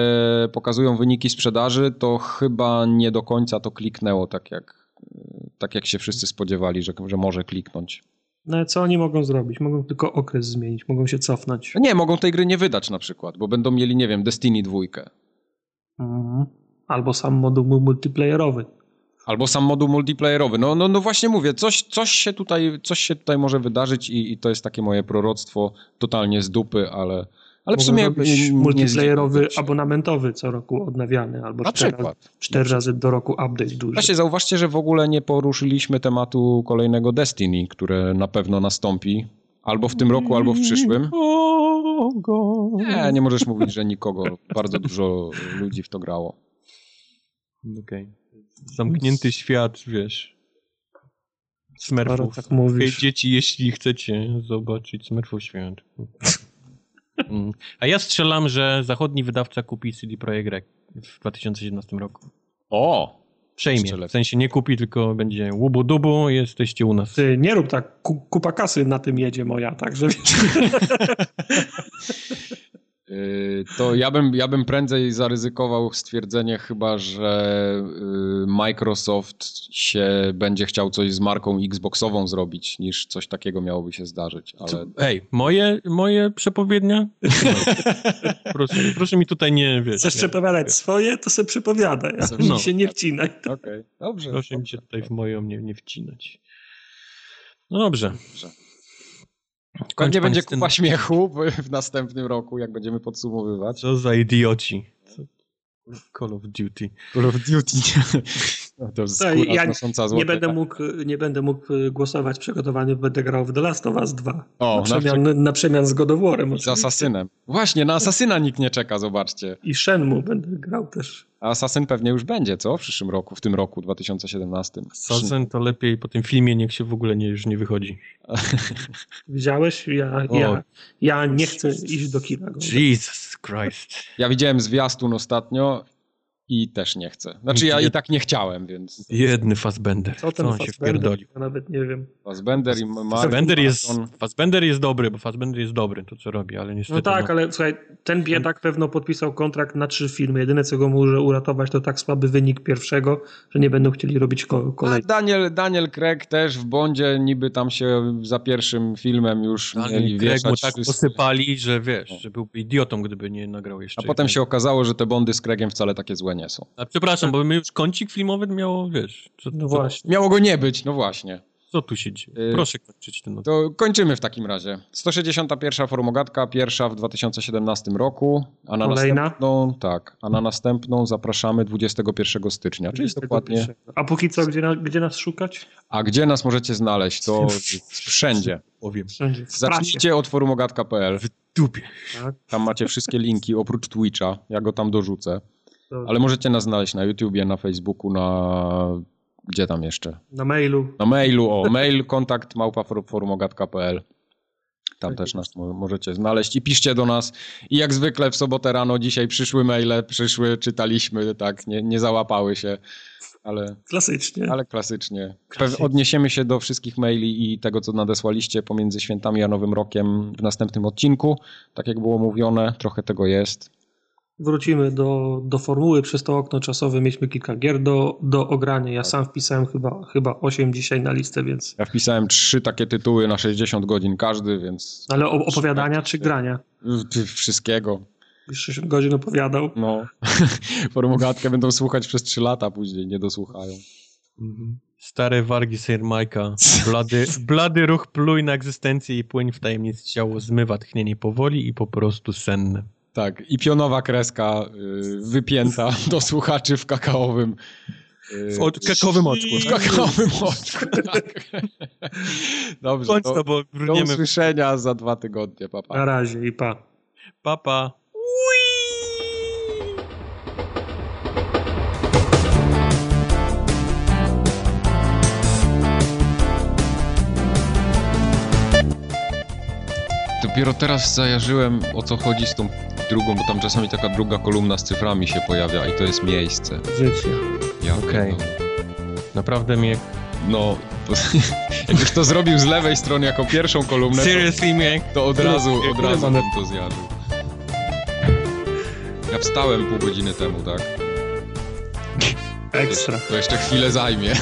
pokazują wyniki sprzedaży, to chyba nie do końca to kliknęło tak jak, yy, tak jak się wszyscy spodziewali, że, że może kliknąć. No co oni mogą zrobić? Mogą tylko okres zmienić, mogą się cofnąć. Nie, mogą tej gry nie wydać na przykład, bo będą mieli, nie wiem, Destiny dwójkę. Mhm. Albo sam moduł mu- multiplayerowy. Albo sam moduł multiplayerowy. No, no, no właśnie mówię, coś, coś, się tutaj, coś się tutaj może wydarzyć i, i to jest takie moje proroctwo totalnie z dupy, ale, ale w sumie multiplayerowy, abonamentowy co roku odnawiany, albo Na cztery, przykład. razy, cztery razy do roku update duży. Właśnie zauważcie, że w ogóle nie poruszyliśmy tematu kolejnego Destiny, które na pewno nastąpi albo w tym roku, albo w przyszłym. Nie, nie możesz mówić, że nikogo. Bardzo dużo ludzi w to grało. Okej. Zamknięty świat, wiesz. Skoro Smurfów. tak mówisz. dzieci, jeśli chcecie zobaczyć Smurfów świat. Mm. A ja strzelam, że zachodni wydawca kupi CD Projekt Red w 2017 roku. O! Przejmie. W sensie nie kupi, tylko będzie łubu dubu, jesteście u nas. Ty nie rób tak, ku, kupa kasy na tym jedzie moja, także wiesz. [LAUGHS] Yy, To ja bym, ja bym prędzej zaryzykował stwierdzenie chyba, że yy, Microsoft się będzie chciał coś z marką Xboxową zrobić, niż coś takiego miałoby się zdarzyć. Ale Ej, moje, moje przepowiednia? [LAUGHS] proszę, proszę mi tutaj nie, wiesz. Chcesz nie, przepowiadać swoje, to se przepowiadaj, a No. mi się nie wcinaj. okej, dobrze. Proszę mi się tutaj w moją nie, nie wcinać. No dobrze. Dobrze. Kończ pan będzie kupa śmiechu w- następnym roku, jak będziemy podsumowywać. Co za idioci. Call of Duty. Call of Duty. No, to skóra ja znosząca Nie będę, mógł, nie będę mógł y, głosować przygotowany, będę grał w The Last of Us 2. O, na, na przemian, na przemian z God of War'em. Z oczywiście. Asasynem. Właśnie, na Asasyna nikt nie czeka, zobaczcie. I Shenmue będę grał też. A Asasyn pewnie już będzie, co? W przyszłym roku, w tym roku, 2017. Sazen to lepiej po tym filmie niech się w ogóle nie, już nie wychodzi. [LAUGHS] Widziałeś? Ja, O. ja, ja nie chcę iść do kina. Jesus Christ. Ja widziałem zwiastun ostatnio i też nie chcę. Znaczy ja i tak nie chciałem, więc Jedny Fassbender. Co ten on się wpierdolił. Ja nawet nie wiem. Fassbender i Mark Fassbender jest, Fassbender jest dobry, bo Fassbender jest dobry, to co robi, ale niestety... No tak, ale słuchaj, ten biedak pewno podpisał kontrakt na trzy filmy. Jedyne, co go może uratować, to tak słaby wynik pierwszego, że nie będą chcieli robić A kolejnego. Daniel, Daniel Craig też w Bondzie niby tam się za pierwszym filmem już Ale mieli Craig mu tak posypali, że wiesz, że byłby idiotą, gdyby nie nagrał jeszcze. A potem się okazało, że te Bondy z Craigiem wcale takie złe nie są. A przepraszam, bo my już kącik filmowy miało, wiesz, co, No właśnie. Miało go nie być, no właśnie. co tu się dzieje? Y, Proszę kończyć ten odcinek. To kończymy w takim razie. 161 formogatka, pierwsza w 2017 roku, a na Kolejna? następną, tak, a na następną zapraszamy 21 stycznia, czyli jest dokładnie. A póki co, gdzie, na, gdzie nas szukać? A gdzie nas możecie znaleźć? To wszędzie. Powiem. Wszędzie. Zacznijcie od forumogatka.pl. W dupie. Tak, Tam macie wszystkie linki oprócz Twitcha. Ja go tam dorzucę. To Ale możecie nas znaleźć na YouTubie, na Facebooku, na. Gdzie tam jeszcze? Na mailu. Na mailu, o, [LAUGHS] mail kontakt małpa forumogatka.pl. Tam Tak też nas mo- możecie znaleźć i piszcie do nas. I jak zwykle w sobotę rano dzisiaj przyszły maile, przyszły, czytaliśmy, tak, nie, nie załapały się, ale, Klasycznie. ale klasycznie. Klasycznie. odniesiemy się do wszystkich maili i tego, co nadesłaliście pomiędzy świętami a Nowym Rokiem w następnym odcinku. Tak jak było mówione, trochę tego jest. Wrócimy do, do formuły. Przez to okno czasowe mieliśmy kilka gier do, do ogrania. Ja sam wpisałem chyba, chyba 8 dzisiaj na listę, więc... Ja wpisałem trzy takie tytuły na 60 godzin każdy, więc Ale o- opowiadania czy grania? w- wszystkiego. Już 60 godzin opowiadał. No, [LAUGHS] formogatkę będą słuchać przez 3 lata później, nie dosłuchają. Mhm. Stare wargi Sir Majka. Blady, [LAUGHS] blady ruch pluj na egzystencję i płyń w tajemnic ciało zmywa tchnienie powoli i po prostu senne. Tak, i pionowa kreska y, wypięta [LAUGHS] do słuchaczy w kakaowym. y, W od, kakowym oczku. w kakaowym oczku, tak. [LAUGHS] Dobrze, Kończ do, to, bo do usłyszenia za dwa tygodnie, papa. Na razie i pa. Papa. Dopiero teraz zajarzyłem o co chodzi z tą drugą, bo tam czasami taka druga kolumna z cyframi się pojawia i to jest miejsce. Życie. Ja Okej. pierdolę. Naprawdę mnie... No, to, [LAUGHS] jak już to zrobił z lewej strony jako pierwszą kolumnę, to, Seriously, mnie... to od razu, od razu bym to zjadł. Ja wstałem pół godziny temu, tak? Ekstra. To jeszcze chwilę zajmie.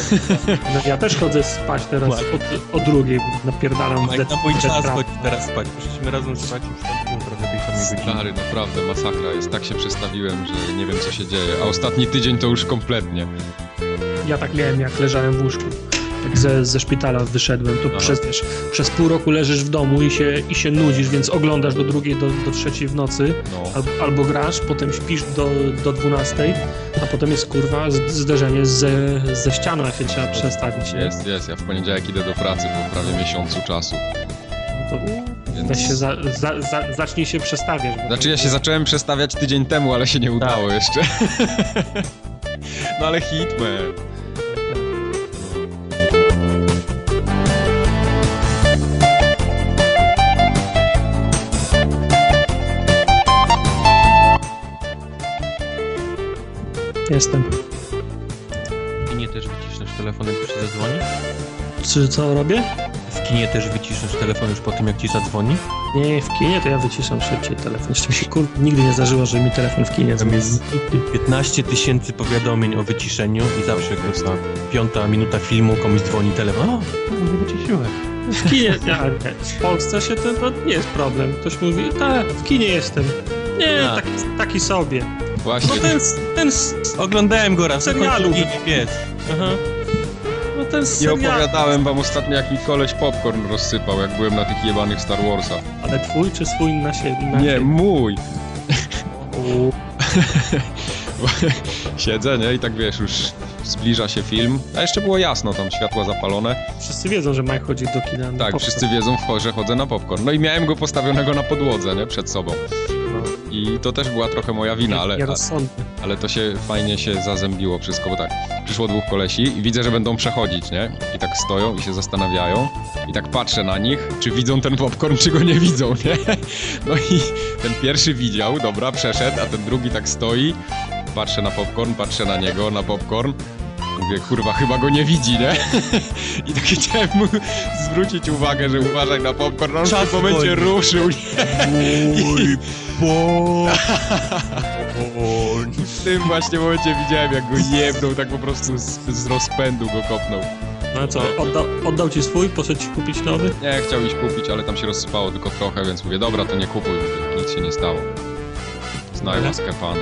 No, ja też chodzę spać teraz o, o drugiej, bo napierdalam Mike, na mój czas chodź teraz spać. Poszliśmy razem spać i wstąpimy trochę tej samej godziny. Stary, naprawdę masakra jest. Tak się przestawiłem, że nie wiem co się dzieje. A ostatni tydzień to już kompletnie. Ja tak miałem, jak leżałem w łóżku. Jak ze, ze szpitala wyszedłem, to Aha. przez, wiesz, przez pół roku leżysz w domu i się, i się nudzisz, więc oglądasz do drugiej, do, do trzeciej w nocy, No. albo, albo grasz, potem śpisz do, do dwunastej, a potem jest kurwa zderzenie ze, ze ścianą, jak się trzeba przestawić. Jest, jest. Ja w poniedziałek idę do pracy po prawie miesiącu czasu. To Więc... się za, za, za, zacznij się przestawiać. Znaczy ja się zacząłem przestawiać tydzień temu, ale się nie udało jeszcze. [LAUGHS] no ale Hitman. Jestem. W kinie też wyciszysz telefon, jak już ci zadzwoni? Czy co robię? W kinie też wyciszysz telefon już po tym, jak ci zadzwoni? Nie, w kinie to ja wyciszam szybciej telefon. Jeszcze mi się kur... nigdy nie zdarzyło, że mi telefon w kinie Tam dzwoni. jest 15 tysięcy powiadomień o wyciszeniu i zawsze jak jest ta piąta minuta filmu, komuś dzwoni telefon. O, nie wyciszyłeś. W kinie, [LAUGHS] nie. w Polsce się to, to nie jest problem. Ktoś mówi, tak, w kinie jestem. Nie, Tak. taki, taki sobie. Właśnie. No ten, ten, Oglądałem go raz, Serialu. pies. Aha. no ten Nie serial. opowiadałem wam ostatnio, jak mi koleś popcorn rozsypał, jak byłem na tych jebanych Star Warsach. Ale twój czy swój na siebie? Na Nie, siebie? mój. [LAUGHS] Siedzę, nie? I tak wiesz, już zbliża się film. A jeszcze było jasno, tam światła zapalone. Wszyscy wiedzą, że Mike chodzi do kina. na Tak, popcorn. wszyscy wiedzą, że chodzę na popcorn. No i miałem go postawionego na podłodze, nie? Przed sobą. No. I to też była trochę moja wina, ale, ale to się fajnie się zazębiło wszystko, bo tak, przyszło dwóch kolesi i widzę, że będą przechodzić, nie? I tak stoją i się zastanawiają i tak patrzę na nich, czy widzą ten popcorn, czy go nie widzą, [LAUGHS] nie? No i ten pierwszy widział, dobra, przeszedł, a ten drugi tak stoi, patrzę na popcorn, patrzę na niego, na popcorn, Mówię, kurwa, chyba go nie widzi, nie? [LAUGHS] I tak chciałem mu zwrócić uwagę, że uważaj na popcorn, on w tym momencie ruszył, nie? Mój W tym właśnie momencie widziałem, jak go jebnął, tak po prostu z, z rozpędu go kopnął. No co, oddał, oddał ci swój, poszedł ci kupić nowy? Nie, chciał iść kupić, ale tam się rozsypało tylko trochę, więc mówię, dobra, to nie kupuj, nic się nie stało. Znaj łaskę pana.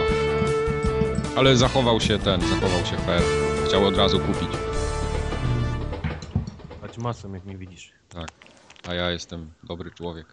Ale zachował się ten, zachował się fair. Chciał od razu kupić, Chodź masą, jak nie widzisz. tak. A ja jestem dobry człowiek.